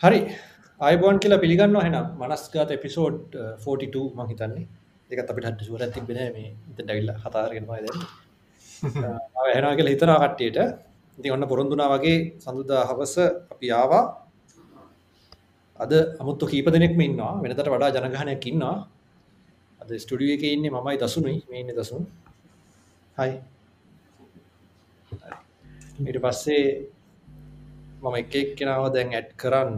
හරි. අයිබෝන් කියලා පිළිගන්න හෙන මනස්ගත එපිසෝඩ් 42 මං හිතන්නේ. එක අපිට හට සුවර තිබෙන මේ. ඉත ඩැවිල්ල හතාරගෙනමයි ද එහෙනා කියලා හිතනා කට්ටියට. ඉති ඔන්න පොරොන්දුනා වගේ සඳුදා හවස අපි ආවා. අද අමුත්තු කීප දෙනෙක්ම ඉන්නවා. වෙනතට වඩා ජනගහනයක් ඉන්නවා. අද ස්ටඩිය එක ඉන්නේ මමයි දසුනුයි. මේ ඉන්න දසුන්. හයි. ඊට පස්සේ මම එක එක්කෙනාව දැන් ඇඩ් කරන්න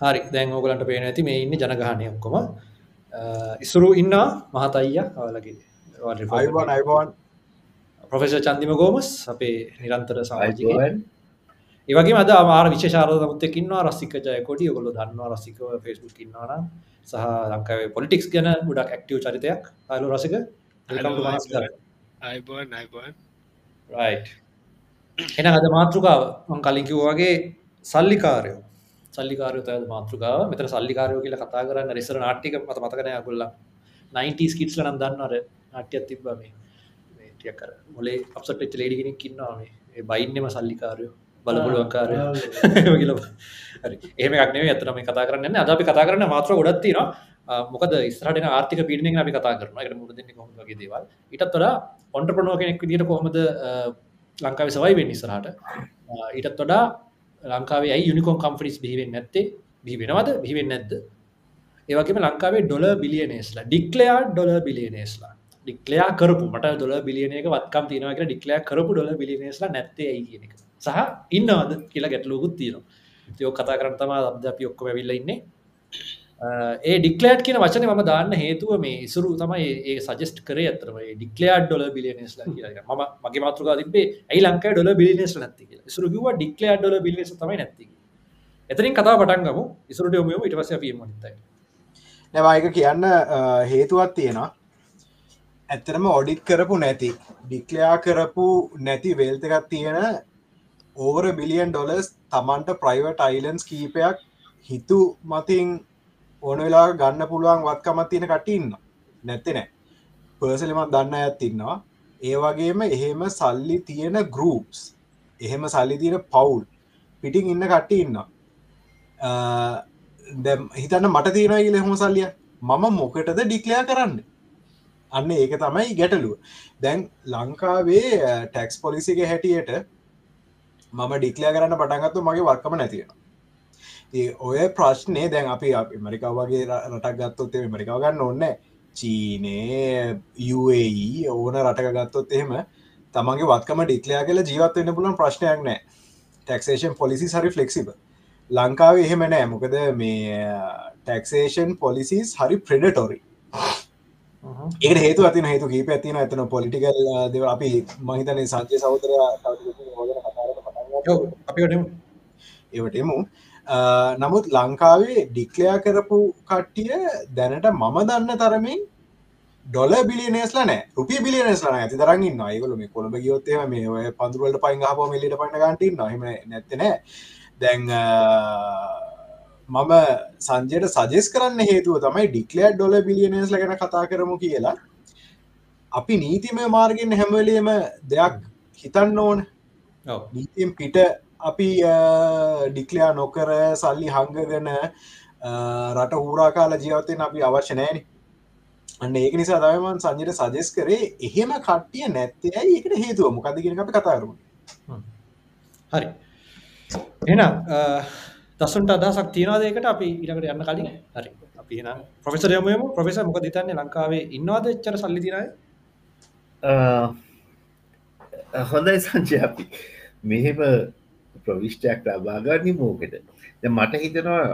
හරි දැන් ඕගලන්ට පේන ඇති මේ ඉන්න ජනගහනය ඔක්කොම. ඉසුරු ඉන්න මහතයිය අවලගේ අයිබෝන් අයිබෝන් ප්‍රොෆෙස චන්දිම ගෝමස් අපේ නිරන්තර සාජයෙන් ඒවගේ මද අමාර විශාරද මුත්තකින්වා රස්සික ජයකොඩි ඔගොල දන්නවා රස්සිකව ෆෙස්බුක් ඉන්නවාන සහ ලංකාවේ පොලිටික්ස් ගැන ගොඩක් ඇක්ටව චරිතයක්. අලු රසික අයිබෝන් අයිබෝන් එන අද මාතෘකාව මං කලින්කිව වගේ සල්ලිකාරයෝ. සල්ලිකාරය තය මාතෘකාව. මෙතර සල්ලිකාරයෝ කියල කතා කරන්න රෙසර නාට්ටික මත මතකනය ගොල්ල 90 කිට්ස් ලනම් දන්නවර නාට්‍යයක් තිබ්බ මේ. ටිය කර මොලේ අපසට එච් ලේඩිගෙනෙක් කින්නවා මේ. බයින්නෙම සල්ලිකාරයෝ. බලපුළුවන්කාරය කියල. ඒම ක්නේ ඇතනම කතා කරන්න අද අපි කතා කරන්න මාත්‍ර ගොඩත්තින මොකද ස්රට ආර්ථික පිඩින අපි කතා කරන එකට මුදන්න කොමගේ දේවල්. ඉටත් වඩා ඔොන්ට ප්‍රනෝ කෙනෙක් විදිට කොහොමද ලංකාව සවයි වෙන්න ඉස්සරහට? ඊටත් වඩා ලංකාවේ යුනිකෝන් කම්පිස් බිහිවෙන් නැත්තේ? බිහිවෙනවද බිහිවෙන් නැද්ද? ඒවගේම ලංකාවේ ඩොල බිලියනේස්ලා ඩික්ලයා ඩොල බිලියනේස්ලා ඩික්ලයා කරපු මට දොල බිලියනක වත්කම් තිනවක ඩික්ලයා කරපු ඩොල බිලියනේස්ලා නැත්තේ ඇයි කියන එක. සහ ඉන්නවද කියලා ගැටලුකුත් තියෙනවා. යෝ කතා කරන්න තමා අබ්ද අපි ඔක්කොම වෙල්ල ඉන්නේ. ඒ ඩික්ලෑට් කියන වචන ම දාන්න හේතුව මේ ඉසුරු තමයි ඒ සජස්ට කරේ ඇතරම ඩික්ලයාඩ් ඩොල බිලියනස් ම මගේ මාතෘකා තිබේ ඇයි ලංකා ඩොල බිලිනස් නැති සුරගව ඩික්ලයාඩ් ඩොල බිලිස තමයි නැති එතරින් කතා පටන්ගම ඉසුරට යොමම ඉට පස පීම නිතයි නැවායක කියන්න හේතුවත් තියෙනවා. ඇත්තරම ඔඩිත් කරපු නැති ඩික්ලයා කරපු නැති වේල්තකත් තියෙන ඕවර බිලියන් ඩොලස් තමන්ට ප්‍රයිවට අයිලන්ස් කීපයක් හිතු මතින් ඕන වෙලා ගන්න පුළුවන් වත්කමත් තියෙන කටඉන්න නැත්තෙ නෑ. පර්සලිමත් දන්න ඇත් ඉන්නවා. ඒ වගේම එහෙම සල්ලි තියෙන ගරුප්ස් එහෙම සල්ලි තියෙන පවුල් පිටිං ඉන්න කට්ටි ඉන්න හිතන්න මට තියෙන ඉල හොම සල්ලිය මම මොකටද ඩික්ලයා කරන්න? අන්න ඒක තමයි ගැටලුව. දැන් ලංකාවේ ටැක්ස් පොලිසික හැටියට මම ඩික්ලයා කරන්න පටන්ගත්තු මගේ වර්කම නැතියෙන ඔය ප්‍රශ්නය දැන් අපි මරිකා වගේ රටක් ගත්තොත් මරිකාව ගන්න ඔන්න චීනේ UAE ඕන රටක ගත්තොත් එහෙම තමන්ගේ වත්කම ඩික්ලයා කියලා ජීවත් වෙන්න පුලන් ප්‍රශ්නයක් නෑ ටක්ෂේෂන් පොලිසි හරි ෆලෙක්සිබ ලංකාව එහෙම නෑ මොකද මේ ටක්ෂේෂන් පොලිසිස් හරි ප්‍රඩටොරි ඒ හේතු අතින හේතු කීප ඇතින ඇතන පොලිටිකල් දෙව අපි මහිතන සංජය සෞදර ඒවටමු නමුත් ලංකාවේ ඩික්ලයා කරපු කට්ටිය දැනට මම දන්න තරමින් ඩොල බිලියනේස්ල නෑ. රුපිය බිලියනස්ලන ඇති තරගන්න අයකල මේ කොළඹ ගියොත්තේ මේ ඔය පඳුරලට පයින් හප මිලිට පන්න ගන්ටි නොහම නැත්තන දැන් මම සංජයට සජෙස් කරන්න හේතුව තමයි ඩික්ලෑ ඩොල බිලියනස්ල ගැන කතා කරමු කියලා. අපි නීතිමය මාර්ගෙන් හැමවලේම දෙයක් හිතන්න ඕන. නීතිම් පිට අපි ඩික්ලයා නොකර සල්ලි හංගගෙන රට හූරා කාල ජීවතයෙන් අපි අවශ්‍ය නෑන අන්න ඒක නිසා තමන් සංජයට සජෙස් කරේ එහෙම කට්ටිය නැත්තේ ඒකට හේතුව? මොකදගෙන අපි කතාරුණ හරි. එනම් දසුන්ට අදසක් තියනවාදකට අපි ඉරකට යන්න කලින්? හරි. අපි ප්‍රොෆෙසර යමම ප්‍රොෆෙස මොක දිතන්නේ ලංකාවේ ඉන්නවාද එච්චර සල්ලි තිනයි හොඳයි සංජය අපි. මෙහෙම ප්‍රවිෂ්ටයක් ලබාගන්න මෝකට මට හිතනවා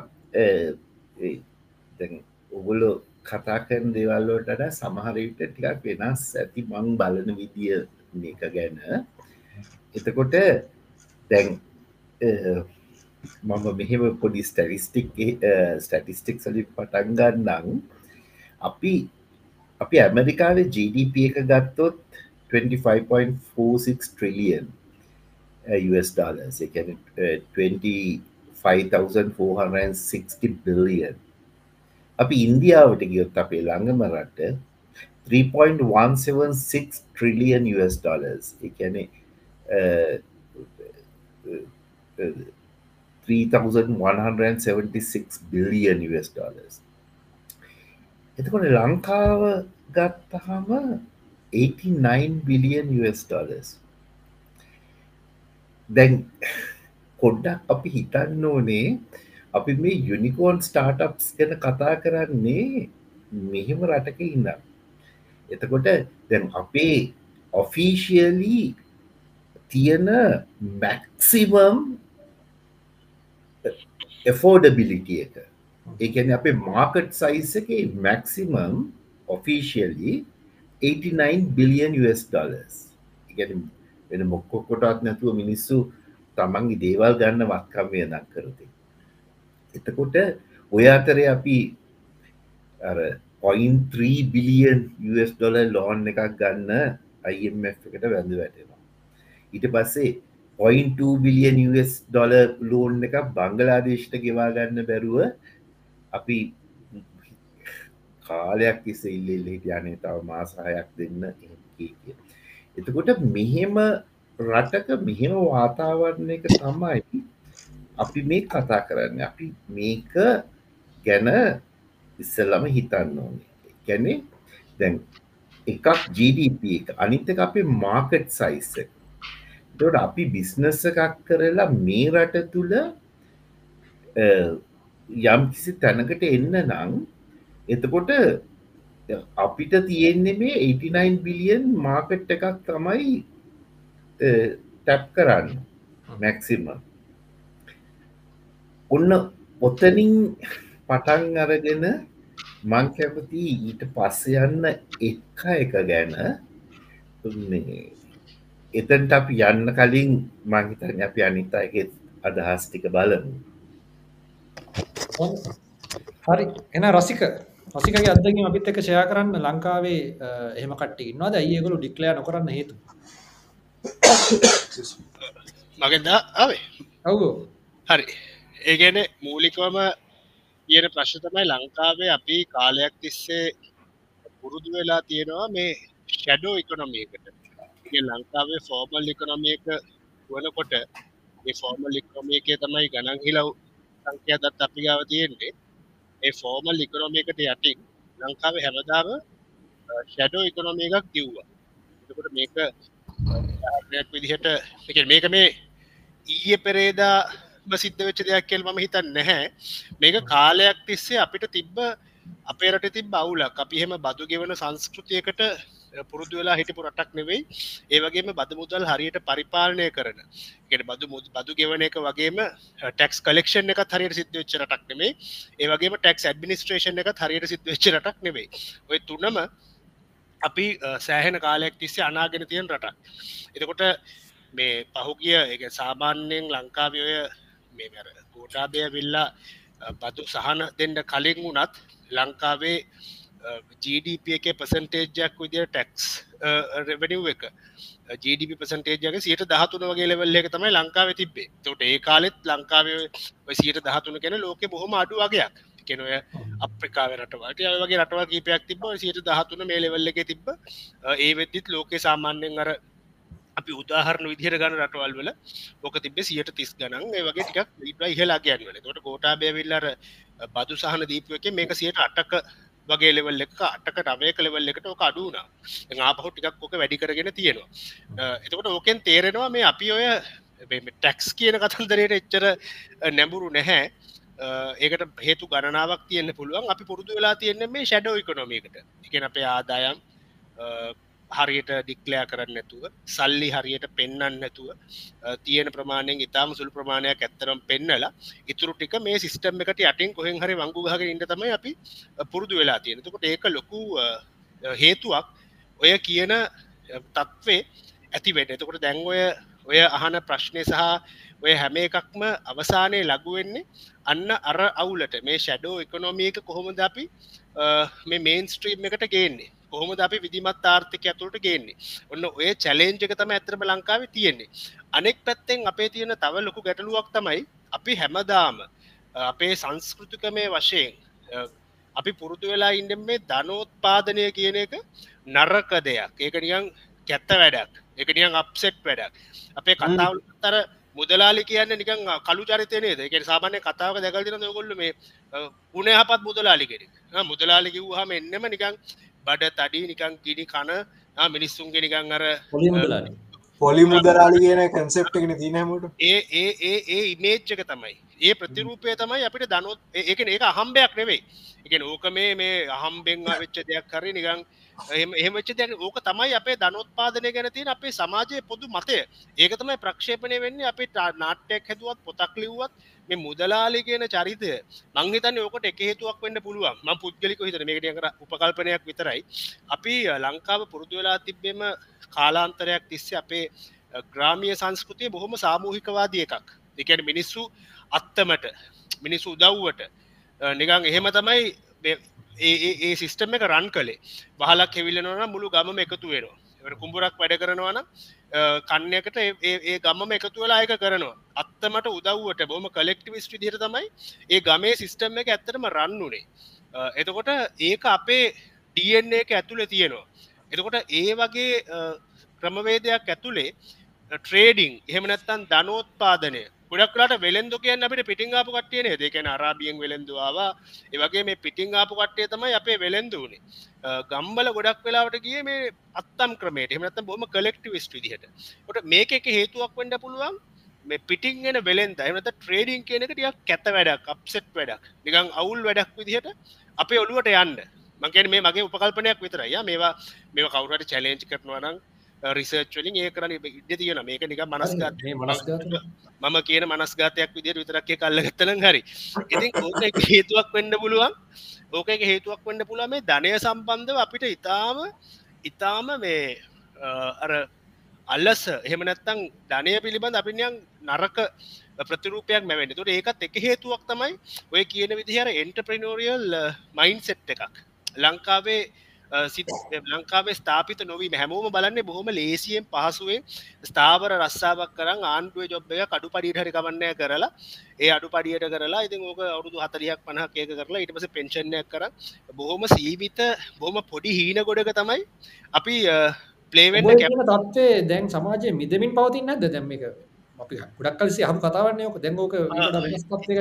ඔගොලො කතා කරන දේවල්ලෝටට සමහරවිට ටිකක් වෙනස් ඇති මං බලන විදිිය මේක ගැන. එතකොට දැන් මම මෙහෙම පොඩි ස්ටරිස්ටික් ස්ටටිස්ටික් සලි පටන්ගන්නම් අපි අපි ඇමරිකාවේ GDP එක ගත්තොත් 25.46 ට්‍රිලියන් Uh, US dollars. එකන 25,460 බිලියන් අපි ඉන්දියාවට ගියොත් අපේ ළඟම රට 3.176 ට්‍රිලියන් US ඩොලර්ස් එකන 3176 බිලියන් US ඩොලස් එතකොට ලංකාව ගත්තහම 89 බිලියන් US ඩොලස් දැන් කොඩ්ඩක් අපි හිතන්න ඕනේ අපි මේ යුනිකෝන් ස්ටාර්ටප්ස් ගැන කතා කරන්නේ මෙහෙම රටක ඉන්න එතකොට දැන් අපේ ඔෆිසිියලී තියෙන මැක්සිවම් එෆෝඩබිලිටිය එක. ඒකැන අපේ මාකට් සයිස් එක maximum officially 89 billion US dollars ඉගැන වෙන මොක්කොකොටත් නැතුව මිනිස්සු තමන්ගේ දේවල් ගන්න වත්කම්ය දක් කරති. එතකොට ඔය අතරේ අපි point 3 billion US dollar loan එකක් ගන්න IMF එකට වැඳ වැටෙනවා. ඊට පස්සේ point billion US dollar loan එක බංගලාදේශට ගෙවා ගන්න බැරුව අපි කාලයක් කිස ඉල්ලෙල්ල හිටියනේ තව මාසාහයක් දෙන්න කිය එතකොට මෙහෙම රටක මෙහෙම වාතාවරණයක තමයි අපි මේ කතා කරන්න. අපි මේක ගැන ඉස්සල්ලම හිතන්න ඕනේ. ගැනේ දැන් එකක් GDP එක. අනිත්තක අපේ මාකට් සයිස් තොට අපි බිස්නස එකක් කරලා මේ රට තුළ යම් කිසි තැනකට එන්න නං එතකොට අපිට තියෙන්නේ මේ 89 බිලියන් මාකට් එකක් තමයි ටැප් කරන්න මැක්සිම ඔන්න ඔත්තනින් පටන් අරගෙන මං කැපති ඊට පස්ස යන්න එක්ක එක ගැන. එතන්ට අපි යන්න කලින් මංහිතන් අපි අනිතායගෙත් අදහස් ටික බලමු. හරි. එන රසික රසිකගේ අදකින් අපිත් එක ෂයා කරන්න ලංකාවේ එහෙම කට ඉන්නවාද ඒගොලු ඩික්ලයා නොකරන්න හේතු. මගෙන්ද ආවේ. ඔවු හරි. ඒගැන මූලිකවම කියන ප්‍රශ්න තමයි ලංකාවේ අපි කාලයක් තිස්සේ පුරුදු වෙලා තියෙනවා මේ ෂැඩෝ ඉකොනොමයකට ලංකාවේ ෆෝර්මල් ඉකොනොමියක වනකොට ඒ ෆෝර්මල් ඉකොනොමියකේ තමයි ගණන් හිලව් සංඛ්‍යා දත් අපි ගාව තියෙන්නේ ඒ ෆෝර්මල් ඉකොනොමියකට යටින් ලංකාවේ හැමදාම ෂැඩෝ ඉකොනොමි එකක් කිව්වා. එතකොට මේක විදිහට මේක මේ ඊයේ පෙරේදා සිද්ධ වෙච්ච දෙයක් කෙල් ම හිතන් නැහැ. මේක කාලයක් තිස්සේ අපිට තිබ්බ අපේ රට තිබ බවුලක් අපි හෙම බදු ගෙවන සංස්කෘතියකට පුරුදු වෙලා හිටපු රටක් නෙවෙයි. ඒවගේම බද මුදල් හරියට පරිපාලනය කරන. එකට බදු මුද බදු ගෙවන එක වගේම ටෙක්ස් කලෙක්ෂන් එක හරියට සිද්ධ වෙච්ච රටක් නෙමේ ඒවගේම ටෙක්ස් ඇඩමිනිස්ට්‍රේෂන් එක හරියට සිද්ධ වෙච්ච රටක් නෙවෙයි. ඔය තුනම අපි සෑහෙන කාලයක් තිස්සේ අනාගෙන තියෙන රටක්. එතකොට මේ පහුගිය එක සාමාන්‍යයෙන් ලංකාවය මේ ගෝටාබය විල්ලා බදු සහන දෙන්න කලින් වුනත් ලංකාවේ GDP එක පසන්ටේජ්ජක් විදිර ටැක්ස් රෙවනිව් එක. GDP පසන්ටේජක සියට දහතුන වගේ ලෙවල්ල එක තමයි ලංකාව තිබේ තොට ඒ කාලෙත් ලංකාවේ සියට දහතුන කෙන ලෝක බොහොම අඩු වගේයක්. කෙනොය අප්‍රිකාව රටවට වගේ රටවල් කීපයක් තිබ සියට දහතුන මේ ලෙවල්ල එක තිබ ඒ වෙද්දිත් ලෝකේ සාමාන්‍යෙන් අර අපි උදාහරණ විදිහර ගන්න රටවල් වල ඕක තිබේ සියට තිස් ගනන් ඒ වගේ ටිකක් ඉබ්‍රයි හලා කියන්නවල තොට කෝටා බැවිල්ලර බදු සහන දීපුව එක මේක සියට අටක වගේ ලෙවල් එක අටක රවයක ලෙවල් එකට ඕක අඩුනා ආපහු ටිකක් ඕක වැඩි කරගෙන තියෙනවා. එතකොට ඕකෙන් තේරෙනවා මේ අපි ඔය ටැක්ස් කියන කතන්දරයට එච්චර නැඹුරු නැහැ. ඒකට හේතු ගණනාවක් තියන්න පුළුවන්. අපි පුරුදු වෙලා තියන්නේ මේ ෂැඩෝ ඉකොනොමිකට එකන අපේ ආදායම් හරියට ඩික්ලයා කරන්න නැතුව සල්ලි හරියට පෙන්න්න නැතුව තියෙන ප්‍රමාණයෙන් ඉතාම සුළු ප්‍රමාණයක් ඇත්තරම් පෙන්නලා ඉතුරු ටික මේ සිිස්ටම් එකට යටින් කොහෙන් හරි වංගු හක ඉට තමයි අපි පුරුදු වෙලා තියෙනතුකට ඒක ලොකු හේතුවක්. ඔය කියන තත්වේ ඇති වැඩ එතකොට දැන් ඔය ඔය අහන ප්‍රශ්නය සහ ඔය හැම එකක්ම අවසානය ලගුවෙන්නේ අන්න අර අවුලට. මේ ෂැඩෝ එකනොමියක කොහොමද අපි මේ මේන් ස්ට්‍රීම් එකට ගේන්නේ? කොහොමද අපි විදිමත් ආර්ථික ඇතුළට ගේන්නේ? ඔන්න ඔය චැලෙන්ජක තම ඇතරම ලංකාවේ තියෙන්නේ. අනෙක් පැත්තෙන් අපේ තියෙන තව ලොකු ගැටලුවක් තමයි අපි හැමදාම අපේ සංස්කෘතිකමය වශයෙන් අපි පුරුදු වෙලා ඉන්න මේ ධනෝත්පාදනය කියන එක නරක දෙයක්. ඒක නියන් කැත්ත වැඩක්. එක නියන් අප්සෙට් වැඩක්. අපේ කතාවතර මුදලාලි කියන්න නිකන් කළු චරිතයනේ දෙක සාමානය කතාව දැකල්තින ගොල්ල මේ පුනේ හපත් මුදලාලි කෙනෙක්. මුදලාලි කිව්හම එන්නම නිකං බඩ තඩි නිකං කිඩි කන මිනිස්සුන්ගේ නිකං අර පොලි මුදරාලි කියන කන්සෙප් එකන තිනහමට ඒ ඒ ඒ ඒ ඉමේච්චක තමයි. ඒ ප්‍රතිරූපය තමයි අපිට දනොත් ඒක ඒක අහම්බයක් නෙවෙයි. එක ඕක මේ මේ අහම්බෙන් වෙච්ච දෙයක් කරි නිකං එහෙමච්ච දැන ඕක තමයි අපේ ධනොත්පාදනය ගැන තියෙන අපේ සමාජය පොදු මතය. ඒක තමයි ප්‍රක්ෂේපනය වෙන්නේ අපේ නාට්‍යයක් හැදුවත් පොතක් ලිව්වත් මේ මුදලාලි කියන චරිතය. මංහිතන්න ඕකට එක හේතුවක් වෙන්න පුළුවන්. ම පුද්ගලික හිතර මේකට කර උපකල්පනයක් විතරයි. අපි ලංකාව පුරුදු වෙලා තිබ්බෙම කාලාන්තරයක් තිස්සේ අපේ ග්‍රාමිය සංස්කෘතිය බොහොම සාමූහිකවාදී එකක්. එකන මිනිස්සු අත්තමට මිනිස්සු උදව්වට. නිකං එහෙම තමයි ඒ සිිස්ටම එක රන් කළේ. වහලක් හෙවිල්ලනවන මුළු ගම එකතු වෙනවා. කුඹුරක් වැඩ කරනවන කන්නයකට ඒ ගම්ම එකතු වෙලා එක කරනවා. අත්තමට උදව්වට බොම කලෙක්ටිවිස්ට දිර තමයි ඒ ගමේ සිිස්ටම් එක ඇත්තරම රන්නුනේ එතකොට ඒක අපේ ඩන්න එක ඇතුළේ තියෙනවා. එතකොට ඒ වගේ ක්‍රමවේදයක් ඇතුළේ ට්‍රේඩිං එහෙම නැත්තන් ධනෝත්පාදනය ගොඩක්ලාට වෙළෙන්දු කියන්න අපිට පිටිං ආපු කට්ටියන දෙකැන අරාබියෙන් වෙළෙන්දවාවා ඒවගේ මේ පිටිං ආපු කට්ටිය තමයි අපේ වෙළෙන්දුවනේ ගම්බල ගොඩක් වෙලාවට ගිය මේ අත්තම් ක්‍රමයට. එමනත බොම කලෙක්ටි විස්ට විදිහට. ට මේක එක හේතුවක් වඩ පුළුවන්. මේ පිටිංගෙන වෙලෙන්ද. එමනත ට්‍රේඩිං කියනක ටියක් කැත වැඩක් අප්සෙට් වැඩක්. නිකං අවුල් වැඩක් විදිහට අපේ ඔළුවට යන්න. මංකෙන් මේ මගේ උපකල්පනයක් විතරය. මේවා මේ කවුරට චලෙන්ච් කරනවනම් රිසර්ච්ලින් ඒ කරන ඉඩ තියෙන මේක නික මනස්ගත් මම කියන මනස්ගතයක් විදිර විතරක්ය කල්ලගත්තන හරි. ඉතින් ඕක හේතුවක් වෙන්න පුළුවන්. ඕක හේතුවක් වන්න පුළ මේ ධනය සම්බන්ධව අපිට ඉතාම ඉතාම මේ අර අල්ලස එහෙමනැත්තං ධනය පිළිබඳ අපිනියන් නරක ප්‍රතිරූපයක් මැවෙන්න. තුට ඒකත් එක හේතුවක් තමයි ඔය කියන විදිහර එන්ටප්‍රනෝරියල් මයින් සෙට් එකක්. ලංකාවේ ලංකාවේ ස්ථාපිත නොවී හැමෝම බලන්නේ බොහොම ලේසියෙන් පහසුවෙන් ස්ථාවර රස්සාාවක් කරන්න ආණ්ඩුව ජොබ්බය කඩු පඩිට හරි කමන්නය කරලා. ඒ අඩු පඩියට කරලා ඉතින් ඕක අවුදු හතරියක් පනහ ඒක කරලා ඉට පස පෙන්ෂණයක් කර බොහොම සීවිත බොහොම පොඩි හීන ගොඩක තමයි අපි පලේවෙන්න කැම තත්වේ දැන් සමාජය මිදමින් පවතින්න ඇද දැම් එක අපි ගොඩක් කලසි හම කතාවන්නයක දැංගෝක වෙනස්ත්වය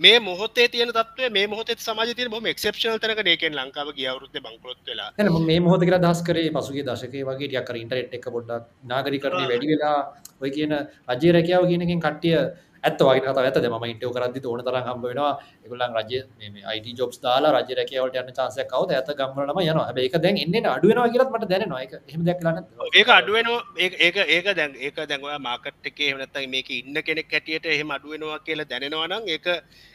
මේ මොහොතේ තියන තත්ව මේ මොහොත සමාජ තිය බොම එක්ෂප්ෂන තනක ඒකෙන් ලංකාව ගියවරුත්ත බංකොත් වෙලා. මේ මොහොත කර දස් කරේ පසුගේ දශකේ වගේ ටියක්කර ඉන්ටරෙට් එක පොඩ්ඩක් නාගරි කරන්නේ වැඩි වෙලා ඔය කියන රජය රැකියාව කියනකින් කට්ටිය ඇත්ත වගේ කත ඇත ම ඉන්ටෝ කරදදි ඕන තරම් හම්බ වෙනවා. එකගුලන් රජ අයිට ජොබ්ස් දාලා රජ රැකවට යන්න චාසය කවද ඇත ගම්මලම යන ඒක දැන් එන්න අඩුවනවා කියලත් මට දැනවා එක එහම දැක්ලන්න ඒක අඩුවනවා ඒක ඒක දැන් ඒක දැන්වා මාකට් එක එහමනත්ත මේක ඉන්න කෙනෙක් හැටියට එහෙම අඩුවෙනවා කියලා දැනවානම් ඒක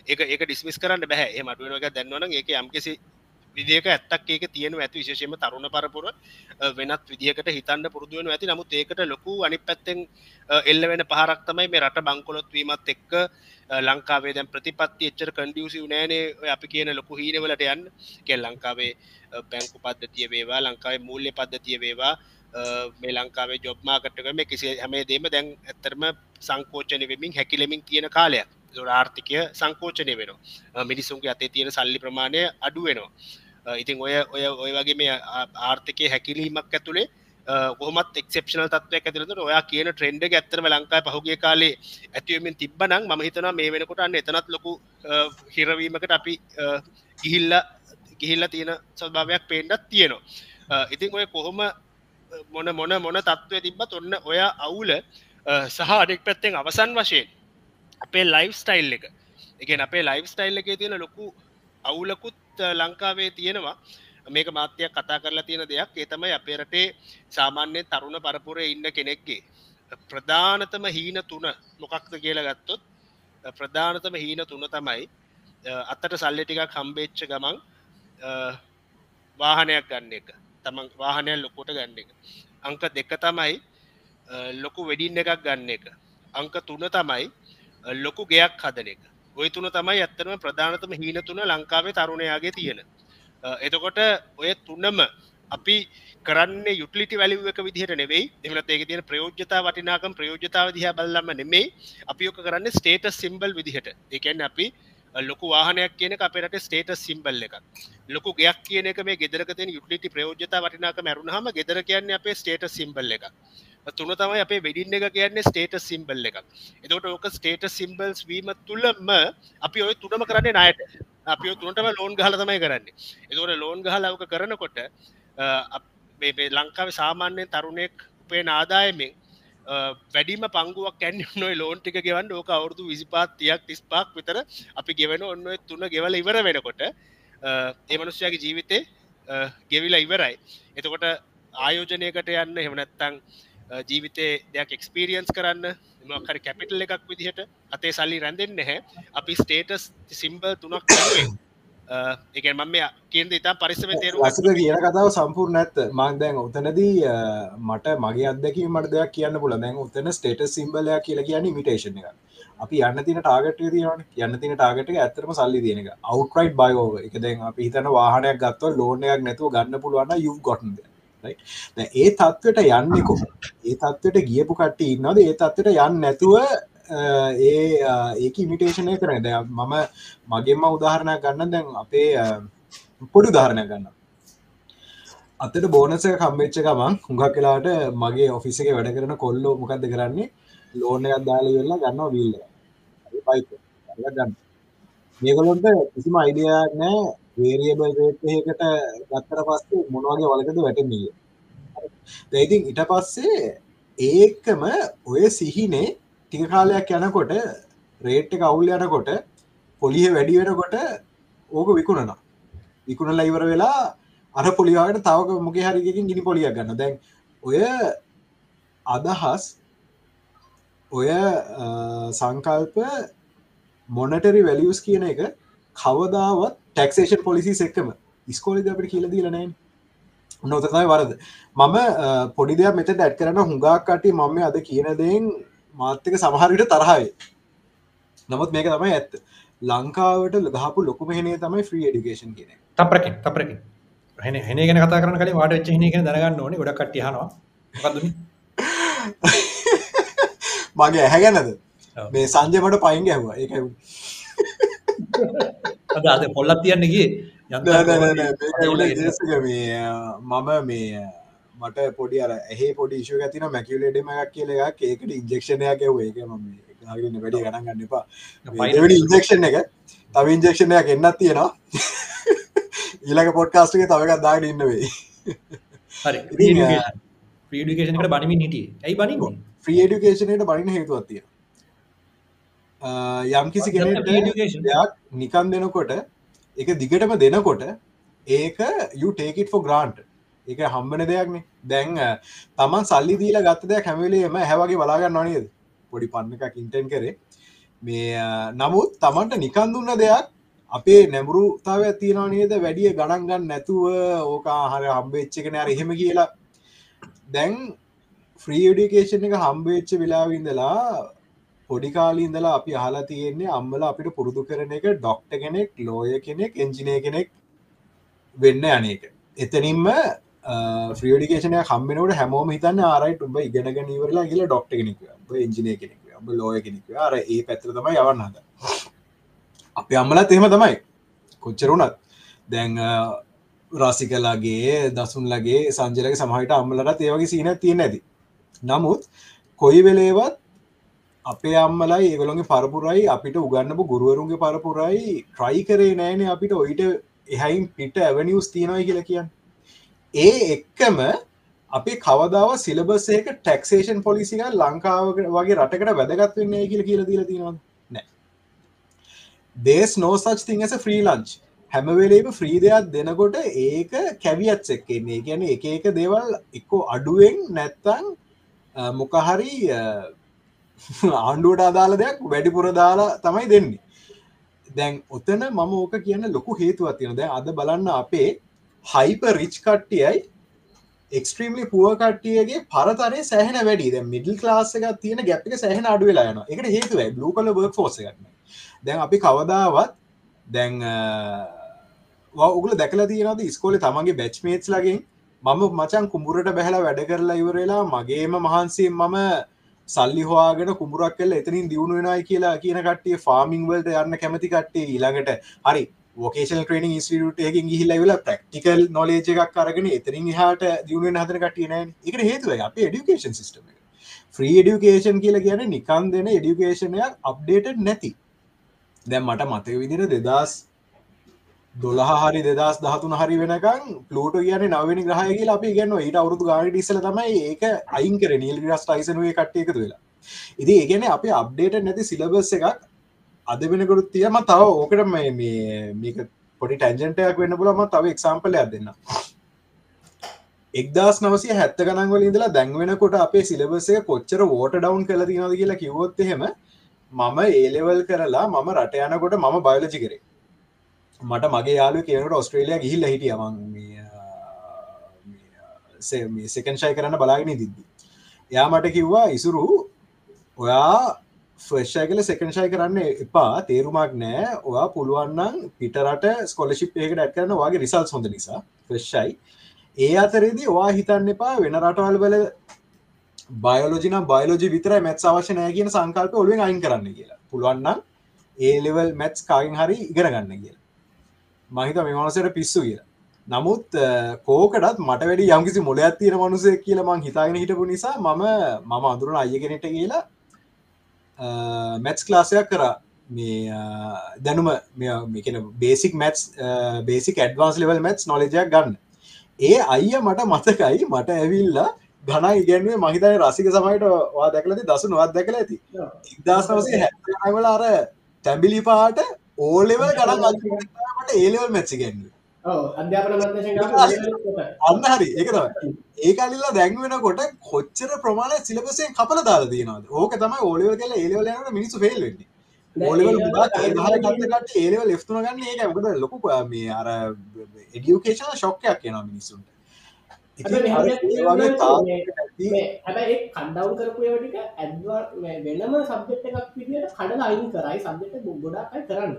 ඒක ඒක ඩිස්මිස් කරන්න බැහැ එහම අඩුවෙන එක දැන්වන ඒක යම්කිසි විදික ඇත්තක් ඒක තියෙන ඇති විශේෂම තරුණ පරපුර වෙනත් විදිහකට හිතන්න පුරදුවෙන ඇති. නමුත් ඒකට ලොකු අනි පැත්තෙන් එල්ල වෙන පහරක් තමයි මේ රට බංකොලොත් වීමත් එක්ක ලංකාවේ දැන් ප්‍රතිපත්ති එච්චර කන්ඩියසිව් නෑනේ අපි කියන ලොකු හීනවලට යන්න. කෙල් ලංකාවේ බැංකු පද්ධතිය වේවා ලංකාවේ මූල්‍ය පද්ධතිය වේවා මේ ලංකාවේ ජොබ්මාකට්ක මේ කිසි හැමේ දේම දැන් ඇත්තරම සංකෝචන වෙමින් හැකිලෙමින් තියෙන කාලයක්. ආර්ථිකය සංකෝචනය වෙනවා. මිනිසුන්ගේ අතේ තියෙන සල්ලි ප්‍රමාණය අඩුවෙනවා ඉතින් ඔය ඔය ඔය වගේ මේ ආර්ථකය හැකිලීමක් ඇතුළේ කොහමත් එක්ෂප්ෂනල් තත්වයක් ඇතිරතුට ඔයා කියන ට්‍රෙන්ඩ ඇත්තරම ලංකායි පහුගේ කාලේ ඇතිවමින් තිබ්බනං ම හිතන මේ වෙනකොට අන්න එතනත් ලොකු හිරවීමකට අපි ගිහිල්ල ගිහිල්ල තියෙන සභාවයක් පේෙන්ඩත් තියෙනවා. ඉතින් ඔය කොහොම මොන මොන මොන තත්ත්වය තිබත් ඔන්න ඔය අවුල සහ අඩෙක් පැත්තෙන් අවසන් වශයෙන් අපේ ලයිෆ් ස්ටයිල් එක එක අපේ ලයිෆ් ස්ටයිල් එක තියෙන ලොකු අවුලකුත් ලංකාවේ තියෙනවා. මේක මාත්‍යයක් කතා කරලා තියෙන දෙයක්. ඒතමයි අපේ රටේ සාමාන්‍ය තරුණ පරපුර ඉන්න කෙනෙක්ගේ. ප්‍රධානතම හීන තුන මොකක්ද කියලා ගත්තොත් ප්‍රධානතම හීන තුන තමයි අත්තට සල්ලි ටිකක් හම්බේච්ච ගමන් වාහනයක් ගන්න එක. තමන් වාහනයක් ලොකොට ගන්න එක. අංක දෙක තමයි ලොකු වෙඩින් එකක් ගන්න එක. අංක තුන තමයි ලොකු ගයක් හදන එක. ඔය තුන තමයි ඇත්තරම ප්‍රධානතම හීන තුන ලංකාවේ තරුණයාගේ තියෙන. එතකොට ඔය තුන්නම අපි කරන්න යුටලිටි වැලිුවක විදිහට නෙවෙයි. එමනත් ඒක තියෙන ප්‍රයෝජ්‍යතා වටිනාකම් ප්‍රයෝජතාව දිහ බල්ලම නෙමෙයි. අපි යෝක කරන්න ස්ටේට සිම්බල් විදිහට. එකන්න අපි ලොකු වාහනයක් කියන අපේට ස්ටේට සිම්බල් එක ලොකු ගයක් කියන එක මේ ගෙදරකතින් යුටලිටි ප්‍රයෝජතා වටිනාක මැරුණහම ගෙදර කියන්න අපේ ස්ටේට සිම්බල් එක තුන තමයි අපේ වෙඩින්න එක කියන්නේ ස්ටේට සිම්බල් එකක්. එතකොට ඕක ස්ටේට සිම්බල්ස් වීම තුළම අපි ඔය තුනම කරන්නේ නයට අපි ඔය තුනටම ලෝන් ගහල තමයි කරන්නේ. එතකොට ලෝන් ගහලවක කරනකොට ලංකාව සාමාන්‍යයෙන් තරුණෙක් උපේ නාදායමෙන් වැඩිම පංගුවක් කැන් නොයි ලෝන් ටික ගෙවන්න. ඕක අවුරදු විසිපාත් තියක් තිස්පාක් විතර අපි ගෙවෙන ඔන්න තුන්න ගෙවල ඉවර වෙනකොට ඒමනුෂ්‍යයාගේ ජීවිතේ ගෙවිලා ඉවරයි. එතකොට ආයෝජනයකට යන්න හෙමනැත්තං ජීවිතේ දෙයක් එක්ස්පිරියන්ස් කරන්න මොකරි කැපිටල් එකක් විදිහට අතේ සල්ලි රැඳෙන් නැහැ. අපි ස්ටේටස් සිම්බල් තුනක් එක මම කියද ඉතා පරිසම තේරු ලසික කියන කතාව සම්පූර්ණ ඇත්ත. මං දැන් උතනදී මට මගේ අදකි මට දෙයක් කියන්න පුල දැන් උතන ස්ටේට සිම්බලයක් කියල කියන්න මිටේෂන් එක අපි යන්න තින ටාගට තියන යන්න තින ටාගට ඇතරම සල්ලි තියෙනක අවට්‍රයිට් බයෝව එක දැන් අපි හිතන වාහනයක් ගත්ව ලෝනයක් නැතුව ගන්න පුළුවන්න යු ගොටන්ද ඒ තත්වට යන්නෙකො ඒ තත්වට ගියපු කට ඉන්නද ඒ තත්වට යන්න නැතුව ඒ ඒක ඉමිටේෂනය කරන ද මම මගේම උදාහරණයක් ගන්න දැන් අපේ පොඩු උදාහරණය ගන්න අතට බෝනස කම්බෙච්ච ගමන් හුඟක් කලාට මගේ ඔෆිස එක වැඩ කරන කොල්ලෝ මොකක්ද කරන්නේ? ලෝනයක් දාල වෙල්ලා ගන්නවා විල්ල ගන්න මේකොලොන්ට කිසිම අයිඩියක් නෑ වේරියබල් රේට්හකට ගත්තර පස්සේ මොනවගේ වලකද වැටමිය දැයිතින් ඉට පස්සේ ඒකම ඔය සිහිනේ ටික කාලයක් යනකොට රේට්ට කවුල් යනකොට පොලිහ වැඩි වෙනකොට ඕක විකුණනවා. විකුණ ලයිවර වෙලා අර පොලිවාට තවක මොක හරිකින් ගිනි පොලියක් ගන්න දැන් ඔය අදහස් ඔය සංකල්ප මොනටරි වැලියස් කියන එක කවදාවත් ටක්ෂේෂන් පොලිසි එක්කම ස්කෝලි අපට කියල දීලනෑ නොතතයි වරද. මම පොඩි දෙයක් මෙත දැත් කරන හුඟාක්කට මම අද කියන දෙෙන් මාත්‍යක සමහරවිට තරහයි. නමුත් මේක තමයි ඇත්ත. ලංකාවට ලගහපු ලොකුම හෙනේ තමයි ්‍රී ඩිකේෂන් කියන තපරකින් තපරකින්. හෙන හෙන ගෙන කතා කරන කලින් වාට හෙන ගෙන දැනගන්න ඕනේ. ගොඩක් කට්ටිය අහනවා. මොකද්ද මේ මගේ ඇහැගැනද මේ සංජමට පයින් ගැහවා. ඒක අද අද පොල්ලක් තියන්න ගියේ. මම මේ මට පොඩි අර එහේ පොඩි ශ ඇතින මැකිලේඩම එකක් කියල එකක්. ඒකට ඉන්ජෙක්ෂණයක් ඒක ම වැඩි ගණන් ගන්න එපා. ඉන්ජෙක්ෂන් එක තව ඉන්ජෙක්ෂණයක් එන්නත් තියෙනවා. ඊලක පොඩ්කාස්ටක තවකත් දාට ඉන්නවෙයි ප්‍රඩිකේෂනකට බනිමින් හිටිය. ඇයි බනි ්‍රී ඩිකේෂනයට බනින හේතුවත් තියෙන යම් කිසි කෙනෙක් නිකන් දෙනකොට එක දිගටම දෙනකොට ඒක යු ටේකිට ෆෝ ග්‍රන්ට් එක හම්බන දෙයක්නේ. දැන් තමන් සල්ලි දීලා ගත්ත දෙයක් හැමලේම හැවගේ බලාගන්න නනේද පොඩි පන්න එකක් ඉන්ටෙන් කරේ. මේ නමුත් තමන්ට නිකන් දුන්න දෙයක් අපේ නැමුරුතාව තියෙනවා නේද? වැඩිය ගණන්ගන්න නැතුව ඕක හර හම්බෙච්චක නෑර එහෙම කියලා. දැන් ෆ්‍රීඩිකේෂන් එක හම්බේච්ච වෙලාවින්දලා පොඩිකාලින්දලා අපි අහලා තියෙන්නේ අම්මල අපිට පුරුදු කරන එක ඩොක්ට කෙනෙක් ලෝය කෙනෙක් එන්ජිනය කෙනෙක් වෙන්න අනක එතනින්ම ෆ්‍රියඩිකේෂනය කම්බෙනට හැමෝම හිතන්න ආරයිට උඹ ඉගෙනගෙන ඉවරලා කියල ඩොක්ට කෙනෙක් එන්ජිනය කෙනෙක් ඔබ ලෝය කෙනෙක් අර ඒ පැත්‍ර තමයි යවන්න හද අප අම්මලත් එහෙම තමයි. කොච්චරුණත් දැන් රසිකලාගේ දසුන්ලගේ සංජලක සමහට අම්මලට ඒවගේ සීන තියෙන ඇති. නමුත් කොයි වෙලේවත් අපේ අම්මලයි ඒගොළොගේ පරපුරයි අපිට උගන්නපු ගුරුවරුන්ගේ පරපුරයි ට්‍රයි කරේ නෑන අපිට. ඔයිට එහයින් පිට ඇවනිියස් තියෙනයි කියලා කියන්න. ඒ එක්කම අපි කවදාව සිලබස් එක ටැක්සේෂන් පොලිසික ලංකාව වගේ රටකට වැදගත් වෙන්නේ කියල කියල දීල තියෙනවා නෑ. දේස් නෝසච් තිං ඇස ෆ්‍රී ලංච් හැමවෙලේම ෆ්‍රී දෙයක් දෙනකොට ඒක කැවියත් එක්කෙන්නේ ගැන එක එක දේවල් එක්කෝ අඩුවෙන් නැත්තං මොකහරි ආණ්ඩුවට අදාල දෙයක් වැඩිපුර දාලා තමයි දෙන්නේ. දැන් ඔතන මම ඕක කියන්න ලොකු හේතුවත් තියෙන දැ අද බලන්න අපේ හයිප රිච් කට්ටියයි එක්ස්ට්‍රීම්ලි පුව කට්ටියගේ පරතරය සෑහන වැඩි. ද මිඩල් ලාස එක තියෙන ගැප්ක සෑහන අඩු වෙලායන එකට හේතුව බ්ලු කල බර්ක් ෆෝස ගන්න දැන් අපි කවදාවත් දැන් උගල දැකල තියනද ස්කෝල තමන්ගේ බැච්මේට්ස් ලගින් මම මචන් කුඹුරට බැහලා වැඩ කරලා ඉවරලා මගේම මහන්සේ මම සල්ලි හවාගෙන කුමරක් කල එතනින් දියුණු වෙනයි කියලා කියන කටේ ෆාමිං වලට යන්න කැමති කට්ටේ ඊළඟට. හරි ෝකේෂල් ට්‍රේනින් ස්ටියටයකින් ගිහිල්ල වෙලා ප්‍රක්ටිකල් නොලේජ එකක් අරගෙන එතරින් හට දියුණුවෙන් හදන කටියන එක හේතුව අප ඩිකේෂන් සිස්ටම ෆ්‍රී එඩියුකේෂන් කියල කියන නිකන් දෙන එඩියුකේෂනයක් අප්ඩේට නැති. දැම් මට මතක විදිර දෙදස් දොළහ හරි දෙදස් දහතුන හරි වෙනකම් පලෝට කියන නවනි ග්‍රහය කියලා අපි ගන්න ඊට අවුරදු ගානට ඉස්සල තමයි ඒක අයින්කර නිල් ගස් ටයිසනුවේ කට්ටය එකතු වෙලා. ඉදි ඒගැන අපි අප්ඩේට නැති සිලබස් එකක් අද වෙනකොත් තියම තව ඕකට මේක පොඩි ටැන්ජන්ටයක් වෙන්න පුලම තව එක්සාම්පලයක් දෙන්න එක්දස් නවසය හැත්ත ගනන්වල ඉඳලා දැන්වෙනකොට අපේ සිලබසය කොච්චර වෝට ඩවන් කල තිනද කියලා කිවොත් එහෙම මම ඒලෙවල් කරලා මම රට යනකොට මම බයලජි කරේ. මට මගේ යාලු කියනට ඔස්ට්‍රේලිය ගිහිල්ල හිටියමන් සෙකන්ශය කරන්න බලාගෙන දිද්දි එයා මට කිව්වා ඉසුරු ඔයා ෆර්ෂය කල සෙකන්ශය කරන්න එපා තේරුමක් නෑ ඔයා පුළුවන්නම් පිටරට ස්කොලශිප් ඒකට ඇත් කරන වගේ රිසල් හොඳ නිසා ෆර්ෂයි ඒ අතරේදී වා හිතන්න එපා වෙන රටවල් වල බයලෝජින බයලෝජි විතර මැත් අවශ්‍ය නෑ කියන සංකල්ප ඔලුවෙන් අයින් කරන්න කියලා. පුළුවන්නම් ඒලෙවල් මැත්ස් කාගෙන් හරි ඉගෙන ගන්න කියලා. මහිත මේ මනසට පිස්සු කියලා. නමුත් කෝකටත් මට වැඩි යම්කිසි මොල ඇත්තින මනුසය කියල මං හිතාගෙන හිටපු නිසා මම මම අඳුරන අයගෙනට කියලා මැත්ස් ක්ලාසයක් කර. මේ දැනුම මේකන basic maths basic advanced level maths නොලජයක් ගන්න. ඒ අයිය මට මතකයි මට ඇවිල්ලා ගන ඉගැන්වේ මහිතයි රසික සමයිට වා දැකලති දසු නොවත් දැකල ඇති. ඉදස්නවසේ හැවල අර තැබිලි පාට ඕලෙවල් ගඩන් ඒලෙවල් මැච්චි ගැන්ව අන්න හරි. ඒක ඒකල්ලා දැන්වෙනකොට කොච්චර ප්‍රමාණය සිලබසයෙන් කපල දාලා දීනවද ඕක තමයි ඕලෙවල් කල ඒලවලට මිනිසු ෆෙල් වෙන්නේ. ඕලෙවල් ගත්තකට ඒලව ලෙස්තුන ගන්න ඒක මොකද ලොකු මේ අර එඩියුකේෂන ශොක්කයක් කියන මිනිස්සුන්ට හැබැයි කණ්ඩව් කරපුයටික ඇඩ්වා වෙනම සබ්ජෙට් එකක් විදිට කඩල අයින් කරයි. සබ්ජෙට ගොඩක් කරන්න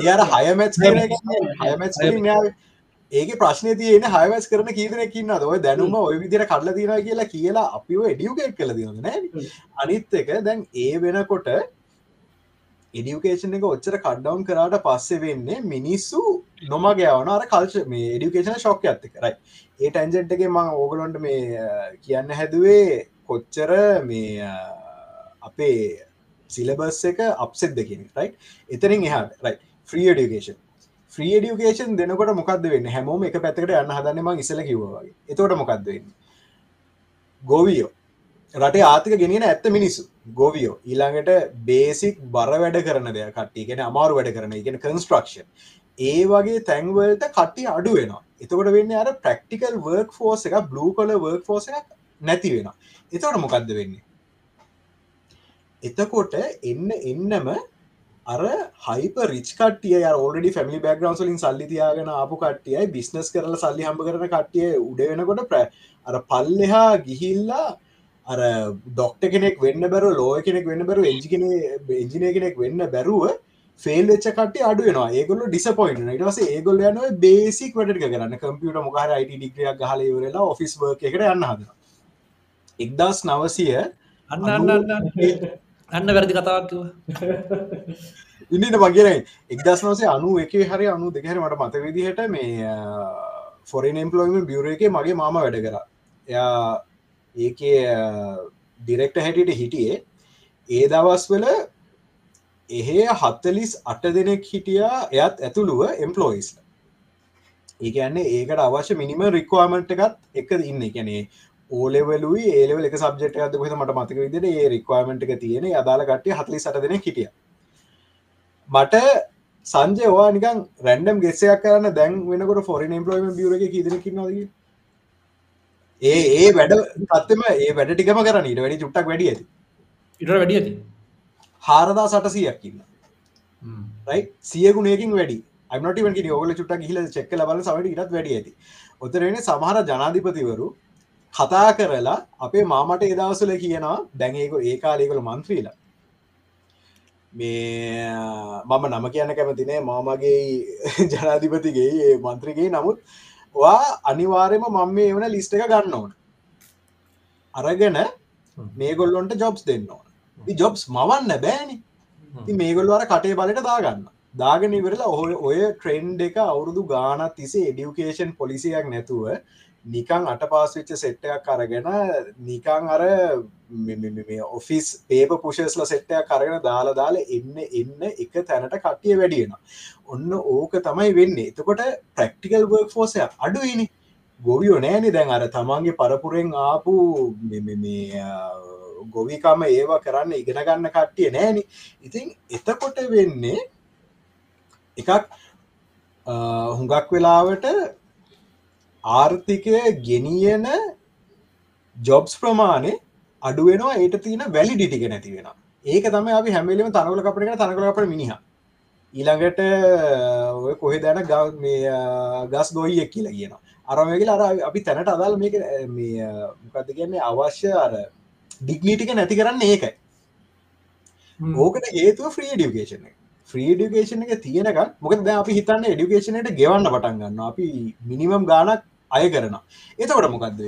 එයාර හයමැච් හයමැච් ඒක ප්‍රශ්නය තියෙන හයවැස් කරන කීදනකින්න ඔය දැනුම ඔය විදිර කල්ල දින කියලා කියලා අපිව එඩියුකේට් කළ දින නෑ අනිත් එක දැන් ඒ වෙනකොට එඩියුකේෂන් එක ඔච්චර කඩ්ඩවන් කරාට පස්සෙ වෙන්නේ මිනිස්සු නොමගෑවන අර කල්ච මේ එඩියුකේෂන ශෝක ඇත්ත කරයි ඒ ටැන්ජෙන්ට් එක මං ඕගලොන්ට මේ කියන්න හැදුවේ කොච්චර මේ අපේ සිලබස් එක අප්සෙත් දෙකින රයි එතරින් එහට රයි ්‍රී ඩියුකේෂන් ්‍රී ඩියුකේෂන් දෙනකොට මොකක්ද වෙන්න? හැමෝම එක පැත්තකට යන්න හදන්නම ඉසල කිවවාගේ එතකොට මොකක්ද වෙන්න? ගෝවියෝ. රටේ ආතික ගෙනියන ඇත්ත මිනිස්සු. ගෝවියෝ. ඊළඟට බේසික් බර වැඩ කරන දෙය කට්ටිගෙන අමාරු වැඩ කරන ඉගෙන කන්ස්ට්‍රක්ෂන් ඒ වගේ තැන්වලට කට්ටි අඩු වෙනවා. එතකොට වෙන්න අර ප්‍රක්ටිකල් වර්ක් ෆෝස එක බ්ලූ කොල වර්ක් ෆෝස එකක් නැති වෙන එතවට මොකක්ද වෙන්නේ? එතකොට එන්න එන්නම අර හයිප රිච් කටිය ඔඩි ෆැමි බැග්‍රන්ස් ලින් සල්ලි තියාගෙන ආපු කට්ටියයි බිස්නස් කරල සල්ලි හම්බ කරන කට්ටිය උඩ වෙනකොට ප්‍ර අර පල්ලෙහා ගිහිල්ලා අර ඩොක්ට කෙනෙක් වෙන්න බැරු ලෝය කෙනෙක් වෙන්න බැරු එජිකන එජිනය කෙනෙක් වෙන්න බැරුව ෆෙල් වෙච්ච කට අඩුවන ඒගොල ඩිසපොයින්ට ඉටවස ඒගොල යන බේසික් වැඩට කරන්න. කම්පියට මොහර අයිට ඩික්‍රියක් ගහල ඉවරලා ඔෆිස් එකට යන්න හද එක්දස් නවසය අන්න වැරදි කතාවක්ව ඉන්නට මගේර එක්දස් නවසේ අනු එක හරි අනු දෙකහර මට මත විදිහට මේ ෆොරන් එම්පලොයිම බියර එක මගේ මාම වැඩ කර. එයා ඒක ඩිරෙක්ට හැටියට හිටියේ. ඒ දවස් වල එහෙ හත්තලිස් අට දෙනෙක් හිටියා එයත් ඇතුළුව එම්පලෝයිස් ඒකන්නේ ඒකට අවශ්‍ය මිනිම රික්වාමට එකත් එක ඉන්න. කැනේ ඕලෙවලුයි ඒලෙවල එක සබ්ජෙට් ඇද හත මට මතක විදිට ඒ රික්වාමට එක තියෙන අදාල කට්ටිය හතලි සට දෙන හිටිය. මට සංජය වා නිකන් රැන්ඩම් ගෙස්සයක් කරන්න දැන් වෙනකට ෆොරන් එම්පලෝයිම බියරගේ කිදරකින්නවාගේ ඒ ඒ වැඩ පත්තම ඒ වැඩ ටිකම කරන්න. ඊට වැඩි චුට්ටක් වැඩිය ඇති. ඉට වැඩිය ඇති? හාරදා සටසියක්කින්න රයි සියගුණයකින් වැඩි. අමට ඔගල චුට්ට හිල චෙක්ක ලබල සවට ඉටත් වැඩි ඇති. ඔතරෙන සමහර ජනාධිපතිවරු කතා කරලා අපේ මාමට එදවසල කියනවා දැන්ඒක ඒකාලේකළ මන්ත්‍රීලා මේ මම නම කියන්න කැමතිනේ මාමගේ ජනාධිපතිගේ මන්ත්‍රගේ නමුත් වා අනිවාර්යම මම මේ වන ලිස්ට එක ගන්න ඕන. අරගෙන මේ ගොල්ලොන්ට ජොබ්ස් දෙන්න ඕන. ජොබ්ස් මවන්න බෑනි. මේගොල්ල අර කටේ බලට දාගන්න දාගෙන ඉවරලා ඔහ ඔය ට්‍රෙන්් එක අවුරුදු ගානත් තිසේ එඩියුකේෂන් පොලිසියක් නැතුව නිකං අට පාස්විච්ච සෙට්ටයක් අරගෙන නිකං අර ඔෆිස් පේප පුෂස්ල සෙට්ටයක් කරගෙන දාලා දාල එන්න එන්න එක තැනට කට්ටිය වැඩියෙන ඔන්න ඕක තමයි වෙන්න. එතකොට ප්‍රක්ටිකල් වර්ක් ෆෝසය අඩුයිනි. ගොවියෝ නෑනෙ දැන් අර තමන්ගේ පරපුරෙන් ආපු ගොවිකම ඒවා කරන්න ඉගෙන ගන්න කට්ටිය නෑනි. ඉතින් එතකොට වෙන්නේ එකක් හුඟක් වෙලාවට ආර්ථිකය ගෙනියන ජොබ්ස් ප්‍රමාණය අඩුවෙනවා ඒට තියන වැලි ඩිටික නැති වෙන ඒක තම අපි හැමලම තනකල කපට තනකල අපට මිනිහ. ඊළඟට කොහෙ දැන ග මේ ගස් ගොයියක් කියලා කියන අරමගල අර අපි තැනට අදාල් මේක මේ මොකක්ද කියන්නේ අවශ්‍ය අර ඩිග්නීටික නැති කරන්න ඒකයි. ඕකට හේතුව ෆ්‍රී ඩියුකේෂන ෆ්‍රී ඩියුකේෂන එක තියෙනක මොකද අපි හිතන්න එඩියුකේෂනට ගෙවන්න පටන් ගන්න අපි මිනිමම් ගානක් අය කරන එතකොට මොකක්ද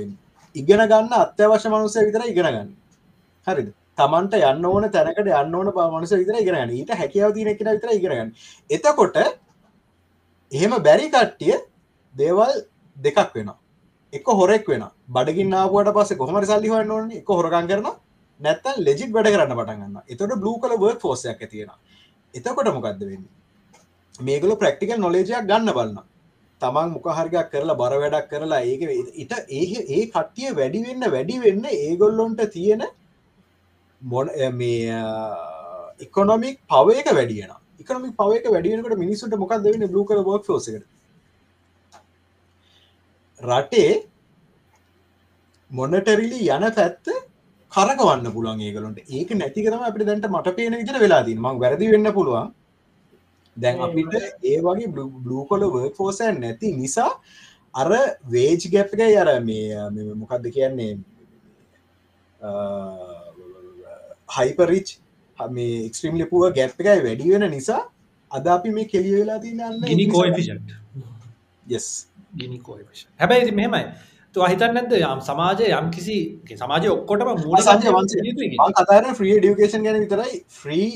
ඉගෙන ගන්න අත්‍යවශ්‍ය මනුසය විතර ඉගෙන ගන්න. හරිද? තමන්ට යන්න ඕන තැනකට යන්න ඕන පමණස විතර ඉගෙනගන්න ඊට හැකියාව තියන කෙන විතර ඉගෙනගන්න එතකොට එහෙම බැරි කට්ටිය දේවල් දෙකක් වෙන එක හොරෙක් වෙන බඩගින් නාපුවට පස්ස කොහමර සල්ලි හන්න ඕන. එක හොරකන් කරන නැත්තන් ලෙජිත් වැඩ කරන්න පටගන්න එතොට බ්ලූ කල වර්ක් ෆෝසයක් තියෙන එතකොට මොකක්ද වෙන්න? මේකල ප්‍රක්ටිකල් නොලේජයක් ගන්න බලන්න තමන් මොකහරිගක් කරලා බර වැඩක් කරලා ඒක ඉට ඒ ඒ කට්ටිය වැඩි වෙන්න වැඩි වෙන්න ඒගොල්ලොන්ට තියෙන මොන මේ ඉකොනොමික් පවයක වැඩියන එකනමික් පවක වැඩියනකට මිනිසුට මොකක් දෙවෙන බ්ලු කර බොක් ෝසකට රටේ මොනටරිලි යන පැත්ත කරකවන්න පුළුවන් ඒගලොන්ට ඒක නැතිකරම අපට දැන්ට මට පේන විදිර වෙලාදී මං වැරදි වෙන්න පුළුවන්. දැන් අපිට ඒ වගේ බ්ලූ කොල වර්ක් ෆෝසන් නැති නිසා අර වේජ් ගැප්ක අර මේ මොකක්ද කියන්නේ? හයිපරිච් මේ එක්ස්ට්‍රීම් ලිපුව ගැප් එකයි වැඩි වෙන නිසා අද අපි මේ කෙලිය වෙලා තියන්න ගිනි කෝෆිෂන්් යෙස් ගිනි කෝෆිෂ හැබැයි මෙහෙමයි. තු අහිතන් නැද යම් සමාජය යම් කිසි සමාජය ඔක්කොටම මූල සංජය වන්සේ කතාර ්‍රී ඩියුකේෂන් ගැන විතරයි. ෆ්‍රී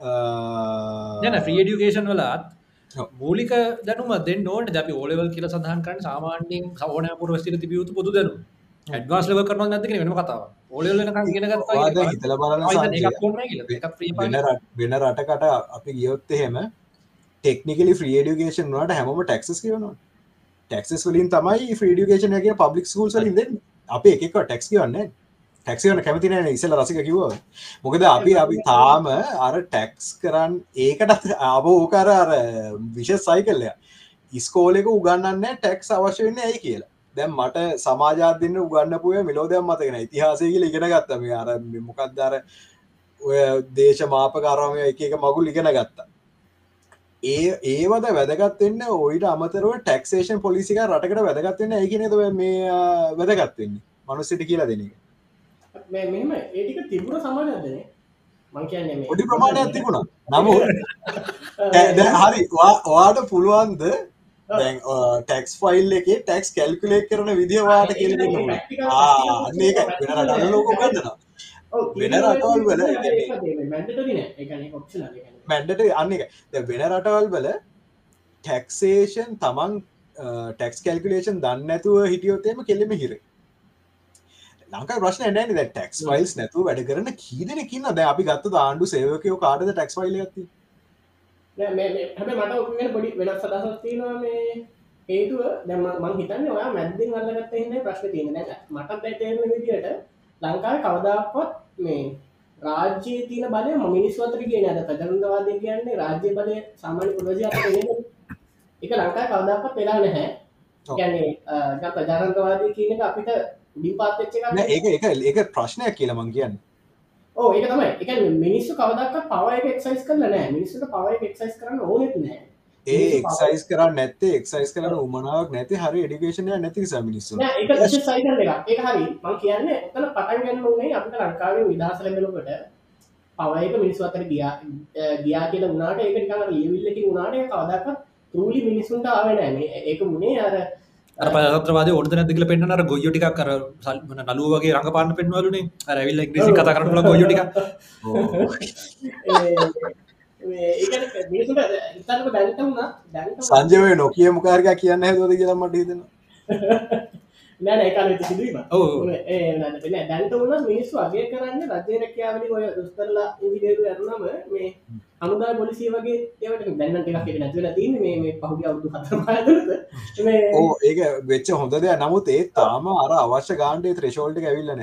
යන ්‍රියඩියුකේෂන් වලත් මූලික දැනුම දෙන්න ඕට අපි ඕලෙවල් කියල සඳහන් කරන්න සාමාන්‍යෙන් සවන පුර ස්තිර තිබියුතු පොදු දැනු ඇඩවාස් ලව කරන නැතික වෙන කතාව බලන්න වෙන රටකට අපි ගියොත් එහෙම ටෙක්නිකලි ්‍රියඩියුකේෂන් වලට හැම ටක්ස් කියවනවා ටක්ස් වලින් තමයි ්‍රීඩියුකේෂන එක පබ්ලික් ස්කූල් වලින් දෙන්න. අප එක ටක්ස් කියවන්නේ ටැක්සිවන කැමතින ඉසල රසික කිව මොකද අපි අපි තාම අර ටැක්ස් කරන්න ඒකටත් අබ ඕකර අර විශෂ සයිකල්ලය ඉස්කෝලෙක උගන්නන්න ටැක්ස් අවශ්‍ය වෙන්න ඇයි කියලා. දැම් මට සමාජාදන්න උගන්නපුය මිලෝදයක් මතගෙන ඉතිහාසය කියල ඉගෙන ගත්තම අර මොකක්දර ඔය දේශ මාපකාරමය එක මගුල් ඉගෙන ගත්තා. ඒ ඒවද වැදගත්වෙන්න ඔයිට අමතරව ටක්ෂේෂන් පොලිසික රටකට වැදගත්වෙන්න ඒකනද මේ වැදගත්වෙන්නේ මනුස්සට කියලා දෙනක මෙම ඒටික තිබුණ සමාජදනේ මං කියන්නේ පොඩි ප්‍රමාණයක් තිබුණා. නමුත් හරි ඔයාට පුළුවන්ද ටැක්ස් ෆයිල් එක ටැක්ස් කැල්කුලේට් කරන විදිවාට කියල ලෝක ගන්නවා වෙන රටවල් වල මැන්ඩට අන්න එක වෙන රටවල් වල ටැක්සේෂන් තමන් ටැක්ස් කැල්කුලේෂන් දන්න ඇතුව හිටියොත්තේම කෙලෙම හිරේ ලංකා ප්‍රශ්න නෑන ටක්ස් වයිල්ස් නැතු වැඩ කරන කීදනකින්න ද අපි ගත්ත ආණ්ඩු සේවකයෝ කාඩද ටක්ස් වයිල ඇති මට පොඩි වෙනස් සදසත්තිනවා මේ හේතුව. දැම මං හිතන්න ඔයා මැද්දෙන් අල්ලගත්ත හින්න ප්‍රශ්න තියෙන මට බැතේරන විදියට ලංකාව කවදක්වත් මේ රාජ්‍ය තියන බලය මිනිස්වතර කියන ඇද ප්‍රජරුන්දවාදය කියන්නේ රාජ්‍ය බලය සාමාන්‍ය පුරජ අත එක ලංකා කවදක්වත් වෙලා නැහැ. ගැන්නේ ප්‍රජාරන්තවාදය කියන අපිට ඒක ඒක ප්‍රශ්නයක් කියලා මං කියන්න. ඕ ඒක තමයි. එක මිනිස්සු කවදක් පවය එක්සයිස් කරල නෑ. මිනිස්සුට පවය එක්සයිස් කරන්න ඕනෙත් නෑ. ඒ එක්සයිස් කර නැත්තේ එක්සයිස් කරන උමනාවක් නැති හරි එඩිකේෂනය නැති මිනිස්සු. සයිකල් එක හරි මං කියන්න එතන පටන් ගන්න ඕනේ අපිට ලංකාවේ විදහස ලැබෙනකොට පවයක මිනිස්සු අතර ගියා ගියා කියල වුණට ඒක නිකන් ලියවිල්ලකින් වුණාට කවදක් තුරලි මිනිස්සුන්ට ආවෙනෑ ඒක මුණේ අර පත්‍රවාද ඔඩ නැතිකල පෙන්න්න අර ගොයොටික් කර සල්න නලුව වගේ රඟ පාන්න පෙන්වලුනේ ඇවිල්ල ඉංග්‍රීසි කතා කරන ගොයොටික සංජය නොකිය මොකාරක කියන්න හැදද කියලමට හිතෙන නෑ ඒකාල සිදුවීම. ඔව් දැන්ට වුණ මිනිස්සු අගේ කරන්න රජය රැකයාවලි ඔය දුස්තරලා ඉදිදේරු ඇරුණම මේ හමුදා පොලිසිය වගේ ඒවට දැන්නට එකක් නැතිල තින්න මේ පහුග අවුදු ඕ ඒක වෙච්ච හොඳ දෙයක්. නමුත් ඒ තාම අර අවශ්‍ය ගාන්ඩේ ත්‍රේශෝල්ට ඇවිල්ලන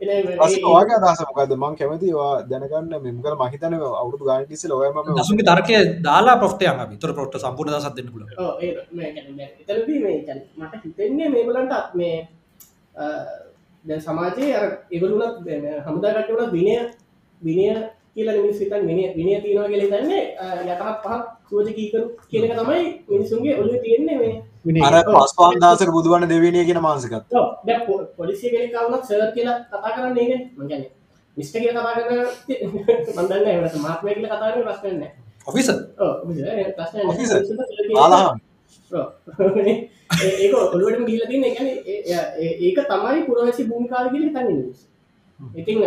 වාගේ අදහස මොකද මං කැමතිවා දැනගන්න. මෙමකල මහිතන අවුදු ගාන්ටිස ලොයම දසුන්ගේ තර්කය දාලා ප්‍රෘෂ්ටයන් විතර ප්‍රොට්ට සම්පූර්ණ සත්දන්න පුල මට හිතෙන්නේ මේගලන්ට මේ දැ සමාජයේ අර එවලුනත් හමුදාගටවල විනය විනය කියල මිනිස් විතන් විනය විනය තියෙනවා කියල තන්නේ යටහත් පහක් සුවජ කීකරු කියනක තමයි මිනිසුන්ගේ ඔලු තියෙන්නේ මේ. අර පස්පාන්දාසර බුදුවන්න දෙවනිය කියෙන මාසකත් පොලිසිය කෙනෙකවුණත් සර් කියලා කතා කරන්න ඒ මගැන මිස්ට කිය කතා කරන මන්දන්න එවට මාත්මය කියල කතාර ප්‍රශ්නන්න ඔෆිස ඒක ඔළුවටම ගිල්ල තින්න. එකන ඒක තමයි පුරවැසි භූමිකාව කියල තන්න ඉතිං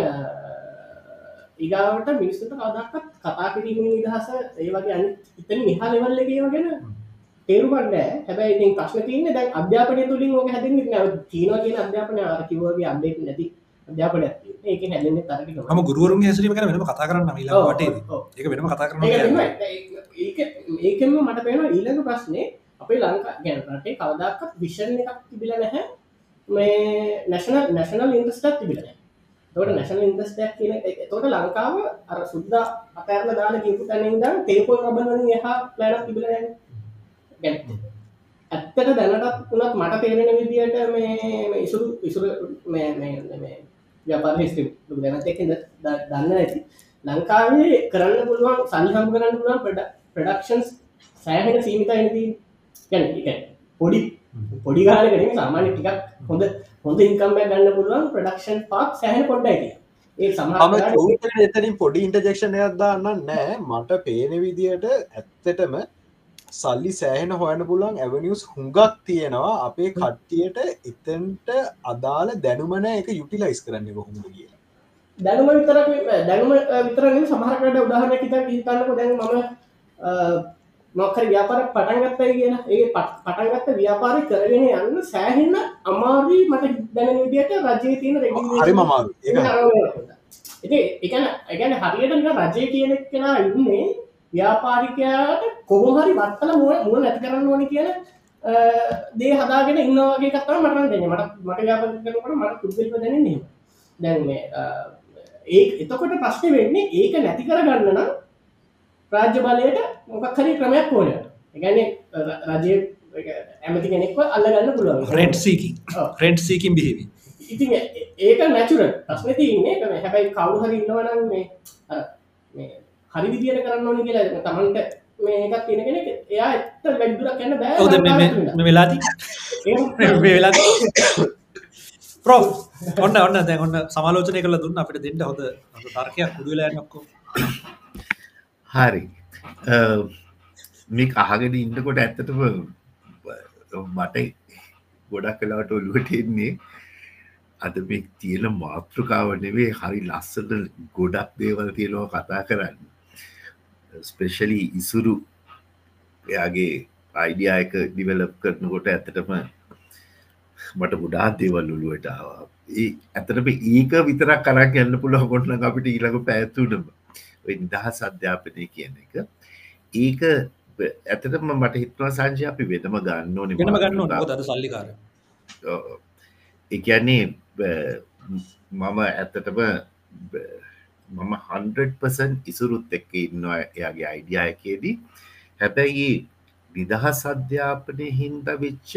ඒගාවට මිනිස්සුට කවදක්ත් කතා කිරීම නිදහස ඒ වගේ අනි ඉතන නිහා ලෙවල්ල එකව ගැන තේරුමට හැබැයි ඉතින් ප්‍රශ්න තියන්න දැන් අධ්‍යාපනය තුළින් ඕක හැදෙන් චීනවා කියන අධ්‍යාපන ආරකිවගේ අන්දෙක් නැති අධ්‍යාපන ඒක හැලෙන්න තරක ම ගුරුවරුන් හැසිරීම කන වෙනම කතා කරන්න ලා වට ඒක වෙනම කතා කරන ඒකම මට පේන ඊළඟ ප්‍රශ්නය අපේ ලංකා ගැන රටේ කවදක්ත් විෂණ එකක් තිබිල නැහැ. මේ නැශන නැශනල් ඉන්දස්ටත් තිබිලන තොට නැශනල් ඉන්දස්ටක් කියන තොට ලංකාව අර සුද්ද අතෑරල දාන කියපු තැනින්ද තේපොල් රබන එහා ප්ලෑනක් තිබිල ඇත්තට දැනටත් වනත් මට තේරෙන විදියට මේ ඉසුරු ඉසුර ව්‍යාපාර හිස්ටි දැනතක දන්න ඇති ලංකාවේ කරන්න පුළුවන් සල්හම් කරන්න පුළුවන් ප්‍රඩ ප්‍රඩක්ෂන්ස් සෑහෙන සීමිතයිනදී ගැන පොඩි පොඩි ගාලකන සාමාන්‍ය ටිකක් හොඳ හොඳ ඉන්කම්ම ගන්න පුළුවන් ප්‍රඩක්ෂන් පාක් සෑහන පොඩ්ඩයි ඒ සම එතනින් පොඩි ඉන්ටජෙක්ෂණයක් දාන්න නෑ මට පේන විදියට ඇත්තටම සල්ලි සෑහෙන හොයන්න පුළුවන් ඇවනිියස් හුඟක් තියෙනවා. අපේ කට්ටියට එතන්ට අදාළ දැනුමන එක යුටිලයිස් කරන්න හොඳ කියලා. දැනුම විතර දැනුම විතරන සමහරකට උදාහරණ හිත හිතන්නක. දැන් මම මොකර ව්‍යාපාර පටන්ගත්තයි කියන ඒ පටන්ගත්ත ව්‍යාපාර කරගෙන යන්න සෑහෙන්න අමාරී මට දැන විදිට රජය තියෙන හරි මමාරු එකන එකන හරියට රජය කියනෙක් කෙනා ඉන්නේ ව්‍යාපාරිකයාට කොහොහරි වත්තල මුව මුව නැති කරන්න ඕනි කියන දේ හදාගෙන ඉන්නවාගේ කත්තර මටන් දෙන්න මට මට ව්‍යාපකරනකට මට පුද්ගලික දැනන්නේ දැන් ඒ එතකොට ප්‍රශ්න වෙන්නේ ඒක නැති කරගන්න නම් රාජ්‍ය බලයට මොකක් හරි ක්‍රමයක් ඕන. එකන රජය ඇමති කෙනෙක්ව අල්ලගන්න පුළුවන්. රෙන්ට් සීකින් රෙන්ට් සීකින් බිහිවී ඉති ඒක නැචුර ප්‍රශ්න තියන්නේ. කම හැබැයි කවු හරි ඉන්නවනම් මේ හරි විදියට කරන්න ඕනි කියලා තමන්ට මේකක් තියෙන කෙනෙක් එයා එත්ත වැඩිදුරක් යන්න බෑ. වෙලාති වෙලා ප්‍රෝ ඔන්න ඔන්න දැ ඔන්න සමාලෝචනය කළ දුන්න අපිට දෙන්න හොඳ තර්කයක්. කුඩුවෙලා නොක්කෝ හරි. මේ අහගෙන ඉන්නකොට ඇත්තටම මට ගොඩක් කලාට ඔලුවට එන්නේ අද මේ තියෙන මාතෘකාව නෙවේ හරි ලස්සට ගොඩක් දේවල් තියෙනවා කතා කරන්න. ස්පෙශලි ඉසුරු එයාගේ අයිඩියයක ඩිවලප් කරනකොට ඇත්තටම මට ගොඩා දේවල් ඔලුවට ආවා. ඒ ඇතටම ඒක විතරක් කරක් යන්න පුළුව ගොටන අපිට ඊළඟ පැත්තුනම නිදහස් අධ්‍යාපනය කියන එක. ඒක ඇතටම මට හිත්වා සංජය අපි වෙනම ගන්න ඕන ගන්න සල්ලිකාර. එකන්නේ මම ඇත්තටම මම හන්පසන් ඉසුරුත් එක්ක ඉන්නවා එයාගේ අයිඩියයකේදී හැබැයි නිදහස් අධ්‍යාපනය හින්ද වෙච්ච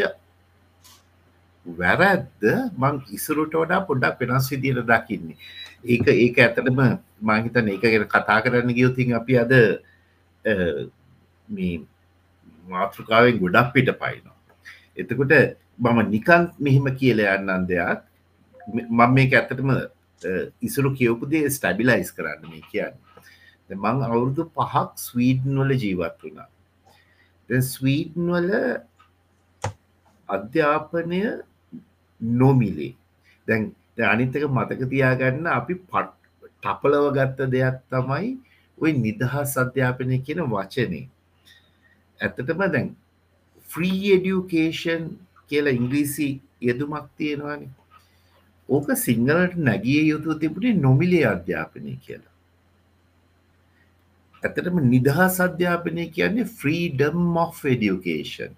වැරැද්ද මං ඉසුරුට වඩා පොඩ්ඩක් වෙනස් විදියට දකින්නේ ඒක ඒක ඇතටම මහිතන ඒක ගැන කතා කරන්න ගියවතින් අපි අද මේ මාතෘකාවෙන් ගොඩක් පිට පයිනවා එතකොට මම නිකන් මෙහෙම කියල යන්නන් දෙයක්. මම මේක ඇත්තටම ඉසුරු කියවපුදේ ස්ටබිලයිස් කරන්න මේ කියන්න. මං අවුරුදු පහක් ස්වීඩන් වල ජීවත් වුණා. ස්වීඩන් වල අධ්‍යාපනය නොමිලේ. දැන් අනිත්තක මතක තියාගන්න අපි පට් ටපලව ගත්ත දෙයක් තමයි ඔය නිදහස් අධ්‍යාපනය කියන වචනේ. ඇත්තටම දැන් ෆ්‍රී එඩියුකේෂන් කියලා ඉංග්‍රීසි යෙදුමක් තියෙනවානි. ඕක සිංහලට නැගිය යුතු තිබුණේ නොමිලේ අධ්‍යාපනය කියලා. ඇතටම නිදහස් අධ්‍යාපනය කියන්නේ ෆ්‍රීඩම් of ඩියුකේෂන්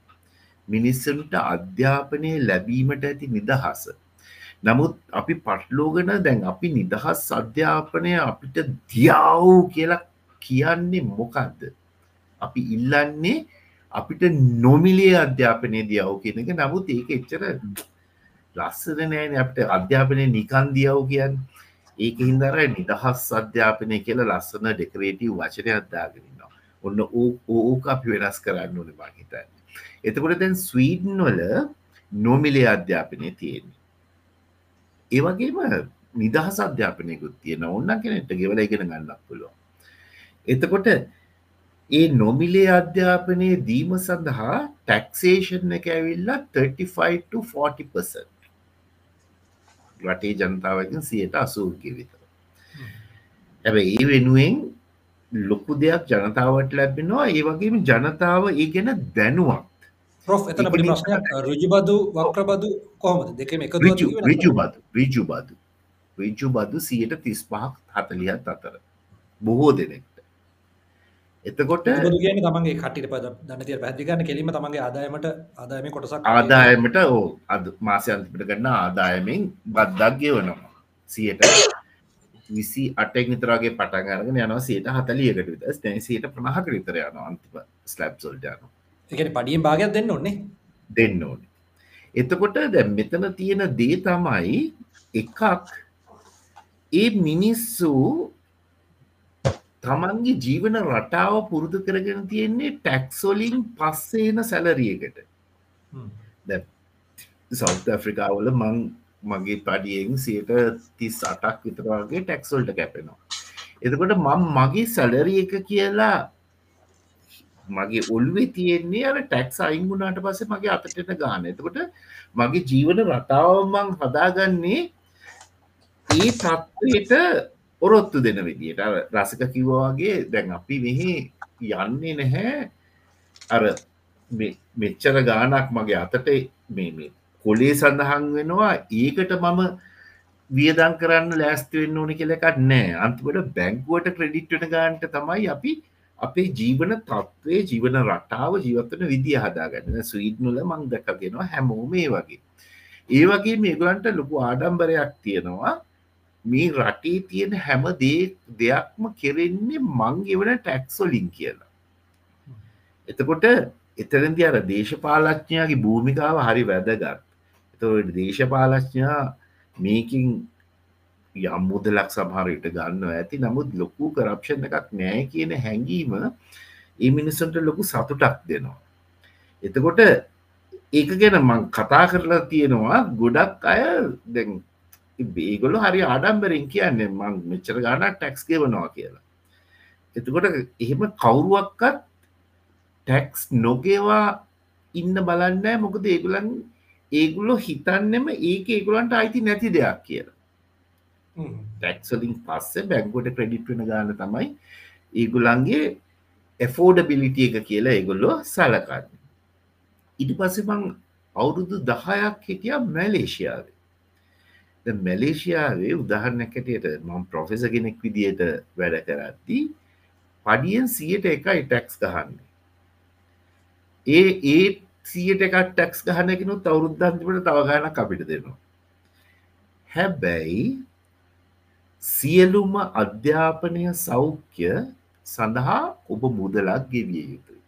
මිනිස්සුන්ට අධ්‍යාපනය ලැබීමට ඇති නිදහස. නමුත් අපි පටලෝගන දැන් අපි නිදහස් අධ්‍යාපනය අපිට දියාව් කියලා කියන්නේ මොකක්ද අපි ඉල්ලන්නේ අපිට නොමිලේ අධ්‍යාපනය දියාව කියන එක. නමුත් ඒක එච්චර ලස්සන නෑන. අපට අධ්‍යාපනය නිකන් දියාව කියන්න. ඒක හින්දර නිදහස් අධ්‍යාපනය කියල ලස්සන ඩෙකරේටව වචනය අත්දාගෙනන්නවා ඔන්න ඕක අපි වෙනස් කරන්න ඕන මහිතන්න එතකොට දැන් ස්වීඩන් වල නොමිලේ අධ්‍යාපනය තියෙන්නේ. ඒවගේම නිදහස් අධ්‍යාපනයකුත් තියෙන ඔන්න කෙනෙට ගෙවල ඉගෙන ගන්නක් පුළුවන්. එතකොට ඒ නොමිලේ අධ්‍යාපනය දීම සඳහා ටැක්සේෂන් එක ඇවිල්ලා 35 රටේ ජනතාවකින් සියට අසූර්ගය විතර. හැබ ඒ වෙනුවෙන් ලොකු දෙයක් ජනතාවට ලැබෙනවා. ඒ වගේම ජනතාව ඒ ගැන දැනුවක් ප්‍රෝ් එතන පඩි ප්‍රශ්නයක්. රජුබදු වක්‍රබදු කොහොමද? දෙකම එක රිජු බදු රිජු බදු රිජු බදු සියට තිස් පහක් හතලියත් අතර. බොහෝ දෙනෙක්ට. එතකොට කියන තමන්ගේ කටිට පද දන්නතිය පැදිගන්න කෙලීම තමන්ගේ ආදායමට ආදායම කොටසක් ආදායමට ඕ අද මාසයන්තිපට ගන්න ආදායමෙන් බද්දක් ගෙවනවා. සියට විසි අටෙක් නිතරගේ පටන්ගරගෙන යනවා. සයට හතලියකට විත දැන් සයට ප්‍රමහක විතර යන අන්තිප ස්ලබ් සොල්ට යනවා එකන පඩියෙන් භාගයක් දෙන්න ඔන්නේ දෙන්න ඕනේ. එතකොට දැ මෙතන තියෙන දේ තමයි එකක්. ඒ මිනිස්සු තමන්ගේ ජීවන රටාව පුරුදු කරගෙන තියෙන්නේ ටැක්සොලින් පස්සේන සැලරියකට සෞත ඇෆ්‍රිකාවල මං මගේ පඩියෙන් සියට තිස් අටක් විතරවාගේ ටැක්සොල්ට කැපෙනවා. එතකොට මං මගේ සැලරිය එක කියලා මගේ ඔල්ුවේ තියෙන්නේ අර ටැක්ස් අයිංගුණට පස්සේ මගේ අතටට ගාන. එතකොට මගේ ජීවන රටාවමං හදාගන්නේ ඒ තත්වයට ඔරොත්තු දෙන විදියට. රසක කිව්වාගේ දැන් අපි මෙහි යන්නේ නැහැ. අර මෙච්චර ගානක් මගේ අතට මේ කොලේ සඳහන් වෙනවා. ඒකට මම වියදන් කරන්න ලෑස්තිවෙන්න ඕනි කෙලෙකත් නෑ අන්තිකට බැංකුවට ක්‍රඩිට්ට ගාන්ට තමයි අපි අපේ ජීවන තත්ත්වය ජීවන රටාව ජීවත්වන විදිහ හදාගන්න. ස්වීඩ්නුල මං දැකගෙනවා හැමෝම මේ වගේ. ඒ වගේ මේගලන්ට ලොකු ආඩම්බරයක් තියෙනවා. මේ රටේ තියෙන හැම දේ දෙයක්ම කෙරෙන්නේ මංගෙවන ටැක්සොලින් කියලා. එතකොට එතරදි අර දේශපාලච්ඥයාගේ භූමිකාව හරි වැදගත්. එතවට දේශපාලච්ඥා මේකින් යම් මුදලක් සමහරයට ගන්න ඇති. නමුත් ලොකු කරප්ෂණ එකක් නෑ කියන හැඟීම ඒ මිනිස්සන්ට ලොකු සතුටක් දෙනවා. එතකොට ඒක ගැන මං කතා කරලා තියෙනවා. ගොඩක් අය දැන් ඒගොලු හරි ආඩම්බරින් කියන්නේ මං මෙච්චර ගානක් ටැක්ස් ගෙවනවා කියලා. එතකොට එහෙම කවුරුවක්කත් ටැක්ස් නොගේවා ඉන්න බලන්නෑ මොකද ඒගුලන් ඒගුලො හිතන්නෙම ඒක ඒගුලන්ට අයිති නැති දෙයක් කියලා. Mm-hmm. ටැක්සලින් පස්සේ බැංකුවට ක්‍රඩිට් වෙන ගාන තමයි ඒගුලන්ගේ එෆෝඩබිලිටිය එක කියලා ඒගොල්ලො සලකන්න. ඉට පස්සෙ මං අවුරුදු දහයක් හිටිය මැලේෂයාවේ මැලේෂයාවේ උදාහරණැකටයට මං ප්‍රොෆෙස කෙනෙක් විදියට වැඩ කරද්දී පඩියෙන් සියට එකයි ටැක්ස් ගහන්නේ. ඒ ඒ සියට එකක් ටැක්ස් ගහනකනුත් අවුරුද්ධන්තිමට තවගානක් අපිට දෙනවා. හැබැයි සියලුම අධ්‍යාපනය සෞඛ්‍ය සඳහා ඔබ මුදලක් ගෙවිය යුතුයි.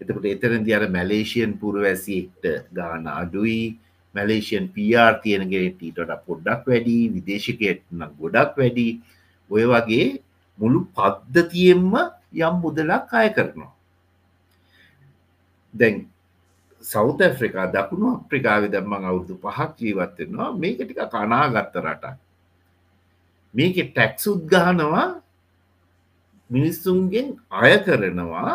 එතකට එතරදි අර මැලේෂයන් පුරවැසිෙක්ට ගාන අඩුයි මැලේෂයන් PR තියෙනගෙනටීටට පොඩ්ඩක් වැඩි විදේශකයට නම් ගොඩක් වැඩි ඔය වගේ මුළු පද්ධතියෙන්ම යම් මුදලක් අය කරනවා. දැන් සෞත ඇෆ්‍රිකා දකුණු අප්‍රිකාවි දම්මං අවුදු පහක් ජීවත්වෙනවා මේක ටික කනාගත්ත රටක් මේක ටැක්ස් උද්ගානවා මිනිස්සුන්ගෙන් අය කරනවා.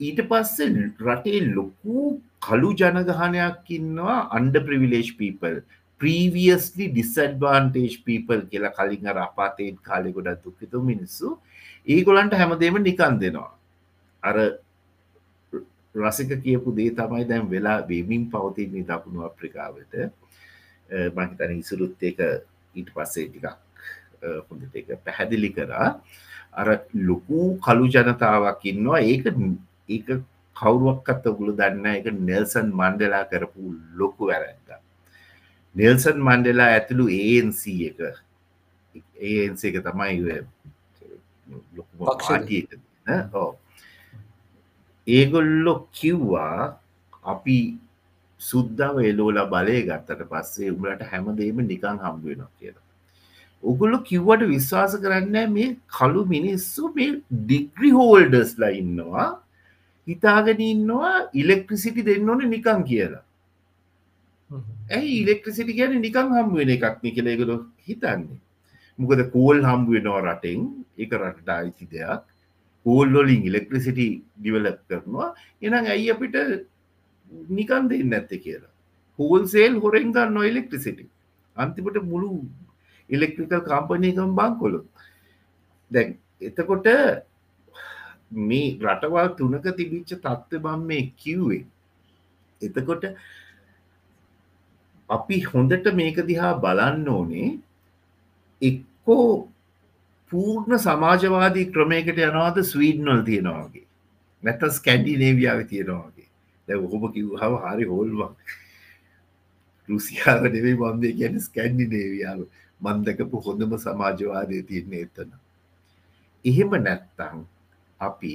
ඊට පස්සේ රටේ ලොකු කළු ජනගහනයක් ඉන්නවා අන්ඩ ප්‍රවිලේජ් පීපල් ප්‍රීවියස්ලි ඩිසඩ්වාන්ටේජ් පීපල් කියලා කලින් අර අපාතයෙන් කාලෙ ගොඩත් දුක්කිතු මිනිස්සු. ඒගොලන්ට හැමදේම නිකන් දෙනවා. අර රසික කියපු දේ තමයි දැන් වෙලා වෙමින් පවතින්නේ දකුණු අප්‍රිකාවට. මහිතන ඉසුරුත් එක ඊට පස්සේ ටිකක් හොඳට එක පැහැදිලි කරා. අර ලොකු කළු ජනතාවක් ඉන්නවා. ඒක ඒක කවුරුවක්කත් ඔගුළු දන්න එක නෙල්සන් මණ්ඩලා කරපු ලොකු වැරැද්ද නෙල්සන් මණ්ඩලා ඇතුළු ANC එක. ANC එක තමයි ඒගොල්ලො කිව්වා අපි සුද්දාව එලෝල බලය ගත්තට පස්සේ උඹලට හැමදේම නිකං හම්බුවෙනවා කියලා ඔගොල්ලො කිව්වට විශ්වාස කරන්න මේ කළු මිනිස්සු මේ ඩිග්‍රි හෝල්ඩස්ලා ඉන්නවා. හිතාගෙන ඉන්නවා ඉලෙක්ට්‍රිසිටි දෙන්න ඕන නිකං කියලා. ඇයි ඉලෙක්ට්‍රසිටි ගැන නිකං හම්බුවෙන එකක්න කියලෙගොල හිතන්නේ. මොකද කෝල් හම්බුවෙනවා රටෙන්. එක රටට අයිති දෙයක්. කෝල්ලොලින් ඉලෙක්ට්‍රසිටි ඩිවලක් කරනවා. එනම් ඇයි අපිට නිකන් දෙන්න ඇත්ත කියලා? හෝල්සේල් හොරෙන් ගන්න ඉලෙක්ට්‍රසිටි අන්තිමට මුළු ඉලෙක්ට්‍රිකල් කම්පනයකම් බංකොලු. දැන් එතකොට මේ රටවල් තුනක තිබිච්ච තත්ත්ව බම් මේ කිව්වේ. එතකොට අපි හොඳට මේක දිහා බලන්න ඕනේ. එක්කෝ පූර්ණ සමාජවාදී ක්‍රමයකට යනවාද ස්වීඩ්නොල් තියෙනවාගේ නැත ස්කැන්ඩි නේවියාව තියෙනවාගේ දැ ඔහොම කිව් හව හරි හෝල්වක් රුසියාව නෙවේ බන්දේ ගැන ස්කැන්ඩි නේවියාව මන්දකපු හොඳම සමාජවාදය තියන්නේ එතන. එහෙම නැත්තං අපි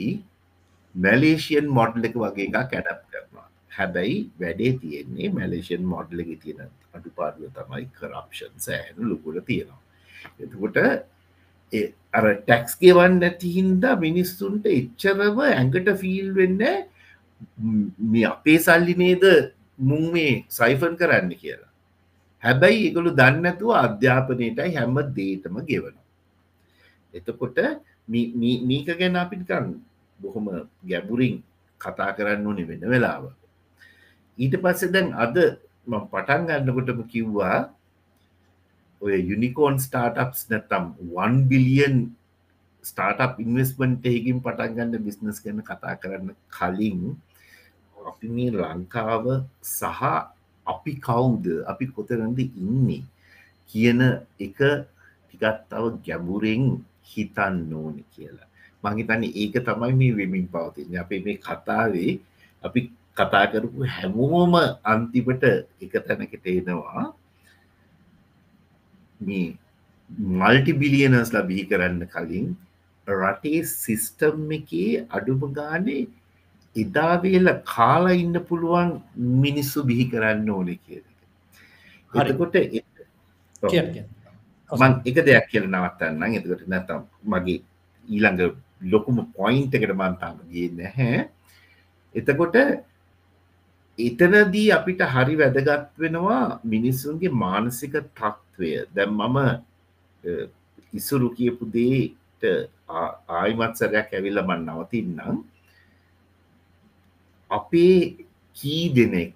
මැලේෂයන් මොඩ්ල එක වගේ එකක් කැඩප් කරනවා. හැබැයි වැඩේ තියෙන්නේ මැලේෂන් මොඩ්ල එක තියෙන අඩුපාඩුව තමයි කරප්ෂන් සෑහන ලොකුට තියෙනවා. එතකොට අර ටැක්ස් ගෙවන් නැති හින්දා මිනිස්සුන්ට එච්චරව ඇඟට ෆීල් වෙන්න මේ අපේ සල්ලි නේද මුන් මේ සයිෆන් කරන්න කියලා. හැබැයි එකළු දන්නතුව අධ්‍යාපනයටයි හැම දේටම ගෙවනවා. එතකොට මීක ගැන අපිකන් බොහොම ගැබුරින් කතා කරන්න ඕනෙ වෙන වෙලාව ඊට පස්සේ දැන් අද පටන් ගන්නකොටම කිව්වා ඔය යුනිකෝන් ස්ටාටප්ස් නැතම් 1 බිලියන් ස්ටාටප් ඉන්වස්මන්ට එකින් පටන්ගන්න බිස්නස් ගැන කතා කරන්න කලින් අපි මේ ලංකාව සහ අපි කවුද? අපි කොතරන්ද ඉන්නේ? කියන එක ටිකත් තව ගැඹුරෙන් හිතන්න ඕනි කියලා. මහිතන්න ඒක තමයි මේ වෙමින් පවතින්න. අපේ මේ කතාවේ අපි කතා කරපු හැමෝම අන්තිමට එක තැනකට එනවා. මේ මල්ටි බිලියනස්ලා බිහි කරන්න කලින් රටේ සිස්ටම් එකේ අඩුම ගානේ එදාවේල කාලා ඉන්න පුළුවන් මිනිස්සු බිහි කරන්න ඕන කිය හරිකොට මං එක දෙයක් කියල නවත්තන්න එතකට නැතම් මගේ ඊළඟ ලොකුම පොයින්ට එකට මන්තාම ගේ නැහැ. එතකොට එතනදී අපිට හරි වැදගත් වෙනවා මිනිස්සුන්ගේ මානසික තත්ත්වය. දැම් මම ඉසුරු කියපු දේට ආයිමත් සරයක් ඇවිල්ල මන් නවතින්නම් අපේ කී දෙනෙක්?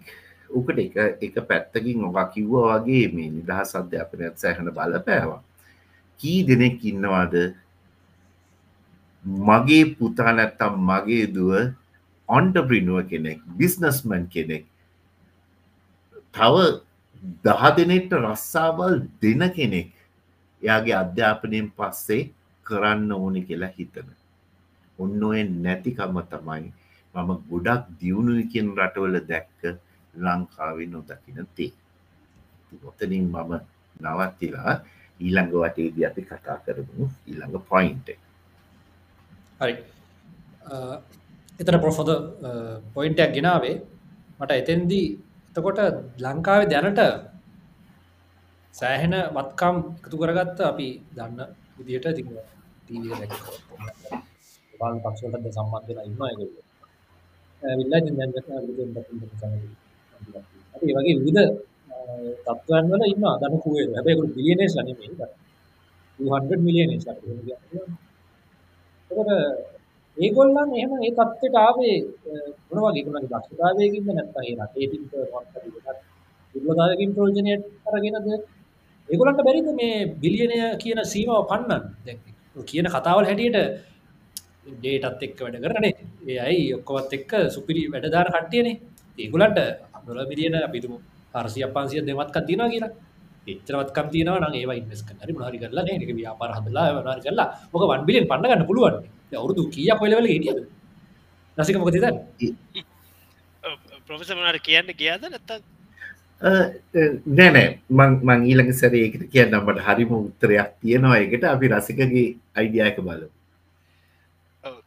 උකට එක එක පැත්තකින් ඔවා කිව්වා වගේ මේ නිදහස් අධ්‍යාපනයත් සැහන බලපෑවා. කී දෙනෙක් ඉන්නවාද? මගේ පුතා නැත්තම් මගේ දුව ඔන්ටප්‍රිනුව කෙනෙක් බිස්නස්මන් කෙනෙක්. තව දහ දෙනෙට රස්සාවල් දෙන කෙනෙක් එයාගේ අධ්‍යාපනයෙන් පස්සේ කරන්න ඕනි කියලා හිතන. ඔන්න ඔය නැතිකම තමයි මම ගොඩක් දියුණුව කියෙන් රටවල දැක්ක ලංකාවේ නොදකින තේ. ඔතනින් මම නවත්තිලා ඊළඟ වටේදී අපි කතා කරමු ඊළඟ පොයින්ට හරි. එතන පොෆොද පොයින්ටයක් ගෙනාවේ. මට එතෙන්දී එතකොට ලංකාවේ දැනට සෑහෙන වත්කම් එකතු කරගත්ත අපි දන්න විදියට ති පක්ෂලට සම්බන්ධන ඉන්න විල්ලා වගේ විද තත්වයන් වල ඉන්න අදන පුුවේ හැබැකුට බිලියනස් ලනීම 200 මිලියනස් ඒගොල්ලන් එහෙම ඒ තත්ත්වයට ආවේ මොන වගේ? ඒගොල්ලන්ගේ දක්ෂතාවයකින්ද නැත්නම් ඒ රටේ තිබ්බ දුර්වලතාවයකින් ප්‍රයෝජනයට අරගෙනද ඒගොල්ලන්ට බැරිද මේ බිලියනය කියන සීමාව පන්නන්න? දැන් කියන කතාවල් හැටියට ඩේටත් එක්ක වැඩ කරනේ ඒ අයි ඔක්කොවත් එක්ක සුපිරි වැඩදාර කට්ටියනේ. ඒගුලන්ට අඩොල මිලියන පිතුම හරසිය පන්සිය දෙමත්ක තියෙන කියලා. එච්චරවත්කම් තියෙන නම් ඒ ඉන්ස් කර හරි කරලා එක ව්‍යාපාර හදලා වනාරි කරලා මොක වන් බිලියන් පන්නගන්න පුළුවන්. අවුරුදු කිය පොලවල හිටියද? නසික මොක තිතන් ප්‍රොෆෙසමනාට කියන්න කියද නැත්තන් නෑනෑ මං මං ඊළඟ සැරයකට කියන්නම්ට හරිම උත්තරයක් තියෙනවා. එකට අපි රසිකගේ අයිඩියයක බලු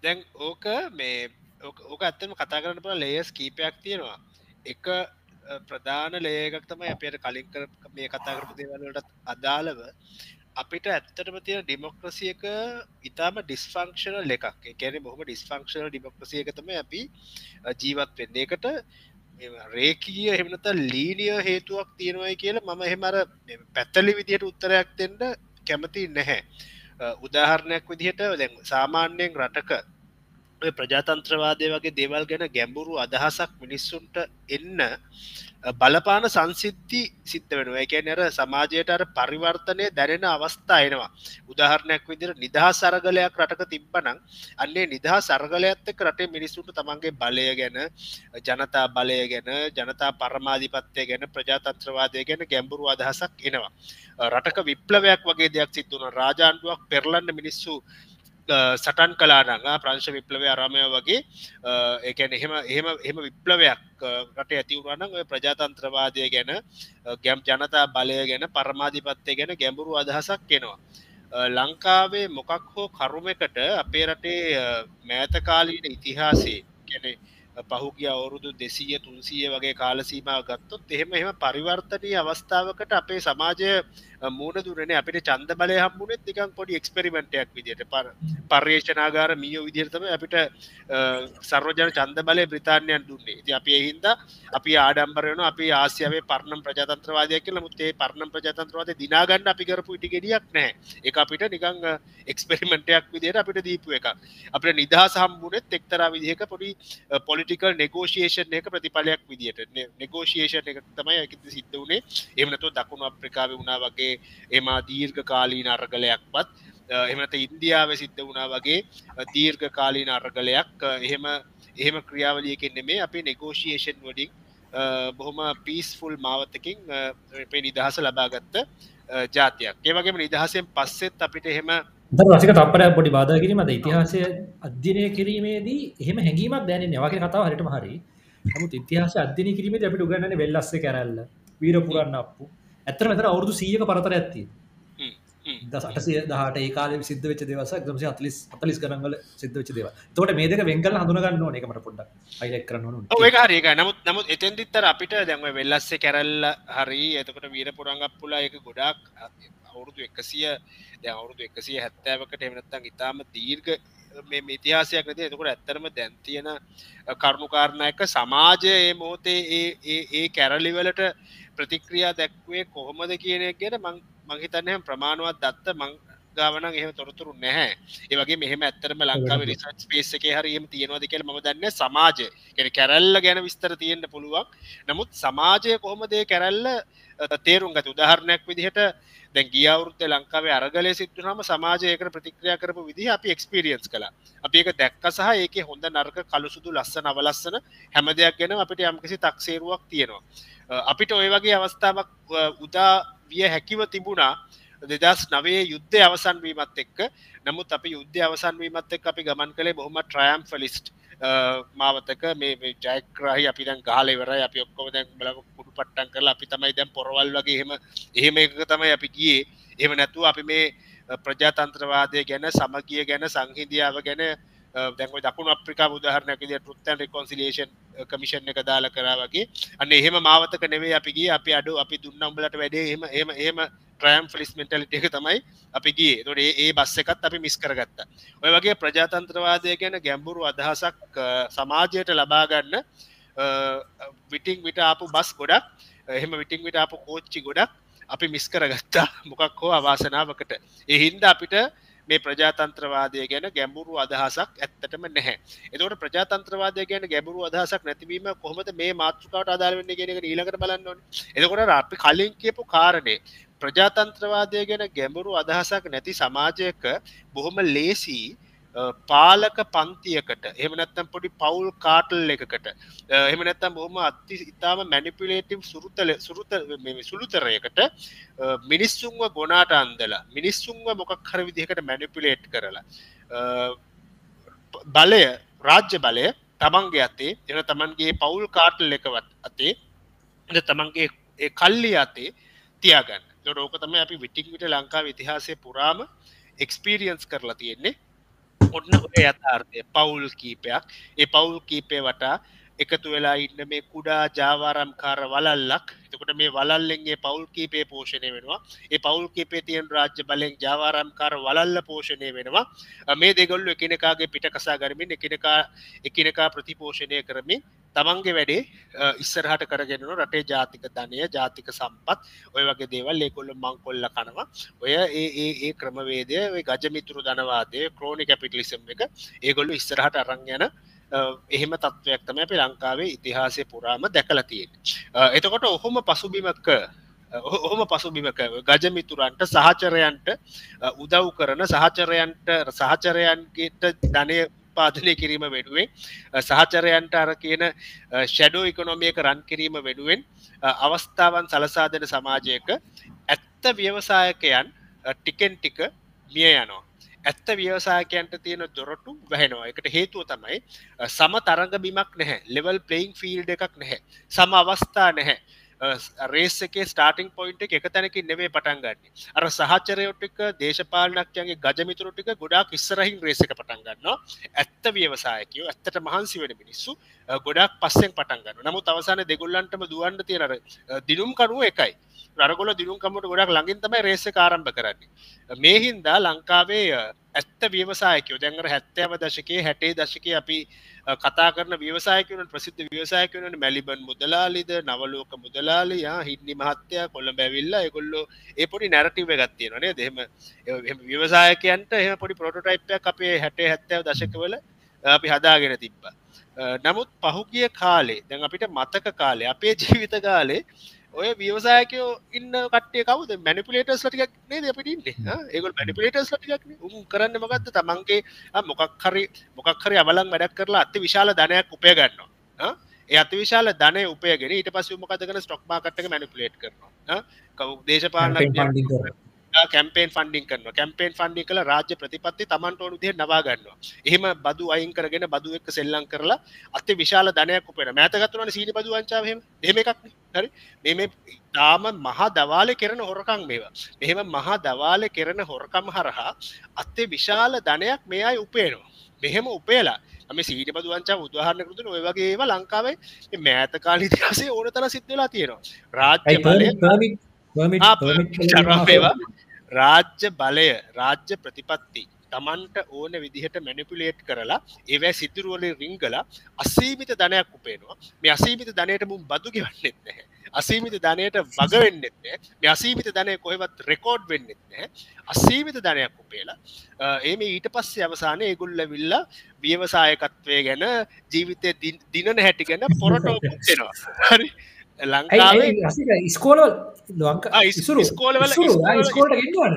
දැන් ඕක මේ ඕක ඇත්තම කතා කරන්න පල ලේස් කීපයක් තියෙනවා. එක ප්‍රධාන ලේකක් තමයි අපට කලින් කර මේ කතා කරපු දේවල්ලට අදාළව අපිට ඇත්තටම තියෙන ඩිමොක්‍රසියක ඉතාම ඩිස්ෆංක්ෂණ එකක්. කැන බොහම ඩිස්ෆංක්ෂණ ඩිමොක්‍රසියක තම අපි ජීවත් වෙන්නේ. එකට රේකීය හෙමනත ලීනිය හේතුවක් තියෙනවයි කියලා මම එහෙමර පැත්තලි විදිහට උත්තරයක් දෙෙන්ට කැමති නැහැ. උදාහරණයක් විදිහට දැන් සාමාන්‍යයෙන් රටක ප්‍රජාතන්ත්‍රවාදය වගේ දේවල් ගැන ගැඹුරු අදහසක් මිනිස්සුන්ට එන්න බලපාන සංසිද්ධි සිද්ධ වෙනවා. එකැන අර සමාජයට අර පරිවර්තනය දැනෙන අවස්ථා එනවා. උදාහරණයක් විදිර නිදහා සරගලයක් රටක තිබ්බනං අන්නේ නිදහා සර්ගලයක්ත් එක් රටේ මිනිස්සුන්ට තමන්ගේ බලය ගැන ජනතා බලය ගැන ජනතා පරමාධිපත්වය ගැන ප්‍රජාතන්ත්‍රවාදය ගැන ගැඹුරු අදහසක් එනවා. රටක විප්ලවයක් වගේ දෙයක් සිත්තුන රාජාන්ඩුවක් පෙරලන්න මිනිස්සු සටන් කලානඟ ප්‍රංශ විප්ලවය අරමය වගේ ඒැන එහෙම එහෙම එහෙම විප්ලවයක් රට ඇතිවුණනං ඔය ප්‍රජාතන්ත්‍රවාදය ගැන ගැම් ජනතා බලය ගැන පරමාධිපත්තය ගැන ගැඹුරු අදහසක් කෙනවා ලංකාවේ මොකක් හෝ කරුමකට අපේ රටේ මෑතකාලීන ඉතිහාසේ කැනෙ පහුගිය අවුරුදු දෙසීය තුන්සිය වගේ කාලසීමාව ගත්තොත් එහෙම එහෙම පරිවර්තනය අවස්ථාවකට අපේ සමාජය මූුණ දුරන අපිට චන්ද බලය හම්බුණෙත් නිකන් පොඩි එක්ස්පෙරිමෙන්ටයක් විදිට පර පර්යේෂනාගාර මියෝ විදිරතම අපිට සර්වජන චන්ද බලය බ්‍රතාානයන් දුන්නේ. ති අපි එහින්ද අපි ආඩම්බරයන අපි ආසියාවේ පරණම් ප්‍රජාතන්ත්‍රවාදය කියල. මුත්තේ පරණම් ප්‍රජාතන්ත්‍රවාද දිනාගන්න අපි කරපු ඉටි ගෙඩියක් නෑ එක අපිට නිකං එක්ස්පෙරිමෙන්ටයක් විදියට අපිට දීපු එක අපට නිදහා සම්බුණෙත් එක්තරා විදිහක පොඩි පොලිටිකල් නෙගෝෂේෂන් එක ප්‍රතිඵලයක් විදිට නෙගෝෂේෂන් එක තමයි ඇකිත සිද්ධ වනේ එමනතු දකුණු අප්‍රිකාව වුණා වගේ වගේ එම දීර්ඝ කාලීන අර්ගලයක් පත් එමත ඉන්දියාව සිද්ධ වුණා වගේ දීර්ඝ කාලීන අර්ගලයක් එහෙම එහෙම ක්‍රියාවලියකෙන් නෙමේ අපි නෙගෝෂියේෂන් වඩින් බොහොම පිස්ෆුල් මාවතකින් පේ නිදහස ලබාගත්ත ජාතියක්. ඒවගේම නිදහසෙන් පස්සෙත් අපිට එහෙම රසික තපර පොඩි බාධ කිරීමද ඉතිහාසය අධ්‍යනය කිරීමේදී එහෙම හැඟීමක් දැන නවගේ කතාව හරිටම හරි. නමුත් ඉතිහාස අධ්‍යන කිරීම අපිට උගන්නන වෙල්ලස්ස කරල්ල වීරපුරන්න අපපු. ඇතර මෙතර අවුරදු සීයක පරතර ඇත්ති දසටසය දහට ඒකාල සිද්ධ වෙච දවස ගමස අතලිස් අතලිස් කරනගල සිද්ධ වෙච දේව තොට මේදක වෙංගල හඳුනගන්න ඕන. එකමට පොඩ්ඩ අයිලක් කරන්න ඒකාරක නමුත් නමුත් එතැන්දිත්තර අපිට දැම වෙල්ලස්සේ කැරල්ල හරි එතකට වීර පුරංගක් පුලා එක ගොඩක් අවුරුදු එකසිය අවුරුදු එකසිය හැත්තෑවකට එමනත්තන් ඉතාම දීර්ග මේ ඉතිහාසයක් නති එතකොට ඇත්තරම දැන්තියෙන කරුණුකාරණයක සමාජය ඒ මොහොතේ ඒ ඒ කැරලිවලට ප්‍රතික්‍රියා දැක්වේ කොහොමද කියනෙක් ගැන මංහිතන්නය ප්‍රමාණුවත් දත්ත මං ගාවන එහම තොරතුරු නැහැ. ඒවගේ මෙහම ඇත්තරම ලංකාව රිසර්ච් පේසක හරිම තියෙනවාද කියල ම දන්න සමාජය. කැරල්ල ගැන විස්තර තියෙන්න්න පුළුවන්. නමුත් සමාජය කොහොමදේ කැරල්ල තේරුම් ගත. උදාහරණයක් විදිහට දැන් ගියවුරුද්ධ ලංකාවේ අරගලය සිත්තුනම සමාජයක ප්‍රතික්‍රියා කරපු විදි අපි එක්ස්පිරියන්ස් කලා අපි එක දැක්ක සහ ඒක හොඳ නර්ක කලුසුදු ලස්සන අවලස්සන හැම දෙයක් ගැන අපිට යම්කිසි තක්සේරුවක් තියෙනවා. අපිට ඔය වගේ අවස්ථාවක් උදා විය හැකිව තිබුණා දෙදස් නවේ යුද්ධ අවසන්වීමත් එක්ක. නමුත් අපි යුද්ධ අවසන්වීමත් එක් අපි ගමන් කළේ බොහොම ට්‍රයම් ෆලිස්ට් මාවතක මේ ජයක්‍රහි අපි දැන් ගාලෙවර අපි ඔක්කොම දැන් බල කුඩු පට්ටන් කරලා අපි තමයි දැන් පොරවල් වගේ එහෙම එහෙම එක තමයි අපි ගියේ. එහෙම නැතුව අපි මේ ප්‍රජාතන්ත්‍රවාදය ගැන සමගිය ගැන සංහිදියාව ගැන දැන්ව දකුණු අප්‍රිකා උදාහරණයක් විදිහට ට්‍රුත් ඇන්ඩ් රිකොන්සිලියේෂන් කමිෂන් එක දාලා කරා වගේ. අන්න එහෙම මාවතක නෙවෙයි අපි ගියේ. අපි අඩු අපි දුන්න උඹලට වැඩේ එහෙම එහෙම එහෙම ට්‍රයම් ෆලිස් මෙන්ටලිට එක තමයි අපි ගිය. තොට ඒ බස්ස එකත් අපි මිස් කරගත්ත. ඔය වගේ ප්‍රජාතන්ත්‍රවාදය ගැන ගැම්බුරු අදහසක් සමාජයට ලබාගන්න විටිං විට ආපු බස් ගොඩක් එහෙම විටිං විට ආපු කෝච්චි ගොඩක් අපි මිස් කරගත්තා. මොකක් හෝ අවාසනාවකට. එහින්ද අපිට මේ ප්‍රජාතන්ත්‍රවාදය ගැන ගැඹුරු අදහසක් ඇත්තටම නැහැ. එතවට ප්‍රජාතන්ත්‍රවාදය ගැන ගැඹුරු අදහසක් නැතිවීම කොහොමද මේ මාතෘකාවට අදාලවෙන්න ගෙනක ඊලකට බලන්න එතකොට අපි කලින් කියපු කාරණය ප්‍රජාතන්ත්‍රවාදය ගැන ගැඹුරු අදහසක් නැති සමාජයක බොහොම ලේසි පාලක පන්තියකට එමනත්තම් පොඩි පවුල් කාටල් එකකට. එමනත්තම් බොහම අත්ති ඉතාම මැනිපිලේටම් සුරුතල සුරුත සුළුතරයකට මිනිස්සුන්ව ගොනාට අන්දලා මිනිස්සුන්ව මොකක් හර විදිහකට මැනිපිලේට් කරලා බලය රාජ්‍ය බලය තමන්ගේ අතේ එන තමන්ගේ පවුල් කාටල් එකවත් අතේ තමන්ගේ කල්ලි අතේ තියාගන්න. රෝක තම අපි විටිංවිට ලංකා ඉතිහාසය පුරාම එක්ස්පීරියන්ස් කරලා තියෙන්නේ. ඔන්න ඔය යථාර්ථය. පවුල් කීපයක්. ඒ පවුල් කීපය වටා එකතු වෙලා ඉන්න මේ කුඩා ජාවාරම්කාර වලල්ලක්. එතකොට මේ වලල්ලෙන්ගේ පවුල් කීපේ පෝෂණය වෙනවා. ඒ පවුල් කීපේ තියන් රාජ්‍ය බලෙන් ජාවාරම්කාර වලල්ල පෝෂණය වෙනවා. මේ දෙගොල්ලු එකනකාගේ පිට කසා ගරමින් එකනකා එකනකා ප්‍රතිපෝෂණය කරමින් තමන්ගේ වැඩේ ඉස්සරහට කරගෙනන රටේ ජාතික ධනය ජාතික සම්පත් ඔය වගේ දේවල් ඒකොල්ල මංකොල්ල කනවා. ඔය ඒ ඒ ක්‍රමවේදය ගජමිතුරු ධනවාදය ක්‍රෝණි කැපිටලිසම් එක ඒගොල්ලු ඉස්සරහට අරං යන එහෙම තත්ත්වයක් තම අපි ලංකාවේ ඉතිහාසය පුරාම දැකලතියෙන් එතකොට ඔහොම පසුබිමක්ක ඔහොම පසුබිමක ගජමිතුරන්ට සහචරයන්ට උදව් කරන සහචරයන්ට සහචරයන්ගේට ධනය පාදනය කිරීම වෙනුවෙන් සහචරයන්ට අර කියන ෂැඩෝ ඉකොනොමියක රන් කිරීම වෙනුවෙන් අවස්ථාවන් සලසාදන සමාජයක ඇත්ත ව්‍යවසායකයන් ටිකෙන් ටික මිය යනවා. ඇත්ත ව්‍යවසායකයන්ට තියෙන දොරටු වැහෙනවා. එකට හේතුව තමයි සම තරඟ බිමක් නැහැ. ලෙවල් ප්ලයින් ෆිල්ඩ එකක් නැහැ. සම අවස්ථා නැහැ. රේසකේ ස්ටාටිං පොයින්ට එක තැනකින් නෙවේ පටන් ගන්න. අර සහචරයොටික දේශපාලනක්යගේ ගජමිතුරටික ගොඩක් ඉස්සරහින් රේසක පටන් ගන්නවා. ඇත්ත ව්‍යවසායකයෝ ඇත්තට මහන්සි වෙන මිනිස්සු ගොඩක් පස්සෙන් පටන් ගන්න නමුත් අවසාන දෙගොල්ලන්ටම දුවන්ට තියෙනර දිනුම් කරුව එකයි. රගොල දිනුම්කමට ගොඩක් ළඟින් තමයි රේස ආරම්භ කරන්නේ. මේ හින්දා ලංකාවේ ඇත්ත ව්‍යවසායකයෝ දැන්ගර හැත්තෑව දශකයේ හැටේ දශක අපි කතා කරන ව්‍යවසායකවන ප්‍රසිද්ධ ව්‍යවසායකවන මැලිබන් මුදලාලිද නවලෝක මුදලාලයා හින්නි මහත්තයා කොළ බැවිල්ලා එකොල්ලෝ ඒ පොඩි නැරටිව ගත්තියනේ දෙහෙම ව්‍යවසායකයන්ට එහ පොඩි පොටටයිප්යක් අපේ හැටේ හැත්තෑව දශකවල අපි හදාගෙන තිබ්බ. නමුත් පහුගිය කාලේ දැන් අපිට මතක කාලේ අපේ ජීවිත කාලේ ඔය ව්‍යවසායකයෝ ඉන්න කටේ කවද? මැනිපිලේටස් ලටිකක් නේ අපිට ඉන්නේ? ඒගොල් මැනිපිලේටස් ලටිකක් උන් කරන්න මොකක්ද තමන්ගේ මොකක් හරි මොකක් හරි අවලන් වැඩක් කරලා අති විශාල ධනයක් උපය ගන්නවා. අති විශාල ධනය උපයගෙන ඊට පස්ස මොකදගෙන ස්ටොක් මාකට්ක මැනිපිලේට් කරනවා. කව දේශපාලන කැම්පේන් ෆන්ඩින් කරන කැම්පේන් ෆන්ඩි කළ රාජ්‍ය ප්‍රතිපත්ති තමන්ට ඕනු දේ නවාගන්නවා එහෙම බදු අයින් කරගෙන බදු එක්ක සෙල්ලං කරලා අති විශාල ධනයක් උපෙන මෑතගත්වන සීනි බදු වංචාවහෙම දෙම එකක් හරි? මෙම තාම මහා දවාල කෙරෙන හොරකං මේවා. මෙහෙම මහා දවාල කෙරෙන හොරකම් හරහා අත්තේ විශාල ධනයක් මේ අයි උපේනවා මෙහෙම උපේලා ම සීට පදුවංචා උදාහරණ කරුතුන ඔය වගේම ලංකාවේ මෑත කාලිතිහසේ ඕන තල සිද්ධලා තියෙනවා. රාජ්‍ය බලය රාජ්‍ය බලය රාජ්‍ය ප්‍රතිපත්ති තමන්ට ඕන විදිහට මැනිපුලේට් කරලා ඒවැ සිදුරුවලින් රිංගලා අසීමිත ධනයක් උපේනවා මේ අසීමිත ධනයට මුම් බදු ගෙවන්නෙත් නැහැ. අසීමිත ධනයට වගවෙන්නෙත් මේ අසීමිත ධනය කොහෙවත් රෙකෝඩ් වෙන්නෙත් නෑ අසීමිත ධනයක් උපේලා ඒම ඊට පස්සේ අවසානය ඒගුල්ල විල්ල ව්‍යවසායකත්වය ගැන ජීවිතය දිනන හැටි ගැන පොරටෝ ෙනවා හරි. ලංකාවේ ගෙන්වන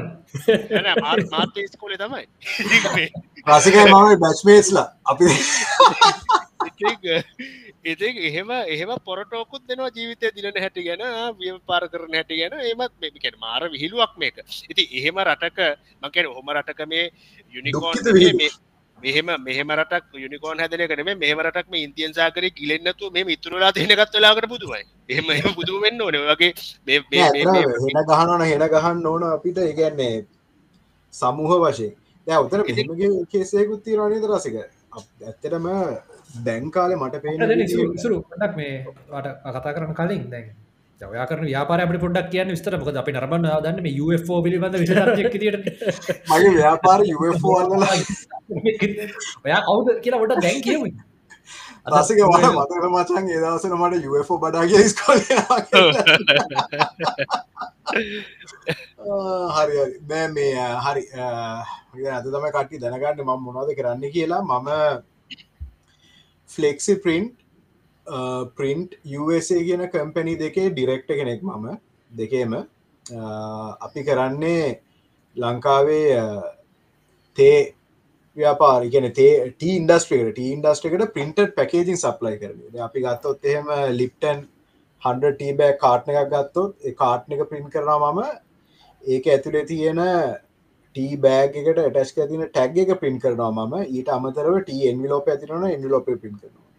මාත ස්කෝල තමයි. රසිකයි මම බැස්්මේස්ලා අපි ඉති එහෙම එහෙම පොරටෝකුත් දෙනවා ජීවිතය දිලන හැටි ගැන විය පාර කරන හැටි ගැන. ඒමත් මේකැන මාර විහිලුවක් මේක. ඉති එහෙම රටක මකැන හොම රටක මේ යුනිකෝන් මෙහෙම මෙහම රටක් යුනිකෝන් හැදන කන මෙහම රටක් මේ ඉන්තියන් සාකර කිලෙන්නතු මේ ඉතුරලා තියෙනකත් වෙලාකට එහම එම බුදු වෙන්න ඕන. වගේ හෙන ගහනන හෙන ගහන්න ඕන අපිට. ඒගැන්නේ සමූහ වශයෙන්. දැ උතර මෙහෙමගේ කේසයකුත් තිරනේද රසික? ඇත්තටම දැන්කාලේ මට පේ සුරු ටක් මේ ට කතා කරන කලින් දැන් ඔයා කරන ව්‍යාපාර අපට පොඩක් කියන්න විස්තර. මොකද අපි නරබන්න දන්න මේ UFෝ පිළිබඳ විශෂක්තියට මගේ ව්‍යාපාර UFෝ අල්ලලා ඔයා කවුද කියලා ොට දැන් කියමු. රසික වට මතක මචන් ඒදවසන මට UFෝ බඩාගේ ස්කොල හරි බෑ මේ හරි අද තම කට්ටි දැනගන්න මම මොනවද කරන්න කියලා. මම ෆලෙක්සි පින්ට් පින්ට් USA කියන කම්පැනි දෙකේ ඩිරෙක්ට කෙනෙක් මම දෙකේම. අපි කරන්නේ ලංකාවේ තේ ව්‍යාපාර කියන ට ඉන්ඩස්ට්‍රේට ඉන්ඩස්ට්‍රේකට පින්ට පැකේජින් සප්ලයි කරන අපි ගත්තොත් එහෙම ලිප්ටන් හන්ඩ ටීබෑ කාට්න එකක් ගත්තොත් කාට්න එක පින් කරනවා මම. ඒක ඇතුළේ තියෙන ටී බෑග එකට ටස් තින ටැග් එක පින් කරනවා මම. ඊට අමතරව ට එන්විලෝප ඇතිරන එන්විලෝප පින් කරනවා.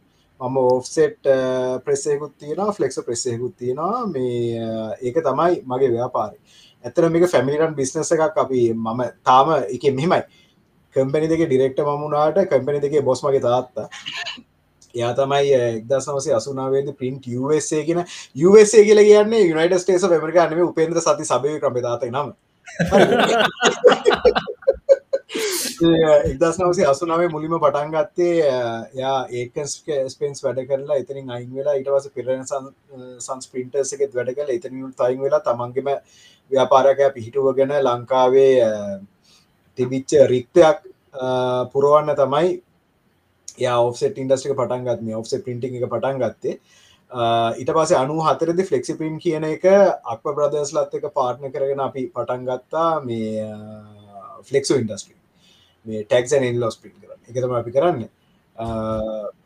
මම ඕෆ්සෙට් ප්‍රෙස්සයකුත් තියෙන ෆලෙක්ස ප්‍රෙස්සයකුත් තියෙනවා. මේ ඒක තමයි මගේ ව්‍යාපාරි ඇතර මේක ෆැමිලිටන් බිස්නස එකක්. අපි මම තාම එක මෙහෙමයි. කම්පනි දෙක ඩිරෙක්ට මමුණට කම්පනි දෙකේ බොස්මගේ තාත්තා. එයා තමයි එක්දස් නවසේ අසුනාවේද පින්ට USA කියෙන USA කියල කියන්න යුනයිට ස්ටේස මරිකානම උපේන්ද්‍ර සති සබය ක්‍රම තාත නම්. එක්දස් නවසේ අසුනාවේ මුලිම පටන් ගත්තේ යා ඒකස් ස්පෙන්ස් වැඩ කරලා එතනින් අයින් වෙලා ඉටවස පිරෙන සන්ස් පින්ටර්ස එකෙත් වැඩ කල එතනින් තයින් වෙලා තමන්ගෙම ව්‍යාපාරකය පිහිටුවගෙන ලංකාවේ තිබිච්ච රික්තයක් පුරුවන්න තමයි ඔෆෙට ඉන්ඩස්ටික පටන්ගත්ම ඔෆ්ස පින්ටිං එක පටන් ගත්තේ. ඊට පස අනු හතරදි ෆලෙක්සි පිම් කියන එක අක්ව බ්‍රදර්ස් ලත් එක පාට්න කරගෙන අපි පටන් ගත්තා මේ ෆලෙක්සු ඉන්ඩස්ට්‍රී මේ ටක්න් ඉන්ලෝස් පින් කරන්න. එකතම අපි කරන්න.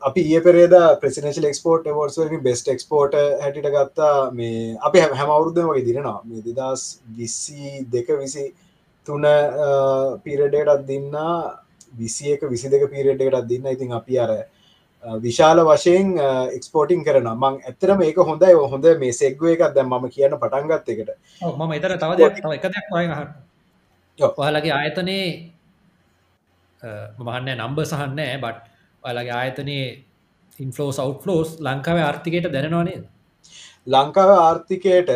අපි ඒ පෙරේද ප්‍රසිනශල් එක්ස්පෝට් වර්ස්වලින් බෙස්ට එක්ස්පෝට හැටිට ගත්තා මේ අපි හැම අවුරුද්ධ වගේ දිරනවා මේ දෙදස් විස්සි දෙක විසි තුන පිරඩයටත් දෙන්නා විසි එක විසි දෙක පිරෙට්ටත් දෙන්න. ඉතින් අපි අර විශාල වශයෙන් එක්ස්පෝටිං කරන මං ඇතරම ඒක හොඳයි. හොඳ මේ සෙක්ව එකක් දැම් ම කියන්න පටන්ගත් එකට. මම එතර තව දෙයක් තව එක දෙයක් වහන්න ඔයාලගේ ආයතනයේ මහන්න නම්බ සහන්න බට් ඔයාලගේ ආයතනයේ ඉන්ෆලෝ සෞට් ෆලෝස් ලංකාව ආර්ථිකයට දැනවානේ ලංකාව ආර්ථිකයට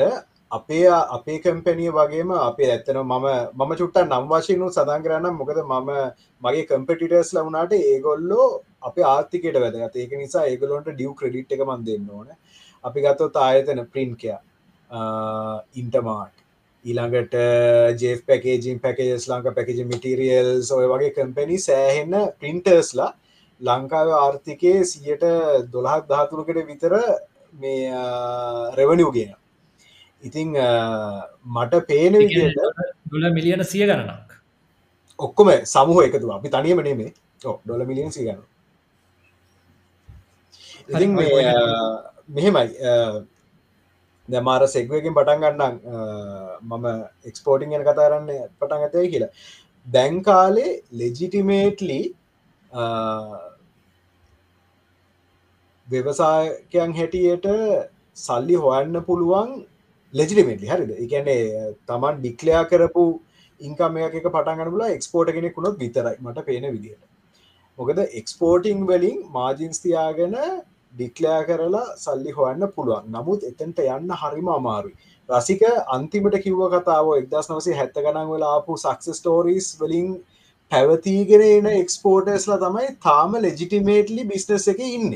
අපේ අපේ කම්පැනිය වගේම අපේ ඇත්තන මම මම චුට්ට නම් වශයනු සඳන් කරන්න මොකද මම මගේ කම්පිටිටර්ස් ලවුණට ඒගොල්ලෝ අපේ ආර්ථිකට වැදගත. ඒක නිසා ඒගොලොන්ට ඩියව් ක්‍රඩිට් එක මන් දෙන්න ඕන. අපි ගත්තොත් ආයතන ප්‍රින්කය ඉන්ටමාට් ඊළඟට J packaging packages Lanka package material ඔය වගේ කම්පැනි සෑහෙන්න පින්ටර්ස්ලා ලංකාව ආර්ථිකය සියට දොළහක් දහතුරකට විතර මේ රෙවනිව් ගෙන ඉතිං මට පේන දුල මිලියන සිය ගණනක්. ඔක්කොම සමුහ එකතු අපි තනියම නෙමේ ඩොල මිලියන් සි ගන්න මෙහෙමයි දැමාර සෙක්වකින් පටන් ගන්නම්. මම එක්ස්පෝටිං ගැන කතාරන්න පටන් ඇතයි කියලා. දැන්කාලේ ලෙජිටිමේටලි ව්‍යවසායකයන් හැටියට සල්ලි හොයන්න පුළුවන් ලෙජිටිමේටලි හරිද? එකන්නේ තමන් ඩික්ලයා කරපු ඉංකමයක් එක පටන්ගන්න පුලා එක්ස්පෝට කෙනෙක් වුණොත් විතරයි මට පේන විදියට මොකද එක්ස්පෝටිං වලින් මාජින්ස්තියාගෙන ඩික්ලයා කරලා සල්ලි හොයන්න පුළුවන්. නමුත් එතන්ට යන්න හරිම අමාරුයි. රසික අන්තිමට කිව්ව කතාව එක්දස් නවසේ හැත්ත ගනන් වෙලාපු සක්ස ස්ටෝරීස් වලින් පැවතිීගෙන එන එක්ස්පෝටස්ලා තමයි තාම ලෙජිටිමේටලි බිස්නස් එක ඉන්න.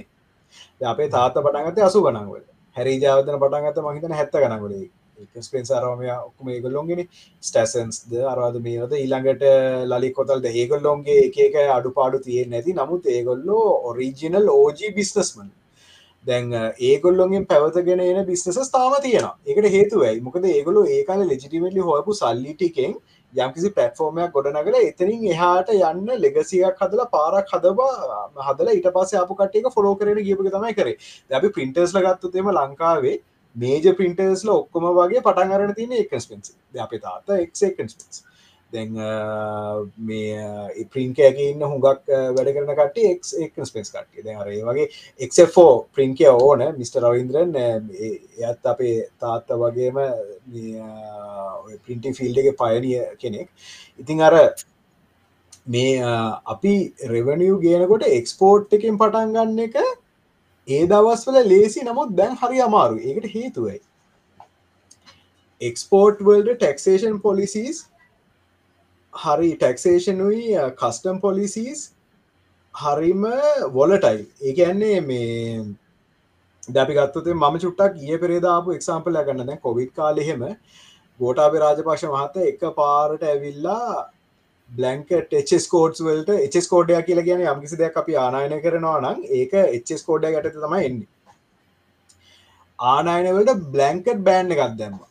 අපේ තාත පටන්ගත අසු ගනන්වල හැරි ජාවතන පටන්ගත මහිතන හැත්ත ගනගලේ ස්පෙන්ස් අරමය ඔක්කම ඒගොල්ලොන්ගෙන. ස්ටසන්ස්ද අරවාද මේද ඊළඟට ලලි කොතල්ද ඒගොල්ලොන්ගේ එක අඩු පාඩු තිය නැති. නමුත් ඒගොල්ලෝ ඔරිජිනල් ඕජී බිස්නස්මන් දැන් ඒගොල්ලොන්ගෙන් පැවතගෙන එන බිස්නස තාම තියෙන එකට හේතුවයි. මොකද ඒගොලු ඒකාල ලෙජිටිමටලි හොයපු සල්ලිටිකෙන් යම්කිසි පටෆෝර්මයක් ගොඩනගල එතනින් එහාට යන්න ලෙගසියක් හදලා පාරක් හදවා හදල ඉට පස අප කටේ ෆොලෝ කරන ගියපක තමයි කරේ. දැබි පින්ටර්ස් ලගත්තුතේම ලංකාවේ මේජ පින්ටර්ස්ල ඔක්කොම වගේ පටන් අරන තින එකස්පෙන්සි අපේ තාත එක්කන්ස් දැන් මේ ප්‍රින්කෑගේ ඉන්න හුඟක් වැඩ කරන කට එක් ස්පෙස් කට්ේ දැ අරේ වගේ එක්ෝ ප්‍රින්කය ඕන මිට රවින්ද්‍රන් එයත් අපේ තාත්ත වගේම පින්ටි ෆිල්ඩගේ පයනිය කෙනෙක්. ඉතිං අර මේ අපි රෙවනිිය් ගේනකොට එක්ස්පෝට් එකින් පටන් ගන්න එක ඒ දවස්වල ලේසි. නමුත් දැන් හරි අමාරු ඒකට හේතුවයි. එක්ස්පෝට් වල්ඩ ටක්සේෂන් පොලිසිස් හරි ටක්සේෂනුයි කස්ටම් පොලිසිස් හරිම වොලටයි ඒකන්නේ මේ දැපි ගත්තේ මම චුට්ටක් ඒ පෙරේදාපු එක්සාම්පල ගන්න. දැ කොවිඩ් කාලෙහෙම ගෝටාබේ රාජපක්ෂ මහත එක පාරට ඇවිල්ලා බ්ලන්කට එචස් කෝඩ්ස් වලට එචස් කෝඩය කියල කියන යම්කිසි දෙයක් අපි ආනායන කරනවා නම් ඒක එචස් කෝඩය ගට තම එන්නේ. ආනායනවලට බ්ලන්කට් බෑන්් එකක් දැම්ම.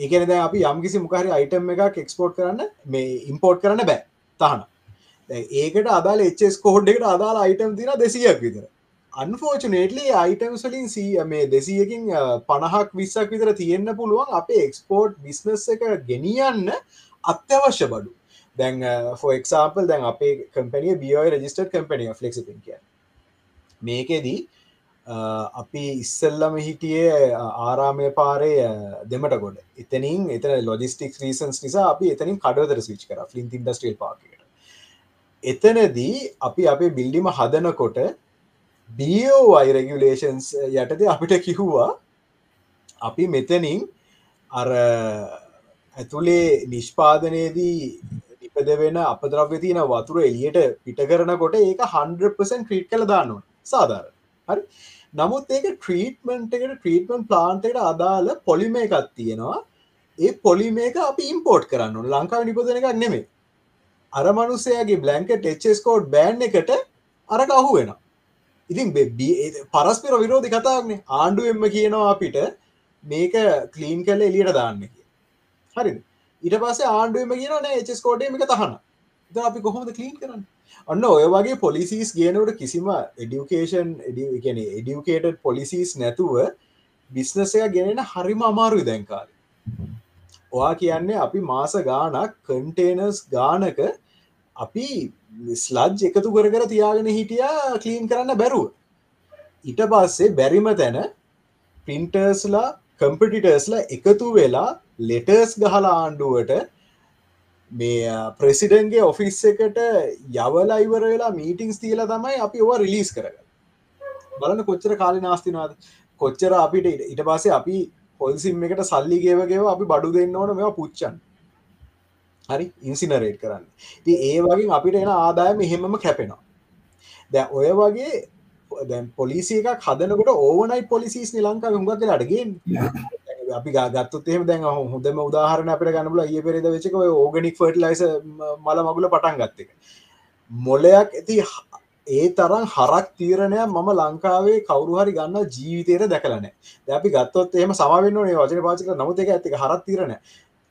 ඒකන ද අපි යම්කිසි මොකහරි අයිටම් එක එක්ස්පෝට් කරන්න මේ ඉම්පෝට් කරන්න බෑ. තහන දැන් ඒකට අදාල එස් කෝඩ් එකට අදාල අයිටම් තින දෙසියක් විතර. අන්ෆෝචනේටලි අයිටම්ස් වලින් සී මේ දෙසියකින් පණහක් විස්සක් විතර තියෙන්න්න පුළුවන් අපේ එක්ස්පෝර්ට් බිස්නස් එක ගෙනියන්න අත්‍යවශ්‍ය බඩු. දැන් ෆෝක්සාම්පල් දැන් අපේ කම්පනිය බියෝයි රජිස්ටර් කම්පනිය ෆලෙක්සිපින් කිය මේකෙදී අපි ඉස්සල්ලම හිටියේ ආරාමය පාරය දෙමට ගොඩ එතනින් එතන ලොජිස්ටික් රීසන්ස් නිසා අපි එතනින් කඩවතර විච් කර ලින් ඉන්ඩස්ට්‍රල් පාකට එතනදී අපි අපේ බිල්ඩිම හදනකොට බෝයි රෙගුලේෂන්ස් යටද අපිට කිහුවා අපි මෙතනින් අර ඇතුළේ නිෂ්පාදනයේදී ඉපද වෙන අපද්‍රව්‍ය තියන වතුර එලියට පිට කරනකොට ඒක 100% ක්‍රීට් කළ දාන්නවා සාධාර හරි? නමුත් ඒක ට්‍රීටමන්ට් එකට ට්‍රීටමන් ප්ලාන්ට එකට අදාළ පොලිම එකක් තියෙනවා. ඒ පොලිම එක අපි ඉම්පෝට් කරන්න ලංකාව නිපදන එකක් නෙමේ අර මනුස්සයගේ බ්ලන්කට එච්ස්කෝඩ් බෑන් එකට අර අහු වෙන ඉතින් පරස්පිර විරෝධි කතාවන්නේ ආණ්ඩු එම කියනවා අපිට මේක කලීන් කල එලියට දාන්න කිය හරි ඉට පස්සේ ආණ්ඩුවම කියන නෑ එච්ස්කෝඩේ එක තහන්න ද අපි කොහොමද කලීන් කරන්න? ඔන්න ඔය වගේ පොලිසිස් ගේනවට කිසිම එඩියුකේෂන් එඩියන එඩියුකේට පොලිසිස් නැතුව බිස්නසය ගෙනෙන හරිම අමාරුයි දැන්කාල ඔයා කියන්නේ අපි මාස ගානක් කන්ටේනර්ස් ගානක අපි ස්ලජ් එකතු කර කර තියාගෙන හිටියා කලීන් කරන්න බැරුව. ඊට පස්සේ බැරිම තැන පින්ටර්ස්ලා කම්පිටිටර්ස්ලා එකතු වෙලා ලෙටර්ස් ගහලා ආණ්ඩුවට මේ ප්‍රෙසිඩන්ගේ ඔෆිස් එකට යවල ඉවර වෙලා මීටිංස් තියලා තමයි අපි ඔවා රිලිස් කරග බලන්න කොච්චර කාලි නාස්තිනවාද කොච්චර අපිට ඉට පස්සේ අපි පොල්සිම් එකට සල්ලි ගේවගේව අපි බඩු දෙන්න ඕන මෙවා පුච්චන් හරි? ඉන්සිනරේට් කරන්න. ති ඒ වගේ අපිට එන ආදායම එහෙමම කැපෙනවා. දැ ඔය වගේ දැන් පොලිසි එකක් හදනකොට ඕවනයි පොලිසිස් නිලංකා හුඟක් අඩගෙන් අපි ගත්තුත් එහෙම දැන් හොඳම උදාහරණ අපට ගන්නබල ඒ පෙරේද වෙචක ඕගනික් ෆර්ට ලයිස මල මගුල පටන් ගත්තක මොලයක් ඇති ඒ තරම් හරක් තීරණය මම ලංකාවේ කවරු හරි ගන්න ජීවිතයට දැකලන අපි ගත්තොත් එහම සමවෙන්න නේ වචන පාචක නමුත් එක ඇතික හරත් තීරණ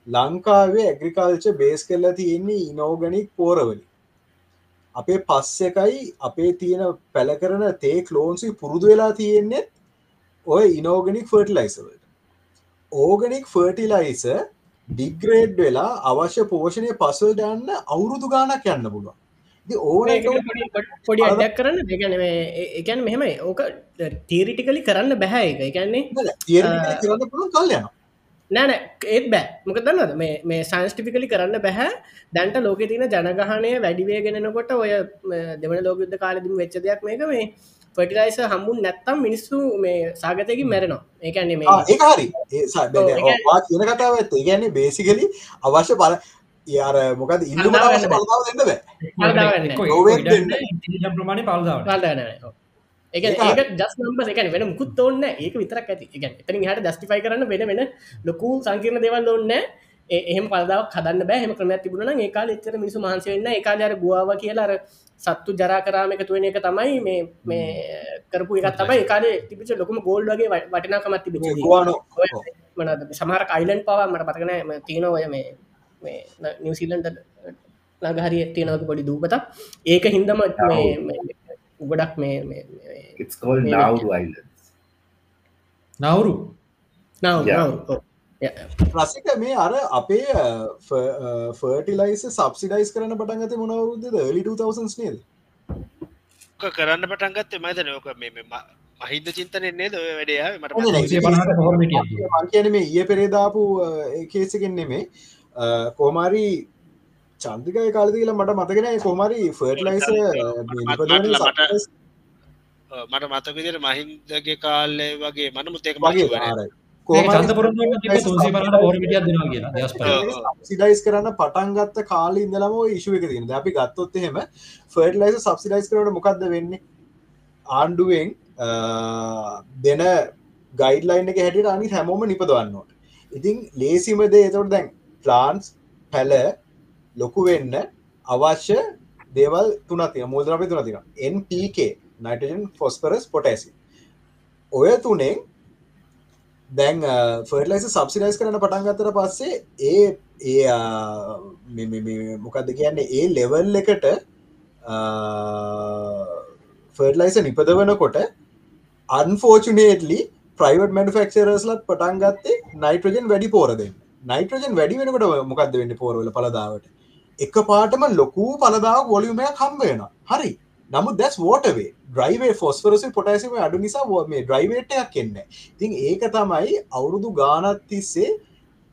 ලංකාවේ ඇග්‍රිකල්ච බේස් කරලා තියෙන්නේ ඉනෝගනික් පෝරවලි අපේ පස්ස එකයි අපේ තියෙන පැල කරන තේ කලෝන්සි පුරුදු වෙලා තියෙන්නේ ඔය ඉනෝගනික් ෆර්ටලයිසවලට ඕගනික් ෆර්ටිලයිස ඩිග්‍රේඩ් වෙලා අවශ්‍ය පෝෂණය පසුවද යන්න අවුරුදු ගානක් යන්න පුළුවන්. ඕන පොඩි අඩක් කරන්න. ගැන එකැන් මෙහෙමයි. ඕක තීරිටිකලි කරන්න බැහැ එක එකන්නේ කරන්න පුළුවන් කල් යන නෑන ඒත් බෑ. මොක දන්නද මේ සංස්ටිපිකලි කරන්න බැහැ දැන්ට ලෝක තින ජනගහනය වැඩිවේ ගෙනනකොට ඔය දෙවන ලෝකයුද්ධ කාලදිම වෙච්ච දෙයක් මේක. මේ ෆටිලයිස හම්බුන් නැත්තම් මිනිස්සු මේ සාගතයකින් මැරෙනවා. ඒකන්නේ මේ ඒ හරි කියන කතාව ඇත්ත. ගැන්නේ බේසිකලි අවශ්‍ය බල යාර මොකද ඉල්ලු බලතාව දෙන්න බෑ. ප්‍රමාණය පල්දාව ඒක ජස් නම්බ එක වෙන මුකුත් ඔන්න ඒක විතරක් ඇති. එක එතරින් හට ජස්ටිෆයි කරන්න වෙන වෙන ලොකු සංකීර්ණ දෙවල් ඔන්න එහෙම පල්දාව කදන්න බෑහම ක්‍රම තිබුණ ඒකාල එච්චර මිනිසු මහන්සවෙන්න ඒකාලර ගුවාව කියලාර සත්තු ජරා කරාම එකතු වෙන එක තමයි මේ මේ කරපු එකත් තමයි. ඒකාලේ තිබිච ලොකම ගෝල්් වගේ වටිනාකමත් තිබිච මනද සමහර අයිලන් පවා මට පතකන තියෙනවය මේ නිවසිීලන්ට ලඟහරි තියෙනවක පොඩි දූපත ඒක හින්දම ගොඩක් මේ නවුරු නව රසික මේ අර අපේ ෆර්ටිලයිස සබ්සිඩයිස් කරන පටන් ඇත මොනවරුද්ද ලි 2000 නේද? කරන්න පටන්ගත්ත මත නෝක මේ මහින්ද චින්තනෙන්නේ ද වැඩයා මට කියන මේ ඒ පෙරේදාපු කේසකෙන් නෙමේ කෝමාරි චන්තිකය කාලතිල මට මතගෙන කොමරි ෆර්ටලයිස මට මතකදිර මහින්දගේ කාල්ලේ වගේ මන මුත්තේක වගේ සිඩයිස් කරන්න පටන්ගත්ත කාල ඉදලම ඉශුව එක තින අපි ගත්තොත් එහෙම ෆර්ටලයිස සබ්සිඩයිස් කරට මොකක්ද වෙන්නේ? ආණ්ඩුවෙන් දෙන ගයිඩලයින් එක හැටියට අනි හැමෝම නිපදවන්නට ඉතින් ලේසිමද එතවට දැන් ප්ලාන්ස් පැල ලොකු වෙන්න අවශ්‍ය දේවල් තුනතින මුදරපි තුනතින NPK නයිටජන් ෆොස්පරස් පොටැසි ඔය තුනෙන් දැන් ෆර්ලයිස සබ්සිඩයිස් කරන පටන්ගත්තර පස්සේ ඒ ඒ මොකක්ද කියන්නේ? ඒ ලෙවල් එකට ෆර්ලයිස නිපදවනකොට අන්ෆෝචනේටලි ප්‍රයිවට් මනිෆක්චරස්ලත් පටන් ගත්තේ නයිට්‍රජන් වැඩි පෝරදෙන් නයිට්‍රජන් වැඩි වෙනකට මොකක්ද වෙන්න පෝරවල පලදාවට එක පාටම ලොකූ පලදාව වොලියුමයක් හම්බේෙන හරි. නමුත් දැස් වෝටවේ ඩ්‍රයිවේ ෆොස්වරසි පොටයිසිම අඩු නිසා මේ ඩ්‍රයිවේටයක් එන්න ඉතින් ඒක තමයි අවුරුදු ගානත් තිස්සේ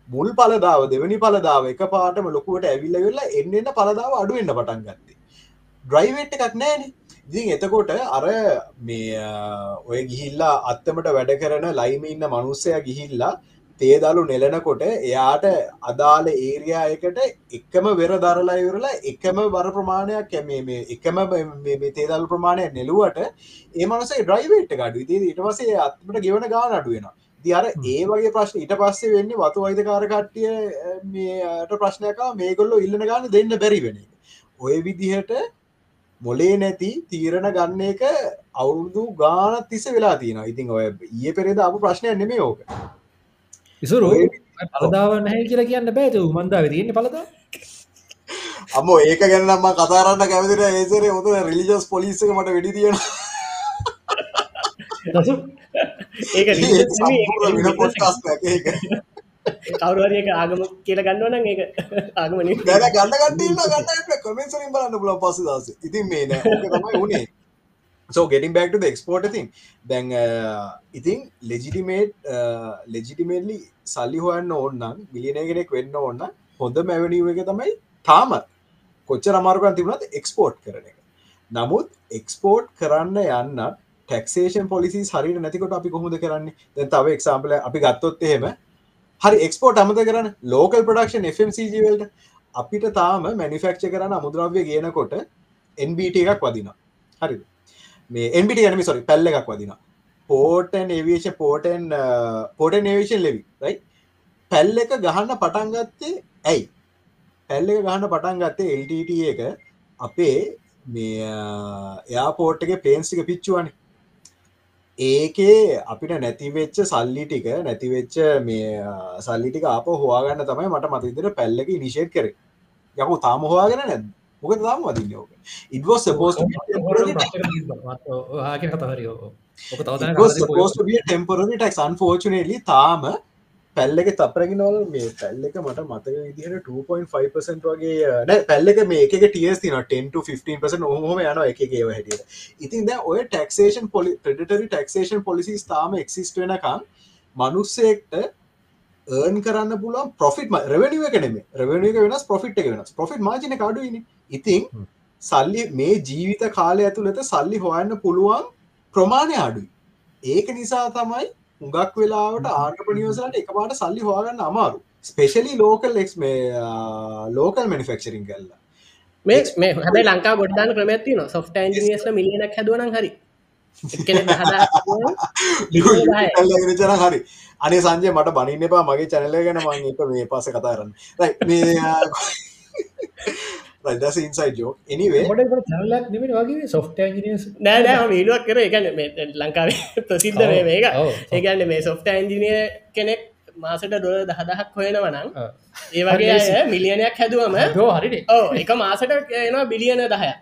මුල් පලදාව දෙවනි පලදාව එක පාටම ලොකුවට ඇවිල්ල වෙල්ලා එන්නන්න පලදාව අඩුවෙන්න්න පටන් ගත්තේ. ඩ්‍රයිවේට් එකක් නෑන ඉතින් එතකොට අර මේ ඔය ගිහිල්ලා අත්තමට වැඩ කරන ලයිම ඉන්න මනුස්සය ගිහිල්ලා තේදලු නෙලනකොට එයාට අදාළ ඒරයායකට එකම වෙර දරලා ඉවරලා එකම බර ප්‍රමාණයක් කැමේ මේ එකම තේදල් ප්‍රමාණය නෙලුවට ඒ මනසේ ඩ්‍රයිවේට් ගඩු ති ඉට පසේ අත්මට ගෙවන ගාන අඩුවෙන දියර ඒ වගේ ප්‍රශ්න ඉට පස්සේ වෙන්නේ වතු වයිදකාර කට්ටිය මේට ප්‍රශ්නයක මේගොල්ලො ඉල්ලන ගාන දෙන්න බැරි වෙන ඔය විදිහට මොලේ නැති තීරණ ගන්න එක අවුරුදු ගානත් තිස වෙලා තියෙන ඉතින් ඔය ඒ පෙරේද අප ප්‍රශ්නය නෙමේ ඕක ඉසුරු? පලදාව නැහැ කියලා කියන්න බෑතු මන්දා තියන්නේ පලද අම ඒක ගැන්නම කතාරන්න කැමතිට ඒසරේ ඔත රිලිජස් පොලිස්සක මට වැඩි තියෙන ඒක ඒක කවරුවරක ආගම කියල ගන්නවන ඒක ආගමන ගැන ගන්න ගන්න ගන්න කමෙන්සරින් බලන්න පුල පස දස ඉතින් මේ තමයි උනේ so getting back to the export thing දැන් uh, ඉතින් ලෙජිටිමේට් ලෙජිටිමේටලි uh, සල්ලි හොයන්න ඕන්නම් මිලියනය කෙනෙක් වෙන්න ඕන්න හොඳ මැවැනිව එක තමයි තාමත් කොච්ච අමාරුකන් තිබුණත් එක්ස්පෝර්ට් කරන එක. නමුත් එක්ස්පෝර්ට් කරන්න යන්න ටක්ෂේෂන් පොලිසි හරි නැතිකොට අපි කොහොද කරන්න? දැ තව එක්සාම්පල අපි ගත්තොත් එහෙම. හරි එක්ස්පෝර්ට් අමත කරන්න. ලෝකල් ප්‍රඩක්ෂන් FMCජවල්ට අපිට තාම මැනිෆක්ෂ කරන්න අමුද්‍රව්‍ය ගනකොට NBT එකක් වදින හරි මේ එන්බිට යනමි සොරි පැල්ල එකක් වදින පෝටන් ඒවේෂ පෝටන් පෝටන් ඒවේෂන් ලෙවි රයි පැල්ල එක ගහන්න පටන්ගත්තේ ඇයි? පැල්ල එක ගහන්න පටන් ගත්තේ එල්ට එක අපේ මේ uh, එයාපෝට්ගේ පේන්සික පිච්චුවනේ. ඒකේ අපිට නැතිවෙච්ච සල්ලි ටික නැතිවෙච්ච මේ uh, සල්ලිටික අප හවාගන්න තමයි මට මතවිතර පැල්ලක නිශේත් කර. යකු තාම හවාගෙන නැද මොක තාම වදින්න ඕක. ඉඩවස් සපෝස් ටෙම්පරි ටක් අන්ෆෝචනලි තාම පැල්ලක තපරගෙනවල මේ පැල්ලක මට මතක විදිහට 2.5% වගේ නෑ පැල්ලක මේ එක ටියස් තින 10 හොම යන එකගේව හැටියට. ඉතින් ද ඔය ටක්ෂේෂන් පොලි ප්‍රඩටරි ටක්ෂේෂන් පොලිසි තාම එක්සිස්ට වෙනකම් මනුස්සෙක්ට ඒර්න් කරන්න පුළුවන් පොෆිට රවනිව කනෙම රවනික වෙනස් පොෆිට් එක වෙනස්. පොෆිට් මාජන කඩුවන ඉතින් සල්ලි මේ ජීවිත කාලය ඇතුළත සල්ලි හොයන්න පුළුවන් ප්‍රමාණය අඩුයි. ඒක නිසා තමයි හුඟක් වෙලාවට ආර්ටපනියෝසලට එකපාට සල්ලි හවාගන්න අමාරු ස්පේශලි ලෝකල් එක් මේ ලෝකල් මනිෆක්ෂරින් කල්ලා මේ මේ හැබයි ලංකා ගොඩ්දාන ක්‍රමඇති න සොෆ්ට න්ජිනියස්ල මිලියනක් හැදුවන හරි. ජන හරි. අනේ සංජය මට බනින්න එපා. මගේ චැනල ගැන මං එක මේ පස කතාරන්න රදස ඉන්සයි ජෝ එනිවේ චලක් නෙමට වගේ සොෆ්ට නෑ නෑ මීලුවක් කර එකන ලංකාවේ ප්‍රසිද්ධ මේක. ඒගන්න මේ සොෆ්ට ඇන්ජිනිය කෙනෙක් මාසට ඩොල දහදහක් හොයෙනවනම් ඒ වගේ අය මිලියනයක් හැදුවම හරි ඕ එක මාසට එනවා බිලියන දහය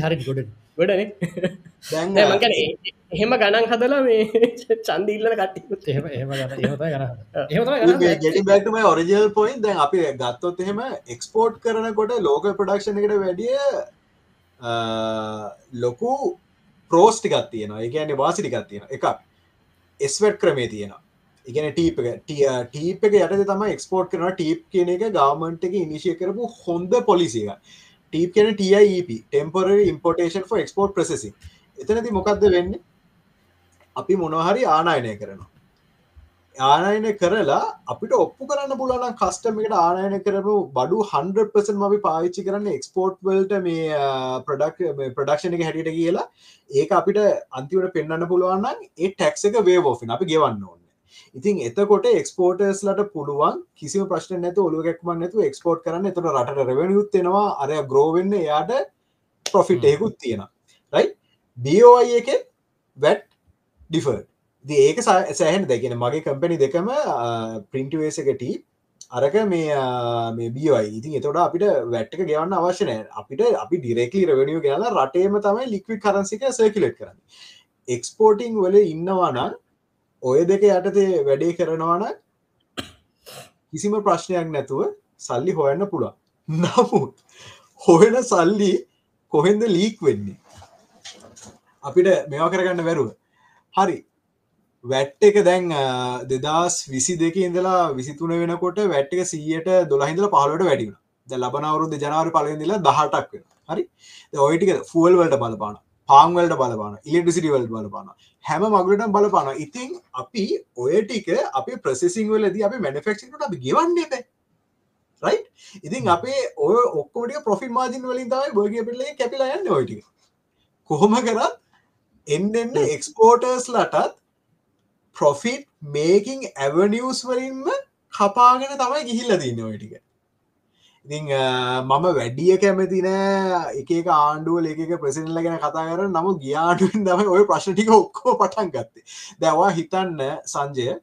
හරි ගොඩ ගොඩන. මකන එහෙම ගණන් හදලා මේ චන්දීල්ලන එහෙම ගැටිබැක්ටම ඔරිජල් පොයින් දැන් අපි ගත්තොත් එහෙම එක්ස්පෝර්ට් කරනකොට ලෝක ප්‍රඩක්ෂණ එකට වැඩිය ලොකු ප්‍රෝස්ටිකත් තියෙනවා. ඒගැන්නේ වාසිටිකත් තියෙන එකක් එස්වැට් ක්‍රමේ තියෙනවා. ඉගෙන ටීප ටීප එක යට තම එක්ස්පෝර්ට් කරන ටීප් කියන එක ගාමන්ට එක ඉනිශය කරපු හොඳ පොලිසික ටීප් කියන TIEP temporary importation for export processing එතනති මොකක්ද වෙන්න අපි මොනහරි ආනායනය කරනවා. ආනයන කරලා අපිට ඔප්පු කරන්න පුලන කස්ටම එකට ආනයන කරපු බඩු 100පසන් මි පාවිච්චි කරන්න එක්ස්පෝර්ට් වල්ට මේ ප්‍රඩක් ප්‍රඩක්ෂණ එක හැටියට කියලා. ඒක අපිට අන්තිවට පෙන්න්න පුළුවන්න ඒ ටැක්ස එක වේෝෆින් අපි ගෙවන්න ඕන්න ඉතින් එතකොට එක්ස්පෝටර්ස් ලට පුළුවන් කිසි ප්‍රශ්න නැතු ඔලුගක්ම නැතු එක්ස්පෝට් කරන්න. එතට රට රෙවනියුත්තෙනවා අරය ග්‍රෝවෙන්න එයාට ප්‍රොෆිට් එකුත් තියෙන රයි බෝයි එක වැට් ඩිෆර් ඒක සෑහන් දෙගෙන මගේ කම්පැනි දෙකම පින්ටවේසකට අරක මේ ආ, මේ බියවයි ඉතින් එතොට අපිට වැට්ක ගෙවන්න අවශ්‍යනය අපිට අපි ඩිරෙක්ලි රවනිිය කියලා රටේම තමයි ලික්වි කරන්සික සර්කිලට් කරන්න. එක්ස්පෝටිං වල ඉන්නවාන ඔය දෙක යටතේ වැඩේ කරනවාන කිසිම ප්‍රශ්නයක් නැතුව සල්ලි හොයන්න පුළුවන්. නමුත් හොයන සල්ලි කොහෙන්ද ලීක් වෙන්නේ? අපිට මෙවා කරගන්න වැරුව හරි. වැට් එක දැන් දෙදස් විසි දෙක ඉඳලා විසිතුන වෙනකොට වැට්ක සීයට දොලහිදල පහලට වැඩින ද ලබනවරුද ජනාවර පලවෙදිලා දහටක් වෙන හරි? ඔයටික ෆුවල් වලට බලපාන පාංවලට බලපාන ඉලෙක්ටසිටි වල් බලපාන හැම මගලට බලපාන ඉතින් අපි ඔය ටික අපි ප්‍රසෙසිං වලද අපි මැනිෆෙක්ෂට අපි ගෙවන්න එප රයි ඉතින් අපේ ඔය ඔක්කොට ප්‍රොෆි මාජින් වලින් තමයි බර්ග පිල්ලේ කැපිලා යන්න ඔයටික කොහොම කරත් එන්ඩෙන්න්න එක්ස්පෝටර්ස් ලටත් ප්‍රොෆිට් මේකින් ඇවනිියස් වලින්ම කපාගෙන තමයි ගිහිල්ල තින්න ඔයටික ඉතිං මම වැඩිය කැමති නෑ එක ආණ්ඩුව එක ප්‍රසිල්ල ගැන කතා කර නම ගියාටුවෙන් දම ඔය ප්‍රශ්ටික ඔක්කෝ පටන් ගත්තේ. දැවා හිතන්න සංජය.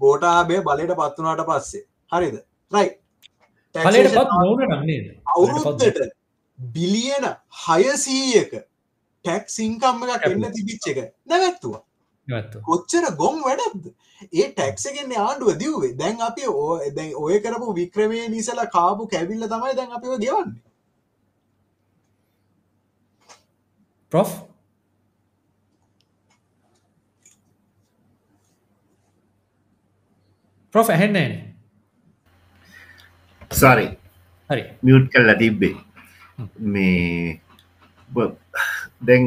ගෝටාබේ බලයට පත්වනාට පස්සේ. හරිද? රයි අවුරුද්දට බිලියන හයසීයක ටැක් සිංකම්ම එකක් එන්න තිබිච්ච එක නැවැත්තුවා. කොච්චර ගොම් වැඩක්ද? ඒ ටැක්සගෙන් ආණ්ඩුව දිව්වේ. දැන් අපි ඕ දැන් ඔය කරපු වික්‍රමය නිසල කාපු කැවිල්ල තමයි දැන් අපිව ගෙවන්න. ප්‍රෝ ප්‍රෝ ඇහෙන්නේන සරි හරි. මියුට් කල්ලා තිබ්බේ. මේ දැන්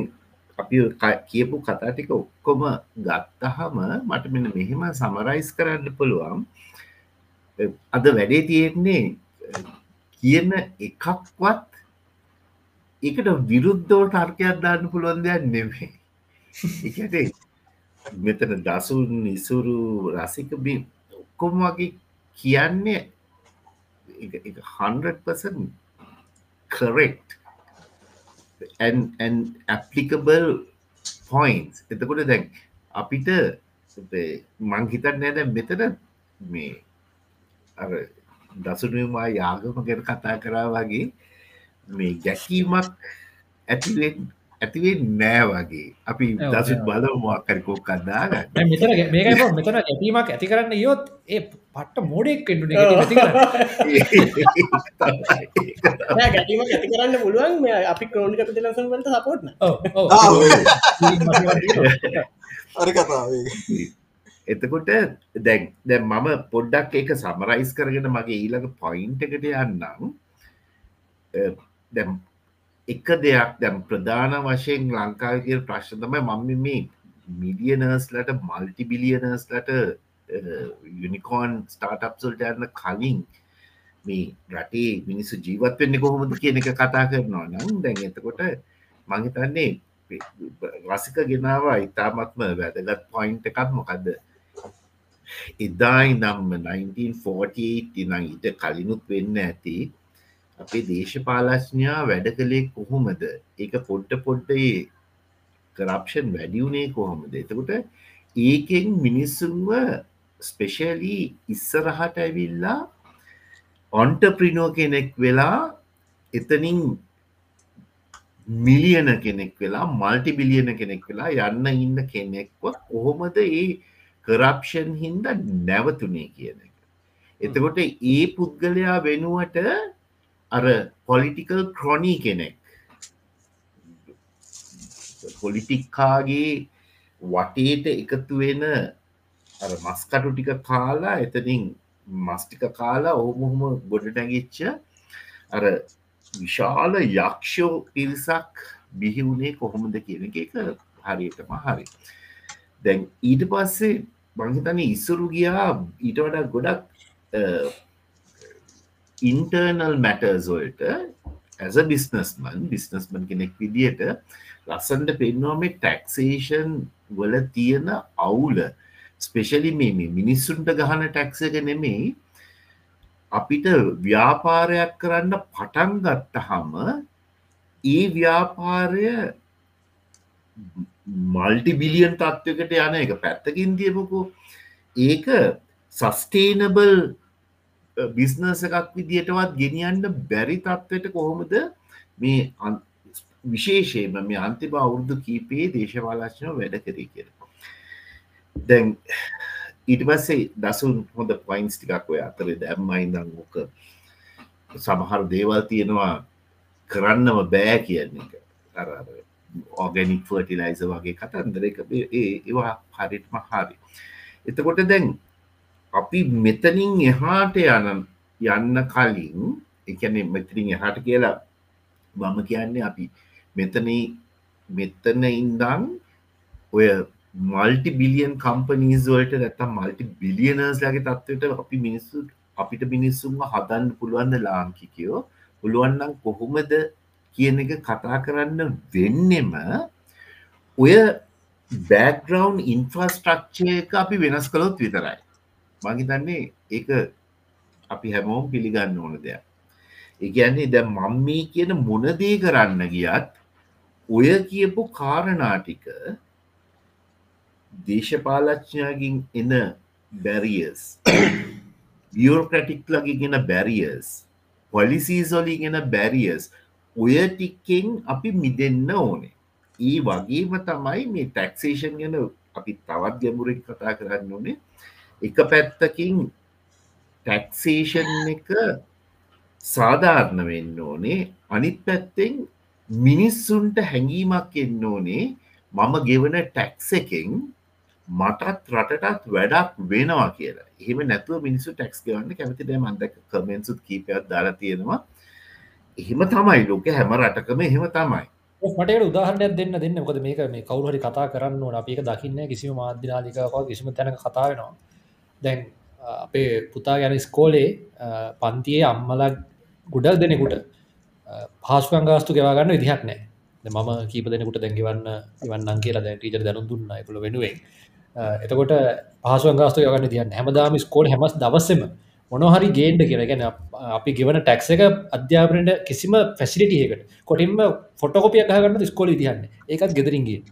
අපි ක- කියපු කතා ටික ඔක්කොම ගත්තහම මට මෙන්න මෙහෙම සමරයිස් කරන්න පුළුවන්. අ, අද වැඩේ තියෙන්නේ අ, කියන එකක්වත් ඒකට විරුද්ධෝ තර්කයක් දාන්න පුළුවන් දෙයක් නෙවේ එකට මෙතන දසුන් ඉසුරු රසික බි ඔක්කොම වගේ කියන්නේ 100% correct. And and applicable points. එතකොට දැන් අපිට මං හිතන්න නෑ දැන් මෙතන මේ අර දසුනුමා යාගම ගැන කතා කරා වගේ මේ ගැකීමක් ඇතිවෙ ඇතිවේ නෑ වගේ. අපි දසුත් ඔව්. බලමක්කරකෝ කන්දාගන්න මෙතන මේක මෙතන ගැටීමක් ඇති කරන්න යොත් ඒ පට්ට මෝඩෙක් කෙන්ඩු ඇති කරන්න. ගැටීම ඇති කරන්න පුළුවන් මේ අපි ක්‍රෝණි කපිටලසන් වලට සපෝට්න අර කතාවේ එතකොට දැන් දැ මම පොඩ්ඩක් එක සමරයිස් කරගෙන මගේ ඊළඟ පොයින්ට එකට යන්නම්. දැම් එක දෙයක්. දැම් ප්‍රධාන වශයෙන් ලංකාවගේ ප්‍රශ්න තමයි මම මේ මිඩියනර්ස්ලට මල්ටිබිලියනර්ස්ලට යුනිකෝන් ස්ටාටප්සල්ට යන්න කලින් මේ රටේ මිනිස්සු ජීවත් වෙන්න කොහොමද කියන එක කතා කරනවා නම් දැන් එතකොට මහිතන්නේ රසික ගෙනවා ඉතාමත්ම වැදගත් පොයින්ට එකක්. මොකක්ද එදායි නම් 1948 ඉනම් ඊට කලිනුත් වෙන්න ඇති අපේ දේශපාලශ්ඥා වැඩ කළේ කොහොමද ඒක පොඩ්ඩ පොඩ්ඩේ කරප්ෂන් වැඩියුනේ කොහොමද එතකොට ඒකෙන් මිනිස්සුන්ව ස්පෙශලී ඉස්සරහට ඇවිල්ලා ඔන්ටප්‍රිනෝ කෙනෙක් වෙලා එතනින් මිලියන කෙනෙක් වෙලා මල්ටි බිලියන කෙනෙක් වෙලා යන්න ඉන්න කෙනෙක්ව කොහොමද ඒ කරප්ෂන් හින්ද නැවතුනේ කියන එක. එතකොට ඒ පුද්ගලයා වෙනුවට අර පොලිටිකල් ක්‍රොනී කෙනෙක්. පොලිටික්කාගේ වටේට එකතු වෙන අර මස්කටු ටික කාලා එතනින් මස්ටික කාලා ඔහොමුහොම ගොඩ නැගිච්ච අර විශාල යක්ෂෝ පිරිසක් බිහිවුණේ කොහොමද කියන එක එක හරියටම හරි. දැන් ඊට පස්සේ බංහිතන ඉස්සුරු ගියා ඊට වඩා ගොඩක් ඉන්ටර්නල් මැටර්ස්වල්ට ඇස බිස්නස්මන් බිස්නස්මන් කෙනෙක් විදියට ලස්සන්ට පෙන්වා මේ ටැක්සේෂන් වල තියෙන අවුල. ස්පෙශලි මේ මේ මිනිස්සුන්ට ගහන ටැක්සක නෙමෙයි. අපිට ව්‍යාපාරයක් කරන්න පටන් ගත්තහම ඒ ව්‍යාපාරය මල්ටි බිලියන් තත්ත්වකට යන එක. පැත්තකින් තියපකු ඒක සස්ටේනබල් බිස්නස එකක් විදිහටවත් ගෙනියන්න බැරි තත්ත්වට කොහොමද මේ අන්- විශේෂයම මේ අන්තිම අවුරුදු කීපයේ දේශවාලක්ෂණ වැඩ කරී කියෙන දැන් ඊට පස්සේ දසුන් හොඳ පයින්ස් ටිකක් ඔය අතර දැම්මයිදං ඕක සමහර දේවල් තියෙනවා කරන්නම බෑ කියන්නේ එක. ඕගැනික් ෆර්ටිලයිස වගේ කතන්දර එක. ඒ- ඒ- ඒවා හරිටම හරි. එතකොට දැන් අපි මෙතනින් එහාට යන යන්න කලින් එකන මෙතරින් එහාට කියලා මම කියන්නේ අපි මෙතන මෙතන ඉන්දන් ඔය මල්ටි බිලියන් කම්පනීස් වලට නැත්තම් මල්ටි බිලියනර්ස් ලගේ තත්වට අපි මිනිස්සු අපිට මිනිස්සුන්ම හදන්න පුළුවන්ද ලාංකිකයෝ? පුළුවන්නම් කොහොමද කියන එක කතා කරන්න වෙන්නෙම ඔය බෑග්‍රවන්් ඉන්ෆ්‍රස්ට්‍රක්ෂය එක අපි වෙනස් කළොත් විතරයි. මහිතන්නේ ඒක අපි හැමෝම් පිළිගන්න ඕන දෙයක්. ඒගැන්නේ දැ මම් මේ කියන මොනදේ කරන්න ගියත් ඔය කියපු කාරණාටික දේශපාලච්ඥාගින් එන බැරියස් බියෝක්‍රටික් ලගේ ගෙන බැරියස් පොලිසිසොලි ගෙන බැරියස් ඔය ටික්කෙන් අපි මිදන්න ඕනේ. ඒ වගේම තමයි මේ ටැක්සේෂන් ගැන අපි තවත් ගැමුරෙක් කතා කරන්න ඕනේ. එක පැත්තකින් ටැක්සේෂන් එක සාධාරණ වෙන්න ඕනේ. අනිත් පැත්තෙන් මිනිස්සුන්ට හැඟීමක් එන්න ඕනේ. මම ගෙවන ටැක්ස එකෙන් මටත් රටටත් වැඩක් වෙනවා කියලා. එහෙම නැතුව මිනිස්සු ටැක්ස් ගවන්න කැමති දැ මන්දක කමෙන්සුත් කීපයක් දාලා තියෙනවා. එහෙම තමයි ලෝක හැම රටකම එහෙම තමයි. මට උදාහරණයක් දෙන්න දෙන්න. මොකද මේක මේ කවුහරි කතා කරන්න ඕන. අපික දකින්න කිසිම මාධ්‍යනාලිකාවක් කිසිම තැනක කතා වෙනවා. දැන් අපේ පුතා ගැන ස්කෝලේ පන්තියේ අම්මලා ගුඩක් දෙනෙකුට පාසුකංගාස්තු ගෙවාගන්න විදිහක් නෑ. මම කීප දෙනෙකුට දැන්ගවන්න ඉවන්නන් කියලා දැ ටීචර දැනු දුන්න එකළ වෙනුවෙන්. එතකොට පහසුවංගාස්තු යගන්න තියන්න හැමදාම ස්කෝල් හැමස් දවස්සම මොනහරි ගේන්ඩ කියරගෙන අපි ගෙවන ටැක්ස එක අධ්‍යාපනයට කිසිම ෆැසිලිටියකට කොටින්ම ෆොටකොපිය ගහගන්න ස්කෝල තියන්න ඒකත් ගෙදරින්ගේ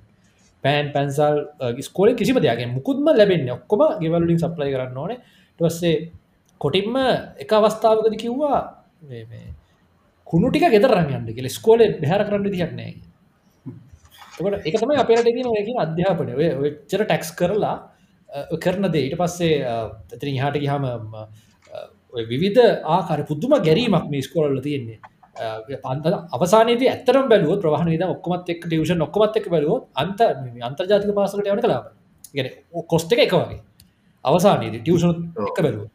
පෑන් පැන්සල් ස්කෝල කිසිම දෙයගේ මුකුත්ම ලැබෙන්න ඔක්කොම ගෙවලින් සප්ලයි කරන්න ඕන. ටස්සේ කොටින්ම එක අවස්ථාවකද කිව්වා කුණු ටික ගෙදරන්න යන්න කියල. ස්කෝල බැහර කරන්න දිහක්නෑ තකට එක තමයි අපේට තින ඔයකින් අධ්‍යාපනය. ඔය චර ටැක්ස් කරලා uh, කරන දේ. ඊට පස්සේ ඇතිරින් හාට ගහම විවිධ ආකාර පුද්දුම ගැරීමක් මේ ස්කෝල්ල තියෙන්නේ. පන්ත අවසානයේ ඇතරම් බැලුව ප්‍රවාහන විද ඔක්කොමත් එක් ටියෂන් ඔක්කොමත් එක් බැලුව අන්ත අන්තර්ජාතික පාසලට යන කලාබ ගැන කොස්ට එක එක වගේ අවසානයේ ටියෂන් එක බැලුව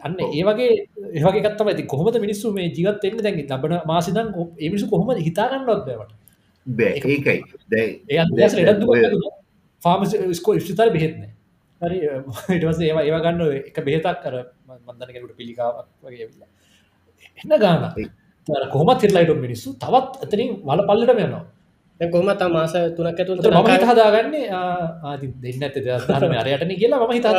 අන්න ඒ වගේ ඒවගේ කත්තම ඇති කොහොමද මිනිස්සු මේ ජීවත් එන්න දැන් ලබන මාසිදන් එමිසු කොහොම හිතාගන්නවත් බවට බෑ දැ ස්කෝ ස්තර බෙහෙත්න හරි ඉටවස ඒවා ඒවා ගන්න එක බෙහෙතක් කර මන්දනකට පිළිකාවක් වගේ එන්න ගාන කොහමත් හිරලයිට මිනිස්සු තවත් ඇතරින් වල පල්ලට යනවා කොහම තා මාස තුනක් මම හිත හදාගන්නේ ආති දෙන්න ඇත දම අරයටන කියලා ම හිතා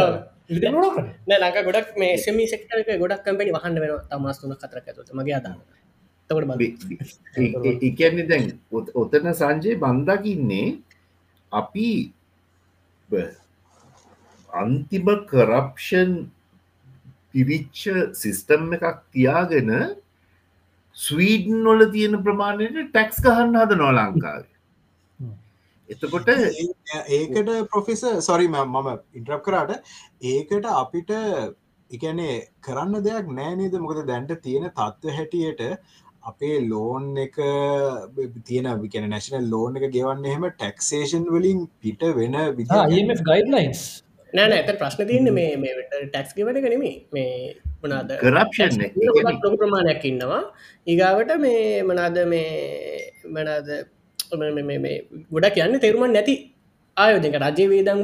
නෑ ලංක ගොඩක් මේ සෙම සෙක්ටරක ගොඩක් කම්පනි වහන්න වෙන තමාස් තුන කතරක් ඇතුත මගේ අදාන්න තකට එකන්නේ දැන් ඔතන සංජය බන්දකින්නේ අපි අන්තිම කරප්ෂන් පිවිච්ච සිිස්ටම් එකක් තියාගෙන ස්වීඩන් නොල තියෙන ප්‍රමාණයට ටැක්ස් ගහන්න හද නොලංකාව එතකොට ඒකට පොෆෙස සොරි මම ඉන්ට්‍රප් කරාට ඒකට අපිට එකනේ කරන්න දෙයක් නෑනේද මොකද දැන්ට තියෙන තත්ත්ව හැටියට අපේ ලෝන් එක තියෙන විකන නැශනල් ලෝන් එක ගෙවන්න එහෙම ටැක්සේෂන් වලින් පිට වෙන වි ගයිඩලයින්ස් නෑන ඇත ප්‍රශ්න තියන්න මේ මේ ටැක්ස් ගෙවන කනෙමේ මේ මනාද? කරප්ෂන් ලොක ප්‍රමාණයක් ඉන්නවා. ඒගාවට මේ මනාද මේ මනාද ගොඩක් යන්න තෙරුමන් නැති ආයෝදක රජය වේදම්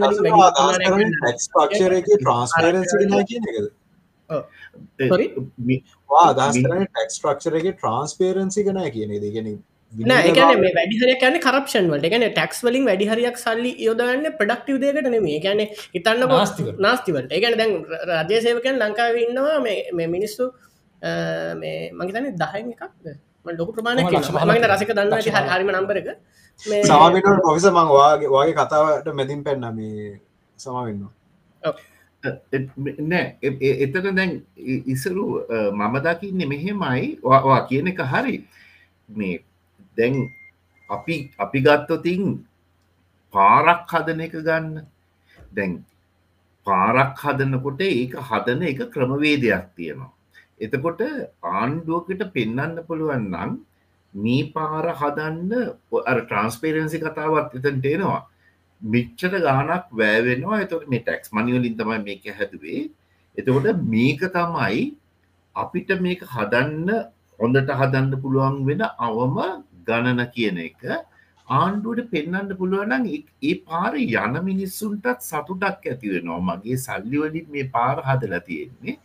ක්ෂරක ට්‍රන්ස්පරන්සි කියන එකද? එක ට්‍රන්ස්පේරන්සි කන කියන දෙගෙන නෑන මේ වැඩිහර කියන කරප්ෂන් වලට. ගැන ටක්ස් වලින් වැඩිහරයක් සල්ලි යොදන්න ප්‍රඩක්ටව දේකට නෙමේ ගැන හිතන්න නාස්තිවලට ඒගැන දැන් රජය සේවකයන් ලංකාව ඉන්නවා. මේ මිනිස්සු මේ මගේතන දහය එකක්. ලොක ප්‍රමාණය මගන රසික දන්න හරිම නම්බර එක. සමාවෙනට පොවිස මං වාගේ වගේ කතාවට මැදින් පැන්න මේ සමවෙන්න. නෑ එ- එ- එතන දැන් ඉසරු මම දකින්න මෙහෙමයි. වා කියන එක හරි. මේ දැන් අපි අපි ගත්තොතින් පාරක් හදන එක ගන්න. දැන් පාරක් හදනකොට ඒක හදන එක ක්‍රමවේදයක් තියෙනවා. එතකොට ආණ්ඩුවකට පෙන්නන්න පුළුවන් නම් මේ පාර හදන්න ඔ- අර ට්‍රන්ස්පේරන්සි කතාවත් එතන් තියෙනවා මිච්චට ගානක් වෑවෙනවා එතට මේ ටැක්ස් මනිවලින් තමයි මේක හැදුවේ. එතකොට මේක තමයි අපිට මේක හදන්න හොඳට හදන්න පුළුවන් වෙන අවම ගණන කියන එක ආණ්ඩුවට පෙන්න්න පුළුවනන් ඒ පාර යන මිනිස්සුන්ටත් සතුටක් ඇතිවෙනවා මගේ සල්ලිවලින් මේ පාර හදලා තියෙන්නේ.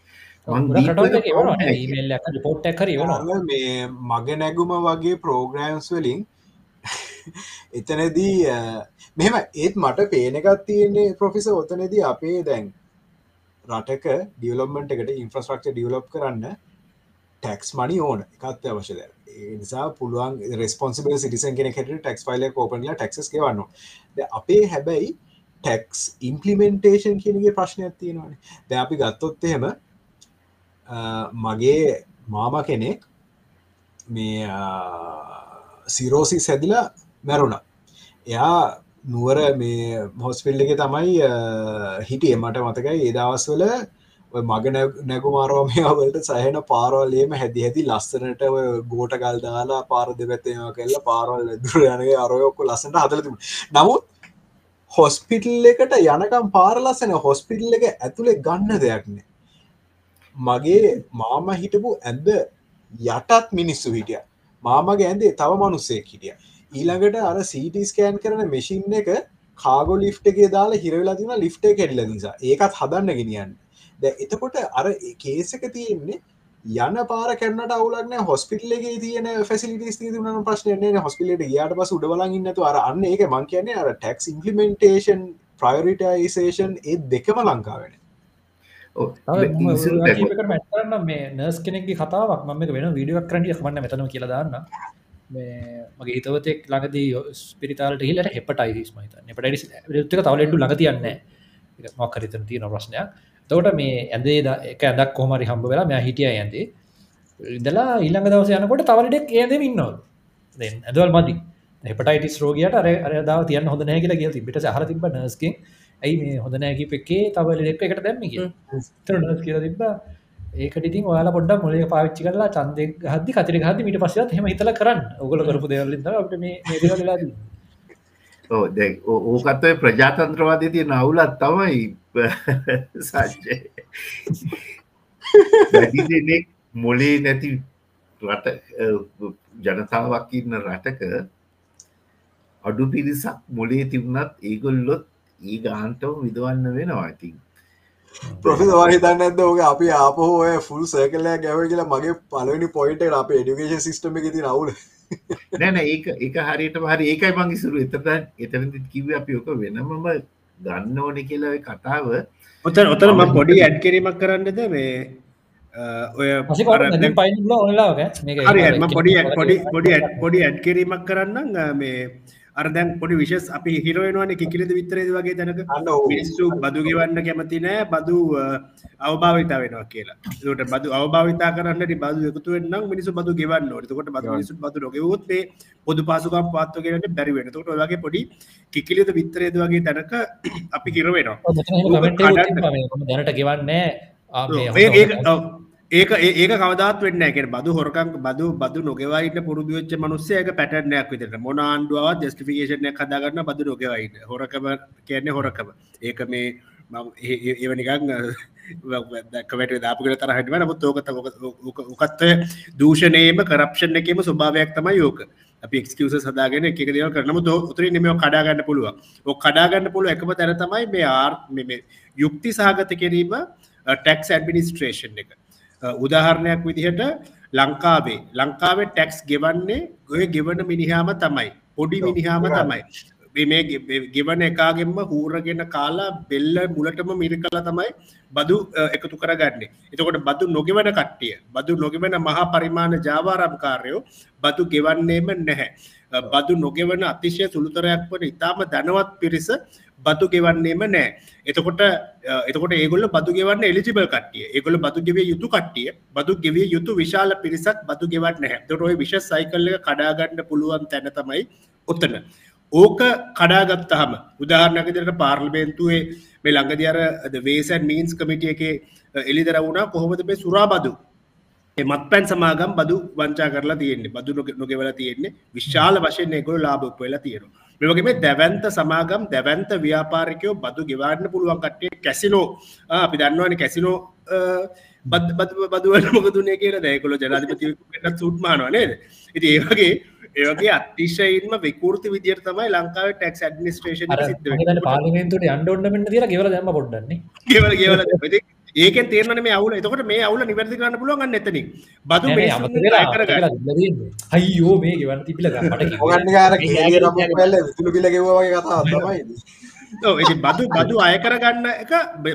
මග නැගුම වගේ ප්‍රෝග්‍රෑම්ස් වලින් එතනදී අ, මෙහෙම ඒත් මට පේනකත් තියෙන්නේ ප්‍රොෆිස ඔතනදී අපේ දැන් රටක ඩියලොම්මට එකට ඉන්ෆ්‍රස්ට්‍රක්ච ඩියලොප් කරන්න ටැක්ස් මනි ඕන. එකත් අවශ්‍යද ඒ නිසා පුළුවන් රෙස්පොන්සිබල් සිටිසන් කෙන කට ටක්ස් ෆයිල කෝපනල ටක්ස් වන්න අපේ හැබැයි ටැක්ස් ඉම්පලිමෙන්ටේෂන් කියනගේ ප්‍රශ්නයක් තියෙනවාන. ද අපි ගත්තොත් එහෙම අ, මගේ මාම කෙනෙක් මේ සිරෝසි සැදිලා මැරුණ. එයා නුවර මේ හොස්පිල්ල එක තමයි හිටිය. මට මතකයි ඒදවස්වල මග නැගු මාරෝමයාවලට සහන පාරවලේම හැදි හැදි ලස්සනට ඔය ගෝට ගල් දාලා පාර දෙපැත්තම කෙල්ල පාරවල් දුර යනගේ අරයොක්ක ලස්සට හදලති නමුත් හොස්පිටල් එකට යනකම් පාර ලස්සන හොස්පිටල් එක ඇතුළේ ගන්න දෙයක්නේ මගේ මාම හිටපු ඇද යටත් මිනිස්සු හිටිය. මාමගේ ඇන්දේ තව මනුස්සෙක් හිටිය. ඊළඟට අර සීට ස්කෑන් කරන මෙසින් එක කාගෝ ලිෆ්ට එකේ දාලා හිරවෙලා තින ලිෆ්ට කෙඩල නිසා ඒකත් හදන්න ගෙනියන්න. ද එතකොට අර කේසක තියෙන්නේ යන පාර කරනට අවුලක්න හොස්පිටල්ලගේ තියන ෆැසිලිටස් තියන ප්‍රශ්නය හොස්පිලට යාට පස උඩවලන් ඉන්නතු අර අන්න ඒක මං කියන්නේ අර ටෙක්ස් ඉම්පලිමෙන්ටේෂන් ප්‍රයරිටයිසේෂන් ඒ දෙකම ලංකාවෙන කරන්න මේ නර්ස් කෙනෙක්ගේ කතාවක් ම වෙන වීඩියක් කරටිය මන්න මෙතන කියලා දාන්න මේ මගේ හිතවතෙක් ළඟදී ස්පිරිතාලට හිලට හෙපටයිස් මහිත පටයිස් ක තවලෙඩු ළඟ තියන්න මක්කරිතන තියෙන ප්‍රශ්නයක් තවට මේ ඇදේ එක ඇදක් කොමරි හම්බ වෙලා මෙ හිටිය ඇන්දේ ඉදලා ඊළඟ දවස යනකොට තවලටෙක් ඒදම ඉන්නවා ඇදවල් මදි. හෙපටයිටස් රෝගයට අර අරදාව තියන්න හොඳ නෑ කියලා කියති පිට හර තිබ නස්කින් ඇයි මේ හොඳ නෑකි පෙක්කේ තවලෙක් එකට දැම්ම කිය තර නස් කියල තිබා ඒකට ඉතින් ඔයාලා පොඩ්ඩක් මොලේ පාවිච්චි කරලා චන්දය හදදි කතිර හද මිට පස්සත් හෙම හිතල කරන්න. ඔගල කරපු දෙවලින්ද අපට මේ මේදලා ඕ දැ ඕකත්වය ප්‍රජාතන්ත්‍රවාදය තිය නවුලත් තමයි සච්චය දෙනෙක් මොලේ නැති රට ජනතාවක් ඉන්න රටක අඩු පිරිසක් මොලේ තිබුණත් ඒගොල්ලොත් ඒ ගාන්ටව විදවන්න වෙනවා ඉතින්. ප්‍රොෆෙස හිතන්න ඇද ඕක අපි ආපහෝය ෆුල් සර්කලෑ ගැව කියලා මගේ පලනි පොයිට අප ඩිකේෂන් සිිටම ති නවුල නැන ඒක එක හරියට හරි. ඒකයි මංගිසුරු එතට එතන කිව අපි ඕක වෙනමම ගන්න ඕන කියලා කතාව. ඔතන ඔතන ම පොඩි ඇඩ් කිරීමක් කරන්නද? මේ ඔය පයින් ඔනලාග හරි පොඩි පොඩි පොඩි පොඩි ඇඩ් කිරීමක් කරන්න මේ අරදැන් පොඩි විශස් අපි හිරෝයනවාන කිකිලද විතරේද වගේ තැනක? මිනිස්සු බදු ගෙවන්න කැමති නෑ බදු අවභාවිතා වෙනවා කියලා. ට බදු අවභාවිතා කරන්නට බදු එකතුවෙන්නම් මිනිසු බදු ගෙවන්න ොටකොට බද මිනිසු බදු නොගෙවොත්තේ පොදු පසුකම් පාත්ව කියනට බැරි වෙන තොට වගේ පොඩි කිකිලිද විතරේද වගේ තැනක අපි කිරවෙනවා දැනට ගෙවන්නේ ඒක ඒක කවදත් වෙන්න එක බදු හොරකම් බදු බදු නොගෙවයිට පුරදුවච්ච මනුස්සයක පැටනයක් විතට මොන ආණ්ඩුව ජස්ටිෆිකේෂනය කදාගන්න බදු නොගෙවයිට හොරකම කියන්නේ හොරකම. ඒක මේ ඒවනිකං දැක්කවට දාපකට තරහටම නමුත් ඕකත උකත්වය දූෂණයම කරප්ෂණ එකම ස්වභාවයක් තමයි යෝක අපි එක්කස සදාගෙන එක දව කරනම උතුර නිම කඩාගන්න පුළුව ඔ කඩාගන්න පුළුව එකම තැන තමයි මේ ආර් යුක්ති සහගත කිරීම ටැක්ස් ඇඩමිනිස්ට්‍රේෂන් එක. උදාහරණයක් විදිහට ලංකාවේ. ලංකාවේ ටැක්ස් ගෙවන්නේ ඔය ගෙවන මිනිහාම තමයි. පොඩි මිනිහාම තමයි. මේ ගෙවන එකාගෙන්ම හූරගෙන කාලා බෙල්ල මුලටම මිරි කලා තමයි බදු එකතු කරගන්නේ. එතකොට බදු නොගෙවන කට්ටිය බදු නොගෙවන මහා පරිමාණ ජාවාරම්කාරයෝ බදු ගෙවන්නේම නැහැ. බදු නොගෙවන අතිශය සුළුතරයක් වන ඉතාම ධනවත් පිරිස බදු ගෙවන්නේම නෑ. එතකොට එතකොට ඒගොල බදු ගෙවන්න එලිජිබල් කටිය ඒගොල බදු ගෙවේ යුතු කට්ටිය. බදු ගෙවේ යුතු විශාල පිරිසක් බදු ගෙවන්න හැ දොරොය විශ සයිකල්ල කඩාගන්න පුළුවන් තැන තමයි ඔත්තන ඕක කඩාගත්තහම උදාහරණකදරට පාර්ලිමේන්තුවේ මේ ළඟදිර වේසන් මීන්ස් කමිටිය එක එලිදර වුණා කොහොමද මේ සුරා බදු? මත් පැන් සමාගම් බදු වංචා කරලා තියෙන්නේ බදු නොගෙවල තියෙන්නේ. විශාල වශයෙන් ඒගොල ලාභක් වෙලා තියෙනවා. මෙවගේ මේ දැවන්ත සමාගම් දැවන්ත ව්‍යාපාරිකයෝ බදු ගෙවාන්න පුළුවන් කට්ටේ කැසිනෝ. අපි දන්නවන කැසිනෝ බද බදුවල මොකදුනේ කියන දැකොල ජනාධිපති සුට්මානව නේද? ඉති ඒවගේ ඒවගේ අතිශයින්ම විකෘති විදිර තමයි ලංකාව ටෙක්ස් ඇඩමිනිස්ට්‍රේෂන් සිද්ධ පාලිමේන්තුට අන්ඩොන්නමට දිර ගෙවල දැම පොඩ්ඩන්නේ ගෙවල ගෙවල ඒක තේරන මේ අවුල. එතකොට මේ අවුල නිවැරදි කරන්න පුළුවන් එතන බදු අයියෝ මේ ගෙවන්න තිබිල බදු බදු අයකරගන්න එක?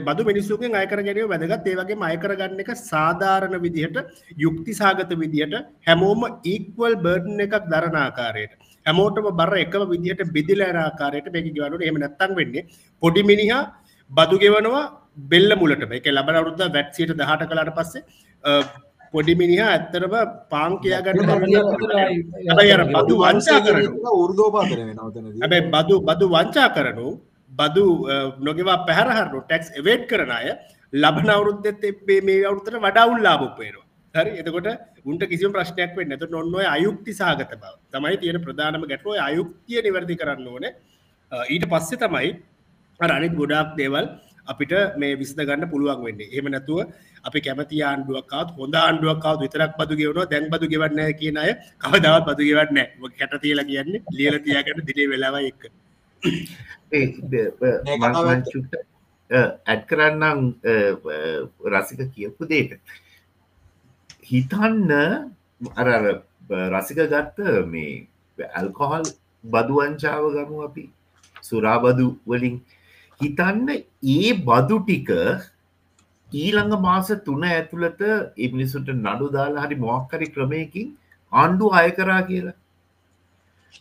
බදු මිනිස්සුගෙන් අයකර ගැනීම වැදගත්. ඒවගේ අයකරගන්න එක සාධාරණ විදිහට යුක්ති සාගත විදිහට හැමෝම ඒක්වල් බර්ඩන් එකක් දරනාකාරයට හැමෝටම බර එකම විදිහට බිදිලෑනාකාරයට මේක ගවනට එම නැත්තන් වෙන්නේ පොඩි මිනිහා බදු ගෙවනවා බෙල්ල මුලට එක ලබන අවුරුද්ද වැට්සියට දහට කලාට පස්සේ පොඩි මිනිහා ඇත්තරම පාංකයා ගන්න අර බදු වංචා කරන. උර්දෝපාතර හැබැයි බදු බදු වංචා කරනු බදු නොගෙවා පැහරහරනු ටැක්ස් එවේට් කරන අය ලබන අවුරුද්ධෙත් එබේ මේ අවුත්තට වඩාවුල් ලාභපේනවා හරි? එතකොට උන්ට කිසි ප්‍රශ්නයක් වෙන්න ඇත නොන්නොය අයුක්ති සාගත බව. තමයි තියෙන ප්‍රධානම ගැටලෝ අයුක්තිය නිවැරදි කරන්න ඕන. ඊට පස්සේ තමයි අනිත් ගොඩාක් දේවල් අපිට මේ විස්ද ගන්න පුළුවන් වෙන්නේ. එහම නැතුව අපි කැමති ආණ්ඩුවක්කාත් හොඳ ආණ්ඩුවක්කාව විතරක් බදු ගෙවන දැන් බදු ගෙවන්න කියන අය කවදාවත් බදු ගෙවන්න කැට තියලා කියන්නේ ලියල තියාගන්න දිනේ වෙලාව එක්ක ඇඩ් කරන්නම් රසික කියපු දේට හිතන්න අර රසික ගත්ත මේ ඇල්කොහල් බදුවංචාව ගමු අපි. සුරාබදු වලින් හිතන්න ඒ බදු ටික ඊළඟ මාස තුන ඇතුළත එමිනිසුට නඩු දාලා හරි මොක්කරි ක්‍රමයකින් ආණ්ඩු අය කරා කියලා.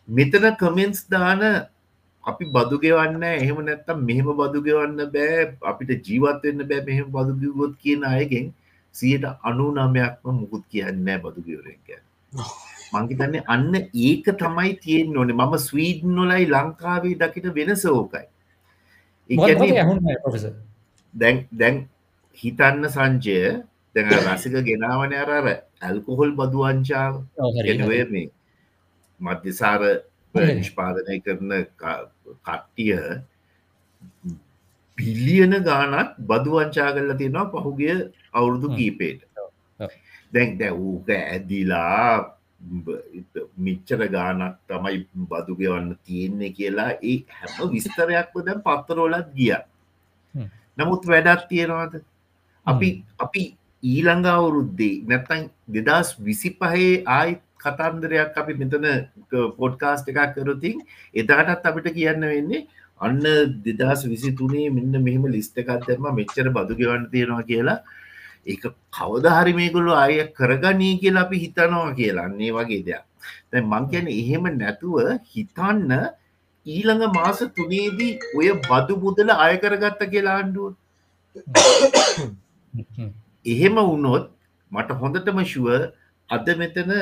මෙතන කමෙන්ස් දාන අපි බදු ගෙවන්න එහෙම නැත්තම් මෙහෙම බදු ගෙවන්න බෑ. අපිට ජීවත්වෙන්න බෑ මෙහෙම බදුගිවොත් කියන අයගෙන් සියට අනු නමයක්ම මුකුත් කියන්න බදු ගවරෙන් කිය මංහිතන්නේ අන්න ඒක තමයි තියෙන් ඕනේ. මම ස්වීඩ් නොලයි ලංකාවේ දකිට වෙනස ඕකයි. දැන් දැන් හිතන්න සංජය දැන් රසික ගෙනාවන අර ඇල්කොහොල් බදුවංචාව ගෙනුවේ මේ මධ්‍යසාර නිෂ්පාදනය කරන කට්ටිය බිලියන ගානක් බදුවංචා කරල තියෙනවා පහුගිය අවුරුදු කීපේට. දැන් දැ ඌක ඇදිලා මිච්චර ගානක් තමයි බදු ගෙවන්න තියෙන්නේ කියලා ඒ හැම විස්තරයක්ම දැන් පත්තරෝලත් ගිය. නමුත් වැඩක් තියෙනවාද? අපි අපි ඊළඟ අවුරුද්දේ නැත්තන් දෙදස් විසි පහේ ආයි කතන්දරයක් අපි මෙතන පොඩ්කාස්ට එකක් කරතින් එදාටත් අපිට කියන්න වෙන්නේ අන්න දෙදස් විසි තුනේ මෙන්න මෙහෙම ලිස්ට එකත් දෙම මෙච්චර බදු ගෙවන්න තියෙනවා කියලා ඒක කවදහරි මේගොල්ලු අය කරගනී කියලා අපි හිතනවා කියලාන්නේ වගේ දෙයක්. දැ මං කියන එහෙම නැතුව හිතන්න ඊළඟ මාස තුනේදී ඔය බදු මුදල අයකරගත්ත කියලා ආණ්ඩුව එහෙම වුණොත් මට හොඳටම ශුව අද මෙතන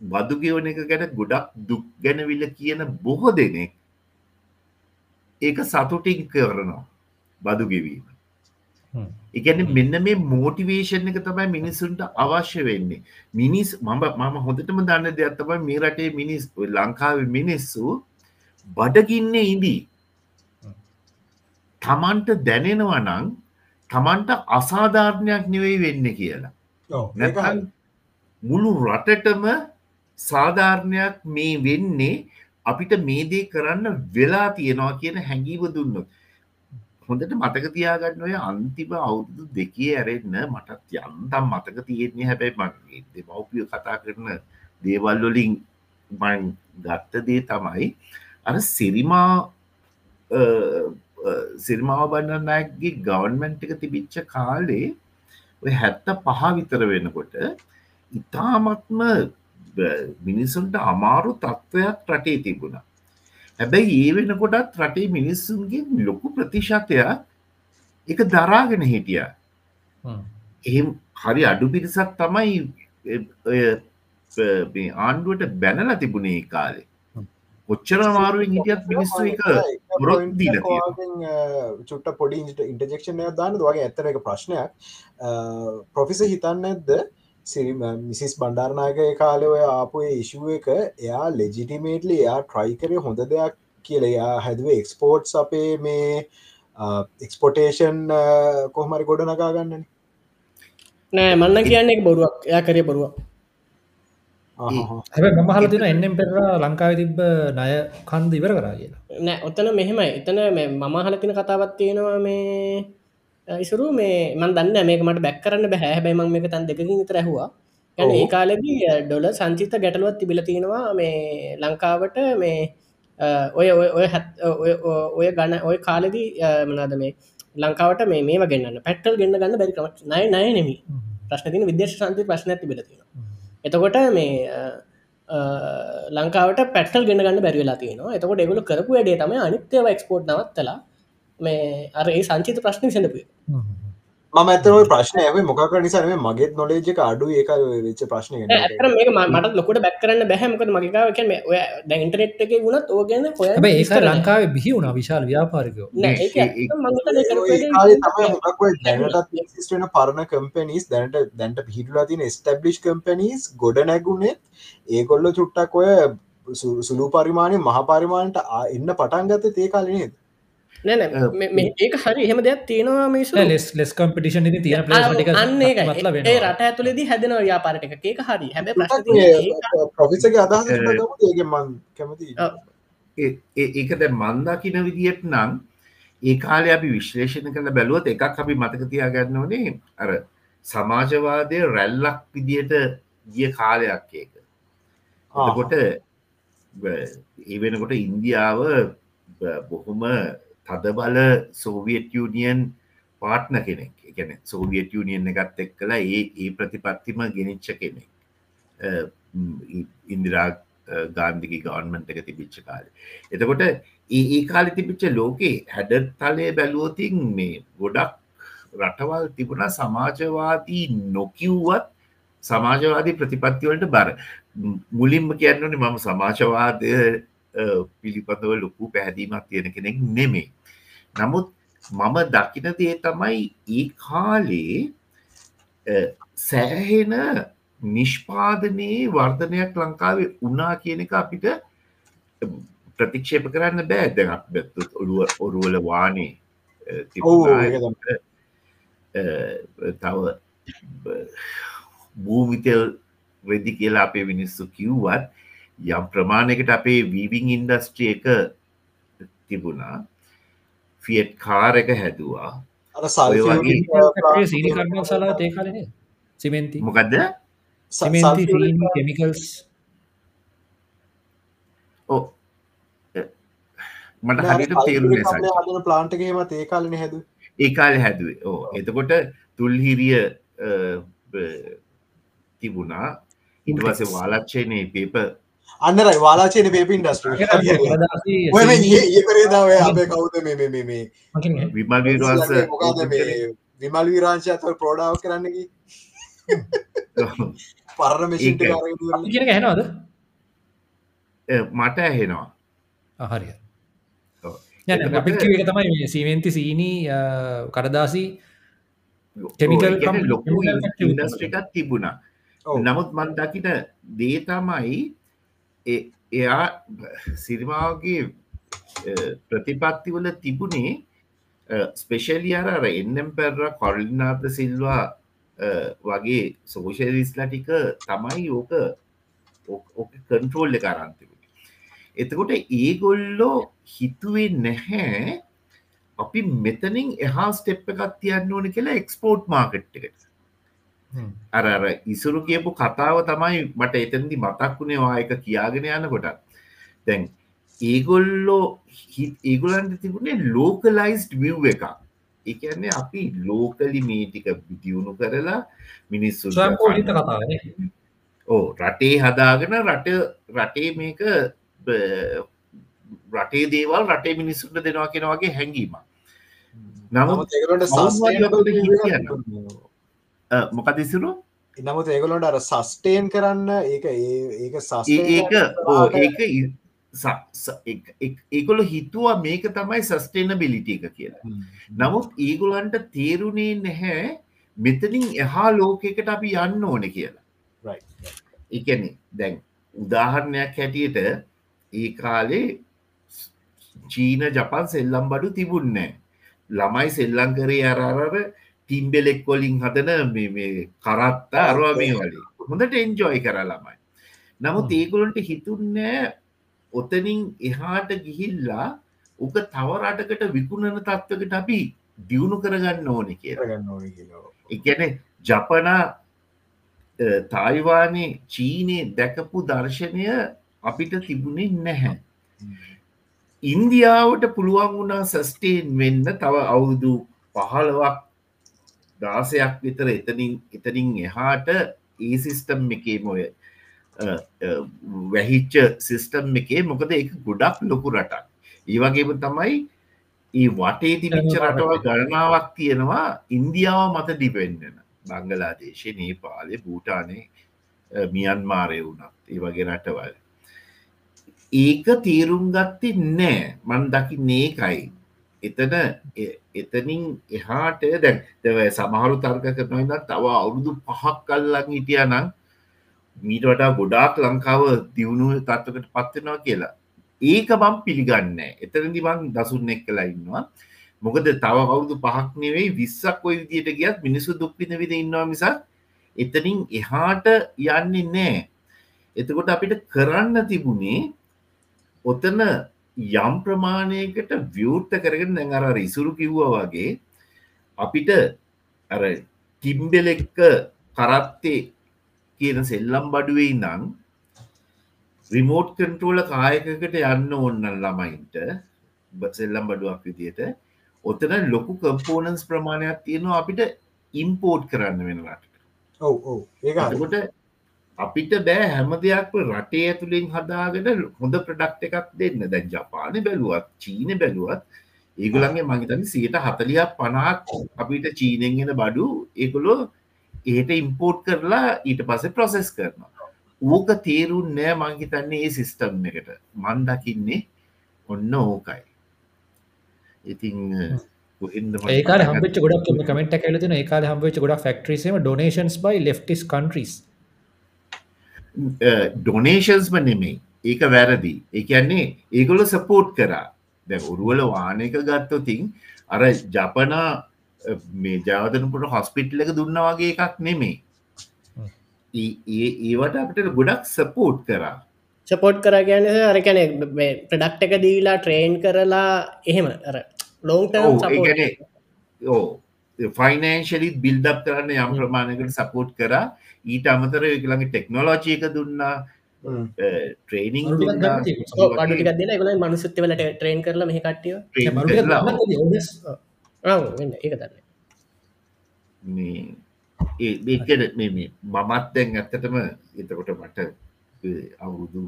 බදු ගෙවන එක ගැන ගොඩක් දුක් ගැනවිල කියන බොහෝ දෙනෙක් ඒක සතුටින් කරනවා බදු එකන මෙන්න මේ මෝටිවේෂන් එක තමයි මිනිසුන්ට අවශ්‍ය වෙන්නේ. මිනිස් මම මම හොඳටම දන්න දෙයක් තමයි මේ රටේ මිනිස් ලංකාව මිනිස්සු බඩගින්න ඉදී. තමන්ට දැනෙනවා නං තමන්ට අසාධාරණයක් නෙවෙයි වෙන්න කියලා. නැතන් මුළු රටටම සාධාරණයක් මේ වෙන්නේ අපිට මේදේ කරන්න වෙලා තියෙනවා කියන හැඟීව දුන්නොත් හොඳට මතක තියාගන්න ඔය අන්තිම අවුරුදු දෙකේ ඇරෙන්න මටත් යන්තම් මතක තියෙන්නේ හැබැයි මගේ දෙමවපිය කතා කරන දේවල්වලින් මං ගත්ත දේ තමයි අර සිරිමා සිරිමාව බණ්ඩන්නගේ ගවන්මෙන්ට් එක තිබිච්ච කාලේ ඔය හැත්ත පහ විතර වෙනකොට ඉතාමත්ම මිනිසුන්ට අමාරු තත්ත්වයක් රටේ තිබුණ. හැබැයි ඒ වෙනකොටත් රටේ මිනිස්සුන්ගේ ලොකු ප්‍රතිශතයක් එක දරාගෙන හිටිය. එහෙම හරි අඩු පිරිසක් තමයි ආණ්ඩුවට බැනල තිබුණේ කාලේ. කොච්චර මාරුවෙන් හිටියත් මිනිස්සු එක ගොරොත් දීල චුට්ට පොඩි ඉන්ටජෙක්ෂණය දාන්න වගේ ඇත්තර එක ප්‍රශ්නයක්. ප්‍රොෆිස හිතන්න ඇද්ද මිසිස් බණ්ඩාරනායක කාලය ඔය ආපුය ඉශුව එක එයා ලෙජිටිමේටලි එයා ට්‍රයි කරය හොඳ දෙයක් කියල. එයා හැදුවේ එක්ස්පෝර්ට්ස් අපේ මේ එක්ස්පොටේෂන් කොහමරි ගොඩ නගා ගන්නන. නෑ මන්න කියන්නේ බොරුවක්. එයා කරේ බොරුවක්. හැ මහල තින එන්නම් පෙර ලංකාව තිබ්බ නය කන්ද ඉවර කරා කියලා. නෑ ඔත්තන මෙහෙමයි. එතන මම හල තින කතාවත් තියෙනවා මේ ඉසුරු මේ මන් දන්න මේක මට බැක් කරන්න බැහැ බැයිම මේක තන් දෙකින් ගැන ඒ කාලෙදී ඩොල සංචිත ගැටලුවත් තිබිල තියෙනවා. මේ ලංකාවට මේ ඔය ඔය හැත් ඔය ගණ ඔය කාලෙදී මනාද මේ ලංකාවට මේ මේ ගන්න පැටල් ගන්න ගන්න බැරි නය නය නෙමි ප්‍රශ්නතින විදේශ සන්ති ප්‍රශ්න තිබිල තියෙනවා. එතකොට මේ ලංකාවට පැටල් ගෙන ගන්න බැරිවෙලා තියෙනවා. එතකොට එගුල කරපු වැඩේ තම අනිත්‍යව එක්ස්පෝට් නවත්තලා මේ අර ඒ සංචිත ප්‍රශ්න සඳපුය මම ඇතව ප්‍රශ්නය මොකක නිසාම මගේ නොලේජක අඩු ඒක වෙච්ච ප්‍රශ්නය ඇතර මේ මට ලොකට බැක් කරන්න බැහමකද මගේකාව ඔය දැ ඉන්ටනෙට් එක වුණත් ඕගන හොය ඒ ලංකාවේ බිහි වුණ විශාල ව්‍යාපාරිකෝ දැනටන පරණ කම්පනිස් දැනට දැන්ට පිහිටලා තින ස්ටබ්ලිෂ් කම්පනිස් ගොඩ නැගුණේ ඒකොල්ල චුට්ටක් ඔය සුළු පරිමාණය මහ පරිමාණට එන්න පටන්ගත තේ කාලනේද නැන ඒක හරි. එහෙම දෙයක් තියෙනවා මේ ලෙස් ලෙස් කම්පිටිෂන් තියන අන්න ඒ රට ඇතුලෙද හැදන ව්‍යාපාරට එක ඒක හරි. හැබ ප්‍රොෆිසගේ අදහස ඒගේ මන් කැමති ඒකද මන්දකින විදියට නම් ඒ කාලය අපි විශ්ලේෂණ කළ බැලුවත් එකක් අපි මතක තියාගන්න ඕනේ අර සමාජවාදය රැල්ලක් විදියට ගිය කාලයක් ඒක. කොට ඒ වෙනකොට ඉන්දියාව බොහොම තදබල සෝවියට් යුනියන් පාට්න කෙනෙක්. එකන සෝවියට් යුනියන් එකත් එක් කලා ඒ ඒ ප්‍රතිපත්තිම ගෙනනිච්ච කෙනෙක්. ඉන්දිරා ගාන්ධිකි ගවන්මන්ට එක තිබිච්ච කාල. එතකොට ඒ කාලි තිබිච්ච ලෝකේ හැඩ තලය බැලුවතින් මේ ගොඩක් රටවල් තිබුණ සමාජවාදී නොකිව්වත් සමාජවාදී ප්‍රතිපත්තිවලට බර. මුලින්ම කියන්නනේ මම සමාජවාදය පිළිබඳව ලොකු පැහැදීමක් තියෙන කෙනෙක් නෙමේ නමුත් මම දකින දේ තමයි ඒ කාලේ සෑහෙන නිෂ්පාදනයේ වර්ධනයක් ලංකාවේ උනා කියන එක අපිට ප්‍රතික්ෂේප කරන්න බෑ. දැන් අපත් ඔළුව ඔරුවල වානේ තව භූමිතල් රෙදි කියලා අපේ මිනිස්සු කිව්වත් යම් ප්‍රමාණයකට අපේ වීවිං ඉන්ඩස්ට්‍රිය එක තිබුණා. ෆියට් කාර එක හැදවා. සීනි කර්ම සලා තේකාලන සිමෙන්ති. මොකක්ද කෙමිකල්ස් මට හරිට හදන ප්ලාන්ට්ගේම ඒකාලන හැද ඒකාල හැදුවේ. ඕ එතකොට තුල්හිරිය තිබුණා. ඉටවස වාලච්චයනේ පේප අන්නරයි වාලාචයන පේප ඉන්ඩස්ට්‍ර ඒකරේදාව අපේ කවුද මේ මේ විමල් වීරවස විමල් වීරංශයත ප්‍රෝඩාව කරන්නකි පරණ කියන හැනවාද මට ඇහෙනවා. හරිය අපික තමයි සීමෙන්ති සීනී කඩදාසි කෙමිකල් ලොකු ඉන්ඩස්ට්‍රිකත් තිබුණා. නමුත් මන් දකිට දේ තමයි එයා සිරිමාවගේ ප්‍රතිපත්තිවල තිබුණේ ස්පෙශලි අර අර එන්නම් පැරර කොල්ලිනාත සිල්වා වගේ සෝෂලිස්ලා ටික තමයි ඕක ඕක කන්ට්‍රෝල්ල කරන්තිබුණ එතකොට ඒගොල්ලෝ හිතුවේ නැහැ අපි මෙතනින් එහා ස්ටෙප්ප එකත් තියන්න ඕන කියලා එක්ස්පෝර්ට් මාකට් එකට. අර අර ඉසුරු කියපු කතාව තමයි මට එතැදි මතක් වුණේ වායක කියාගෙන යන කොටත් දැන් ඒගොල්ලෝ ඒගොලන්ට තිබුණේ ලෝකලයිස්ඩ් විව් එක එකන්නේ අපි ලෝකලි මේටික දියුණු කරලා මිනිස්සු ඕ රටේ හදාගෙන රට රටේ මේක රටේ දේවල් රටේ මිනිස්සුන්ට දෙනවා කෙන වගේ හැඟීම නමුත් ඒගලට කවුරුවත් ලොකුට කියන්න. මොකද ඉසුරු නමුත් ඒගලොට අර සස්ටේන් කරන්න ඒක ඒක ඒක සස්ට ඒක එක- ඒගොල්ල හිතුවා මේක තමයි සස්ටේන බිලිට එක කියලා. නමුත් ඒගොලන්ට තේරුණේ නැහැ මෙතනින් එහා ලෝකෙකට අපි යන්න ඕන කියලා. එකන දැන් උදාහරණයක් හැටියට ඒ කාලේ චීන ජපන් සෙල්ලම් බඩු තිබුන්නෑ ළමයි සෙල්ලං කරේ අරරර ටිම්බෙලෙක් කොලින් හදන කරත්තා අරවා මේ වලේ හොඳට එන්ජෝයි කර ළමයි. නමුත් ඒගොලන්ට හිතුන්නෑ ඔතනින් එහාට ගිහිල්ලා උක තවරටකට විකුණන තත්වකට අපි දියුණු කරගන්න ඕන කියලා. කරගන්න ඕන එකන ජපනා තායිවානේ චීනය දැකපු දර්ශනය අපිට තිබුණේ නැහැ. ඉන්දියාවට පුළුවන් වුණා සස්ටේන් වෙන්න තව අවුරුදු පහළවක් දාසයක් විතර එතනින් එතනින් එහාට ඒ සිිස්ටම් එකේ මොය වැහිච්ච සිිස්ටම් එකේ මොකද එක ගොඩක් ලොකු රටක්. ඒ වගේම තමයි ඒ වටේ තිබිච්ච රටවල් ගණනාවක් තියෙනවා ඉන්දියාව මත ඩිපෙන්ඩන බංගලාදේශය නේපාලය භූටානේ මියන්මාරය වුණත් ඒ වගේ රටවල්. ඒක තේරුම් ගත්තේ නෑ. මන් දකි නේකයි එතන එ- එතනින් එහාට දැන් දැව සමහරු තර්ක කරනවන්න තව අවුරුදු පහක් කල්ලන් හිටිය නම් මීට වටා ගොඩාක් ලංකාව දියුණුව තත්වකට පත්වෙනවා කියලා. ඒක බම් පිළිගන්න එතනදි බං දසුන් එක් කලා ඉන්නවා. මොකද තව අවුදු පහක් නෙවෙයි විස්සක් ඔය විදියට ගියත් මිනිසු දුක්පින විද ඉන්නවා මිසක් එතනින් එහාට යන්නේ නෑ එතකොට අපිට කරන්න තිබුණේ ඔතන යම් ප්‍රමාණයකට වියෘත්ත කරගෙන දැන් අර ඉසුරු කිව්වා වගේ අපිට අර ටිම්බෙලෙක්ක කරත්තේ කියන සෙල්ලම් බඩුවේ නම් රිමෝට් කන්ට්‍රෝල කායකකට යන්න ඔන්න ළමයින්ට සෙල්ලම් බඩුවක් විදියට ඔතන ලොකු කම්පෝනන්ස් ප්‍රමාණයක් තියෙනවා අපිට ඉම්පෝට් කරන්න වෙනවාට ඔව් ඔව් ඒක හරි. එතකොට අපිට බෑ හැම දෙයක්ම රටේ ඇතුළින් හදාගෙන හොඳ ප්‍රඩක්් එකක් දෙන්න. දැන් ජපාන බැලුවත් චීන බැලුවත් ඒගුලන්ගේ මහිතන සියට හතලියක් පනාක් අපිට චීනෙන්ගෙන බඩු ඒගොලො ඒට ඉම්පෝට් කරලා ඊට පස ප්‍රොසෙස් කරනවා. ඕක තේරුන් නෑ මංහිතන්නේ ඒ සිිස්ටම් එකට. මන්දකින්නේ ඔන්න ඕකයි. ඉතිං ඒකාල පටන් හම්බච ගොඩක් කමෙන්ට ඇලතින ඒකාල හම්බච ගොඩක් ෆක්ට්‍රීසම ඩොනේශන්ස් බයි ලෙෆ්ටිස් කන්ට්‍රීස් ඩොනේෂන්ස්ම නෙමෙයි. ඒක වැරදි. ඒකන්නේ ඒගොල සපෝට් කරා. දැ උරුවල වානක ගත්තොතින් අර ජපනා මේ ජාවතනපුට හොස්පිට්ල එක දුන්න වගේ එකක් නෙමේ ඒවට අපට ගොඩක් සපෝට් කරා. සපෝට් කර ගැන අරකැන ප්‍රඩක්් එක දීලා ට්‍රේන් කරලා එහෙම. කියන්නේ ඕ ෆයිනන්ශලිත් බිල්ඩප් කරන්න යම් ප්‍රමාණයකට සපෝට් කරා ඊට අමතර එකළඟ ටෙක්නෝලෝජය එක දුන්නා හ්ම්. ට්‍රේනිං අඩු ටිකක් ගන්න තියෙනවා. අඩුටික දෙන ගල මනුසුත්තවලට ට්‍රේන් කරලා මෙහ කට්ටිය. ඒක දන්න මේ ඒ ඒකද මේ මේ මමත් දැන් ඇත්තටම එතකොට මට අවුරුදු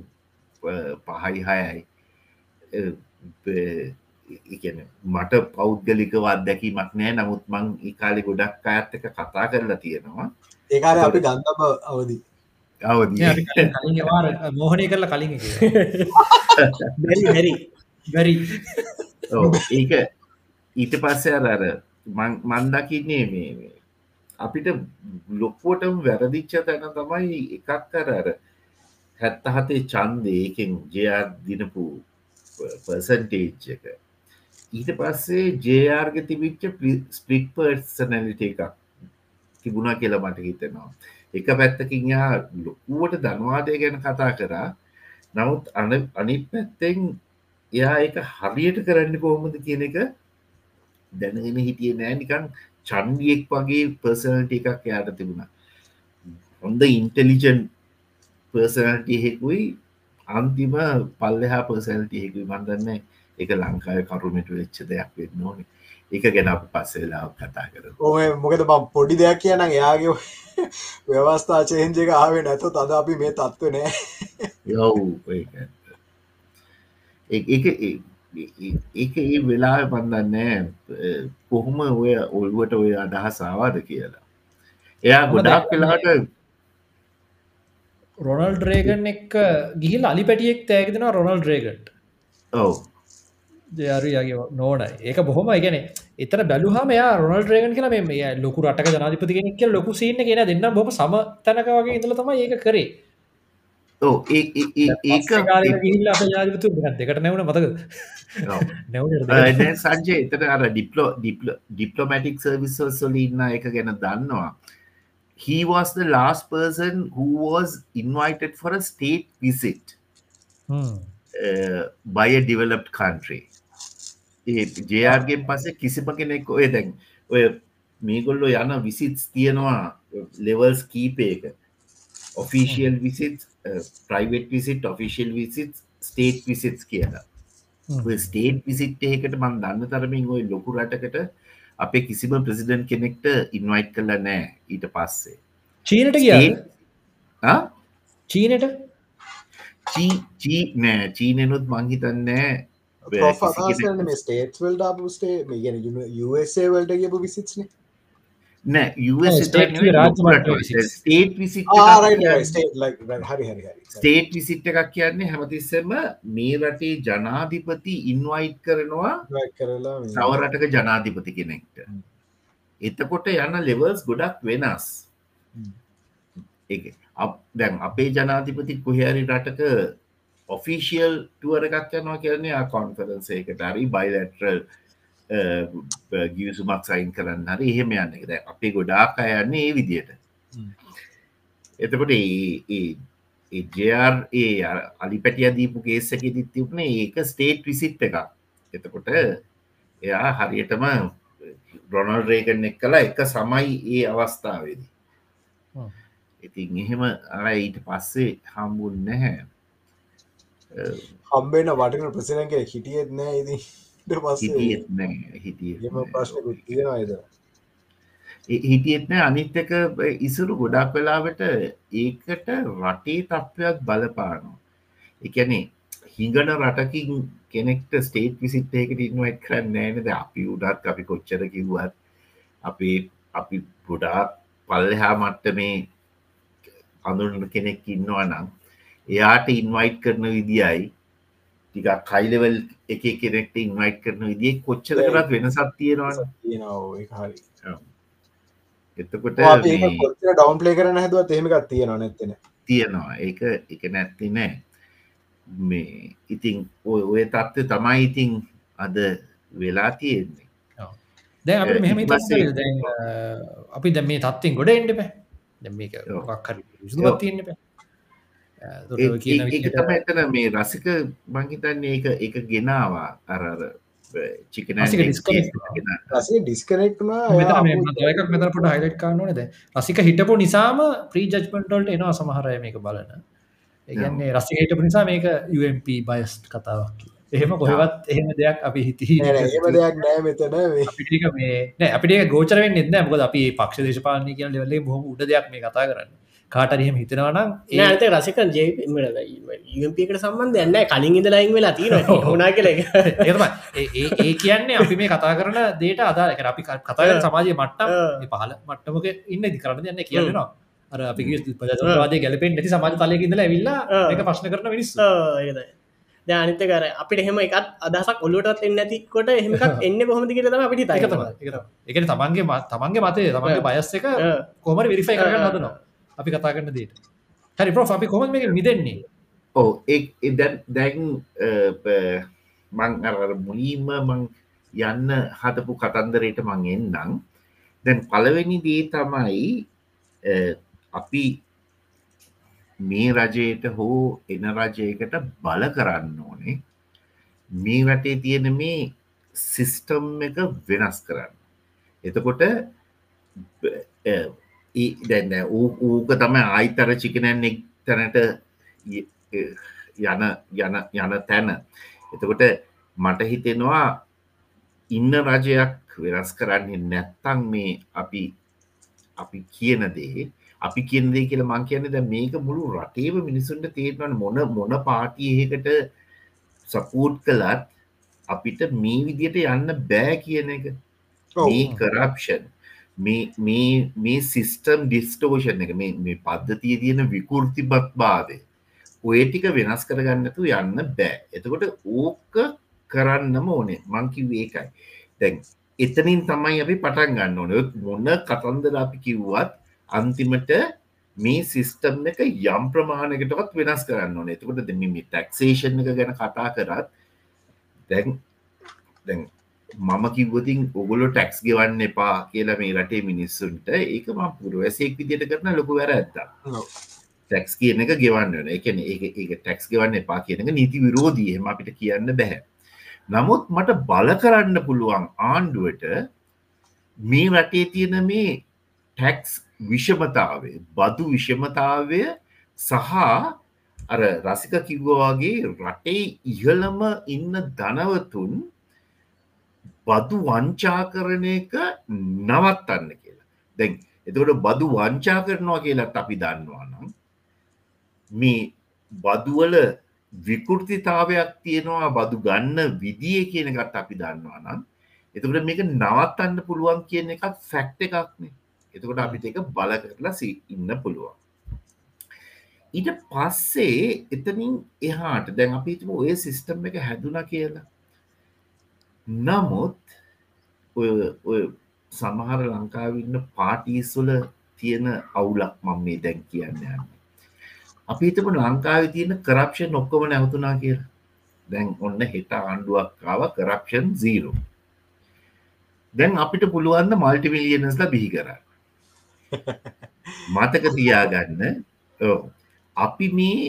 පහයි හයයි එකන මට පෞද්ගලිකව අත්දැකීමක් නෑ. නමුත් මං ඒකාලෙ ගොඩක් අඇත් එක කතා කරලා තියෙනවා ඒකාර අපි ගන්තම අවදි. අවදී. වාර මෝහනය කරලා කලින් එක. බැරි හැරි බැරි. ඔව්, ඒක ඊට පස්සේ අර අර මං- මන් දකින්නේ මේ මේ අපිට ලොක්කෝටම වැරදිච්ච තැන තමයි එකක් අර අර හැත්ත හතේ චන්දය ඒකෙන් ජයාත් දිනපු පර්සන්ටේජ් එක. ඊට පස්සේ ජයාර්ග තිබිච්ච ස්පලික් පර්සනලිට එකක් තිබුණා කියලා මට හිතෙනවා. එක පැත්තකින් යා ලොකුවට ධනවාදය ගැන කතා කරා. නමුත් අන අනිත් පැත්තෙන් එයා එක හරියට කරන්න කොහොමද කියන එක දැනගෙන හිටිය නෑ. නිකන් චන්ඩියෙක් වගේ පර්සනට එකක් යාට තිබුණා. හොඳ ඉන්ටෙලිජන් පර්සනටහෙකුයි අන්තිම පල්ලෙහා පර්සනටහෙකුයි මන්දන්න එක ලංකාය කරුමට වෙච්ච දෙයක් වෙන්න ඕන. එක ගැන අප පස්සෙලාව කතා කර ඕ මොකද බම් පොඩි දෙයක් කියන එයාගේ ව්‍යවස්ථා චේන්ජ එක ආවේ නැතු තද අපි මේ තත්ව නෑ. ඇත්ත. ඒ- වෙලා පන්දන්න කොහොම ඔය ඔල්ුවට ඔය අදහස් ආවාද කියලා. එයා ගොඩක් වෙලාට රොනල් ඩ්‍රේගන් එක් ගිහිල් අලි පැටියෙක් තෑගතිෙන රොනල් ඩ්‍රේගට් ඔව ජයාරයාගේ නෝන ඒක බොහොම ගැන එතර බැලුහම රොනල් ්‍රේගන් කියල මේ ලොකු රටක ජනාධිපති කෙනෙක් ලොකු සින්න කියෙන දෙන්න බොම සම තැනකවගේ ඉඳල තම ඒක කරේ. දෙකට නැවන මතක සංජය එතට අර ඩිප්ලෝ ඩිප්ල ඩිප්ලොමටික් සර්විසල් සොල ඉන්න එක ගැන දන්නවා. He was the last person who was invited for a state visit. uh, by a developed country ඒ ජයාර්ගෙන් පස්සේ කිසිම කෙනෙක් ඔය දැන් ඔය මේගොල්ලො යන විසිටස් තියෙනවා levels කීපයක official visit private visit official visit state visitors කියලා. ස්ටේට් විසිට් එකට මන් දන්න තරමින් ඔය ලොකු රටකට අපේ කිසිම ප්‍රසිඩන්් කෙනෙක්ට ඉන්වයිට් කල නෑ ඊට පස්සේ. චීනට කිය? චීනට? චීනනුත් මංහිතන්නෑ මේ ස්ටේට් වල්ට අපස්ටේ මේ ගැන USA වලට කියපු විසිත්න. ස්ටේට් විසිට එකක් කියන්නේ හැමතිස්සෙම මේ රටේ ජනාධිපති ඉන්වයිට් කරනවා කරලා මේ- සවරටක ජනාධිපති කෙනෙක්ට. එතකොට යන ලෙවල්ස් ගොඩක් වෙනස්. දැන් අපේ ජනාධිපති කොහරි රටක ඔෆිසිියල් ටුවර එකක් යනවා කියන්නේ කොන්ෆරන්ස එකට හරි බයිලටරල් ගියසුමක් සයින් කරන්න හරි එහෙම යන්න එක. දැන් අපේ ගොඩාක් අයන්නේ ඒ විදියට. එතකොට ජර් ඒ අලි පැටිය දීපු කේසක දිත් තිබුණ ඒක ස්ටේට් විසිට් එකක්. එතකොට එයා හරියටම රොනල් රේගන් එක් කලා එක සමයි ඒ අවස්ථාවේදී. ඉතින් එහෙම අර ඊට පස්සේ හම්බුන් නැහැ හම්බෙන වටින ප්‍රසිනගේ හිටියෙත් නෑ ඉදි ප්‍රශ්නකුත් තියෙනවාද හිටියත්න අනිත් එක ඉසුරු ගොඩක් වෙලාවට ඒකට රටේ තත්ත්වයක් බලපානවා. එකනේ හිඟන රටකින් කෙනෙක්ට ස්ටේට් විසිට් එකට ඉන්වයිට් කරන්න නෑනද අපි උඩත් අපි කොච්චර කිව්වත් අපේ අපි ගොඩාක් පල්ලෙහා මට්ට මේ අඳුරන කෙනෙක් ඉන්නවා නම් එයාට ඉන්වයිට් කරන විදියි ටික කයිලවල් එක කෙනෙක්ට ඉන්වයිට් කරන විදිිය කොච්චර කරත් වෙනසත් තියෙනවා එතකොට අපි මේ කොච්චර ඩවන් ප්ලේ කරන හැදුවත් එහෙමකත් තියෙනවා නැත්තෙන තියෙනවා. ඒක එක නැත්ති නෑ. මේ ඉතිං ඔය ඔය තත්ත්ව තමයි ඉතිං අද වෙලා තියෙන්නේ. දැන් අපට මෙහම අපි දැ මේ තත්තිෙන් ගොඩ එන්ඩ පැ දැ මේක ඔව්. මොක්හරි ඒක තම එතන මේ රසික මංහිතන්නේ ඒක එක ගෙනවා. අරර රසේ ඩිස්කනෙක්ටන එකක් මෙතර පොට හයිලට් කාන්නනද රසික හිටපු නිසාම ප්‍රී ජජ්මටල්ට එනවා සමහරය මේක බලන. ඒගන්නේ රසික හිටපු නිසා මේක UMP බයිස්ට් කතාවක් එහෙම කොහෙවත් එහෙම දෙයක් අපි හිතී ඒම දෙයක් නෑ මෙතන මේ. අපිටික මේ නෑ අපිට ගෝචරෙන් නෙද මොකද අපි පක්ෂ දේශපාලනය කියන ලෙවලේ බොහම උඩ දෙයක් මේ කතා කරන්න කාටරහෙම හිතනවනම් ඒත රසික ජේපකට සම්බන්ධ යන්න කලින් ඉඳ ලයින් වෙලා තින හුනා කල ඒ කියන්නේ අපි මේ කතා කරන දේට අදාක අපි කතාගර සමාජය මට්ටම් පහල මට්ටමක ඉන්න දි කරන්න යන්න කියන්නවා අර අපි පජවාදය ගැලපෙන් නැති සමාජ තලයක ඉඳල ඇවිල්ලා එක ප්‍රශ්න කරන මිනිස් ධනිත කර අපිට එහෙම එකත් අදසක් ඔලුටත් එන්න ඇතිකොට එහෙමක් එන්න කොහොමති අපිට එක තම තමයි එක තමන්ගේ තමන්ගේ මතේ තමන්ගේ බයස් එක කොමර විරිෆයි කරන්න හදනවා අපි කතා කරන්න දේට. හරි ප්‍රෝ අපි කොම මේ මිදෙන්නේ? ඕ ඒ දැන් මං අර මුලීම මං යන්න හදපු කතන්දරයට මං එන්නම්. දැන් පළවෙනි දේ තමයි අ, අපි මේ රජයට හෝ එන රජයකට බල කරන්න ඕනේ. මේ රටේ තියෙන මේ සිිස්ටම් එක වෙනස් කරන්න. එතකොට බ- අ, ඒ- දැන්න ඌක තම ආයිතර චිකනැන්නෙක් තැනට යන යන යන තැන. එතකොට මට හිතෙනවා ඉන්න රජයක් වෙනස් කරන්නේ නැත්තං මේ අපි අපි කියන දේ අපි කියන්දේ කියල මං කියන්න ද මේක මුළු රටේම මිනිසුන්ට තේරවන මොන මොන පාටියකට සපූට් කළත් අපිට මේ විදියට යන්න බෑ කියන එක මේ කරප්ෂන් මේ සිිස්ටම් ඩිස්ටෝෂන් එක මේ පද්ධතිය තියෙන විකෘතිබත් බාදය ඔය ටික වෙනස් කරගන්නතු යන්න බෑ. එතකොට ඕක කරන්නම ඕනේ. මංකිව ඒකයි. දැන් එතනින් තමයි අපි පටන් ගන්න ඕන. මොන්න කතන්දර අපි කිව්වත් අන්තිමට මේ සිිස්ටම් එක යම් ප්‍රමාණකටවත් වෙනස් කරන්න ඕන. එතකොට දෙම ටක්සේෂන් එක ගැන කතා කරත් දැන් දැන් මම කිවතින් ඔගොලො ටැක්ස් ගෙවන්න එපා කියලා මේ රටේ මිනිස්සුන්ට ඒක ම පුරුවැසෙක් විදිට කරන ලොකු වැර ඇත්ත ටැක්ස් කියන එක ගෙවන්න එකන ඒ ටැක්ස් ගෙවන්න එපා කියන එක නීති විරෝධීහම අපිට කියන්න බැහැ. නමුත් මට බල කරන්න පුළුවන් ආණ්ඩුවට මේ රටේ තියෙන මේ ටැක්ස් විෂමතාවේ බදු විෂමතාවය සහ අර රසික කිව්වවාගේ රටේ ඉහළම ඉන්න ධනවතුන් බදු වංචා කරන එක නවත්තන්න කියලා. දැන් එතකොට බදු වංචා කරනවා කියලත් අපි දන්නවා නම් මේ බදුවල විකෘතිතාවයක් තියෙනවා බදු ගන්න විදිිය කියන එකත් අපි දන්නවා නම් එතකට මේක නවත්තන්න පුළුවන් කියන එකත් ෆැක්ට එකක්නේ එතකොට අපිට එක බල කරලා ඉන්න පුළුවන්. ඊට පස්සේ එතනින් එහාට දැන් අපිතුම ඔය සිිස්ටම් එක හැදුන කියලා. නමුත් ඔය සමහර ලංකාවන්න පාටිස්වල තියෙන අවුලක් මම මේ දැන් කියන්න යන්න. අපි හිතම ලංකාව තියෙන කරප්ෂන් ඔක්කොම නැවතුනා කියල. දැන් ඔන්න හෙට ආණ්ඩුවක්කාව කරප්ෂන් සීරෝ දැන් අපිට පුළුවන්න මල්ටිමිලියනස්ල බිහි කර මතක තියාගන්න අපි මේ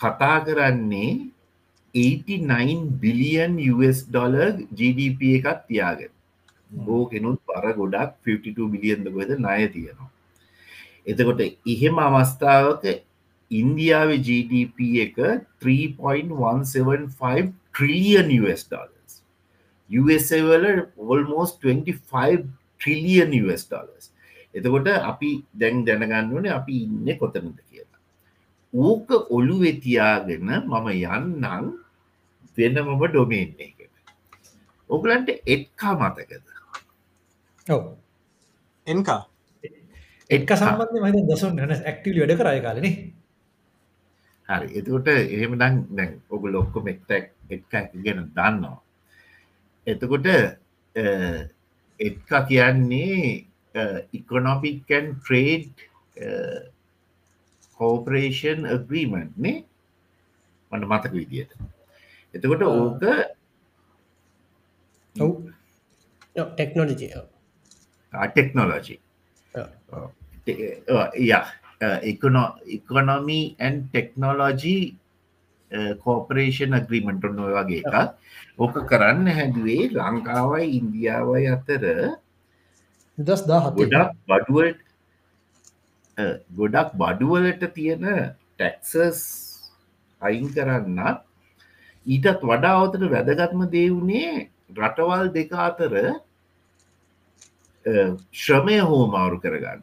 කතා කරන්නේ 89 බිලියන් US ඩොල GDP එකත් තියාගෙන. බෝකෙනුත් පර ගොඩක් 52 බිලියන්ද කොද ණය තියෙනවා. එතකොට එහෙම අවස්ථාවක ඉන්දියාව GDP එක 3.175 ට්‍රිලියන් US ඩොලස් USA වල ඔල්මෝස් 25 ට්‍රිලියන් US ඩොලස් එතකොට අපි දැන් දැනගන්න ඕනේ අපි ඉන්න කොතනද කියලා. ඕක ඔලු වෙතියාගෙන මම යන්නම් වෙනමම ඩොමේන් එකට ඔගලන්ට එක්කා මතකද? ඔව. එන්කා? එක් සම්බන්ධ මද දසුන් න ඇක්ටවලි වැඩ කරය කාලන හරි. එතකොට එහෙම දන් දැන් ඔගු ලොක්කොම එක්ටක් එක්ක ගැන දන්නවා එතකොට එක්කා කියන්නේ ඉකොනොමිකන් ට්‍රේඩ් කෝපරේෂන් අග්‍රීමන්ට් නේ? මට මතක විදියට එතකොට ඕක ඔව්. ටෙක්නෝලජි එකොනෝ ඉකොනොමී ඇන් ටෙක්නෝලෝජී කෝපරේෂන් අග්‍රීමට ඔන්න වගේ එකක්. ඕක කරන්න හැදුවේ ලංකාවයි ඉන්දියාවයි අතර දස් ගොඩක් බඩුවට ගොඩක් බඩුවලට තියෙන ටැක්සස් අයින් කරන්නත් ඊටත් වඩා අවතට වැදගත්ම දේවුණේ රටවල් දෙක අතර ශ්‍රමය හෝමාරු කරගන්න.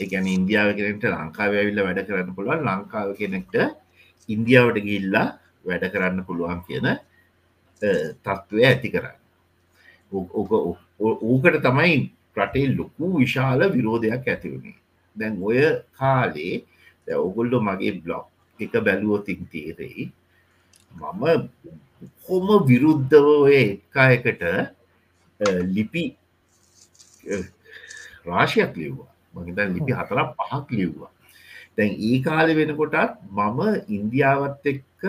එකන ඉන්දියාව කෙනෙට ලංකාව ඇවිල්ල වැඩ කරන්න පුළුවන් ලංකාව කෙනෙක්ට ඉන්දියාවට ගිල්ලා වැඩ කරන්න පුළුවන් කියන තත්ත්වය ඇති කරන්න. ඕකට තමයි රටේ ලොකු විශාල විරෝධයක් ඇතිවුණේ දැන් ඔය කාලේ ඔගුල්ලො මගේ බ්ලොග් එක බැලුවොතින් තේරෙයි මම හොම විරුද්ධව එක්කා එකට ලිපි රාශයක් ලිව්වා. මහිත ලිපි හතරක් පහක් ලිව්වා. දැන් ඒ කාලෙ වෙනකොටත් මම ඉන්දියාවත් එක්ක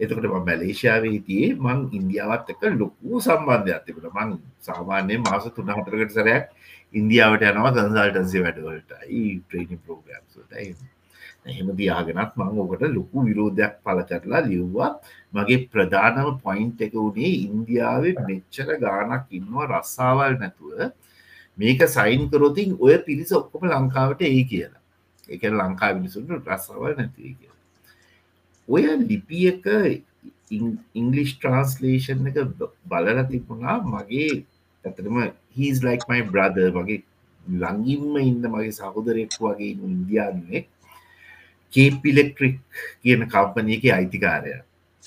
එතකට මැලේෂාව හිතියේ මං ඉන්දියාවත් එක ලොකු සම්බන්ධයක් තිබට මං සාමාන්‍යය මාස තුන හතරකට සරයක් ඉන්දියාවට යනවා කන්සල්ටන්සේ වැඩවලටයි ට්‍රේනි ප්‍රෝග්‍රම්ස්ටයි එහෙම දයාගෙනත් මං ඕකට ලොකු විරෝධයක් පල කරලා ලිව්වා. මගේ ප්‍රධානම පොයින්් එක වුණේ ඉන්දියාවේ මෙච්චර ගානක් ඉන්නවා රස්සාවල් නැතුව. මේක සයින් කරොතින් ඔය පිරිස ඔක්කොම ලංකාවට ඒ කියලා. එක ලංකා මිනිසුන්ට රස්සාවල් නැතිව කියලා. ඔය ලිපි එක ඉංගලිෂ් ට්‍රන්ස්ලේෂන් එක බලල තිබුණා මගේ ඇතරම හිස් ලයික් මයි බ්‍රද වගේ ලඟින්ම ඉන්න මගේ සහෝදරෙක් වගේ ඉන්න ඉන්දයානුවෙක්. කේප් ඉලෙක්ට්‍රික් කියන කම්පනයක අයිතිකාරය.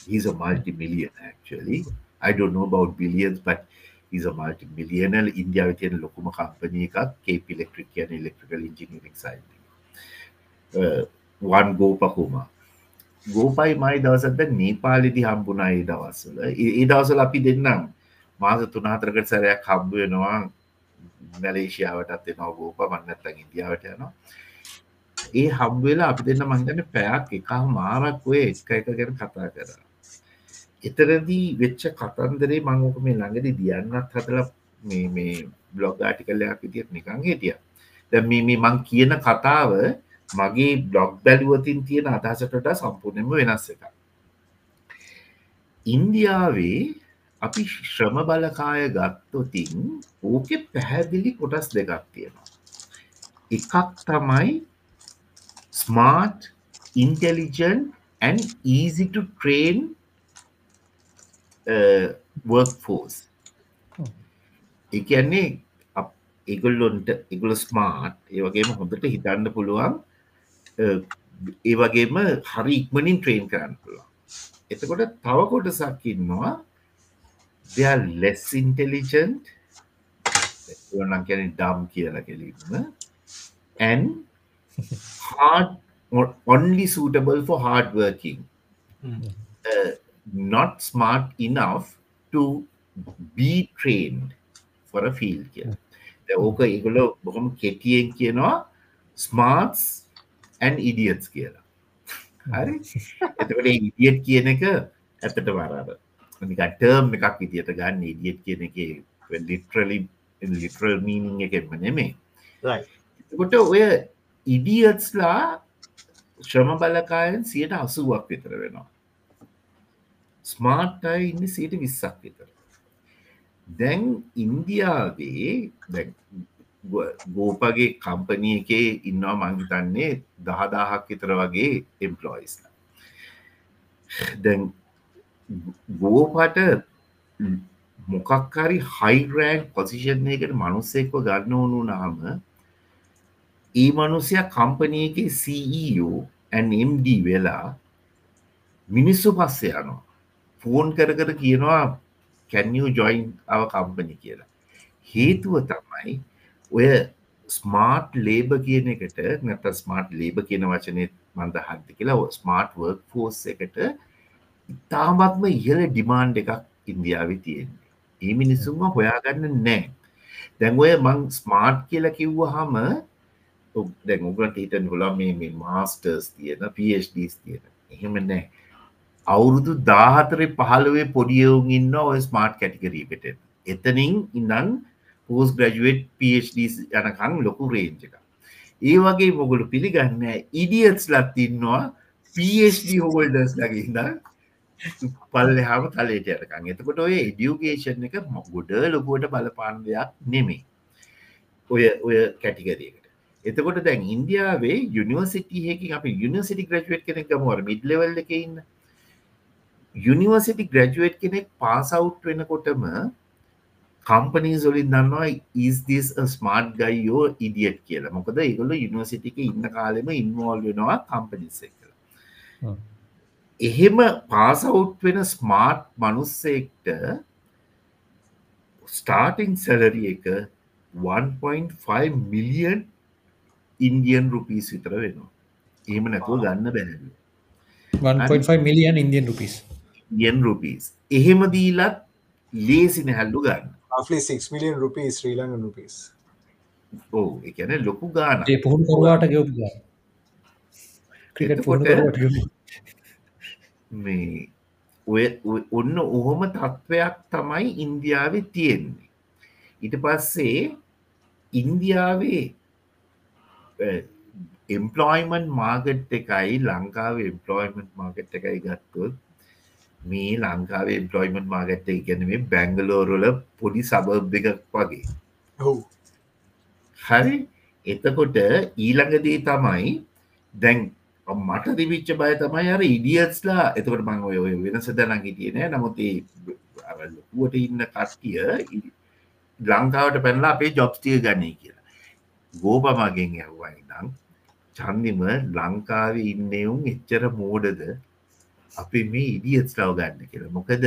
He's a multi-million actually. I don't know about billions but he's a multi-millionaire. ඉන්දියාව තියෙන ලොකුම කම්පනය එකක් කේප් ඉලෙක්ට්‍රික් කියන ඉලෙක්ට්‍රිකල් ඉංජිනීරික් සයිඩ් වන් ගෝපකුමා ගෝපයි මයි දවසද නේපාලිදි හම්බුනා ඒ දවස්සල ඒ දවසල අපි දෙන්නම්. මාස තුනාතරකට සැරයක් හම්බ වෙනවා. මැලේෂයාවටත් එනවා ගෝප. මන්නත්තන් ඉන්දියාවට යනවා. ඒ හම්බවෙලා අපි දෙන්න මහිතන පැයක් එක මාරක් ඔය එක එක ගැන කතා කර. එතරදී වෙච්ච කතන්දරේ මංෝක මේ ළඟදි දියන්නත් හතල මේ මේ බ්ලොග් ආටිකල්ලයක් විදිත් නිකං හිටිය. දැ මේ මං කියන කතාව මගේ බ්ලොග් බැලුවතින් තියෙන අදහසටට සම්පූර්ණයම වෙනස් එක ඉන්දියාවේ අපි ශ්‍රම බලකාය ගත්තොතින් ඕක පැහැදිලි කොටස් දෙකක් තියෙනවා. එකක් තමයි smart intelligent and easy to train uh, workforce. එකන්නේ ඒගොල්ලොන්ට එගුල ස්මාර්ට් ඒවගේම හොඳට හිතන්න පුළුවන් uh, ඒ වගේම හරි ඉක්මනින් ට්‍රේන් කරන්න පුළුවන්. එතකොට තව කොටසක් ඉන්නවා. දෙයා ලෙස් ඉන්ටෙලිජන්ට් නම් කැන ඩම් කියලා කෙලින්ම. And hard or only suitable for hard working. Uh, not smart enough to be trained for a field කියලා ඕක ඒගොල බොහොම කෙටියෙන් කියනවා ස්මාර්ටස් ඇන් ඉඩියත්ස් කියලා හරි එතකට ඉදිියට් කියන එක ඇතට වරාද නිකටර්ම් එකක් විදියට ගන්න ඉදිියට් කියන එක ලිටරලි ලිටරල් මීනිං එකෙන්ම නෙමේ එතකොට ඔය ඉඩියත්ස්ලා ශ්‍රම බලකායන් සියට අසුවක් විතර වෙනවා. ස්මාර්ට් අයි ඉන්න සියට විස්සක් විතර. දැන් ඉන්දියාවේ ගෝපගේ කම්පනය එකේ ඉන්නවා මංහිතන්නේ දහදාහක් විතර වගේ එම්පලොයිස් දැන් ගෝපට මොකක්කාරි හයිරෑන් පොසිෂන් එකට මනුස්සෙක්ව ගන්න ඕනු නාම ඒ මනුසය කම්පනයක CEO ඇන්MD වෙලා මිනිස්සු පස්සේ යනවා. ෆෝන් කර කර කියනවා කැන්යූ ජොයින් අව කම්පනි කියලා. හේතුව තමයි ඔය ස්මාර්ට් ලේබ කියන එකට නැත ස්මාර්ට් ලේබ කියන වචනය මන්ද හත්ති කියලා ස්මාර්ට් වර්ක් ෆෝස් එකට ඉතාමත්ම ඉහල ඩිමාන්් එකක් ඉන්දියාව තියෙන්නේ. ඒ මිනිස්සුම හොයාගන්න නෑ. දැන් ඔය මං ස්මාර්ට් කියලා කිව්ව හම දැන් උගලට හිටන් හොලා මේ මාස්ටර්ස් තියෙන පස් තියෙන. එහෙම නෑ අවුරුදු දාහතරේ පහළුවේ පොඩියවුන් ඉන්න ඔය ස්මාර්ට් කැටිකරීකට එතනින් ඉන්නන් පෝස් ග්‍රජුවට් පD යනකං ලොකු රේන්ජ එක ඒ වගේ මොගුලු පිළිගන්න ඉඩියත්ස් ලත් ඉන්නවා පD හෝල්ඩර්ස් ලගඉන්න පල්ල හම තලට යටකං එතකොට ඔය එඩියුගේෂන් එක ගොඩ ලොකුවට බලපාන් දෙයක් නෙමේ ඔය ඔය කැටිකරයකට එතකොට දැන් ඉන්දියාවේ යුනිවසිටියහකින් අප යුනිසිටි ග්‍රජුවට් කෙනෙක් ගමවර මිඩ්ලවල්ල එක ඉන්න. යුනිවර්සිටි ග්‍රජුවට් කෙනෙක් පාසවුට් වෙනකොටම කම්පනී සොලින් දන්නවා ඉස්දිස් ස්මාර්ට් ගයියෝ ඉඩියට් කියලා. මොකද ඒගොල යුනිවර්සිටික ඉන්න කාලෙම ඉන්වෝල් වෙනවා කම්පනිස්ස කළ එහෙම පාසවුට් වෙන ස්මාර්ට් මනුස්සෙක්ට ස්ටාටිං සැලරිය එක 1.5 මිලියන් ඉන්දියන් රුපීස් විතර වෙනවා. එහෙම නැතුව ගන්න 1.5 million Indian rupees yen rupees එහෙම දීලත් ලේසින හැල්ලු ගන්න. Roughly 6 million rupees Sri Lankan rupees. ඕ එකන ලොකු ගාන පුහුණු කරුවාට ගෙවපු ගාන ක්‍රිකට් පුහුණු කරුවාට ගෙවපු මේ ඔන්න ඔහොම තත්ත්වයක් තමයි ඉන්දියාවේ තියෙන්නේ. ඊට පස්සේ ඉන්දියාවේ එම්පලොයිමන් මාගට් එකයි ලංකාව එම්පලොයිමන්් මාගට් එකයි ගත්තොත් මේ ලංකාවේ එම්පලොයිමන්් මාගට්ට ගැන මේ බැංගලෝරල පොඩි සබබ් එකක් වගේ. ඔව්. හරි? එතකොට ඊළඟදී තමයි දැන් මට දිවිච්ච බය තමයි අර ඉඩියස්ලා එතකට මං ඔය ඔය වෙනස දැනන් හිටියනෑ නමුත් ලොකුවට ඉන්න කස්ටිය ලංකාවට පැනලා අපේ ජොබ්ස්ටිය ගන්නේ කියලා ගෝපමගෙන් ඇහුවයි නම් චන්දිම ලංකාවේ ඉන්නවුන් එච්චර මෝඩද? අපි මේ ඉඩියත්ස්ලව ගන්න කියලා. මොකද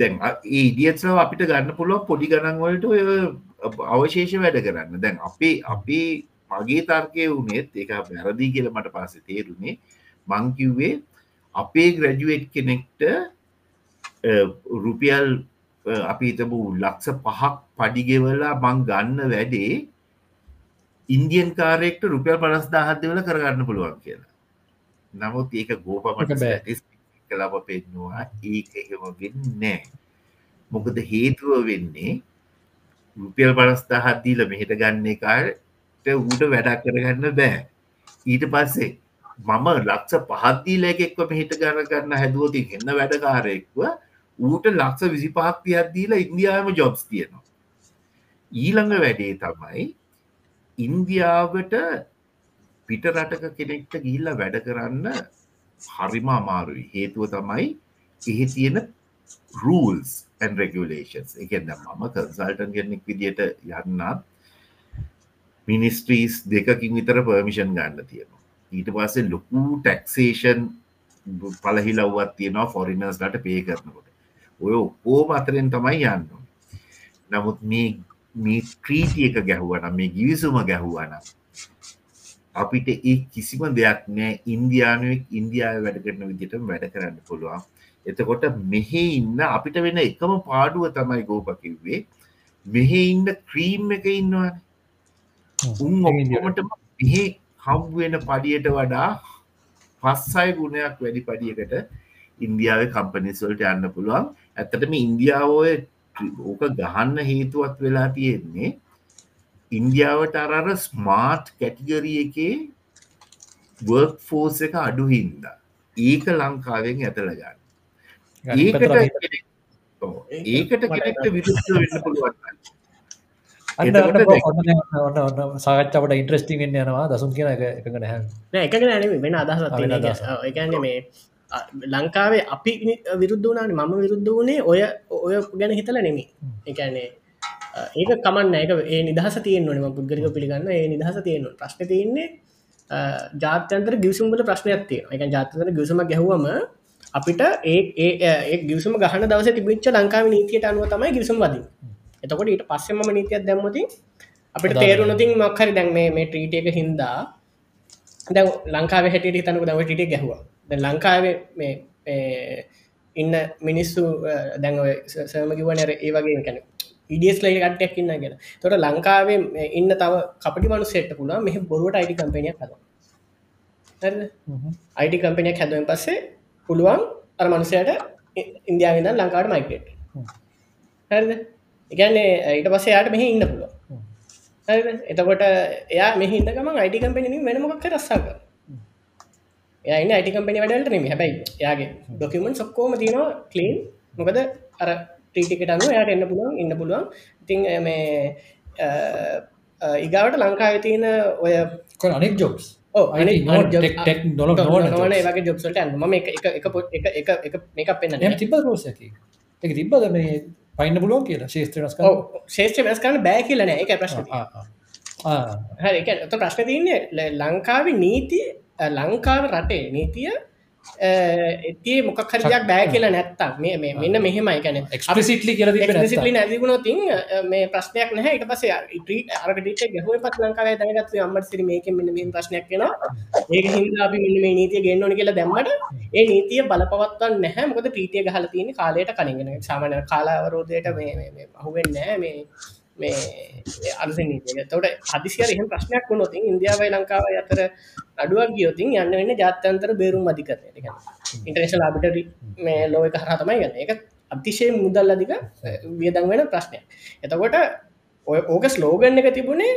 දැන් ඒඩියත්ලව අපිට ගන්න පුළුව පොඩි ගණන්වලට ඔය අවශේෂ වැඩ කරන්න. දැන් අපේ අපේ මගේ තර්කය වුණෙත් එක වැරදිී කියල මට පස්ස තේරුණේ. මංකිව්වේ අපේ ග්‍රැජුවේට් කෙනෙක්ට රුපියල් අපි හිතපු ලක්ෂ පහක් පඩිගෙවලා මං ගන්න වැඩේ ඉන්දියන් කාරෙක්ට රුපියල් පලස් දාහත්දවල කරගන්න පුළුවන් කියලා. නමුත් ඒක ගෝපමට කලබ පෙන්නවා. ඒක එහෙම වෙන්නෑ මොකද හේතුව වෙන්නේ රුපියල් පලස් දහත්දීල මෙහෙට ගන්න කාට ඌට වැඩක් කරගන්න බෑ. ඊට පස්සේ මම ලක්ෂ පහත්දීල එකෙක්ව මෙහිට ගන්න ගන්න හැදුවති එන්න වැඩකාරයෙක්ව ඌට ලක්ෂ විසි පහක් තියත්දීලා ඉන්දියාවම ජොබ්ස් තියෙනවා. ඊළඟ වැඩේ තමයි ඉන්දියාවට පිට රටක කෙනෙක්ට ගිල්ල වැඩ කරන්න හරිම අමාරුයි. හේතුව තමයි එහි තියෙන රූල්ස් ඇන් රෙගලේෂන්ස් එකද මම කන්සල්ටන් කෙනෙක් විදියට යන්නත් මිනිස්ට්‍රීස් දෙකකින් විතර පර්මිෂන් ගන්න තියෙනවා. ඊට පස්සේ ලොකු ටැක්සේෂන් පලහිලව්වත් තියෙනවා ෆොරිනර්ස් ලට පේ කරනකොට. ඔය ඔක්කෝම අතරෙන් තමයි යන්න. නමුත් මේ මේ ක්‍රීතිය එක ගැහුවන මේ ගිවිසුම ගැහුවන අපිට ඒ කිසිම දෙයක් නෑ ඉන්දයානුවෙක් ඉන්දියාව වැඩ කරන විදිට වැඩ කරන්න පුළුවන්. එතකොට මෙහෙ ඉන්න අපිට වෙන එකම පාඩුව තමයි ගෝපකිව්වේ මෙහෙ ඉන්න ක්‍රීම් එක ඉන්නවාන උන් ඔක්කොමට මෙහෙ හම්වෙන පඩියට වඩා පස්සයි ගුණයක් වැඩි පඩියකට ඉන්දියාව කම්පනිස්වල්ට යන්න පුළුවන් ඇත්තටම ඉන්දියාවෝය ඕක ගහන්න හේතුවත් වෙලා තියෙන්නේ ඉන්දියාවට අරර ස්මාර්ට් කැටිගරිය එකේ වර්ක් ෆෝස් එක අඩු හින්ද. ඒක ලංකාවෙන් ඇතල ගන්න. ඒකට ඒකට කෙනෙක්ට විරුද්ධ වෙන්න පුළුවන් සාකච්චාවට ඉන්ට්‍රස්ටිං යනවා. දසුන් කියන එක එක නැහ එක. වෙන අදහස් එකන්න මේ ලංකාවේ අපි විරුද්ධ වනාට මම විරුද්ධ වනේ ඔය ඔය ගැන හිතල නෙමි එකන්නේ ඒක කමන්න එක ඒ නිදහස තියෙන්වනම පුද්ගලික පිළිගන්න ඒ නිදහස තියෙන ප්‍රශ්න තියන්නේ ජාත්‍යන්තර ගියසුම්බල ප්‍රශ්නයක් තියෙන එක ජාතතර ගියසුම ගැහුවම අපිට ඒ ගියසුම ගහන දවස තිබිච්ච ලංකාව නීතියට අනුව තමයි ගිසුම් වද එතකොට ඊට පස්සෙම නීතියක් දැම්මති අපිට තේරුණතින් මක්හරි දැන් මේ ට්‍රීට එක හින්දා දැ ලංකාව හැටියට තනක දව ටිට ගැහවා ලංකාවේ මේ ඉන්න මිනිස්සු දැන් සර්මකිවනර ඒ වගේ කැන ඉඩියස් ලයි කටයක් ඉන්න කියෙන තොට ලංකාවේ ඉන්න තව කපටි මනු සෙට්ට පුලා මෙහ බොරුවට අයිටි කම්පනයක් හද අයිටි කම්පනයක් හැදුවෙන් පස්සේ පුළුවන් අර මනුසයට ඉන්දියාවෙන්න ලංකාට මයිකට් හරිද? එකන්නේ ඊට පස්සේ යායට මෙහි ඉන්න පුළුව එතකොට එයා මෙහින්දකම අයිටි කම්පෙනින් වෙනමොක් රස්සාක යන්න අයිටි කම්පනි වැඩට නෙම හැබයි යාගේ ඩොකමෙන්ಟ್ සොක්කෝම තියනවා කලීන් මොකද අර ටීටිකට අනු යට එන්න පුළුවන් ඉන්න පුළුවන්. ඉතිං මේ ඉගාවට ලංකාව තියෙන ඔය අනෙක් ජොබ්ස් වගේ ජොබ්සට ඇන්ම එක එක පොට් එක එක එක මේක පෙන්න්න තිබ රෝසකි එක? තිබ්බද මේ පයින්න පුළුවන් කියලා? ශේත්‍රනස් ශේෂ්‍ර වෙනස් කරන්න බෑ කියලන එක ප්‍රශ්න හරි ප්‍රශ්න තියන්නේ ලංකාව නීති ලංකාව රටේ නීතිය එතිේ මොකක් හරියක් බෑ කියලා නැත්තක් මේ මෙන්න මෙහෙමයි. කැන එක්ස්පිසිටලි කියල සිටලි නැතිගුණොතින් මේ ප්‍රශ්නයක් නැහැ. ඉට පස අරට ගැහුව පත් ලංකාව දැනගත් අම්මට සිරි මේක මෙන්න මේ ප්‍රශ්නයක් කියෙන ඒක හිද අපි මෙන්න මේ නීතිය ගෙන්න්නන කියලා දැම්මට ඒ නීතිය බලපවත්වන් නැහැ. මොකද ප්‍රීතිය ගහල තියෙන කාලයට කනගෙන සාමන කාලාවරෝධයට මේ අහුවෙන් නෑ මේ මේ අලස නීතිය. තවට හදිසිර එහෙම ප්‍රශ්නයක් වුණොතින් ඉන්දියාවයි ලංකාව අතර අඩුවක් ගියෝතින් යන්න වෙන්න ජාත්‍යන්තර බේරුම් අධිකරය ඉන්ට්‍රේශ ලාබිට මේ ලෝක කරා තමයි ගන්න එක අතිශය මුදල් අධික වියදං වෙන ප්‍රශ්නයක් එතකොට ඔය ඕක ස්ලෝගන්න එක තිබුණේ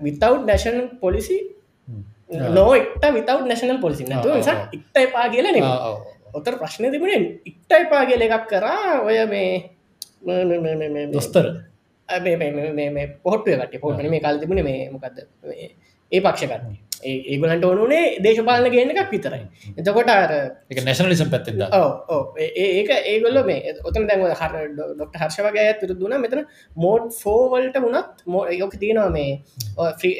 විතව් නැෂන් පොලිසි නෝට විතව් නැශනල් පොලිසි නැතු නිසා ඉක්ට එපා කියලන ඔතර ප්‍රශ්න තිබුණේ ඉක්ට එපා කියල එකක් කරා ඔය මේ දොස්තර පොට්ටුව කට පොට්න මේ කාල තිබුණ මේ මොකක්ද ඒ පක්ෂකරන්නේ ඒගලන්ට ඕනුනේ දේශපාලන ගේන එකක් විතරයි. එතකොට එක නැශනලිසම් පැත්තෙද ඕ ඒක ඒගොල්ල මේ ඔතන දැන්ව හර ඩොක්ට හර්ෂ වගේ තුර දුන මෙතන මෝඩ් ෆෝවල්ට වනත් මෝ යොක තියෙනවා මේ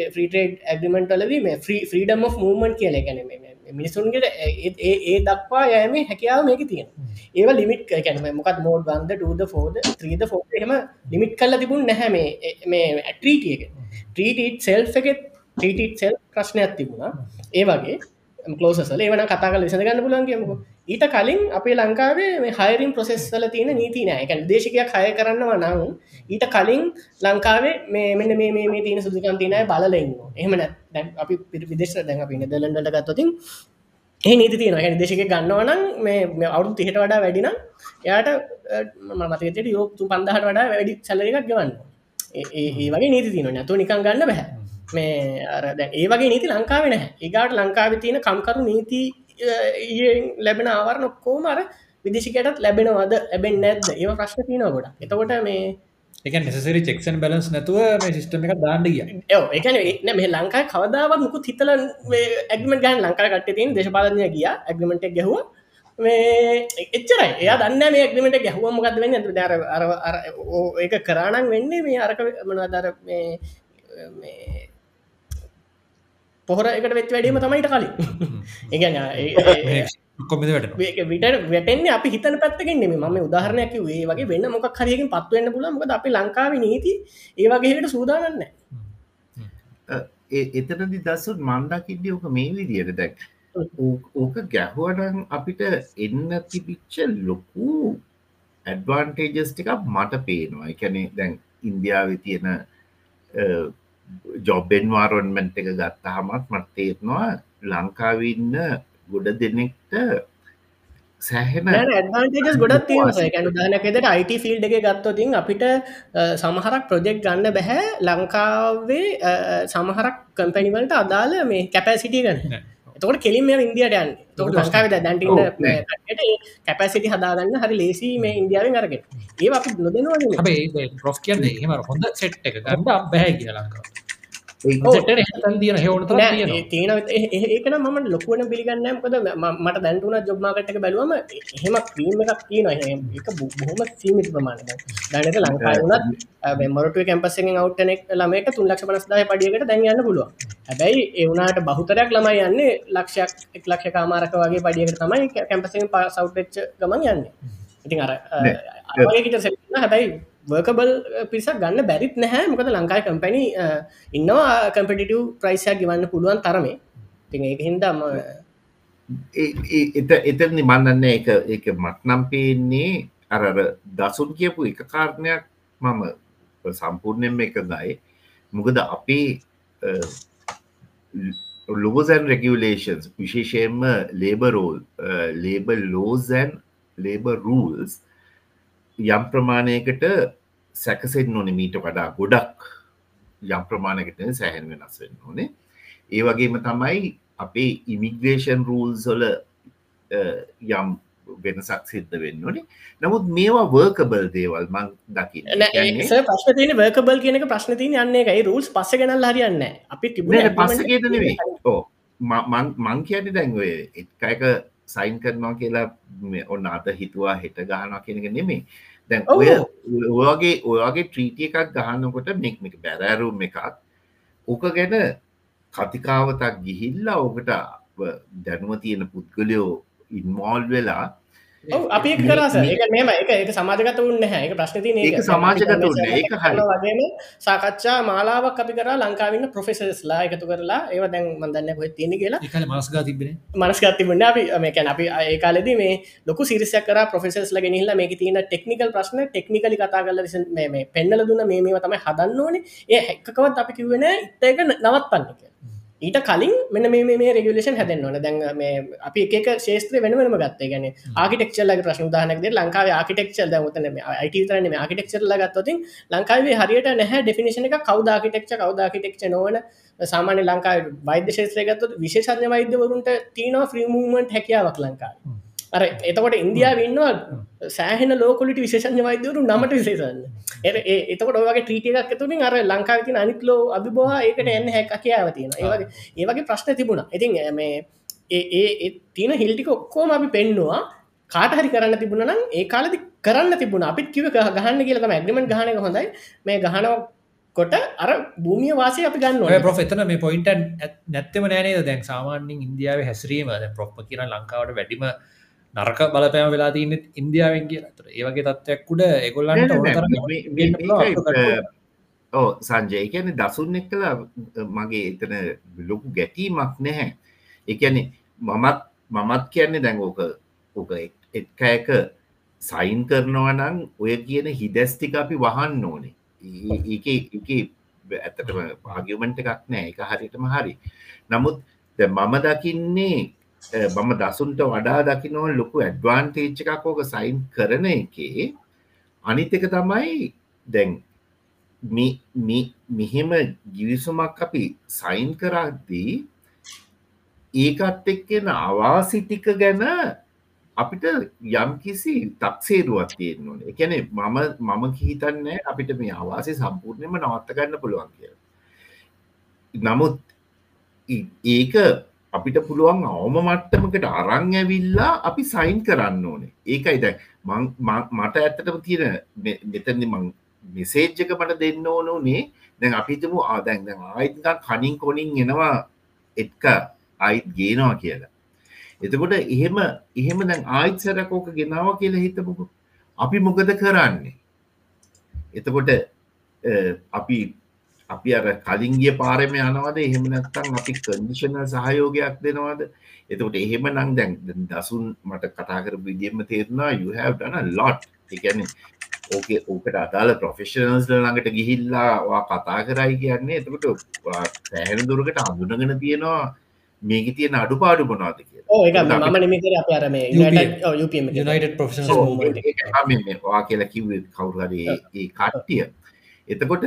ෆ්‍රීටේඩ් ඇගිමෙන්ටලද මේ ෆ්‍රීඩම් මූමන්් කියල. ගැන මිනිසුන්ගේ ඒ දක්වා යෑම හැකියාව මේක තියෙන ඒව ලිමිට් කැන මොකත් මෝඩ් වන්ද ටද ෆෝද ත්‍රීද හෙම ලිමිට් කල්ල තිබුණ නැහැ මේ මේ ඇට්‍රීටියක ට්‍රීටීට් සෙල් එකෙත් ටීටීට් සෙල් ප්‍රශ්නයක් තිබුණා. ඒ වගේ කලෝසල ඒවන කතා කල විසඳගන්න පුලන් කියමක. ඊට කලින් අපේ ලංකාවේ මේ හයිරින් ප්‍රසෙස්වල තියෙන නීති නෑ. එක දේශකයක් හය කරන්නවා නම් ඊට කලින් ලංකාවේ මේ මෙන්න මේ මේ තියෙන සුදුකම් තිනය බලලන්න එහම දැන් අපි විදේශ දැන් අපි නෙදලන්ඩට ගත්තතින් ඒ නීති තියෙන හැ දේශක ගන්නවනම් මේ අවුරු තිහට වඩා වැඩිනම් එයාට මතකට යෝතු පන්දහට වඩා වැඩි සැලරිකක් ගවන්න ඒ වගේ නීති තියන නැතු නිකන් ගන්න බැහැ මේ අර ඒ වගේ නීති ලංකාව නැහැ. ඒගාට ලංකාව තියෙන කම්කරු නීති ලැබෙන ආවර නොක්කෝ මර විදිශිකටත් ලැබෙනවද? ලැබෙන් නැද්ද? ඒ ප්‍රශ්න තියන ගොඩ එතකොට මේ එක නිසරි චෙක්ෂන් බලන්ස් නැතුව මේ සිිස්ටම එක දාන්නගිය ඒෝ එකන මේ ලංකායි කවදාවත් මුකු හිතල ඇගම ගන් ලංකා කට තින් දේශපාලනය ගිය ඇගමට ගැහුව. මේ එච්චරයි. එයා දන්න මේ ඇගමට ගැහුව මොකද වෙන්න. දර අර ඒක කරානක් වෙන්නේ මේ අරක මනදර පොහොර එකට වෙත් වැඩීම තමයිට කලින්. කොමිද වැට විට වැටෙන්නේ අපි හිතන පැත්තකින් නෙම ම උදාහරණයක් වේ වගේ වෙන්න මොක් හරියකින් පත්වවෙන්න පුල මොකද අපි ලංකාව නීති ඒවගේට සූදානන්න එතනදි දස්සුත් මන්දකින්ඩ ඕක මේ විදියට දැක්. ඕක ගැහුවනන් අපිට එන්න තිබිච්ච ලොකු ඇඩ්වාන්ටේජස් ටිකක් මට පේනවා. එකැනේ දැන් ඉන්දියාව තියෙන ජොබ්බෙන්වාරොන්මෙන්ට් එක ගත්ත හමත් මත් තේරනවා ලංකාවන්න ගොඩ දෙනෙක්ට සෑහෙන ඇඩ්වාන්ටේජස් ගොඩත් දානකෙදට අයිට ෆිල්ඩ් එක ගත්තොතින් අපිට සමහරක් ප්‍රොජෙක්් ගන්න බැහැ. ලංකාවේ සමහරක් කම්පැනිවලට අදාළ මේ කැපැසිටිය ගන්න තකට කෙලින් මේ ඉන්දියට යන්න. තොට ලංකාව දැන්ට කැපැසිටි හදාගන්න හරි ලේසි මේ ඉන්දියාවෙන් අරගෙන. ඒ අපි නොදෙනවා හෙම හොඳ සෙට් එක ගන්න බැහැ කිය ඒකන ම ලොකුවන පිළිගන්න මොකද මට දැන්ටුන ජොබ්මාකට්ක බැලුවම එහෙම ක්‍රීම එකක් තියෙන එක බොහොම සීමිත ප්‍රමාණ දැනක ලංකාවුනත් මොරටුව කැම්පසෙන් අවටනෙක් ළමක තුන් ලක්ෂ පනස්දාය පඩියකට දැන්යන්න පුළුව හැබැයි එවුණට බහුතරයක් ළමයි යන්නේ ලක්ෂයක් එක් ලක්ෂ කාමාරක වගේ පඩියකට තමයි කැම්පසෙන් පා සෞට්ච්ච ගමන් යන්නේ. ඉතින් අර හැබැයි වර්කබල් uh, පිරිසක් ගන්න බැරිත් නැහැ. මොකද ලංකායි කම්පැනි uh, ඉන්නවා කම්පිටිටව් ප්‍රයිසයක් ගවන්න පුළුවන් තරමේ. ති ඒක හින්දම එත එතරනි මන්නන්න එක එක මටනම් පේන්නේ අර දසුන් කියපු එක කාරණයක් මම සම්පූර්ණයෙන් එක ගයි මොකද අපේ ලෝසන් රෙගලේෂන්ස් විශේෂයෙන්ම ලේබරෝල් ලේබ ලෝසන් ලේබ රූල්ස් යම් ප්‍රමාණයකට සැකසෙන් නොන මීට වඩා ගොඩක් යම් ප්‍රමාණකට සැහැන් වෙනස් වෙන්න ඕනේ. ඒ වගේම තමයි අපේ ඉමිග්‍රේෂන් රූල්සොල යම් වෙනසක් සිද්ධ වෙන්නනේ නමුත් මේවා වර්කබල් දේවල් මං දකි පස්න වර්කබල් කියනක ප්‍රශ්න තින යන්නේ එකයි රුල්ස් පස්ස ගැනල් හරියන්න අපි තිබුණ පස්සගේට නෙවේ ඕ මං කියන්න දැන්වේ එක්කයක සයින් කරනවා කියලා ඔන්න අත හිතුවා හෙට ගහනවා කෙනක නෙමේ දැන් ඔය ඔයගේ ඔයගේ ට්‍රීටිය එකක් ගහන්නකොට මෙක්මික බැරෑරුම් එකක්. ඕක ගැන කතිකාවතක් ගිහිල්ලා ඕකට දැනුව තියෙන පුද්ගලයෝ ඉන්මෝල් වෙලා අපි කරස එක මෙම එක එක සමාජගත වන්න හැ එක ප්‍රශ්නති ඒක සමාජගත වන්න ඒක හරි. වගේම සාකච්ඡා මාලාවක් අපි කර ලංකාවන්න ප්‍රොෆෙසස්ලා එකතු කරලා. ඒව දැන් මදන්න කො තියෙන කියලා. මස්ගා තිබෙන මනස්ගත්තිබන්න අපි මේකැන අපි ඒකාලෙද මේ ලොකු සිරිසයක් කර ප්‍රොෆෙසස් ලගෙන හිල්ලා මේක තියෙන ටෙක්නිකල් ප්‍රශ්න ටෙක්නිකලි කතා කල මේ පෙන්නල දුන්න. මේ තමයි හදන්න ඕනේ. ඒ හැක්කවත් අපි කිවෙන ඉත්තක නවත් පන්න කියලා ඊට කලින් මෙන්න මේ රෙගුලේෂන් හැදන්න ඕන. දැන් මේ අපි එක ශේත්‍ර වෙනම ගත්තේ. ගැන ආකිටෙක්චල්ල ප්‍රශ්න දානක්ද ලංකාව ආකිටෙක්චල් දමතන අයිට තරන ආකිටෙක්චල්ල ගත්තතින් ලංකාවේ හරියට නැහැ ඩෙෆිනිශන එක කවද ආකිටෙක්ච කවද ආකිටෙක්ච නොවන සාමාන්‍ය ලංකාව වෛද්‍ය ශේත්‍රය ගත්ත විශේෂඥ වෛද්‍යවරුන්ට තියනවා ෆ්‍රීමූමන්ට් හැකියාවක් ලංකාව අර එතකොට ඉන්දයා වන්නවා සෑහෙන ලෝකොලිට විශේෂඥ වෛදවරු නමට විශේෂන්න එ එතකොට ඔගේ ට්‍රීට එකක් තුරින් අර ලංකාවිතින අනිත් ලෝ අභිබවා ඒකට එන්න හැක කියාව තියෙන ඒවගේ ඒවගේ ප්‍රශ්න තිබුණ. ඉතින් මේ ඒ තියන හිල්ටික ඔක්කෝම අපි පෙන්නවා. කාටහරි කරන්න තිබුණ නම් ඒ කාලදි කරන්න තිබුණ. අපිත් කිව ගහන්න කියලම ඇග්‍රිමෙන්ට් ගහනක හොඳයි. මේ ගහනව කොට අර භූමිය වාසය අපි ගන්න එතන මේ පොයින්ට නැත්තම නෑනේ දැන් සාමාන්‍යින් ඉන්දියාව හැසරීම. ප්‍රොප්ප කියන ලංකාවට වැඩිම නරක බලපෑම වෙලා තින්න ඉන්දියාවෙන් කිය තර ඒවගේ තත්වයක් උඩ එකොල්ලන්ට ඕ සංජය. කියන දසුන් එක් කලා මගේ එතන ලොකු ගැටීමක් නැහැ. එකන මමත් මමත් කියන්නේ දැන් ඕක එක්කඇක සයින් කරනවා නම් ඔය කියන හිදැස්ටික අපි වහන්න ඕනේ. ඒක ඇතටම පාගමට එකක් නෑ එක හරිටම හරි. නමුත් මම දකින්නේ මම දසුන්ට වඩා දකිනව ලොකු ඇඩ්වාන්ටේච් එකක් ඕක සයින් කරන එකේ. අනිත් එක තමයි දැන් මෙහෙම ගිවිසුමක් අපි සයින් කරද්දී ඒකත් එක්කෙන අවාසිටික ගැන අපිට යම් කිසි තක්සේරුවත් තියෙන්න ඕන. එකැන මම මම හිතන්න අපිට මේ අවාසි සම්පූර්ණයම නවත්ත ගන්න පුළුවන් කිය නමුත් ඒක අපිට පුළුවන් අවම මට්ටමකට අරං ඇවිල්ලා අපි සයින් කරන්න ඕනේ. ඒකයි දැ මට ඇත්තටම තියෙන මෙතැදි මං මෙසේජ්ජක මට දෙන්න ඕනුනේ දැන් අපිතම ආදැන් ආයිතක කනින් කොනින් එනවා එත්ක අයිත් ගේනවා කියලා. එතකොට එහෙම එහෙම දැන් ආයිත්සරකෝක ගෙනාව කියලා හිතමුකු. අපි මොකද කරන්නේ? එතකොට අපි අපි අර කලින්ගිය පාරම යනවද? එහෙම නැත්තම් අපි කන්ඩිෂනල් සහයෝගයක් දෙනවාද? එතකොට එහෙම නං දැන් දසුන් මට කතා කර විදිියම තේරවා you have done a lot. එකන ඕකේ ඕකට අදාල ප්‍රොෆෙෂනල්ස් ළඟට ගිහිල්ලා කතා කරයි කියන්නේ. එතකොට පැහැන දුරකට අඳුනගෙන තියෙනවා මේක තියෙන අඩු පාඩු මොනාද කිය මම නිමිතර අප අරම වා කියලා කිව් කවුරද ඒ කට්ටිය. එතකොට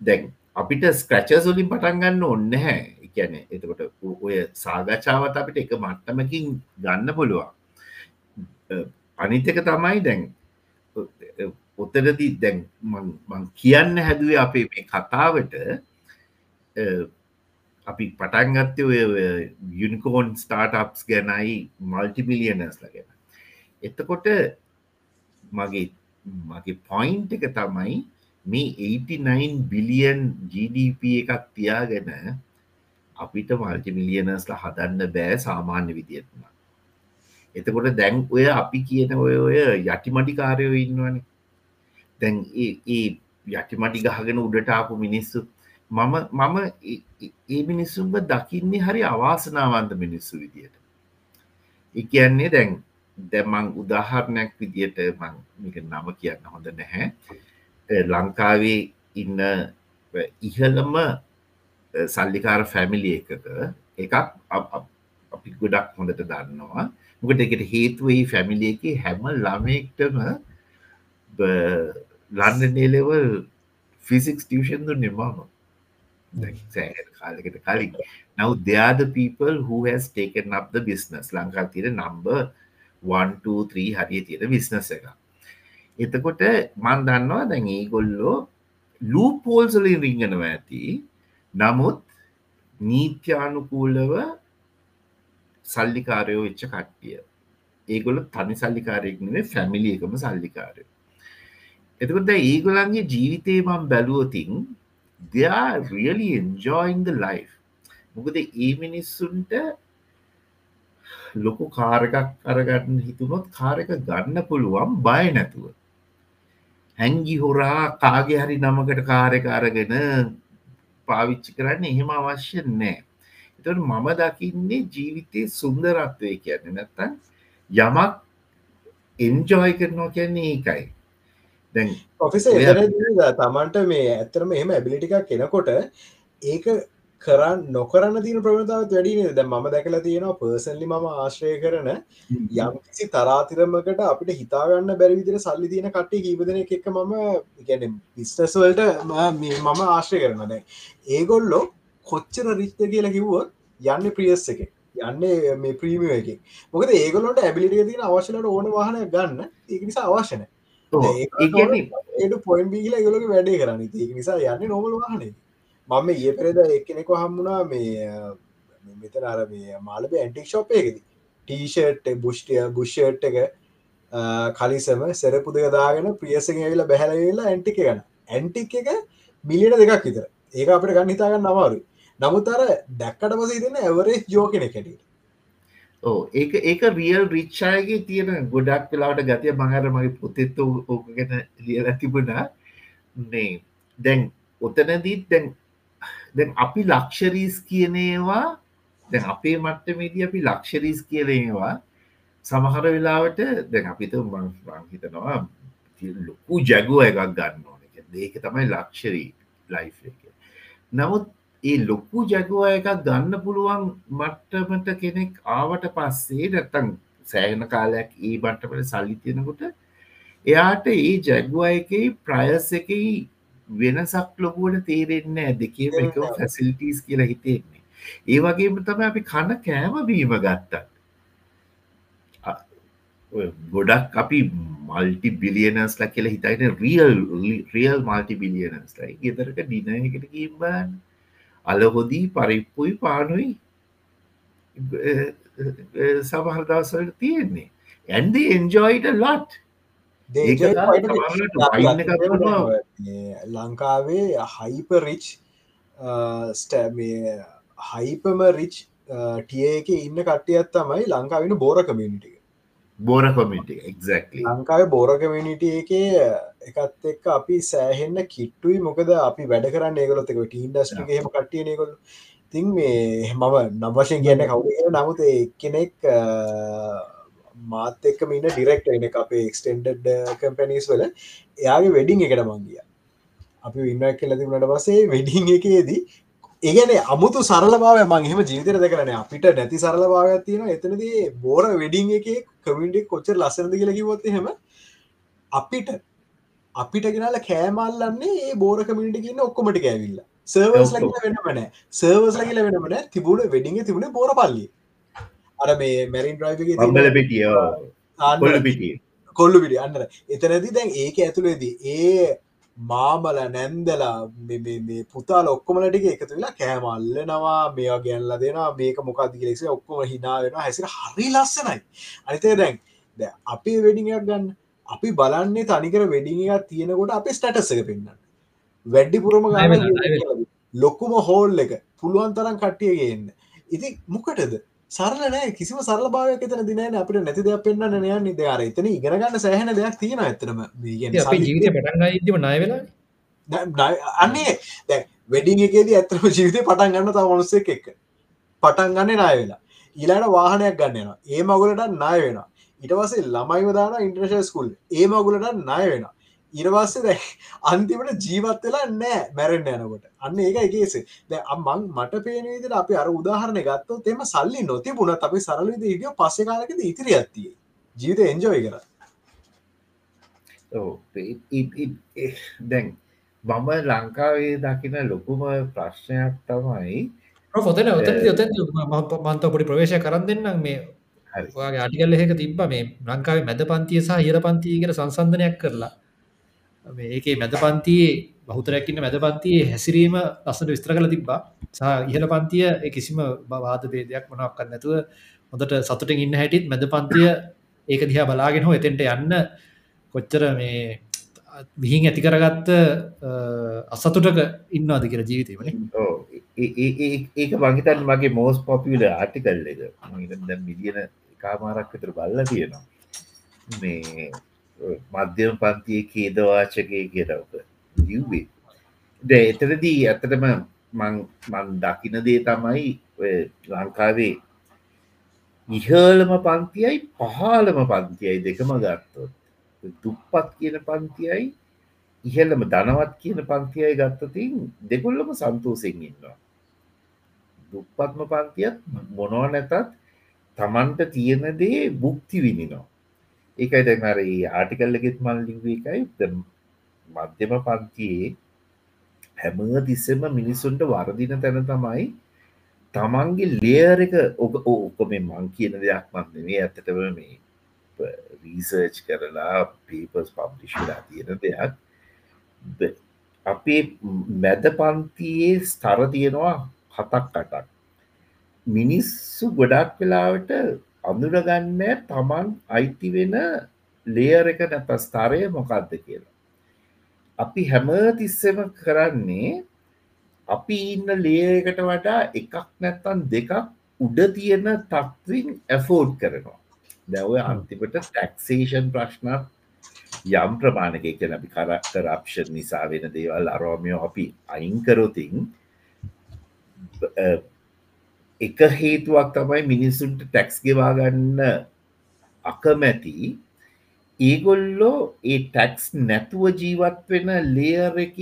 දැන් අපිට ස්ක්‍රචස් වලින් පටන්ගන්න ඔන්න හැ එකැන එතකොට ඔය සාගච්ඡාවත් අපිට එක මට්ටමකින් ගන්න පුළුවන්. අනිතක තමයි දැන් ඔත්තරදී දැන් මං කියන්න හැදුවේ අපේ මේ කතාවට අපි පටන්ගත්තය ඔය යුනිකෝන් ස්ටාර්ටප්ස් ගැනයි මල්ටිමිලියනස් ලගෙන එතකොට මගේ මගේ පොයින්් එක තමයි මේ 89 බිලියන් GDP එකක් තියාගෙන අපිට මල්ටිමිලියනස්ල හදන්න බෑ සාමාන්‍ය විදිත්ම එතකොට දැන් ඔය අපි කියන ඔය ඔය යටිමටිකාරයෝ ඉන්නවන. දැන් ඒ යටිමටි ගහගෙන උඩටාපු මිනිස්සු මම මම ඒ මිනිස්සුම්ම දකින්නේ හරි අවාසනාවන්ත මිනිස්සු විදියට. එකන්නේ දැන් දැමං උදාහරණයක් විදියට මං මික නම කියන්න හොඳ නැහැ. ලංකාවේ ඉන්න ඉහළම සල්ලිකාර ෆැමිලි එකක එකක් අපි ගොඩක් හොඳට දන්නවා. මොකට එකට හේතුවයි ෆැමිලිය එක හැම ළමෙක්ටම ලන්නනේලෙවල් ෆිසික්ස් ටියෂන්දු නිර්මාම සෑහන කාලකට කලින්. නව දෙයාද people who has taken up the business. Lanka තිර නම්බ 123 හරිය තියෙන විස්නස එක එතකොට මන් දන්නවා දැන් ඒ ගොල්ලෝ ලූපෝල්සලින් රිංගනව ඇති. නමුත් නීත්‍යානුකූලව සල්ලිකාරයෝ වෙච්ච කට්ටිය. ඒගොල තනි සල්ලිකාරයෙක්නේ ෆැමිලි එකම සල්ලිකාරය. එතකොට ඒගොලන්ගේ ජීවිතේ මම් බැලුවතින් they are really enjoying the life. මොකද ඒ මිනිස්සුන්ට ලොකු කාරකක් අරගන්න හිතුනොත් කාරක ගන්න පුළුවන් බය නැතුව. හැංගි හොරා කාගේ හරි නමකට කාරක අරගෙන පාවිච්චි කරන්න එහෙම අවශ්‍ය නෑ එතට මම දකින්නේ ජීවිතය සුන්දරත්වය කියන්න නැත්තන් යමක් එන්ජෝයි කරනවා කියන්නේ ඒකයි. දැන් ඔෆිස තමන්ට මේ ඇත්තරම එහෙම ඇබිලිටික කෙනකොට ඒක කරන්න නොකරන්න තින ප්‍රමතාව වැඩින ද ම දැකල තියෙනවා පර්සන්ලි ම ආශ්‍රය කරන යම් කිසි තරාතිරමකට අපිට හිතාගන්න බැරිවිදිර සල්ලි තියන කට්ටේ කීපදන එකක් මම ගැන බිස්ටස්වල්ට මම ආශ්‍රය කරනද ඒගොල්ලො කොච්චර රිත්ත කියලා කිව්වොත් යන්න ප්‍රියස් එක. යන්නේ මේ ප්‍රීමිය එක. මොකද ඒගලොට ඇබිලිටිය තින අවශ්‍යලට ඕන වාහන ගන්න. ඒක නිසා අවශ්‍යන ඒට පොයින් බීල ගලක වැඩේ කරන්න. ඒක නිසා යන්න නොමල වාහනේ මම ඒ පෙරද එක්කෙනෙක හම්මුණා මේ මෙතන අර මේ මාලබ ඇන්ටික් ශොප් එකද. ටීෂට් බුෂ්ටිය බුෂ්ෂට් එක කලිසම සෙරපුද දාගෙන ප්‍රියසක ඇවිල බැහලවෙලා ඇන්ටික ගන්න. ඇන්ටික් එක මිලියන දෙකක් විතර. ඒක අපට ගන්න හිතාගන්න අමාරු නමුත් අර දැක්කට පස දෙන්න ඇවරේ ජෝකෙන කැටියට ඕ ඒක ඒක රියල් රිච්චායගේ තියෙන ගොඩක් වෙලාට ගතිය. මහර මගේ පොතෙත්ත ඕක ගැන ලියල තිබුණා. මේ දැන් ඔතනදීත් දැන් දැන් අපි ලක්ෂරීස් කියනේවා දැන් අපේ මට්ටමේදී අපි ලක්ෂරීස් කියලේවා සමහර වෙලාවට දැන් අපිත මං හිතනවා ලොකු ජැගුව එකක් ගන්න ඕන ඒක තමයි ලක්ෂරී ලයි් එක නමුත් ඒ ලොකු ජැගුව එකක් ගන්න පුළුවන් මට්ටමට කෙනෙක් ආවට පස්සේ නැත්තං සෑහන කාලයක් ඒ බට්ටපට සල්ලි තියෙනකොට එයාට ඒ ජැගුව එකයි ප්‍රයස් එකයි වෙනසක් ලොකුවට තේරෙන්න දෙකේම එක ෆැසිල්ටස් කියලා හිතෙන්නේ. ඒ වගේම තම අපි කණ කෑම බීම ගත්තත්. ගොඩක් අපි මල්ටි බිලියනස්ලා කියල හිතයින රියල් රියල් මල්ටි බිලියනස්ලයි ගෙතරක ඩිනයකට කිම්බන් අලහොදී පරිප්පුයි පානුයි. සමහරදවසට තියෙන්නේ. ඇන්ද එන්ජෝයිට ලොට් ලංකාවේ හයිප රිච් ස්ටෑ හයිපම රිච් ටිය එක ඉන්න කට්ටියත් තමයි ලංකාවෙන බෝර කමියනිටික බෝර කොමිට එක්ක් ලංකාව බෝර කමිනිිට එක එකත් එක් අපි සෑහෙන්න කිට්ටුයි. මොකද අපි වැඩ කරන්න ඒගලොත් එක ටීන්ඩස්ටික හෙම කට්ටිය නකොල් තින් මේ මම නවශයෙන් කියන්න කවු නමුත් කෙනෙක් මාත එක්ක මින්න ඩිරෙක්ට එන අපේ එක්ස්ටෙන්ඩඩ් කම්පැනිස් වල. එයාගේ වෙඩිං එකට මංගිය අපි ඉන්න කෙල්ල තිබුණට පසේ වෙඩිං එකේදී ඒගැන අමුතු සරලභාව මං එහම ජීවිතර දෙකරන අපිට නැති සරලභාවයක් තියෙන එතනදී බෝර වෙඩිං එක කමිටි කොච්චර ලස්සනද කියල කිවොත් හෙම අපිට අපිට ගෙනල කෑමල්ලන්නේ ඒ බෝර කමිටි කියන්න ඔක්කොමට කෑවිල්ල සර්වස් ලගල වෙනමන සර්වස් ලගල වෙනමන තිබුණ වෙඩිං තිබුණ බෝර පල්ලි අර මේ මැරින් ්‍රයි් අම්බල පිටිය පිටිය. කොල්ලු පිටි අන්නර එතනති දැන් ඒක ඇතුළේදී ඒ මාමල නැන්දලා පුතාල ඔක්කොමලටික එකතු වෙලා කෑමල්ලනවා මේවා ගැල්ල දෙෙනවා මේක මොකක්ද ලෙස ඔක්කොම හිනා වෙන හැසිර හරි ලස්සනයි. අනිතේ දැන් ද අපේ වෙඩිඟයක් ගන්න අපි බලන්නේ තනිකර වෙඩිඟක් තියෙනකොට අපේ ස්ටටසක පෙන්න්න වැඩ්ඩිපුරම ගන්න ලොකුම හෝල් එක පුළුවන් තරම් කට්ටියගන්න ඉති මොකටද සරලනෑ කිසිම සරල භාවයක් එතන දිනන අපිට නැති දෙයක් පෙන්න්න නයන් නිද අර එතන ඉගෙනගන්න සෑහන දෙයක් තියෙන ඇතරම ජීවිත පටන් ඉදම නයවෙලා අන්නේ දැ වෙඩිං එකේදී ඇතරම ජීවිතය පටන් ගන්න තා මනුස්සෙක් එක්ක. පටන් ගන්න නාය වෙලා. ඊලාට වාහනයක් ගන්නවා ඒ මගුලට නාය වෙන ඉටවසේ ළමයිව දාන ඉන්ට්‍රශල් ස්කුල් ඒ මගුලට නාය වෙන ඉරවස්සේ දැ අන්තිමට ජීවත් වෙලා නෑ මැරෙන්න්න යනකොට. අන්න ඒක එකේසේ ද අම්මං මට පේනවිදිට අපි අර උදාහරණ ගත්තෝ තෙම සල්ලි නොතිබුණ අපි සරලවිද හිටිය පස්සෙ කාලකද ඉතිරි ඇත්තිය ජීවිත එන්ජෝයි කර දැන් මම ලංකාවේ දකින ලොකුම ප්‍රශ්නයක් තමයි පොතන ඔත මන්ත පොඩි ප්‍රවේශය කරන්න දෙන්නම් මේ ගේ අටිකල් එහෙක තිබ මේ ලංකාවේ මැද පන්තිය සහ හිර පන්තිීකට සංසන්ධනයක් කරලා ඒකේ මැද පන්තියේ බහුතරැක්කින්න මැද පන්තියේ හැසිරීම ලස්සට විස්ත්‍ර කළ තිබ්බා. සහ ඉහල පන්තිය කිසිම බවාද බේදයක් මොනක්කන්න නැතුව හොඳට සතුටින් ඉන්න හැටිත් මැද පන්තිය ඒක දිහා බලාගෙන හෝ එතෙන්ට යන්න කොච්චර මේ විහින් ඇති කරගත්ත අසතුටක ඉන්නවාද කියර ජීවිතීමන. ඒක මහිතන් මගේ මෝස් පොපිල ආටිකල් එක. ද මිලියන කාමාරක් විතර බල්ල තියෙනවා. මේ මධ්‍යම පන්තිය කේදවාචකය කියරවක ලිව්වේ. ද එතරදී ඇතටම මන් දකින දේ තමයි ලංකාවේ ඉහලම පන්තියයි පහලම පන්තියයි දෙකම ගත්තොත්. දුප්පත් කියන පන්තියයි ඉහල්ලම ධනවත් කියන පන්තියයි ගත්තතින් දෙගොල්ලම සන්තෝසෙන් ඉන්නවා. දුප්පත්ම පන්තියත් මොනව නැතත් තමන්ට තියෙන දේ බුක්ති විනිනවා ඒකයි දැන් අර ආටිකල්ලගෙත් මල් ලිව එකයි. මධ්‍යම පන්තියේ හැම තිස්සෙම මිනිස්සුන්ට වර්දින තැන තමයි තමන්ගේ ලේර් එක ඔක ඕක මේ මං කියන දෙයක් මන් මේ ඇත්තටම මේ රීසර්ච් කරලා පීපස් පබ්ලිෂලා තියෙන දෙයක්. ද- අපේ මැද පන්තියේ ස්තර තියෙනවා හතක් අටක්. මිනිස්සු ගොඩක් වෙලාවට අඳුරගන්න තමන් අයිති වෙන ලේයර එක නැත ස්තරය මොකක්ද කියලා. අපි හැම තිස්සෙම කරන්නේ අපි ඉන්න ලේයකට වඩා එකක් නැත්තන් දෙකක් උඩ තියෙන තත්වින් ඇෆෝඩ් කරනවා. දැව අන්තිමට ටැක්සේෂන් ප්‍රශ්නත් යම් ප්‍රමාණක කියන අපි කරක්ටරප්ෂන් නිසා වෙන දේවල් අරෝමියෝ අපි අයිංකරොතින් එක හේතුවක් තමයි මිනිස්සුන්ට ටැක්ස් ගෙවාගන්න අකමැති. ඒගොල්ලෝ ඒ ටැක්ස් නැතුව ජීවත් වෙන ලේර් එක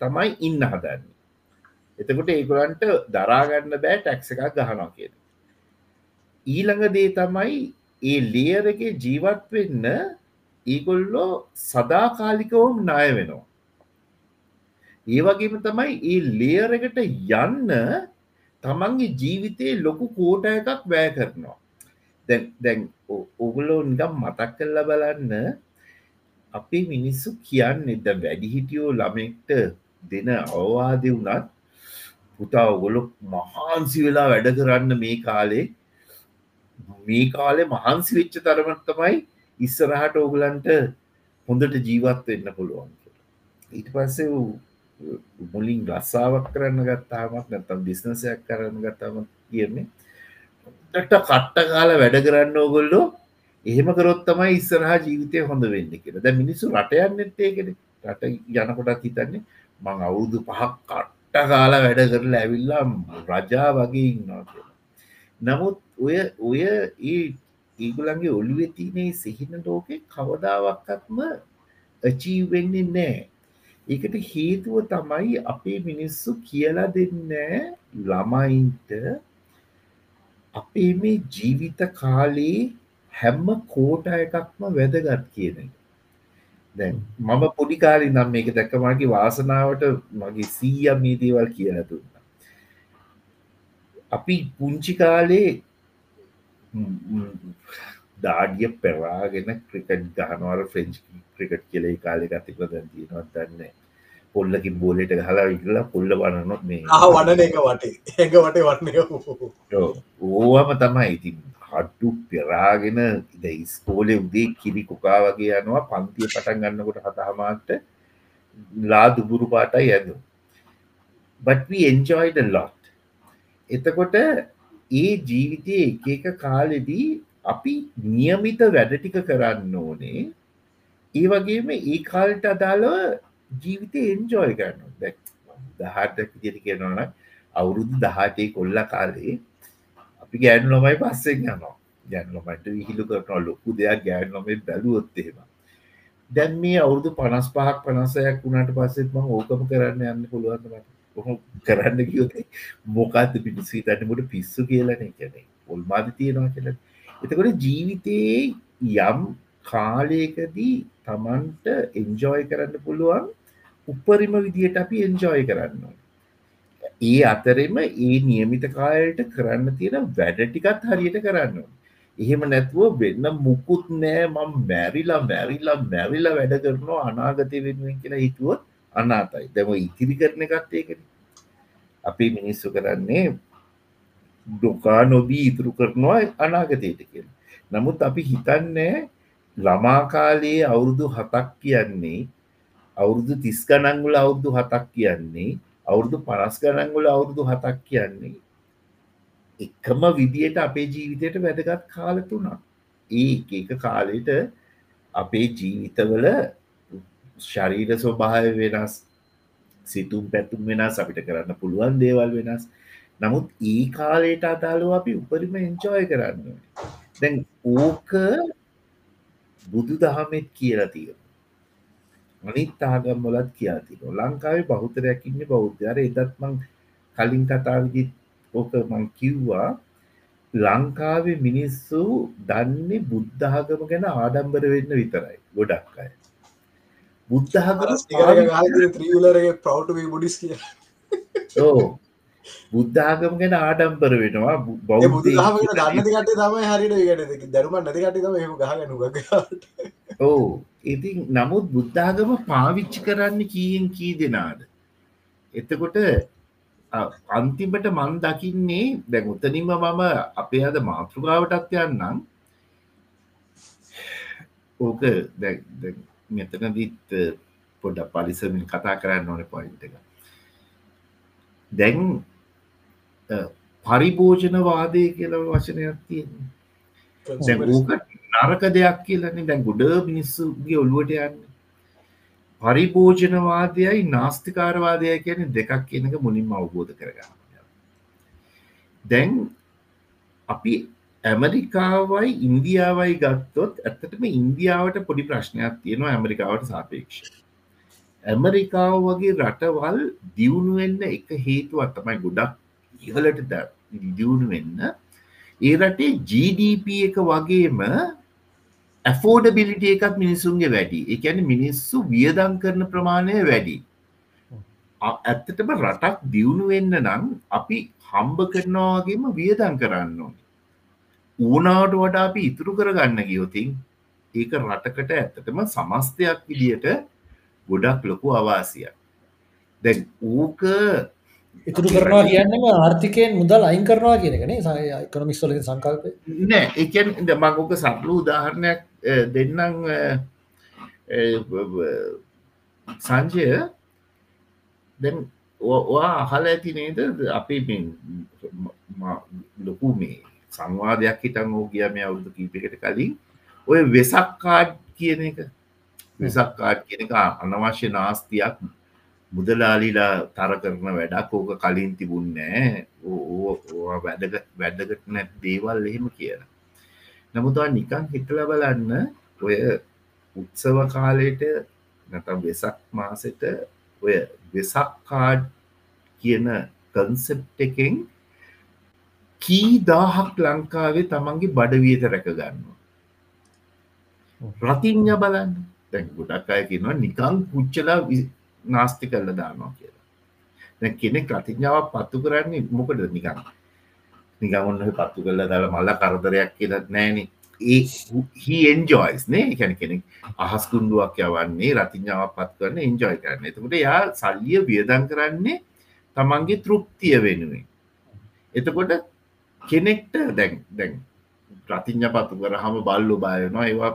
තමයි ඉන්න හදන්න. එතකොට ඒගොලන්ට දරාගන්න බෑ ටැක්ස එකක් ගහනවා කියන ඊළඟ දේ තමයි ඒ ලේර් එක ජීවත් වෙන්න ඒගොල්ලෝ සදාකාලිකවම නාය වෙනවා. ඒ වගේම තමයි ඒ ලේර් එකට යන්න තමන්ගේ ජීවිතයේ ලොකු කෝට එකක් වැෑ කරනවා. දැන් ඔගුලෝ නිකම් මතක් කල්ල බලන්න අපි මිනිස්සු කියන්නේ ද වැඩිහිටියෝ ළමෙක්ට දෙන අවවාද වුනත් පුතා ඔගොලො මහන්සි වෙලා වැඩ කරන්න මේ කාලේ මේ කාලේ මහන්සි වෙච්ච තරමට තමයි ඉස්සරහට ඕගලන්ට හොඳට ජීවත් වෙන්න පුළුවන් ඊට පස්සේ මුලින් රස්සාාවක් කරන්න ගත්තාමත් නැතම් බිස්නසයක් කරන්න ගත්තාම කියන්නේ ට කට්ට කාල වැඩ කරන්න ඕගොල්ලෝ එහෙම කරොත් තමයි ඉස්සරහා ජීවිතය හොඳ වෙන්න කියලා. ද මිනිස්සු රටයන්න එත්තේකෙන රට යනකොටත් හිතන්නේ මං අවුරුදු පහක් කට්ට කාලා වැඩ කරලා ඇවිල්ලා රජා වගේ ඉන්නවා කියලා. නමුත් ඔය ඔය ඒ ඒගුලන්ගේ ඔළුවෙ තිනේ සිහින ලෝකෙ කවදාවක්කත්ම අචීවෙන්නේ නෑ ඒකට හේතුව තමයි අපේ මිනිස්සු කියලා දෙන්න ළමයින්ට අපේ මේ ජීවිත කාලේ හැම්ම කෝට එකක්ම වැදගත් කියන එක. දැන් මම පොඩිකාරි නම් මේක දැක්කමගේ වාසනාවට මගේ සීය මේ දේවල් කියල දුන්න. අපි පුංචි කාලේ දාඩිය පෙරාගෙන ක්‍රිකට් ගහනවර ෆ්‍රෙන්ච් ක්‍රිකට් කියලේ කාලෙ ගතික දැන්තිීනවත් දන්න පොල්ලකින් බෝලට ගහලා ඉගලා පොල්ල වනනොත් මේ වනන එක වටේ. එක වටේ වටනය ඕවම තමයි. ඉතින් හඩ්ඩු පෙරාගෙන ද ස්කෝලෙ උදේ කිරි කොකා වගේ යනවා. පන්තිය පටන් ගන්නකොට හතහමාට ලා දුබුරු පාටයි ඇඳු බටවි එන්ජෝයිඩ ලොට් එතකොට ඒ ජීවිතය එක එක කාලෙදී අපි නියමිත වැඩ ටික කරන්න ඕනේ ඒ වගේම ඒ කාල්ට අදාළව ජීවිතය එන්ජෝය කරන්න දැක් දහට පිජරි කියනවන අවුරුදු දහටේ කොල්ල කාලේ අපි ගෑන් නොමයි පස්සෙන් යනවා. ගැන් නොමට විහිලු කරනවා ලොකු දෙයක් ගෑන් නොමේ බැලුවොත්තේම දැන් මේ අවුරුදු පනස් පහක් පනසයක් වුණට පස්සෙත්ම ඕකම කරන්න යන්න පුළුවන්මට ඔහො කරන්න කියෝතේ මොකක්ද පිටිසි තන්නමට පිස්සු කියලන කැනෙ ඔල්මාද තියෙනවා කියලා එතකොට ජීවිතයේ යම් කාලයකදී තමන්ට එන්ජෝය කරන්න පුළුවන් උපරිම විදියට අපි එන්ජෝය කරන්න ඒ අතරෙම ඒ නියමිත කාලයට කරන්න තියෙන වැඩ ටිකත් හරියට කරන්න එහෙම නැතුව වෙන්න මුකුත් නෑ මම මැරිලා මැරිලා මැරිලා වැඩ කරනවා අනාගතය වෙනුවෙන් කියලා හිතුවොත් අනාතයි. දැම ඉතිරි කරන එකත්තේකෙන අපි මිනිස්සු කරන්නේ ඩොකා නොබී ඉතුරු කරනවා අනාගතයට කියෙන නමුත් අපි හිතන්නේ ළමාකාලයේ අවුරුදු හතක් කියන්නේ අවුරුදු තිස් ගනංගුල අවුරුදු හතක් කියන්නේ අවුරුදු පනස් ගනංගුල අවුරුදු හතක් කියන්නේ. එකම විදියට අපේ ජීවිතයට වැදගත් කාලතුනා ඒ එක කාලෙට අපේ ජීවිතවල ශරීර ස්වභාව වෙනස් සිතුම් පැතුම් වෙනස් අපිට කරන්න පුළුවන් දේවල් වෙනස්. නමුත් ඒ කාලයට අදාලෝ අපි උපරිම එන්ජෝය කරන්න. දැන් ඕක බුදු දහමෙත් කියලා තියෙන අනිත් ආගම් වලත් කියලා තින ලංකාවේ බෞතරයක් ඉන්න බෞද්ධර එදත් මං කලින් කතාවිදිත් ඕක මං කිව්වා ලංකාවේ මිනිස්සු දන්නේ බුද්ධාගම ගැන ආඩම්බර වෙන්න විතරයි ගොඩක් අය. බුද්ධාගම ත්‍රීලරගේ ප්‍රව් බුඩිස් කිය ඕ බුද්ධාගම ගැන ආඩම්බර වෙනවා. බෞද්ධ බුදු දහමකට දන්නති කට තමයි හරිට දරුම නැතිකට තම එම ගහගනුග ඕ ඉතින් නමුත් බුද්ධාගම පාවිච්චි කරන්න කීයෙන් කී දෙනාද? එතකොට අන්තිමට මන් දකින්නේ දැන් උතනින්ම මම අපේ අද මාතෘකාවටත් යන්නම්. ඕක දැ- මෙතනදිත් පොඩ පරිසමින් කතා කරන්න ඕන පොයින්ට එක. දැන් පරිභෝජනවාදය කියල වචනයක් තියෙන නරක දෙයක් කියලන්නේ දැන් ගොඩ මිනිස්සුගේ ඔළුවට යන්න. පරිභෝජනවාදයයි නාස්තිකාරවාදය කියන දෙකක් කියනක මුලින්ම අවබෝධ කරගන්න. දැන් අපි ඇමරිකාවයි ඉන්දියාවයි ගත්තොත් ඇත්තටම ඉන්දියාවට පොඩි ප්‍රශ්නයක් තියෙනවා ඇමරිකාවට සාපේක්ෂ ඇමරිකාව වගේ රටවල් දියුණුවෙන්න එක හේතුවත් තමයි ගොඩක් ඉහලට ද- දියුණු වෙන්න. ඒ රටේ GDP එක වගේම ඇෆෝඩබිලිට එකත් මිනිසුන්ගේ වැඩි. එකැන මිනිස්සු වියදං කරන ප්‍රමාණය වැඩි. ඇත්තටම රටක් දියුණු වෙන්න නම් අපි හම්බ කරනවාගේම වියදං කරන්න ඕන. ඌනාවට වඩා අපි ඉතුරු කරගන්න ගියොතින් ඒක රටකට ඇත්තටම සමස්තයක් විදියට ගොඩක් ලොකු අවාසියක්. දැන් ඌක ඉතුරු කරනවා කියන්නම ආර්ථිකයෙන් මුදල් අයින් කරනවා කියනකනේ සයකොනමිස්වල සංකල්පය. නෑ එකන් මංගෝක සපලු උදාහරණයක් දෙන්නම් සංජය. දැන් අහල ඇති නේද? අපි ම- ලොකු මේ සංවාදයක් හිටන් ඕ ගිය මේ අවුදු කීපකට කලින්. ඔය වෙසක් කාඩ් කියන එක. වෙසක් කාඩ් කියන එක අනවශ්‍ය නාස්තියක් මුදලාලිලා තර කරන වැඩක් ඕක කලින් තිබුන්නෑ වැඩ වැඩකට නැත් දේවල් එහෙම කියලා. නමුතුවා නිකං හිතල බලන්න ඔය උත්සව කාලයට නැතම් වෙසක් මාසට ඔය වෙසක් කාඩ් කියන කන්සෙප් එකෙන් කී දාහක් ලංකාවේ තමන්ගේ බඩවියත රැකගන්න රතිං්ඥ බලන්න. දැන් ගොඩක් අය කියනවා නිකං පුච්චලා නාස්ති කල්ල දානවා කියලා. දැ කෙනෙක් රතිඥාවක් පත්තු කරන්නේ මොකද නිකං නිකවන්න පත්තු කල්ල දාල මල්ල කරදරයක් කියලත් නෑන. ඒ හි එන්ජෝයිස් නේ. කැන කෙනෙක් අහස් කුන්ඩුවක් යවන්නේ රතිඥාවක් පත් කරන එන්ජෝයි කරන්න. එතකට යා සල්ලිය වියදන් කරන්නේ තමන්ගේ තෘප්තිය වෙනුවෙන්. එතකොට කෙනෙක්ට දැන් දැන් ප්‍රතිඥ පත්තු කර හම බල්ලු බායනවා ඒවා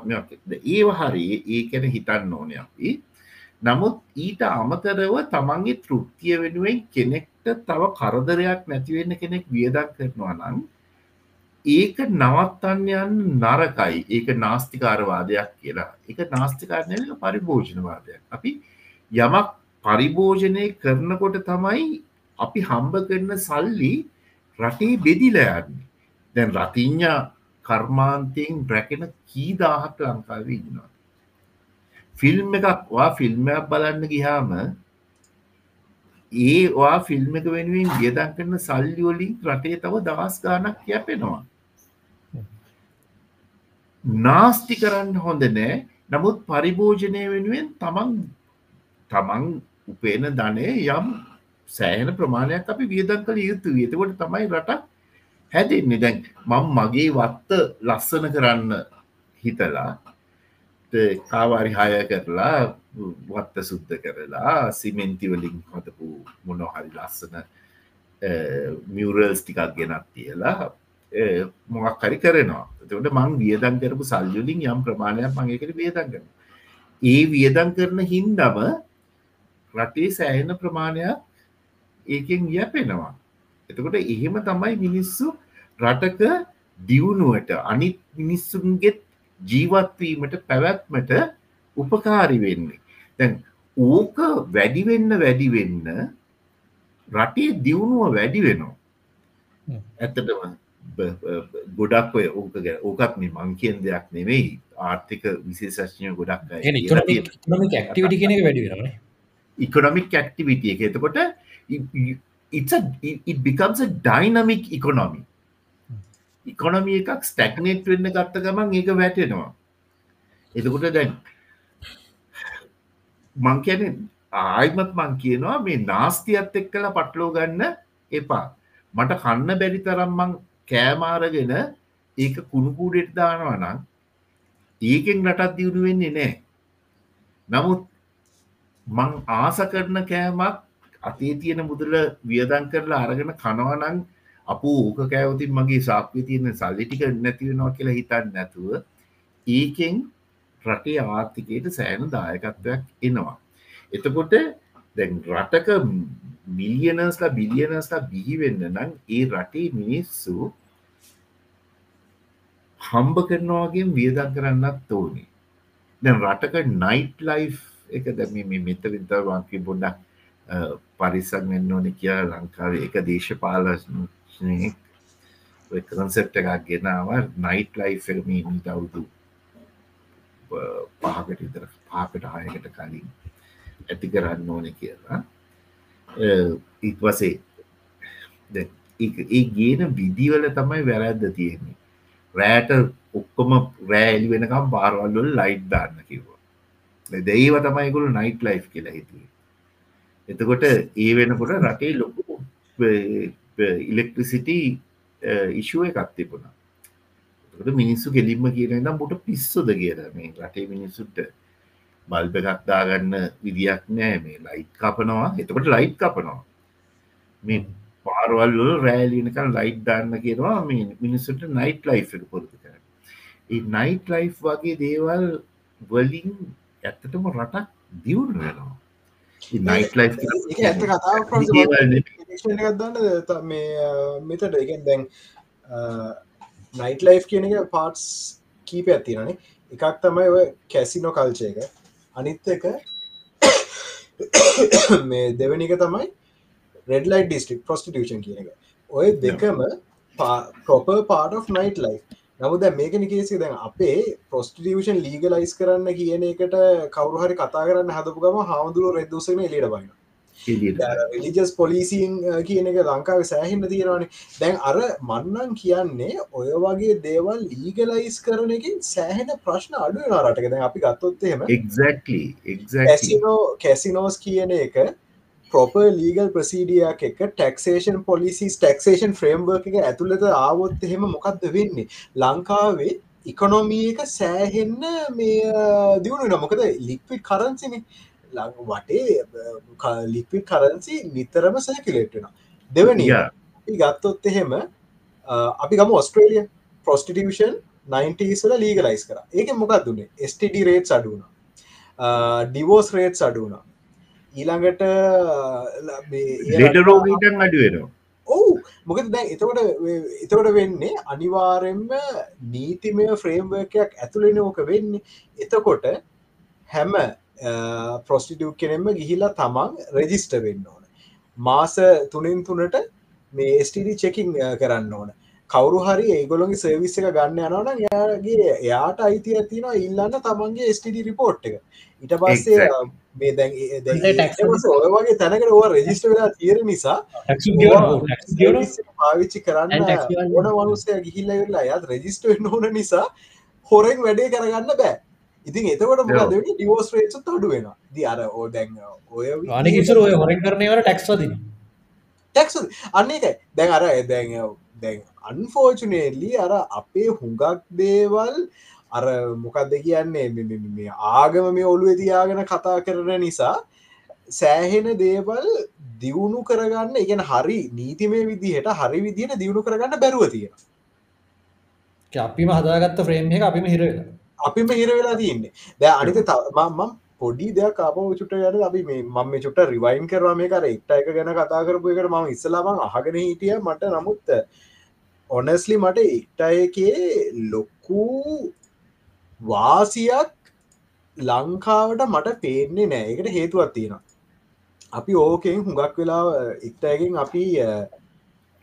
ඒව හරි ඒ කැන හිතන්න ඕන අපි. නමුත් ඊට අමතරව තමන්ගේ තෘප්තිය වෙනුවෙන් කෙනෙක්ට තව කරදරයක් නැතිවෙන්න කෙනෙක් වියදක් කරනවා නම් ඒක නවත්තන්න යන්න නරකයි. ඒක නාස්තිකාරවාදයක් කියලා. එක නාස්තිකාරණය පරිභෝජනවාදයක්. අපි යමක් පරිභෝජනය කරනකොට තමයි අපි හම්බ කරන සල්ලි රටේ බෙදිලයන්නේ දැන් රතිඥා කර්මාන්තයෙන් රැකෙන කීදාහක් ලංකාව ඉන්නවා ෆිල්ම් එකක් වා ෆිල්ම්යක් බලන්න ගිහාම ඒ වා ෆිල්ම් එක වෙනුවෙන් වියදන් කරන සල්ලිවලින් රටේ තව දවස් ගානක් යැපෙනවා. නාස්ති කරන්න හොඳ නෑ. නමුත් පරිභෝජනය වෙනුවෙන් තමන් තමන් උපේන ධනය යම් සෑහන ප්‍රමාණයක් අපි වියදන් කළ යුතු එතකොට තමයි රටක් හැදෙන්නේ. දැන් මං මගේ වත්ත ලස්සන කරන්න හිතලා කාවාරි හය කරලා වත්ත සුද්ධ කරලා සිමෙන්තිවලින් හොතපු මොනොහරි ලස්සන මියරල්ස් ටිකක් ගෙනත් තියලා මොක් හරි කරනවා. එතකට මං වියදන් කරපු සල්යුලින් යම් ප්‍රමාණයක් මගේකට වියදන් කරන ඒ වියදන් කරන හින්දම රටේ සෑහෙන ප්‍රමාණයක් ඒකෙන් යැපෙනවා. එතකොට එහෙම තමයි මිනිස්සු රටක දියුණුවට අනිත් මිනිස්සුන්ගෙත් ජීවත්වීමට පැවැත්මට උපකාරි වෙන්නේ. දැන් ඕක වැඩිවෙන්න වැඩිවෙන්න රටේ දියුණුව වැඩි වෙනවා. ඇත්තටම ගොඩක් ඔය ඕක ගැ ඕකත් මේ මංකියෙන් දෙයක් නෙවෙයි ආර්ථික විශේෂඥය ගොඩක් නොමික ඇක්ටිවිටි කෙනෙක වැඩි වෙනන ඉකොනොමික් ඇක්ටිවිටිය එක. එතකොට it's a it becomes a dynamic economy economy එකක් ස්ටැක්නේට් වෙන්න ගත්ත ගමන් ඒක වැටෙනවා. එතකොට දැන් මං කියන ආයිමත් මං කියනවා මේ නාස්තියත් එක් කලා පටලෝ ගන්න එපා. මට කන්න බැරි තරම්මං කෑමාරගෙන ඒක කුණුකූඩෙට දානවනං ඒකෙන් රටත් දියුණු වෙන්නේ නෑ නමුත් මං ආස කරන කෑමක් අතේ තියෙන මුදල වියදන් කරලා අරගෙන කනවනං අප ඕක කෑවතින් මගේ සාක්්‍ය තියෙන සල්ලිටික නැතිවෙනවා කියලා හිතන්න නැතුව ඒකෙන් රටේ ආර්ථිකයට සෑන දායකත්වයක් එනවා. එතකොට දැන් රටක මිලියනස්ලා බිලියනස්ලා බිහිවෙන්න නම් ඒ රටේ මිනිස්සු හම්බ කරනවාගේ වියදන් කරන්නත් ඕනේ දැන් රටක නයිට් ලයි් එක දැම මේ මෙත විතර වාකි බොඩක් පරිසන් වෙන්න ඕන කියා ලංකාවේ එක දේශපාලනය කන්සෙප්ට එකක් ගෙනාව නයිට් ලයි් එකම මීට අවුදු පහකට විතර පාකට හයකට කලින් ඇති කරන්න ඕන කියලා. ඉත්වසේ ඒ ගේන විදිවල තමයි වැරැද්ද තියෙන්නේ. රෑට ඔක්කොම රෑලි වෙනකම් පාරවල්වල ලයිට් දාන්න කිව්වා. දෙයිව තමයිකුළු නයිට් ලයි් කියලා හිතුවේ. එතකොට ඒ වෙනකොට රටේ ලොකු ඉලෙක්ට්‍රිසිටි ඉශුව එකක් තිබුණා. මිනිස්සු කෙලින්ම කියන නම් බොට පිස්සුද කියර මේ රටේ මිනිස්සුට බල්බ එකක්දාගන්න විදියක් නෑ. මේ ලයිට් කපනවා. එතකොට ලයිට් කපනවා. මේ පාරවල් රෑලිනකල් ලයිට් දාන්න කියනවා මේ මිනිස්සුට නයිට් ලයි් එක පුරුදු කරන්න. ඒ නයිට් ලයි් වගේ දේවල් වලින් ඇත්තටම රටක් දියුණු වෙනවා. නයිට් ලයි් ඇත කතාව ගත්දන්න මේ මෙතට එකෙන් දැන් නයිට ලයි් කියන එක පාටස් කීප ඇතිරනේ එකක් තමයි ඔය කැසිනෝ කල්චය එක. අනිත් එක මේ දෙවනික තමයි රෙඩලයි ඩිස්ටික් ප්‍රස්ටිටියෂන් කියන එක. ඔය දෙකම පොප පාට of නයිට ලයි නමුද මේක නිකේසි දැන් අපේ ප්‍රස්ටිටියෂන් ලීගලයිස් කරන්න කියන එකට කවරු හරි කතා කරන්න හදපු ගම හාමුදුරුව රෙද්දසන එලිට බයින ලිජස් පොලිසින් කියන එක ලංකාව සෑහින්න තියෙනවානේ. දැන් අර මන්නන් කියන්නේ ඔය වගේ දේවල් ලීගලයිස් කරන එකින් සෑහෙන ප්‍රශ්න අඩුව රටක දැන් අපි ගත්තොත්තේම කැසිනෝස් කියන එක පොප ලීගල් ප්‍රසීඩියක් එක ටක්ෂේෂන් පොලිසිස් ටක්ෂේෂන් ෆ්‍රේම්බර්ක එක ඇතුළත ආවොත් එහෙම මොකක්ද වෙන්නේ? ලංකාවේ ඉකොනොමී එක සෑහෙන්න මේ දියුණු නමොකද ලික්විඩ් කරන්සින වටේ ලික්විඩ් කරන්සි නිතරම සැකිලේට්ෙන දෙවනිය ගත්තොත් එහෙම අපි ගම ඔස්ට්‍රේලිය ප්‍රස්ටිටියෂන් 90සල ලීගලයිස් කර. ඒක මොකක් දුන්නේ ස්ටඩ රේට් අඩුන ඩිවෝස් රේට් අඩුනා ඊළඟට ලෙටරෝගීටන් අඩුවෙනවා ඔවු. මොකද දැන් එතකොට එතකොට වෙන්නේ අනිවාරෙන්ම නීතිමය ෆ්‍රේම්වර්කයක් ඇතුළෙන ඕක වෙන්නේ. එතකොට හැම ප්‍රොස්ටිටිය් කෙනෙම ගිහිලා තමන් රෙජිස්ට වෙන්න ඕන. මාස තුනෙන් තුනට මේ ස්ටඩ චෙකින් කරන්න ඕන. කවරු හරි ඒගොලොගේ සර්විස් එක ගන්න යනවන යාගේ එයාට අයිති ඇතිනවා ඉල්ලන්න තමන්ගේ ස්ටඩ රිපෝට් එක. ඉට පස්සේ මේ දැන් ඔය වගේ තැනකට ඕ රෙජිස්ට වෙලා තියර නිසා පාවිච්චි කරන්න ඕන වනුසය ගිහිල්ල වෙලා අයත් රෙජිස්ට වෙන්න ඕන නිසා හොරෙන් වැඩේ කරගන්න බෑ ඉතින් එතකොට මොකද? ඩිවෝස් රේට්ස් අඩු වෙනවා. දී අර ඕ දැන් ඔය අනිකිසර ඔය හොරෙන් කරනවට ටැක්ස්වදින ටැක්ස් අන්න එකයි දැන් අර දැන් දැන් අන්ෆෝර්චනේලි අර අපේ හුඟක් දේවල් අර මොකක්ද කියන්නේ? මේ ආගම මේ ඔලු තියාගෙන කතා කරන නිසා සෑහෙන දේවල් දියුණු කරගන්න ඉගෙන හරි නීතිමේ විදිහට හරි විදිහට දියුණු කරගන්න බැරුව තියෙන අපිම හදාගත්ත ෆ්‍රේම් එක අපිම හිරවෙලා අපිම හිර වෙලා තියන්නේ. දැ අනිත මම් පොඩි දෙයක් අප චුට යට අපි මේ මම මේ චුට රිවයින් කරවා මේ කර එක්ට එක ගැන කතා කරපු එකට ම ඉස්සලාම අහගෙන හිටිය මට. නමුත් ඔනස්ලි මට එක්ටයකේ ලොක්කු වාසියක් ලංකාවට මට පේන්නේ නෑ එකට හේතුවත් තියෙන අපි ඕකෙන් හුඟක් වෙලා එක්ටයකින් අපි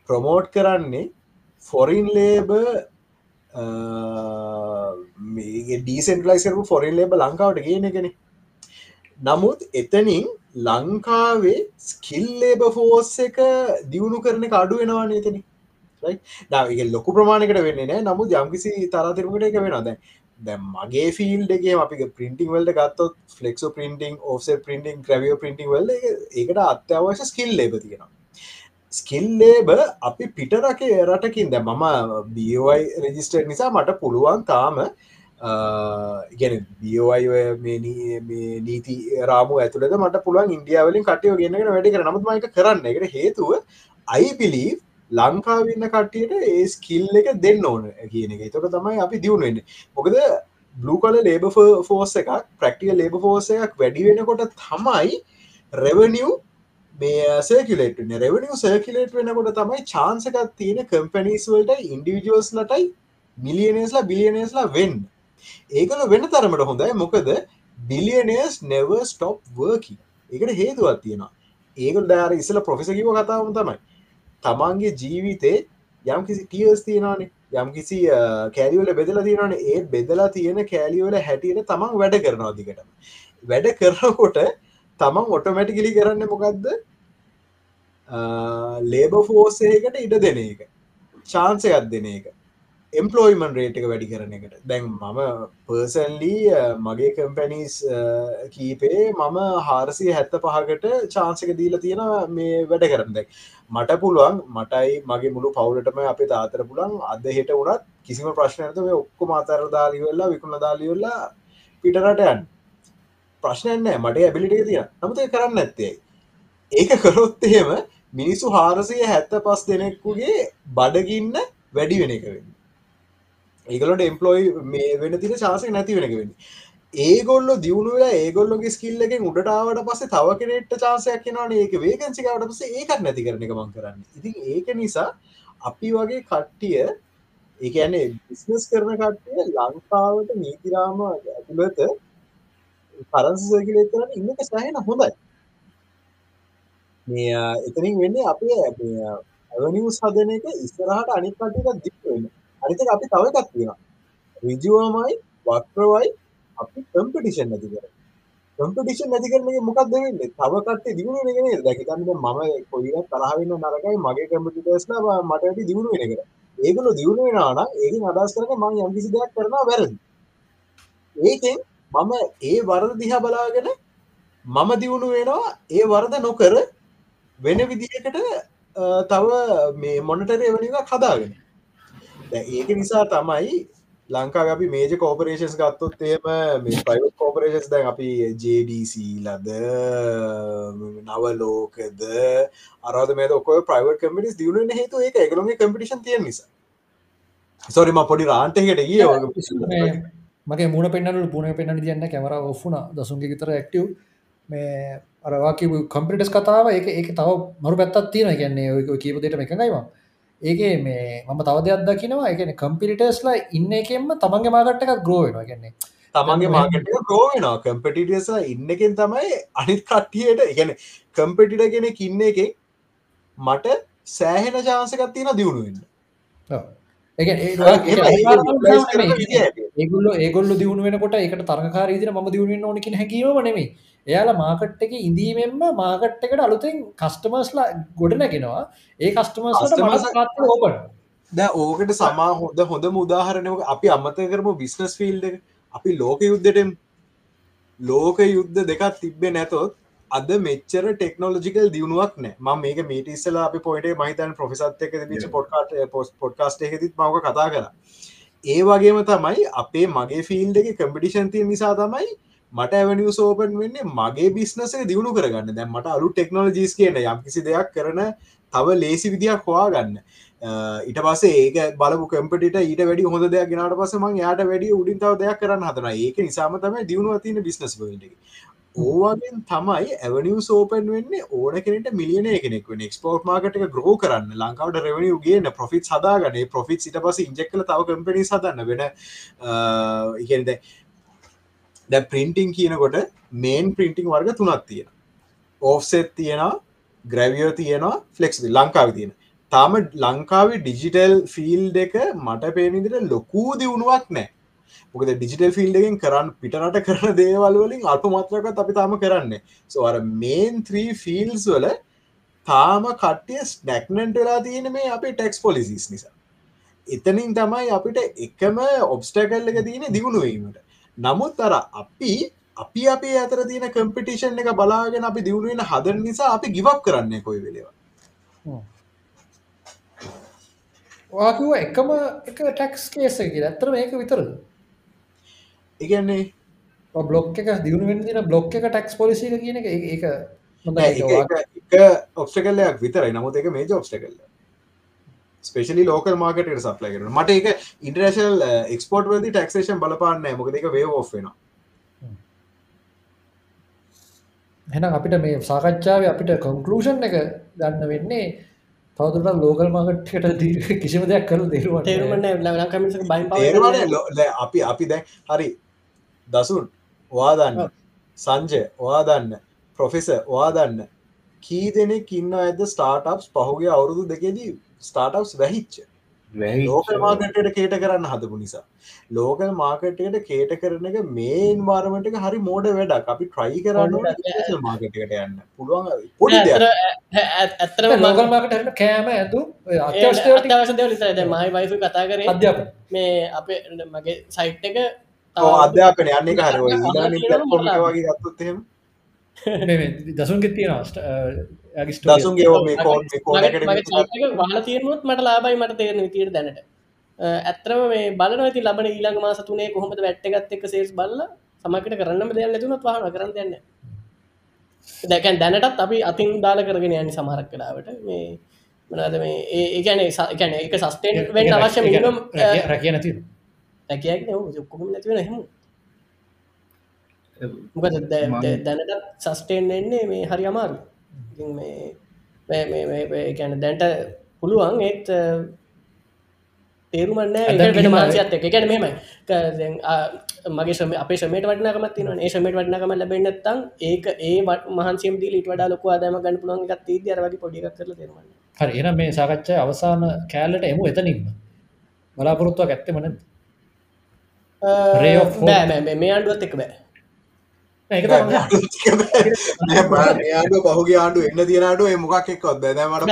ප්‍රමෝට් කරන්නේ ෆොරින් ලේබ මේ ඩීසෙන්ටලයිස් කරපු ෆොරින් ලේබ ලංකාවට කියන කෙනෙ නමුත් එතනින් ලංකාවේ ස්කිල් ලේබ ෆෝස් එක දියුණු කරන අඩු වෙනවා නතන නාගේ ලොකු ප්‍රමාණකට වෙන්න නෑ. නමුත් යම්කිසි තරතිරමට එක වෙන දැ දැ මගේ ෆිල්ඩගේ අපි පින්ටිං වලට ගත්තොත් ෆලෙක්ෝ පින්ටිං ඕස පින්ටිං ක්‍රවියෝ පින්ටිං වල ඒකට අත්‍යවශ්‍ය ස්කිල් ලේබ තියෙනවා. ස්කිල් ලේබ අපි පිටරකේ රටකින් ද මම බියෝයි රෙජිස්ටර් නිසා මට පුළුවන් තාම ගැන බියෝයි නීති රාමු ඇතුළද මට පුළුවන් ඉන්දියාවලින් කටයෝ ගෙනගෙන වැඩි කර නමුත් මයික කරන්න. එකට හේතුව අයිපිලී ලංකාවන්න කට්ටියට ඒ ස්කිල් එක දෙන්න ඕන කියන එක. තොක තමයි අපි දියුණුවෙන්න මොකද බ්ලු කල ලේබ ෆෝස් එකක් ප්‍රක්ටිය ලේබ ෆෝස එකක් වැඩි වෙනකොට තමයි රෙවනිියව් මේ සර්කිලේට රෙවනිිය සර්කිලේට් වෙනකොට තමයි චාන්සකත් තියෙන කම්පැනිස් වලට ඉන්ඩිවිජෝස් ලටයි මිලියනස්ලා බිලියනස්ලා වෙන්න. ඒකල වෙන තරමට හොඳයි. මොකද බිලියනස් නෙව ස්ටොප් වර්කි එකට හේතුවත් තියෙනවා. ඒකල් දාර ඉස්සල ප්‍රොෆෙසකිව කතාවම තමයි. තමන්ගේ ජීවිතේ යම් කිසි ටියස් තියෙනවානේ. යම් කිසි uh, කෑලිවල බෙදල තියෙනවන. ඒ බෙදලා තියෙන කෑලිවල හැටියට තමන් වැඩ කරනවා දිකට වැඩ කරනකොට තමන් ඔටමැටිකිලි කරන්න මොකක්ද ලේබ ෆෝසයකට ඉඩ දෙන එක. චාන්සයත් දෙන එක. එම්පලෝයිමන් රේට් එක වැඩි කරන එකට. දැන් මම පර්සන්ලී මගේ කම්පැනිස් කීපේ මම හාරසිය හැත්ත පහකට චාන්සක දීල තියෙන මේ වැඩ කරන්න දැක් මට පුළුවන් මටයි මගේ මුළු පවුලටම අපේ තාතර පුළන් අද හෙට වනත් කිසිම ප්‍රශ්නයත ඔක්කො මාතර දාලිවෙල්ලා විකුණ දාලිවෙල්ලා පිටරටයන් ප්‍රශ්නයන්න මට ඇබිලිටිය තිය නමුත කරන්න ඇත්තේ ඒක කරොත් එහෙම මිනිස්සු හාරසිය හැත්ත පස් දෙනෙක්කුගේ බඩගින්න වැඩි වෙන එක වෙන්න. ඒගලට එම්පලොයි මේ වෙන තින ශාසය නැති වෙනක වෙන්න. ඒගොල්ල දියුණුවලා ඒගොල්ලොගේ ස්කිල්ලකින් උඩටාවට පස්සේ තව කෙනෙට චාසයක් කෙනවාන ඒක වේකන්සිකාවට පස ඒකත් නැති කරන එක මං කරන්න. ඉතින් ඒක නිසා අපි වගේ කට්ටිය ඒඇනේ බිස්නස් කරන කට්ටිය ලංකාවට නීතිරාම ඇතුළත පරන්සකිලේ කරන්න ඉන්නක සහන හොඳයි. මේ එතනින් වෙන්නේ අපේ ඇවනිවස් හදන එක ඉස්සරහට අනික් කටක දික්වෙන්න අනිතක අපි තව එකක් තියෙනවා රිජුවමයි වක්‍රවයි අපි කම්පිටිෂන් නැති කර කම්පිටිෂන් නැති කරන මොකක් දෙවෙන්න තව කට්ටේ දියුණු වෙන එක දැකගන්න මම කොයිවත් තරහ වෙන්න නරකයි මගේ කම්පිටිටර්ස්ලා මට වැඩි දියුණු වෙන එක. ඒගොල්ලෝ දියුණු වෙනවා නම් ඒකෙන් අදහස් කරන්නේ මම යම් කිසි දෙයක් කරනවා වැරදි. ඒකෙන් මම ඒ වරද දිහා බලාගෙන මම දියුණු වෙනවා ඒ වරද නොකර වෙන විදිහකට තව මේ මොනටර එවනික හදාගෙන. ඒක නිසා තමයි ලංකා අපි මේජ කෝපරේෂන්ස් ගත්තොත් එම මේ ප්‍රයිව් කෝපරේෂන්ස් දැන් අපි ජඩC ලද නවලෝකද අරද මේ ඔක ප්‍රයිව් කමිටස් දියුණන හේතු ඒක එකලොම කම්පිටිෂන් තිය නිසා. සොරිම පොඩි රාන්ටකට ගිය. මගේ මුණ පෙන්න්නට පුුණ පෙන්න්න තියන්න කැමර ඔෆුන දසුන්ගේ විතර ඇක්ටව් මේ අරවාකි කම්පිටස් කතාව එක ඒක තව මරු පැත්තත් තියෙන ගැන්නේ ඔය කීපදට එකඟයිවා ඒක මේ මම තව දෙයක් දකිනවා. එකන කම්පිටස්ලා ඉන්න එකෙන්ම තමන්ගේ මාගට්ට එකක් ග්‍රෝවෙනවා ගැන්නේ තමන්ගේ මාගට ගෝවෙනවා කම්පිටිටස ඉන්න එකෙන් තමයි අනිත් කට්ටියට එකන කම්පිටිට කෙනෙ ඉන්න එක මට සෑහෙන ජාන්සකත් තියෙන දියුණුවෙන්න ඒගොල්ල ඒගොල්ල දියුණු වෙනකොට එකට තරකාරීදින ම දියුණුවෙන් ඕනකින හැකිීම නෙමේ එයාලා මාකට් එක ඉඳීමෙන්ම මාකට් එකට අලුතෙන් කස්ටමර්ස්ලා ගොඩනගෙනවා ඒ කස්ටමර්ස් ඕපන්. ද ඕකට සමා හොද හොඳ මුදාහරනක අපි අමත කරම බිස්නස් ෆිල්ඩ අපි ලෝක යුද්ධට ලෝක යුද්ධ දෙකක් තිබ්බේ නැතොත් අද මෙච්චර ටෙක්නෝලජිකල් දියුණුවක් නෑ. ම මේක මීට ඉස්සල අපි පොයිට මහිතන් බිච පොඩ්කාට පොස් පොඩ්කාස්ට එකතිත් මව කතා කර ඒ වගේම තමයි අපේ මගේ ෆිල්ඩ එක කම්පිටිෂන් තිය නිසා තමයි මට ඇවනිව සෝපන් වෙන්නේ මගේ බිස්නසේ දියුණු කරගන්න. දැන් මට අලු ටෙක්නෝජීස් කියන යම් කිසි දෙයක් කරන තව ලේසි විදියක් හොවා ගන්න ඉට පසේ ඒක බලපු කම්පිට ඊට වැඩි හොඳ දෙයක් ගෙනට පසම යාට වැඩි උඩින් තව දෙයක් කරන්න හතන ඒක නිසාම තමයි දියුණුව තින බිස්නස් ට ඕවාගෙන් තමයි ඇවනිව සෝපන් වෙන්න ඕන කෙනට මිලියන කෙනෙක් වෙන එක්ස්පෝට් මාකට එක ග්‍රෝ කරන්න. ලංකාවට රෙවනිය ගේන ප්‍රොෆිත් සදාගන ප්‍රොෆිත් සිට පස ඉජෙක්ල තව කම්පනි සදන්න වෙන ඉගෙනද දැ පින්ටිං කියනකොට මේන් පින්ටිං වර්ග තුනක් තියෙන ඕෆ්සෙත් තියෙනවා ග්‍රැවියෝ තියෙනවා ෆලෙක්ස් ලංකාව තියෙන තාම ලංකාවේ ඩිජිටල් ෆිල් එක මට පේනිදිට ලොකූ දියුණුවක් නෑ මොකද ඩිජිටල් ෆිල්ඩ එකෙන් කරන්න පිටරට කරන දේවල් වලින් අල්ප මත්‍රකත් අපි තාම කරන්න. සෝර මේන් 3 ෆිල්ස් වල තාම කට්ටිය ස්නැක්නන්ට වෙලා තියෙන මේ අපේ ටෙක්ස් පොලිසිස් නිසා. එතනින් තමයි අපිට එකම ඔබ්ස්ටකල් එක තියෙන දියුණුවීමට නමුත් අර අපි අපි අපේ අතර තියෙන කම්පිටිෂන් එක බලාගෙන අපි දියුණුවෙන හදන නිසා අපි ගිවක් කරන්නේ කොයි වෙලවා වාකිව එකම එක ටැක්ස් කේස ඇත්තර මේක විතරද? ඉගන්නේ බ්ලොක් එක දියුණුවෙන් දින බ්ලොක් එක ටැක්ස් පොලිසි කියන එක ඒක ඔක්ෂකල්ලයක් විතරයි. නමුත් එක මේ ඔක්ෂ කල්ල ස්පේලි ලෝකල් මාර්කට සප්ලයි කරන මට එක ඉන්ටරේශල් එක්ස්පෝර්ට් වලදි ටක්ෂේෂන් බලපාන්න මොකද එක වේ ඔෆෙන එන අපිට මේ සාකච්ඡාව අපිට කොන්කලූෂන් එක ගන්න වෙන්නේ තවදුරට ලෝකල් මාකට්ට කිසිම දෙයක් කරු දේරුවට තේරුමන්න ලකමිස බයි අපි අපි දැන් හරි දසුන් වා දන්න සංජය වා දන්න ප්‍රොෆෙස වා දන්න කී දෙනෙක් ඉන්න ඇද ස්ටාර්ටප්ස් පහුගේ අවුරුදු දෙකෙදී? ස්ටාර්ටප්ස් වැහිච්ච. ලෝකල් මාකටට කේට කරන්න හදපු නිසා. ලෝකල් මාකටයට කේට කරන එක මේන් වාරමට එක හරි මෝඩ වැඩක්. අපි ට්‍රයි කරන්න මාකටකට යන්න. පුළුවන් පොඩි ඇත්තර ලෝකල් මාකට කෑම ඇතු. අත්‍යවශ්‍ය දෙව ලිසයිද මයි වයිෆ කතා කරේ අධ්‍යාපන මේ අපේ මගේ සයිට් එක අධ්‍යාපන යන්නේ හර වගේ ගත්තුත්හෙම දසුන්ගෙ තියෙනවාට දසුන්ගේ වහල තියනුත් මට ලාබයි මට තේරන විතියට දැනට. ඇත්‍රම මේ බලනවති ලබන ඊළඟ මාස තුනේ කොහොමද වැට්ටගත් එක සේස් බල්ල? සමකට කරන්න දෙයක් නැතුනත් වහන කරන්න දෙන්න දැකැන් දැනටත් අපි අතින් දාල කරගෙන යනි සමහරක් කලාවට මේ මනද මේ ඒගැන ගැන එක සස්ටේන් වෙන් අවශ්‍ය රැකිය නැති රැකයක් ඔක්කොම නැතිවෙන හෙමු මොකද දැනට සස්ටේන් එන්නේ මේ හරි අමාරු මේ ගැන දැන්ට පුළුවන් ඒත් තේරුමන්න වෙන මාසිත් එක ගැන මෙමයි මගේ සම අප සමට වටනකමත් න ඒ සමට වටනකම ලැබෙන්නත්තන් ඒක ඒ වට මහන්සේම දී ලිට වඩා ලොක අදම ගන්න පුළන් එකත් දී අරවගේ පොඩික් කර තේරමන්න හරි එන මේ සාකච්ඡය අවසාන කෑල්ලට එමු එතනින්ම බලාපොරොත්තුවක් ඇත්තෙමන බෑ. මේ අන්ඩුවත් එක බෑ. ආඩු පහුගේ ආඩු එන්න තියනට මොකක් එක්කොත් දැමට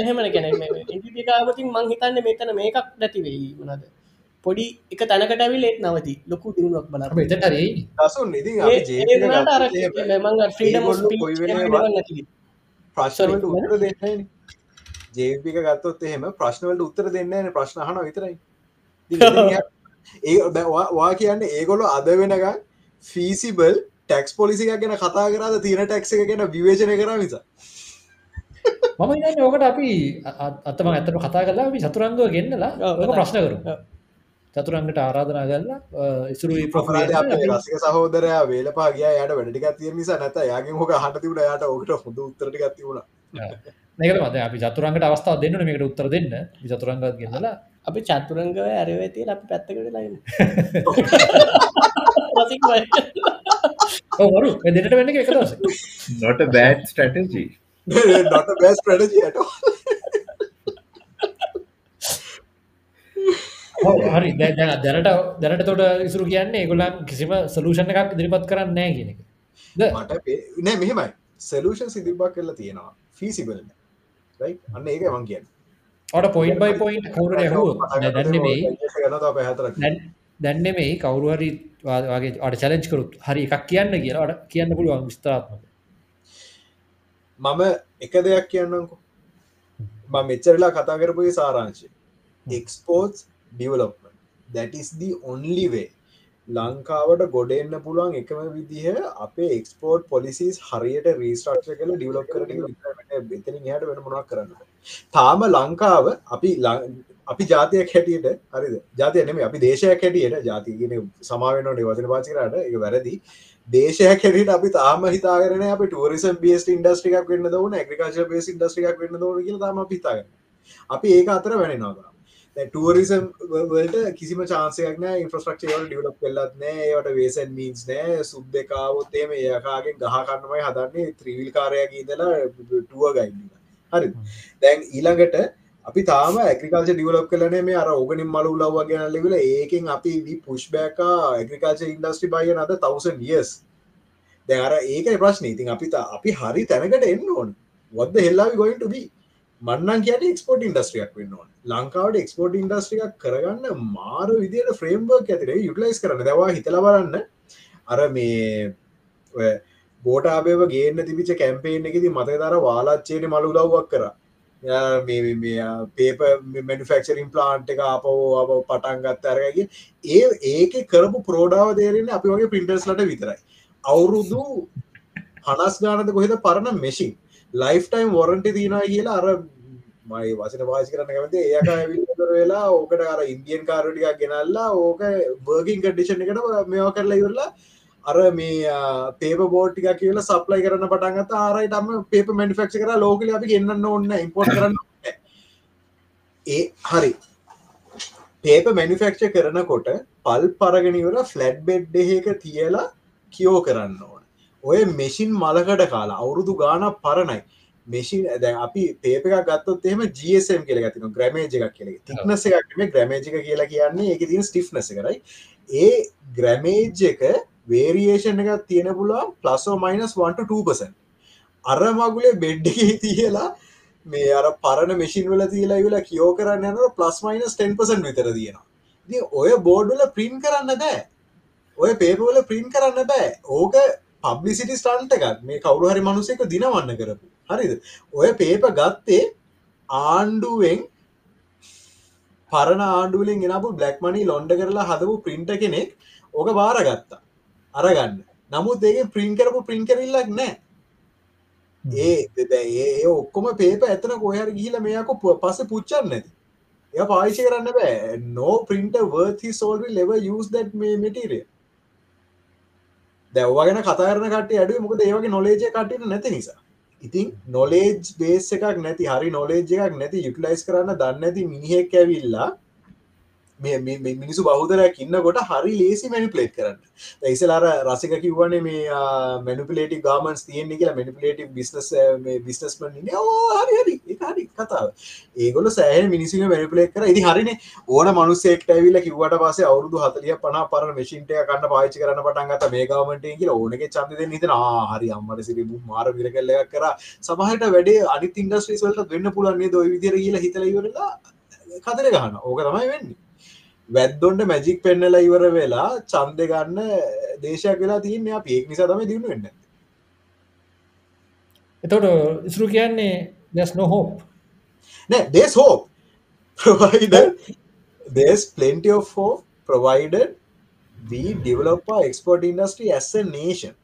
එහෙමන කැන ඉදිකාවතින් මං හිතන්න මෙතන මේකක් නැතිවෙයි මනද පොඩි එක තැනකට ඇවිලෙත් නවති ලොකු දියුණුවක් බල ප්‍රශ්නට උත්තර දෙන්න ජේපික ගත්තොත් එහෙම ප්‍රශ්නවලට උත්තර දෙන්න ප්‍රශ්න හන විතරයි ඒ වා කියන්න ඒගොලු අද වෙනක ෆීසිබල් ටැක්ස් පොලිසික ගැන කතා කරද තියෙන ටැක්ස එක ගැන විවේචනය කර නිසා මම ඉන්න ඕකට අපි අත්තම ඇතට කතා කලා අපි චතුරංගව ගෙන්න්නලා ප්‍රශ්න කරු. චතුරංගට ආරාධනා කරලා ප්‍රාද රසික සහෝදරය වේලපාගේ යට වැඩටික තිය නිසා නැත යාගේ හොක හට තිබුණ. යට ඕකට හොඳ උත්තරට ගත්තිවුණ මද අපි චතුරංගට අවස්ථාව දෙන්න මේකට උත්තර දෙන්න. චතුරංගත් ගෙන්නලා අපි චතුරංගව ඇරවඇති අපි පැත්තකට ලයින්න ඔවරු දෙනට වෙන්න එක that's not bad strategy not a bad strategy at all. හරි. දැන දැනට දැනට තොට ඉසුරු කියන්නේ ගොලන් කිසිම සලූෂණ එකක් දිරිපත් කරන්න නෑ කියන එක. මට නෑ මෙහෙමයි. සලූෂන් සිදිබක් කරලා තියෙනවා. ෆීසිබල් අන්න ඒක මං කියන්න ඔට පොයින් බයි පොයින්් කවුර දැන්නෙමයි දැන්නෙමයි කවරුහරි වගේ අට චලෙන්ච් කරුත් හරි එකක් කියන්න කියලා අට කියන්න පුළුවන් විස්තරාත්මක. මම එක දෙයක් කියන්නකු ම මෙච්චරලා කතා කරපුගේ සාරංශය. Exports development the only way. ලංකාවට ගොඩෙන්න්න පුළුවන් එකම විදිහ අපේ එක්ස්පෝර්ට් පොලිසිස් හරියට රීස්ට්‍රක්ෂ කල ඩිවලොප් කරන බෙතන හට වෙන මොනක් කරන්න තාම ලංකාව අපි අපි ජාතියක් හැටියට හරිද? ජාතිය නෙම අපි දේශයක් හැටියට ජාතිගෙන සමාවෙන නිවසන පාචිරට එක වැරදි. දේශයක් හැට අපි තාම හිතාරන අප ටරිසම් බේස් ඉන්ඩස්ට්‍රිකක් වන්න දවන ඇග්‍රිකාශ බේස් ඉන්ඩස්ට්‍රිකක් වන්න දවන කියල තම පිතාගන්න අපි ඒක අතර වැනෙනවා ටරිසම් වලට කිසිම චාන්සයක්න ඉන්ෆ්‍රස්ට්‍රක්ෂයවල ඩියලප් කල්ලත් නෑ ඒවට වේසන් මීන්ස් නෑ සුබ් දෙකාවොත්තේම ඒකාගෙන් ගහකන්නමයි හදන්නේ ත්‍රීවිල් කාරයක් ඉදලා ටුව ගයින්න හරි දැන් ඊළඟට අපි තාම ඇග්‍රිකාල්ච ඩියලප් කලන මේ අර ඕගනින් මලු ලව්ව ගැන ලෙවල ඒකෙන් අපි පුෂ්බෑකා ඇග්‍රිකාල්ච ඉන්ඩස්ට්‍රි බය අද තවසන් වියස් දැ අර ඒකයි ප්‍රශ්න. ඉතින් අපි අපි හරි තැනකට එන්න ඕන්. වද හෙල්ලාවි ගොයින්ට බී මන්නන් කියට එක්ස්පෝට් ඉන්ඩස්ට්‍රියක් වෙන්න ඕන. ලංකාවට එක්ස්පෝට් ඉන්ඩස්ට්‍රියක් කරගන්න මාර විදියට ෆ්‍රේම්බර්ක් ඇතිර යුටලයිස් කරන දවා හිතලබරන්න අර මේ බෝටාබේව ගේන්න තිබිච කැම්පේෙන් එකෙති මතක දර වාලාච්චේන මලු ලව්වක් කර? පේප මනිෆක්ෂරින් ප්ලාන්ට් එක අපෝ අප පටන් ගත්ත අරගගේ ඒ ඒක කරපු ප්‍රෝඩාව දේරෙන අපි වගේ පින්ටර්ස් ලට විතරයි. අවුරුදු හනස් ගානද කොහෙද පරණ මෙසින් ලයිෆ්ටයිම් වොරන්ටි තිීනවා කියලා අර මයි වසන වාසි කරන්න කැමති ඒක විතර වෙලා ඕකට අර ඉන්දියන් කාරටිකක් ගෙනල්ලා ඕක බර්ගින් කඩිෂන් එකට මෙවා කරලා ඉවරලා අර මේ පේප බෝට්ටික කියල සප්ලයි කරන්න පටන්ගත ආරයිටම පේප මනිෆක්ෂ කර ලෝකල අපි ගන්න ඔන්න ඉම්පෝට් කරන්න ඒ හරි. පේප මැනිෆෙක්ච කරනකොට පල් පරගෙනවල ෆලට් බෙඩ් එක තියලා කියෝ කරන්න ඕන. ඔය මෙසින් මලකට කාලා අවුරුදු ගාන පරණයි. මෙසින් දැ අපි පේපක ගත්තොත් එම ජSම් කියල ගතින ග්‍රමේජ එකක් කියල. තික්නස එකක්ම ග්‍රමේජික කියලා කියන්නේ එක තින ස්ටිෆ්නස කරයි ඒ ග්‍රමේජ් එක වේරියේෂන් එකක් තියෙන පුලා ප්ලස්සෝ මයිනස් 1%. අර මගුලේ බෙඩ්ඩගේ තියලා මේ අර පරණ මෙසින් වල තියලා වෙලා කියෝ කරන්න යන ප්ලස් මයිනස් 10% විතර තියෙනවා ති ඔය බෝඩ්වල ප්‍රින් කරන්න බෑ. ඔය පේපවල ප්‍රින් කරන්න බෑ. ඕක පබ්ලිසිටි ස්ටන්ට එකත් මේ කවරු හරි මනුසෙක දිනවන්න කරපු. හරිද? ඔය පේප ගත්තේ ආණ්ඩුවෙන් පරණ ආණ්ඩුවලින් ගෙනපු බ්ලක් මනි ලොන්ඩ කරලා හදපු ප්‍රින්ට කෙනෙක්. ඕක බාරගත්තා. අරගන්න. නමුත් ඒක ප්‍රින් කරපු ප්‍රින් කරල්ලක් නෑ. ඒ ඒ ඔක්කොම පේප ඇතන කොහර ගිහිල මේක පස පුච්චන්න නැති. එය පාවිච්චි කරන්න බෑ. නෝ පින්ට වර්හි සෝල්වි ලෙව යස් දැට් මේ මටිරිය දැව්වාගෙන කතාරන කට අඩු මොකද ඒවගේ නොලේජ කටට නැති නිසා. ඉතින් නොලේජ් බේස එකක් නැති හරි නොලේජ් එකක් නැති යුටලයිස් කරන්න දන්න ඇති මිනිහෙක් ඇවිල්ලා මිනිසු බෞදරයක් ඉන්නකොට හරි ලේසි මැනිපලේට් කරන්න. ඉසලාර රසික කිව්වන මේ මැනිපලේටි ගාමන්ස් තියෙන්නේ කියලා මැනිපලේටි බිස්නස් බිස්නස්මන් හරි හරි. හරි කතාව. ඒගොල සෑහ මිනිසි මැනිපලේට කර. ඉදි හරින. ඕන මනුස්සෙක් ඇවිල කිවට පස අවුදු හතලිය පන පර මශින්ටය කන්න පාචි කරන පටන්ගත මේ ගාමට කියල. ඕනක චන්දද නිතන හරි. අම්මට සිරිබු මාර විරකල්ලයක් කර. සමහට වැඩේ අනි ඉන්ඩස්ට්‍රීස්වලට වෙන්න පුලන්නේ දොයි විදිර කියලා හිතලයිවරලා කතර ගහන්න ඕක තමයි වෙන්නේ. වැද්දොන්ට මැජික් පෙන්නල ඉවර වෙලා චන්දය ගන්න දේශයක් වෙලා තියන්න අපඒක් නිසා තම දියුණු වෙන්න. එතොට ඉස්රු කියන්නේ දැස් නොහෝප් නෑ there's hope there's plenty of hope provided we develop our export industry as a nation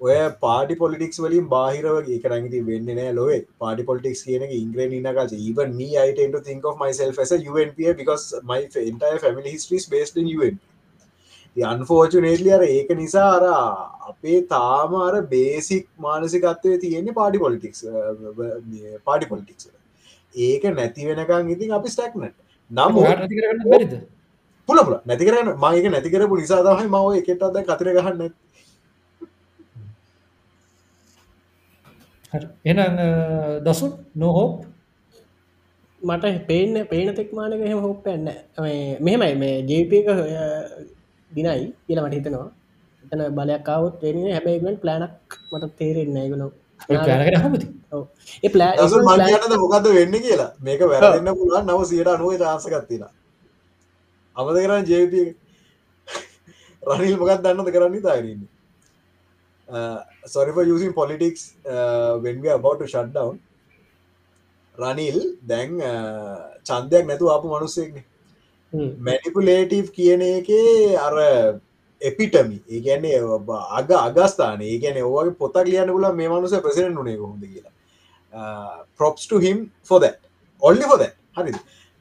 ඔය පාටි පොලිටික්ස් වලින් බාහිරවගේ කරගති වෙන්න නෑ ලොව. පාටි පොලිටික්ස් කියන ඉංග්‍රේන නකල් even me I tend to think of myself as a UNPA because my entire family history is based in UN අන්ෆෝර්චනේටලි අර ඒක නිසා අර අපේ තාම අර බේසික් මානසිකත්වය තියෙන්නේ පාටි පොලිටික්ස් පාටි පොලිටික්ස් ඒක නැති වෙනකං ඉතින් අපි ස්ටක්නට නම් බැරිද? පුල පුල නැති කරන්න මයක නැති කරපු නිසා තමයි මව එකට අද කතර ගහන්න එන දසුන්? නොහෝප් මට පේන්න පේන තෙක්මානක එහෙම හොප්පන්න මෙහෙමයි මේ ජපක දිනයි කියල මට හිතනවා. එතන බලයක්කාවත් වෙන්නේ හැබැයිෙන් ප්ලෑනක් මට තේරෙන්න ගුණ ඒ මට මොකද වෙන්න කියලා? මේක වැරන්න පුළුවන්. නව සියට අනුව ශාසකත්තින අමද කරන්න ජප රනිල් මොකක් දන්නද කරන්න තාරන්නේ uh, sorry for using politics uh, when we are about to shut down Ranil දැන් චන්දයක් නැතු අප මනුස්සෙක්න. මැනිපුලේටව් කියන එකේ අර එපිටමි ඒගැන්නේ අග අගස්ථාන ඒගැන ඕගේ පොතක් ලියන්න පුල මේ මනුස ප්‍රසිඩෙන්ට නේ හොඳ කියලා. ප්‍රොප්ස් to him for that. Only for that. හරි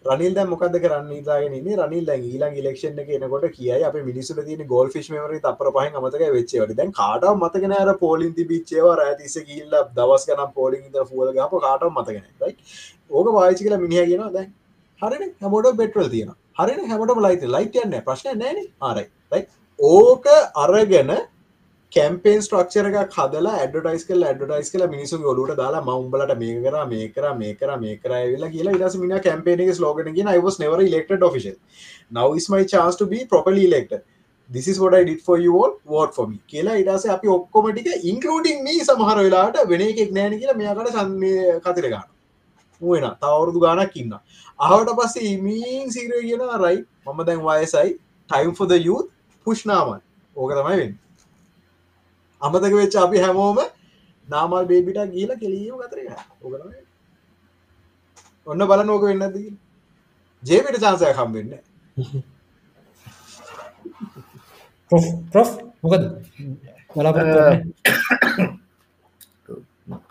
රනිල් දැ මොකද කරන්න ඉතාගෙන රනිල් දැ ඊලා ඉලක්ෂණ කියනකොට කියයි අප මිනිසු තින ගොල් ෆිස් මර අපර පහ මතක වෙච්චවට දැන් කාට මතකන අර පෝලින් තිබිච්චේව ඇතිස කිල්ල දවස් කන පෝලින් ෆුවල ගප කාට මතකන ඕක පාචි කල මිනිහ කියෙන දැන් හරින හැමෝට බෙටවල් තියෙන හරින හැමට ලයිත ලයිටයන්න ප්‍රශ්න නෑන ආරයි ඕක අරගෙන කැම්පේන් ස්ට්‍රක්ෂර එක හදලා ඇඩටයිස් කල ඇඩටයිස් කල මිනිසු ඔලුට දාලා මවම්බලට මේ කර මේ කර මේ කර මේ කරයිවෙලා කියලා ඉදස මින කැම්පේන එක ස්ලෝගන ගෙන was never elected official. Now is my chance to be properly elected. This is what I did for you all vote for me. කියලා ඉඩස අපි ඔක්කොමටික ඉන්කලඩින් මේ සමහර වෙලාට වෙන එකෙක් නෑන කියලා මෙයාකට සන්මය කතිර ගන්න මුවෙන තවරුදු ගානක් ඉන්න අහට පස්සේ ඉමීන් සිරය කියෙන රයි මම දැන් වයසයි. ටයිම් ෆොද යුත් පුෂ්නාමන් ඕක තමයි වෙන්න. අමතක වෙච්ච අපි හැමෝම නාමල් බේබිට ගීල කෙලීම ගතර ඕකන ඔන්න බල නෝක වෙන්නද ජේමට චාසය කම් වෙන්න ප්‍රොෆ් මොකද?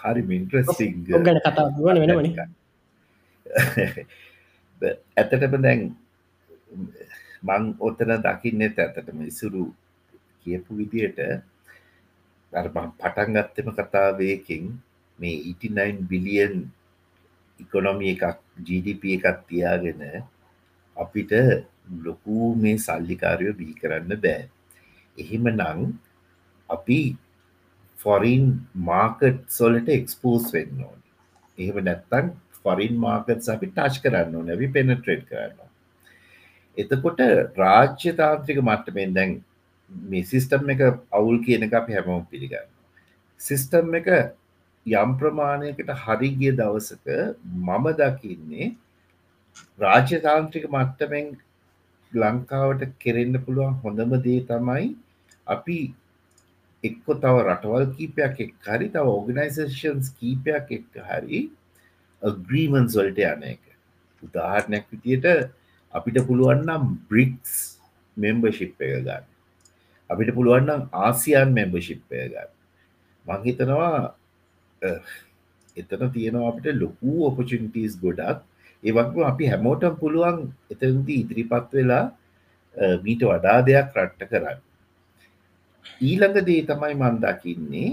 හරි මින්ට්‍රස්ටිං ඔක් ගැන කතා වන වෙනමනි ඇතටම දැන් මං ඔතන දකින්නෙත් ඇතටම ඉසුරු කියපු විදියට අරබම් පටන් ගත්තම කතාවයකින් මේ 89 බිලියන් ඉකොනොමි එකක් ජීඩප එකක් තියාගෙන අපිට ලොකු මේ සල්ලිකාරයෝ බිහි කරන්න බෑ. එහෙම නං අපි ෆොරින් මාකට් සොලට එක්ස්පෝස් වෙන්න ඕන. එහෙම නැත්තන් ෆොරින් මාකට් අපි ටච් කරන්න ඕන ඇවි පෙනට්‍රේට් කරන්න එතකොට රාජ්‍ය තාන්ත්‍රික මට්ටමෙන් දැන් මේ සිිස්ටම් එක අවුල් කියන එක අපි හැමෝම් පිළිගන්න සිිස්ටම් එක යම් ප්‍රමාණයකට හරිගිය දවසක මම දකින්නේ රාජ්‍යතාන්ත්‍රික මට්ටමෙන් ලංකාවට කෙරෙන්න්න පුළුවන් හොඳම දේ තමයි අපි එක්කො තව රටවල් කීපයක් එක් හරි තව ඕගනයිසේෂන්ස් කීපයක් එක් හරි ග්‍රීමන්ස් වලට යන එක. උදාහරණයක් විතියට අපිට පුළුවන්නම් බ්‍රික්ස් මෙම්බර්ශිප් එක ගන්න. අපිට පුළුවන්නම් ආසියන් මෙම්බර්ශිප් එක ගන්න. මංහිතනවා එතන තියෙනවා අපිට ලොකු ඔපචනිටස් ගොඩක්. ඒවක්ම අපි හැමෝටම් පුළුවන් එතදී ඉදිරිපත් වෙලා මීට වඩා දෙයක් රට්ට කරන්න. ඊළඟ දේ තමයි මන්දකින්නේ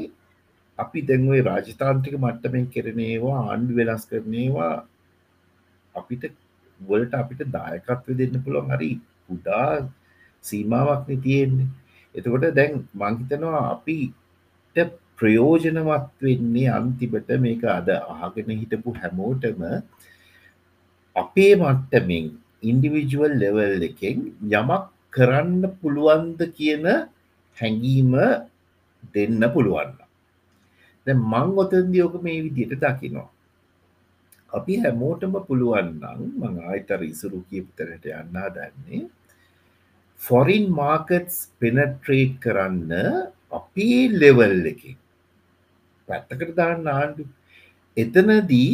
අපි දැන්වේ රාජතාන්ත්‍රික මට්ටමෙන් කෙරනේවා ආණ්ඩු වෙනස් කරනේවා අපිට වලට අපිට දායකත්ව දෙන්න පුළුවන්. හරි උඩා සීමාවක්න තියෙන්නේ. එතකොට දැන් මංහිතනවා අපිට ප්‍රයෝජනවත් වෙන්නේ අන්තිබට මේක අද අහගෙන හිටපු හැමෝටම අපේ මට්ටමින් ඉන්ඩිවිජුවල් ලෙවල් එකෙන් යමක් කරන්න පුළුවන්ද කියන හැඟීම දෙන්න පුළුවන්න දැ මං ඔතන්දි ඕක මේ විදියට දකිනවා. අපි හැමෝටම පුළුවන්නම් මං ආයිතර ඉසුරු කියපුතරට යන්නා දන්නේ ෆොරින් මාකට්ස් පෙනට්‍රේට් කරන්න අපේ ලෙවල් එකින් පැත්තකට දාන්න ආණ්ඩු. එතනදී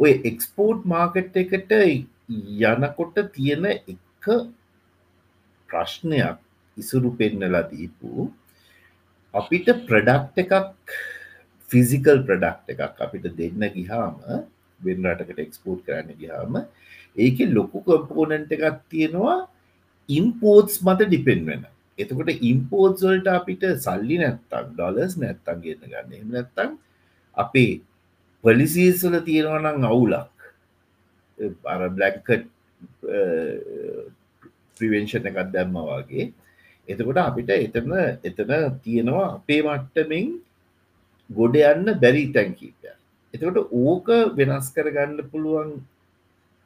ඔය එක්ස්පෝර්ට් මාකට් එකට යනකොට තියෙන එක ප්‍රශ්නයක් ඉසුරු පෙන්නලා දීපු. අපිට ප්‍රඩක්් එකක් ෆිසිකල් ප්‍රඩක්් එකක් අපිට දෙන්න ගිහාම වෙන් රටකට එක්ස්පෝර්ට් කරන්න ගිහාම ඒක ලොකු කම්පෝනන්ට එකක් තියෙනවා. ඉම්පෝර්ට්ස් මත ඩිපෙන් වෙන. එතකොට ඉම්පෝර්ට් වලට අපිට සල්ලි නැත්තක් ඩොලස් නැත්තන් ගන්න ගන්න. එම නැත්තම් අපේ පොලිසිස්වල තියෙනවනම් අවුලක්. අර බ්ලක්කට් ප්‍රිවෙන්ෂණ එකත් දැම්ම වගේ. එතකොට අපිට එතන එතන තියෙනවා අපේ මට්ටමින් ගොඩ යන්න බැරි තැන්කීපය එතකොට ඕක වෙනස් කරගන්න පුළුවන්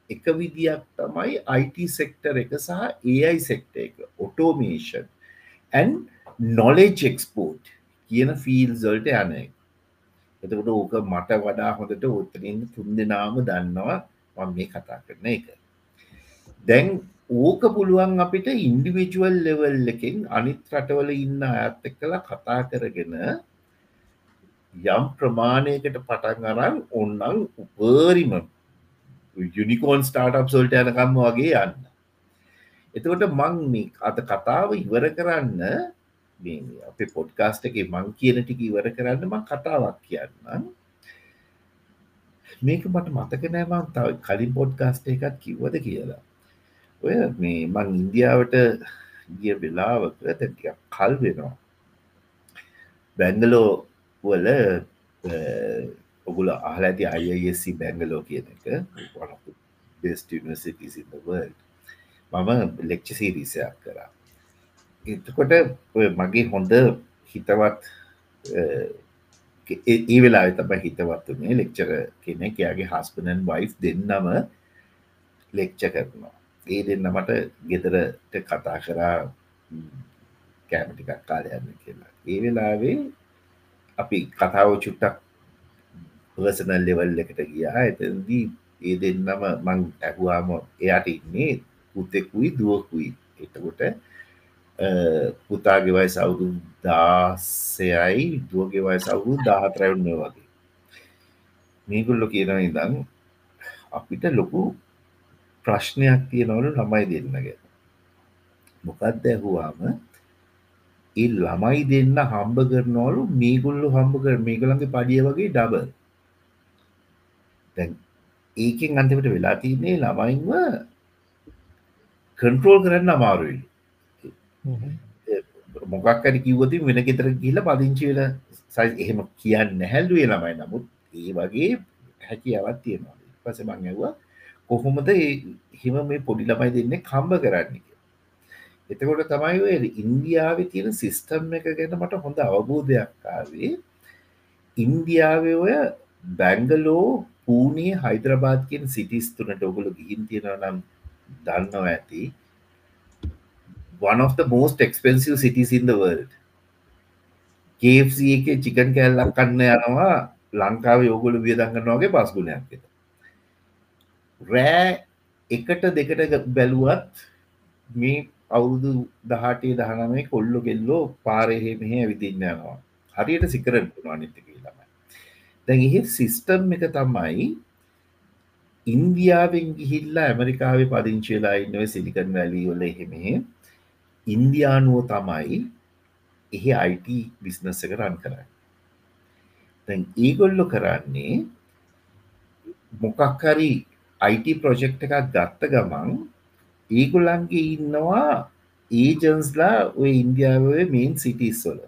එක විදියක් තමයි IT සෙක්ටර් එක සහ AI සෙක්ට එක. ඔටෝමේෂන් ඇන් නොලෙජ් එක්ස්පෝට් කියන ෆීල්සල්ට යන එක. එතකොට ඕක මට වඩා හොඳට උත්තරින් තුන් දෙනාම දන්නවා මම මේ කතා කරන එක. දැන් ඕක පුළුවන් අපිට ඉන්ඩිවිජුවල් ලෙවල් එකෙන් අනිත් රටවල ඉන්න ඇත්ත කලා කතා කරගෙන යම් ප්‍රමාණයකට පටන් අරන් ඔන්නන් උපරිම යුනිකෝන් ස්ටාටප් සොල්ට යනකම්ම වගේ යන්න. එතකොට මං මේ අත කතාව ඉවර කරන්න අපේ පොඩ්කාස්ට එක මං කියන ටික ඉවර කරන්න මං කතාවක් කියන්න මේක මට මතක නෑමන් තව කලින් පොඩ්කාස්ට එකත් කිව්වද කියලා. ඔය මේ මං ඉන්දියාවට ගිය වෙලාවක තැටිය කල් වෙනවා. බැංගලෝ වල ඔගුල අහල ඇති අයසි බැංගලෝ කියන එක. බෙස්ට නිසිටස් ඉන්න වර්ල්ඩ් මම ලෙක්ච සීරිසයක් කරා. එතකොට ඔය මගේ හොඳ හිතවත් ඒ වෙලා තම හිතවත්තුනේ ලෙක්චර කෙනෙක්. යාගේ හස්පනන් වයිස් දෙන්නම ලෙක්ච කරනවා. ඒ දෙන්න මට ගෙදරට කතා කරා කෑමටිකක් කාලයන්න කියලා. ඒ වෙලාවේ අපි කතාව චුට්ටක් පර්සනල් ලෙවල් එකට ගියා. එතදී ඒ දෙන්නම මං ඇහුවාම එයාට ඉන්නේ පුතෙකුයි දුවකුයි එතකොට පුතාගේ වයි සවුදු දාසයයි දුවගේ වයි සවුරු දාහතරැවුන්න වගේ. මේගුල්ලො කියන ඉදං අපිට ලොකු ප්‍රශ්නයක් තියෙනවලු ළමයි දෙන්නගෙන මොකක්ද ඇහුවාම ඒ ළමයි දෙන්න හම්බ කරනවලු මේගොල්ලු හම්බ කර මේගලන්ගේ පඩිය වගේ ඩබල් දැන් ඒකෙන් අන්තිමට වෙලා තියන්නේ ළමයින්ව කන්ට්‍රෝල් කරන්න අමාරුයි. මොකක්කරි කිව්වති වෙන ගෙතර කියල පදිංචි වෙන සයි එහෙම කියන්න හැල්ලුවේ ළමයි. නමුත් ඒ වගේ හැකියාවත් තියෙනවා. පස මං ඇවා කොහොමද හිම මේ පොඩි ළමයි දෙන්නේ කම්බ කරන්න? එතකොට තමයි ඉන්දියාව තියෙන සිිස්ටම් එක ගැන මට හොඳ අවබෝධයක්කාවේ ඉන්දියාව ඔය බැංගලෝ පූනේ හයිදරබාද් කියෙන් සිටිස් තුනට ඔගුලු ගිහින් තියෙන නම් දන්නව ඇති. One of the most expensive cities in the world. KFC එක චිකන් කෑල්ලක් කන්න යනවා ලංකාව යෝගොල වියදංගන්නවාගේ පස්ගුණයක් රෑ එකට දෙකට බැලුවත් මේ අවුරුදු දහටේ දහනමේ කොල්ලො කෙල්ලෝ පාරහෙ මෙහ විදින්න යනවා. හරියට සිකරට අනිත කියලමයි දැන් එහෙ සිිස්ටම් එක තමයි ඉන්දියාවෙන් ගිහිල්ලා ඇමරිකාවේ පදිංචිලා ඉන්නව සිලිකන් වැලීවල එහෙමේ. ඉන්දයානුව තමයි එහි අයිට බිස්නස් එක රන් කරන්න. තැන් ඒගොල්ලො කරන්නේ මොකක්හරි අයිට ප්‍රොජෙක්් එකක් ගත්ත ගමන් ඒගොල්ලන්ගේ ඉන්නවා ඒජන්ස්ලා ඔය ඉන්දියාවේ මේන් සිටිස්වල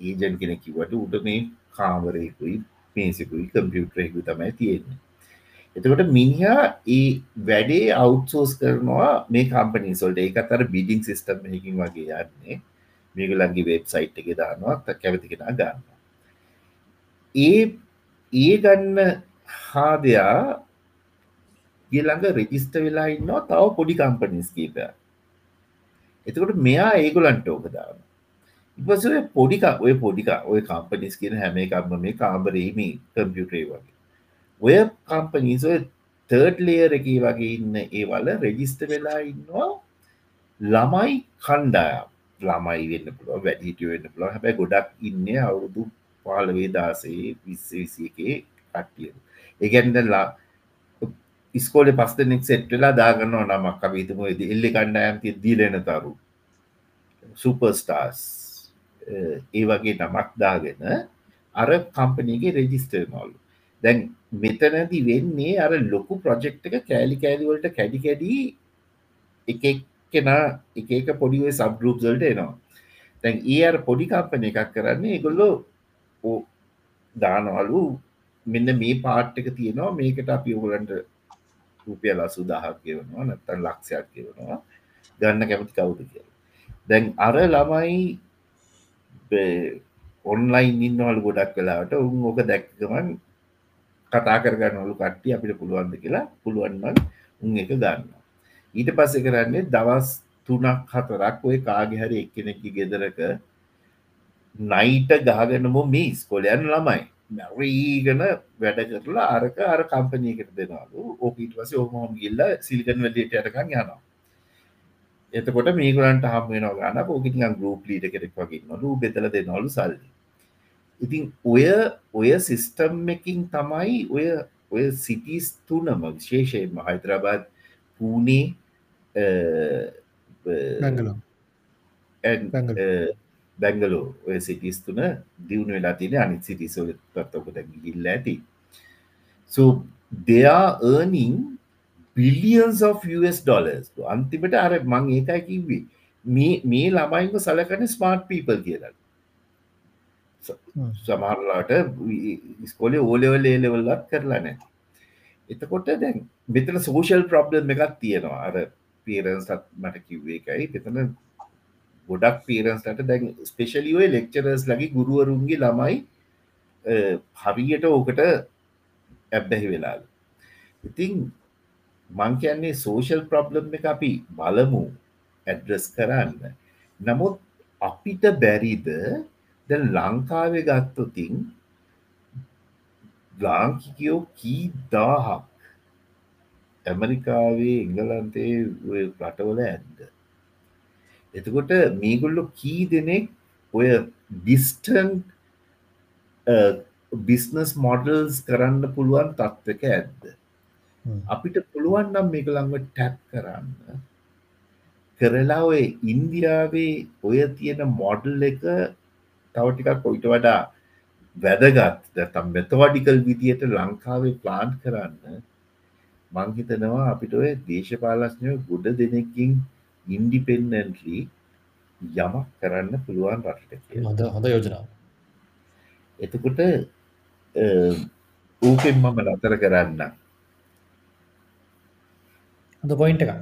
ඒජන් කෙන කිවට උඩ මේ කාමරයකුයි මේසිකුයි කම්පියුටරයකු තමයි තියෙන්නේ. එතකොට මිනිහා ඒ වැඩේ අවුත්සෝස් කරනවා මේ කම්පනී සොල්ට ඒ අතර බිඩිං සිිස්ටම් හකින් වගේ යන්නේ. මේගලන්ගේ වෙබ් සයිට් එක දානවා කැවතිකෙන ගන්න ඒ ඒ ගන්න හාදයා ගියළඟ රෙජිස්ට වෙලා ඉන්නවා තව පොඩි කම්පනිස් කීපය එතකොට මෙයා ඒගොලන්ට ඕක දාන ඉපස පොඩික ඔය පොඩික ඔය කම්පනිස් කියන හැම එකක්ම මේ කාම්බරේමි කම්පියුටේ වගේ. ඔය කම්පනීස් ඔය තර්ඩ් ලේයර එක වගේ ඉන්න ඒවල රෙජිස්ට වෙලා ඉන්නවා ළමයි කණ්ඩායම්. ළමයි වෙන්න පුළුව වැඩිටිය වෙන්න පුළුව හැබැ ගොඩක් ඉන්න අවුරුදු පාලවේ දාසේ විස්සවිසි එකේ කට්ටිය ඒගැන්දලා ඉස්කෝල පස් දෙනෙක් සෙට් වෙලා දාගන්නවා නමක්. අපිතුම එල්ලි කණ්ඩායම්ති දීලෙන තරු. සුපර්ස්ටාස් ඒ වගේ නමක් දාගෙන අර කම්පනීගේ රෙජිස්ටර් නොලු දැන් මෙතනදි වෙන්නේ අර ලොකු ප්‍රොජෙක්් එක කෑලි කෑලිවලට කැඩි කැඩී එක කෙනා එක පොඩිුවේ සබ්රූප්සල්ට එනවා. තැන් ඒ අර පොඩි කම්පන එකක් කරන්නේ ඒගොල්ලෝ ඕ දානවලු මෙන්න මේ පාට් එක තියෙනවා මේකට අපි ඔගලන්ට රුපියල සුදාහක් කියවනවා නැත්තන් ලක්ෂයක් කියවනවා ගන්න කැමති කවුද කිය දැන් අර ළමයි ඔන්ලයින් ඉන්නවල් ගොඩක් වෙලාට උන් ඕක දැක්කමන් කතා කරගන්නවලු කට්ටි අපිට පුළුවන්ද කියලා පුළුවන්මන් උන් එක ගන්න ඊට පස්සෙ කරන්නේ දවස් තුනක් හතරක් ඔය කාගෙහරි එක්කෙනෙකි ගෙදරක නයිට ගහගනම මිස් කොලයන් ළමයි. මැරීගන වැඩ කරලා අරක අර කම්පනයකට දෙනලු ඕකීට පස ඔහොම ගිල්ල සිලිකන් වැඩට යටකන් යනවා. එතකොට මේගලන්ට හම්වෙන ගන්න. පෝකිටින් ගරුප් ලීට කෙරෙක් වගේ නොලු බෙතල දෙනවලු සල්ලි. ඉතින් ඔය ඔය සිිස්ටම් එකින් තමයි ඔය ඔය සිටිස් තුනම විශේෂයෙන් මහයිතරාබාද් පූනේ බැංගලෝ ඔය සිටිස් තුන දියුණු වෙලා තියෙන අනිත් සිටිසෝල පත්තකොට ගිල්ල ඇති. So they are earning billions of US dollars. අන්තිමට අර මං ඒකයි කිව්වේ. මේ මේ ළමයින්ව සලකන ස්මාර්ට් පීපල් කියලා. සමහරලාට ස්කොලේ ඕලෙවල් ඒලෙවල්ලත් කරලා නැති එතකොට දැන් මෙතන සෝෂල් ප්‍රබ්ලම් එකක් තියෙනවා. අර පේරන්සත් මට කිව්වේ එකයි එතන ගොඩක් පේරන්ස්ලට දැන් ස්පේශලියෝය ලෙක්චරස් ලගේ ගුරුවරුන්ගේ ළමයි හරියට ඕකට ඇබ්බැහි වෙලාල්. ඉතිං මං කියන්නේ සෝෂල් ප්‍රබ්ලම් එක අපි බලමු ඇඩ්‍රස් කරන්න. නමුත් අපිට බැරිද? ද ලංකාවේ ගත්තොතින් ලාංකිකයෝ කී දාහක්? ඇමරිකාවේ එංගලන්තේ රටවල ඇද්ද? එතකොට මේගොල්ලො කී දෙනෙක් ඔය ඩිස්ටන් බිස්නස් මොඩල්ස් කරන්න පුළුවන් තත්වක ඇද්ද? හ්ම්. අපිට පුළුවන් නම් ළඟ ටැප් කරන්න. කරලා ඔය ඉන්දියාවේ ඔය තියෙන මොඩල් එක තව ටිකක් කොයිට වඩා වැදගත්. තම් මෙතවඩිකල් විදියට ලංකාවේ ප්ලාන්් කරන්න. මංහිතනවා අපිට ඔය දේශපාලස්නය ගොඩ දෙනෙකින් ඉන්ඩිපෙන්නන්ලි යමක් කරන්න පුළුවන් රටට හොඳ හොඳ යෝජනාව. එතකොට ඌකෙන් මම නතර කරන්න හොඳ පොයින්ට එක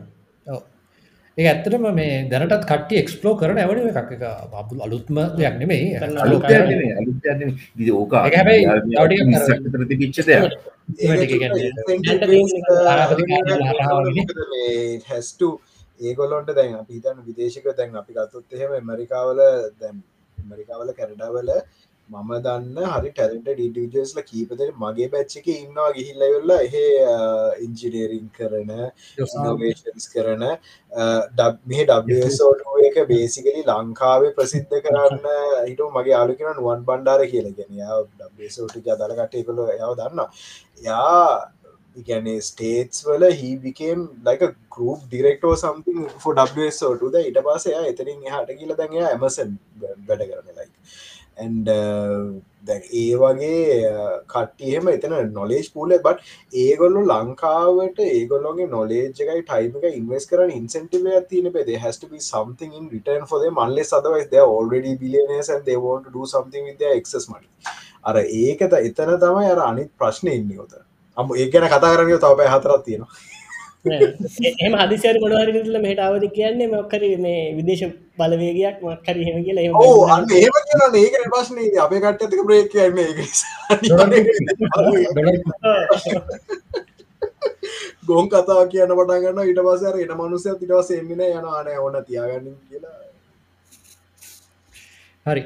ඒ ඇත්තටම මේ දැනටත් කට එක්ස්පලෝ කරන ඇවන එකක්. එක බබුල් අලුත්ම දෙයක් නෙමෙයි. ඕක පිච්ච හැස්ට ඒගොලොන්ට දැන් අපිතන් විදේශක දැන් අපි ගත්තුත් එහෙම එමරිකාවල දැන් මරිකාවල කැරඩාවල මම දන්න හරි ටැලට ඩිටිජස්ල කීපද මගේ බැච්චක ඉන්නවා ගිහිල්ලවෙල්ල එහෙ ඉංජිනේරිං කරන ඉනෝවේෂන්ස් කරන මේ ඩසෝට එක බේසිකලි ලංකාවේ ප්‍රසිද්ධ කරන්න හිට මගේ ආලුකෙන නුවන් බණ්ඩාර කියලගෙන ඩසෝට අදලකට එකොල යව දන්න යා ගැන ස්ටේටස් වල හිබිකම් ලයික ගරුප් ඩිරෙක්ටෝ සම්තිං ෆෝ ඩසෝටද ඉට පසය එතරින් හට කියල දැන් ඇමසන් වැඩ කරන ලයික් ඇන්ඩ uh, දැන් ඒ වගේ uh, කට්ටියම එතන නොලේජ් පූල බට ඒගොල්ලු ලංකාවට ඒගොල්ලොගේ නොලේජ් එකයි ටයිම එක ඉන්වස් කරන ඉන්සෙන්ටිව තින පෙද හැස්ට be something in return for them unless otherwise they are already billionaires and they want to do something with their excess money. අර ඒකත එතන තමයි අර අනිත් ප්‍රශ්න ඉන්න ොත අම ඒ ගැන කතා කරග තවපය හතරත් තියෙනවා. එහම හදිසර මොනවරල මෙහට අවද කියන්නේ මොක්කර මේ විදේශ බලවේගයක් මක්කර හෙම කියලා කියන ඒක ප්‍රශ්න අපේ කට්ටක බ්‍රේක් ගොන් කතා කියන්න පටගන්න ඉට පසර එන මනුසය තිටවස එමින යන ආනය ඕන තියාගන්න කියලා. හරි.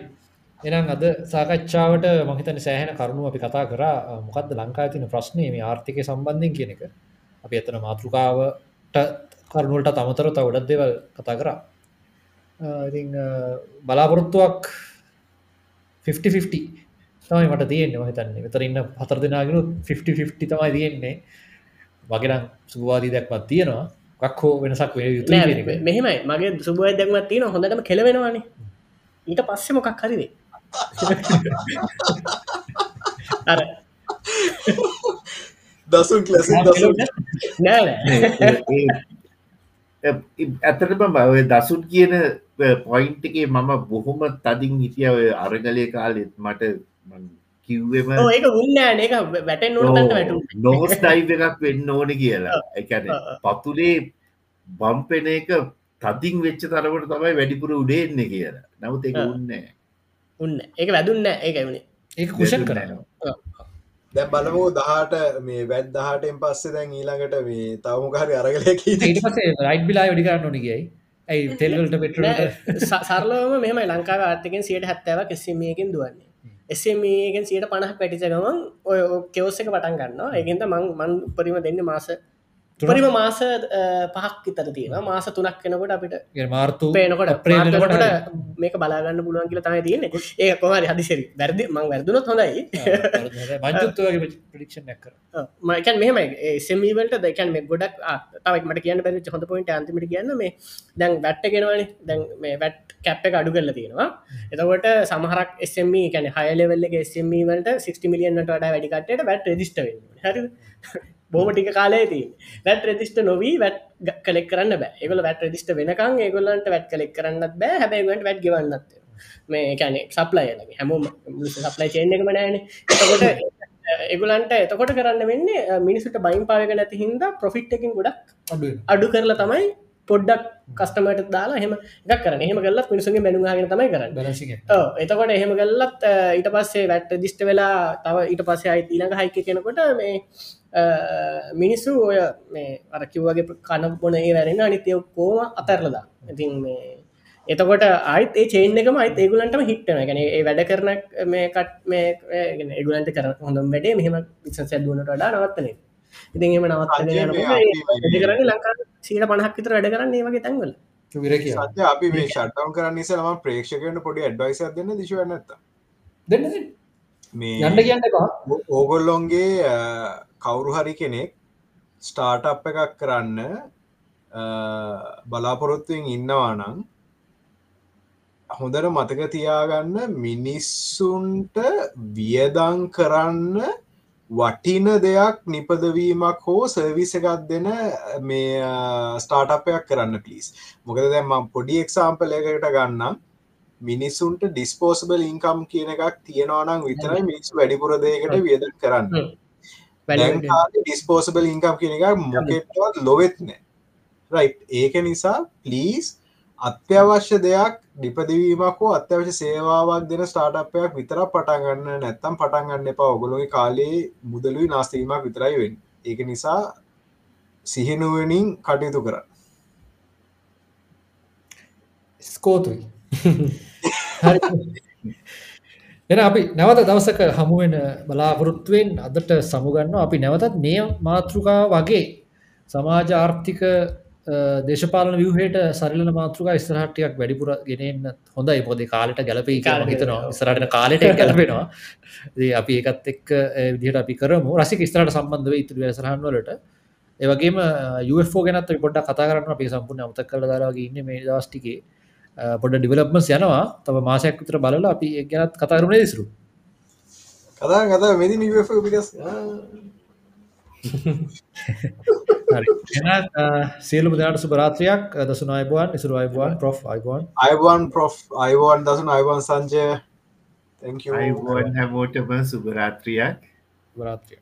එනම් අද සාකච්ඡාවට මහිතන සෑහන කරුණු අපි කතා කර. මොකක්ද ලංකා තින ප්‍රශ්නය මේ ආර්ථිකය සම්බන්ධයෙන් කියන එක අපි එතන මාතෘකාවට කරුණුවලට තමතර තවඩත් දෙවල් කතා කරා. ඉති බලාපොරොත්තුවක් 50 තමයි මට තියෙන්නේ මහිතන්නේ විතරන්න හතර දෙනාගෙන 50 තමයි තියෙන්නේ. වගෙනම් සුවාදී දැක්මත් තියෙනවා. ගක්හෝ වෙනසක් වෙන යුතු මෙහෙමයි. මගේ සුබුව දැක්මත් තියෙන හොඳටම කෙලවෙනවානේ. ඊට පස්සෙ මොකක් හරිවේ අර දසුන් ලැසි ඇතරම ඔය දසුන් කියන පොයින්ට් එකේ මම බොහොම තදින් හිටිය ඔය අරගලය කාලෙත්. මට කිව්වෙම ඒක උන්නෑ නොටන්ට වැටු නෝස් ටයි් එකක් වෙන්න ඕන කියලා. එකන පතුලේ බම්පෙන එක තතින් වෙච්ච තරවට තමයි වැඩිපුර උඩේන්න කියලා. නමුත් එක උන්නෑ උන්න ඒක වැදුන්න ඒක වුණේ. ඒ කුෂන් කරනවා දැ බලමෝ දහට මේ වැත් දහටෙන් පස්සේ දැන් ඊළඟට මේ තවමකාරි අරගලයක ඊට පසේ රයිට් බිලා වැඩිකරන්න ඕනගයි ඇයි තෙල්වලට පෙටරට සරලෝම මෙම ලංකාව ආර්ථකෙන් සියට හැත්තෑව කෙස්සීමයකින් දුවන්නේ. එසමගෙන් සියට පණහක් පැටිච ගමන් ඔය කෙවස්සක පටන් ගන්න ඒගෙන්ද මං මන් උපරිම දෙන්න මාස පරිම මාස පහක් ඉතර තියෙන මාස තුනක් කෙනකොට අපිට මාර්තු පේනකොට ප්‍රේනකොට මේක බලාගන්න පුළුවන් කියලා තමයි තියෙන ඒ කොමරි හදිසිරි වැරදි මං වැරදුනොත් හොඳයි. මකන් මෙහමයි. සෙමීවලට දැකන් මේ ගොඩක් තවක් මට කියන්න බැරි හොඳ පොයින්ට අන්තිමට කියන්න. මේ දැන් වැට්ට ගෙනවනි. දැන් මේ වැට් කැප් එක අඩු කරල තියෙනවා. එතකොට සමහරක් එස්ම කැන හයලෙවල්ල එස්ම වලට 60 මිලියන්ට වඩා වැඩිකටට වැට රෙදිස්ට හරි බොම ටික කාලේදී වැට රෙදිස්ට නොවී වැට් කලෙක් කරන්න බෑ. ඒගොල වැට රෙදිස්ට වෙනකං ඒගොල්ලන්ට වැට් කලෙක් කරන්නත් බෑ. හැබැයිගට වැට් ගවන්නත් මේ කැනෙ සප්ලයිලගේ හැමෝම සප්ලයි චේන එක මනෑන එතකොට එගුලන්ට එතකොට කරන්න වෙන්නේ මිනිසුට බයින් පාග නැති හින්ද ප්‍රොෆිට් එකින් ගොඩක් අඩු කරලා තමයි පොඩ්ඩක් කස්ටමට දාලා හෙම එකක් කරන එහෙම කල්ලත් මිනිසුගේ මැනුහගෙන තමයි කරන්න. එතකොට එහෙම කල්ලත් ඊට පස්සේ වැට්ට දිිස්ට වෙලා තව ඊට පස්සේ අයි ඊළඟ හයික කෙනකොට මේ මිනිස්සු ඔය මේ අරකිව්වගේ කන බොන ඒ වැරෙන අනිතය කෝම අතරලදා ඉතින් මේ එතකොට අයිත් ඒ චේන් එකම අයි ඒගුලන්ටම හිටන ගැන ඒ වැඩ කරන මේ කට් මේ ඒගුලන්ට කර හොඳම් වැඩේ මෙහම විිසස දුවනට වඩා නවත්තන ඉතින් එම නවත්තන කරන්න ලංකා සීට පණහක් විතර වැඩ කරන්න ඒ වගේ තැන්වල. සත්‍ය අපි මේ ෂට්ටම් කරන්න නිසාම ප්‍රේක්ෂකයට පොඩි ඇඩ්වයිස දෙන්න දිශව නැත දෙන්න මේ යන්න කියන්න ඕගොල්ලොන්ගේ කවුරු හරි කෙනෙක් ස්ටාර්ට් එකක් කරන්න බලාපොරොත්තුවෙන් ඉන්නවානං හොඳට මතක තියාගන්න මිනිස්සුන්ට වියදං කරන්න වටින දෙයක් නිපදවීමක් හෝ සර්විස එකක් දෙන මේ ස්ටාර්ටපයක් කරන්න පිස් මොකද දැම පොඩි එක්සාම්පල එකට ගන්නම්. මිනිස්සුන්ට ඩිස්පෝසබල් ඉන්කම් කියන එකක් තියෙනවානම් විතරයි මිනිස් වැඩිපුර දෙයකට වියද කරන්න. ඩිස්පෝසබල් ඉන්කම් කියන එකක් මොකෙටවත් ලොවෙත්නෑ රයි් ඒක නිසා පලීස් අත්‍යවශ්‍ය දෙයක් ඩිපදවීමක් හෝ අත්‍යවශ්‍ය සේවාවක් දෙන ස්ටාටපයක් විතර පටන්ගන්න නැත්තම් පටන්ගන්න එපා. ඔගොලොගේ කාලේ මුදලුයි නාස්තීමක් විතරයි වෙන් ඒක නිසා සිහිනුවනින් කටයුතු කර ස්කෝතුයි. එන අපි නැවත දවසක හමුවෙන බලාපොරොත්තුවෙන් අදට සමුගන්න අපි නැවතත් මේ මාතෘකා වගේ සමාජ ආර්ථික දේශපාලන වියහයට සරිලන මාතෘකා ස්තරහටයක් වැඩිපුර ගෙනෙන් හොඳයි. පොද කාලට ගැලපී හිතනවා. ස්රටන කාලට ගැලපෙනවා අපි ඒකත් එක් විදිහට අපි කරම. රසික ස්තරට සම්බන්ධව ඉතුර සරහන්වලට ඒවගේම යුෝ ගැනත් පොඩ කතා කරන්න අපි සම්පූර්ණ අමත කල දාලාගේ ඉන්න මේ දස්ටිකේ පොඩ ඩිවලප්මස් යනවා. තව මාසයක් විතර බලලා අපි ඒ ගැනත් කතාරුණ දිසරු කතා කතා මෙදි පිකස් සියලුම දෙනට සුපරාත්‍රයක් දසුන අයිබුවන් ඉසුරු අයිබුවන් ප්‍රෝ අයිබුවන්. අයිවන් ප්‍රෝ අයිවන් දසුන අයිවන් සංජය. අයිබෝන් හැමෝටම සුභරාත්‍රියක් බරාත්‍රය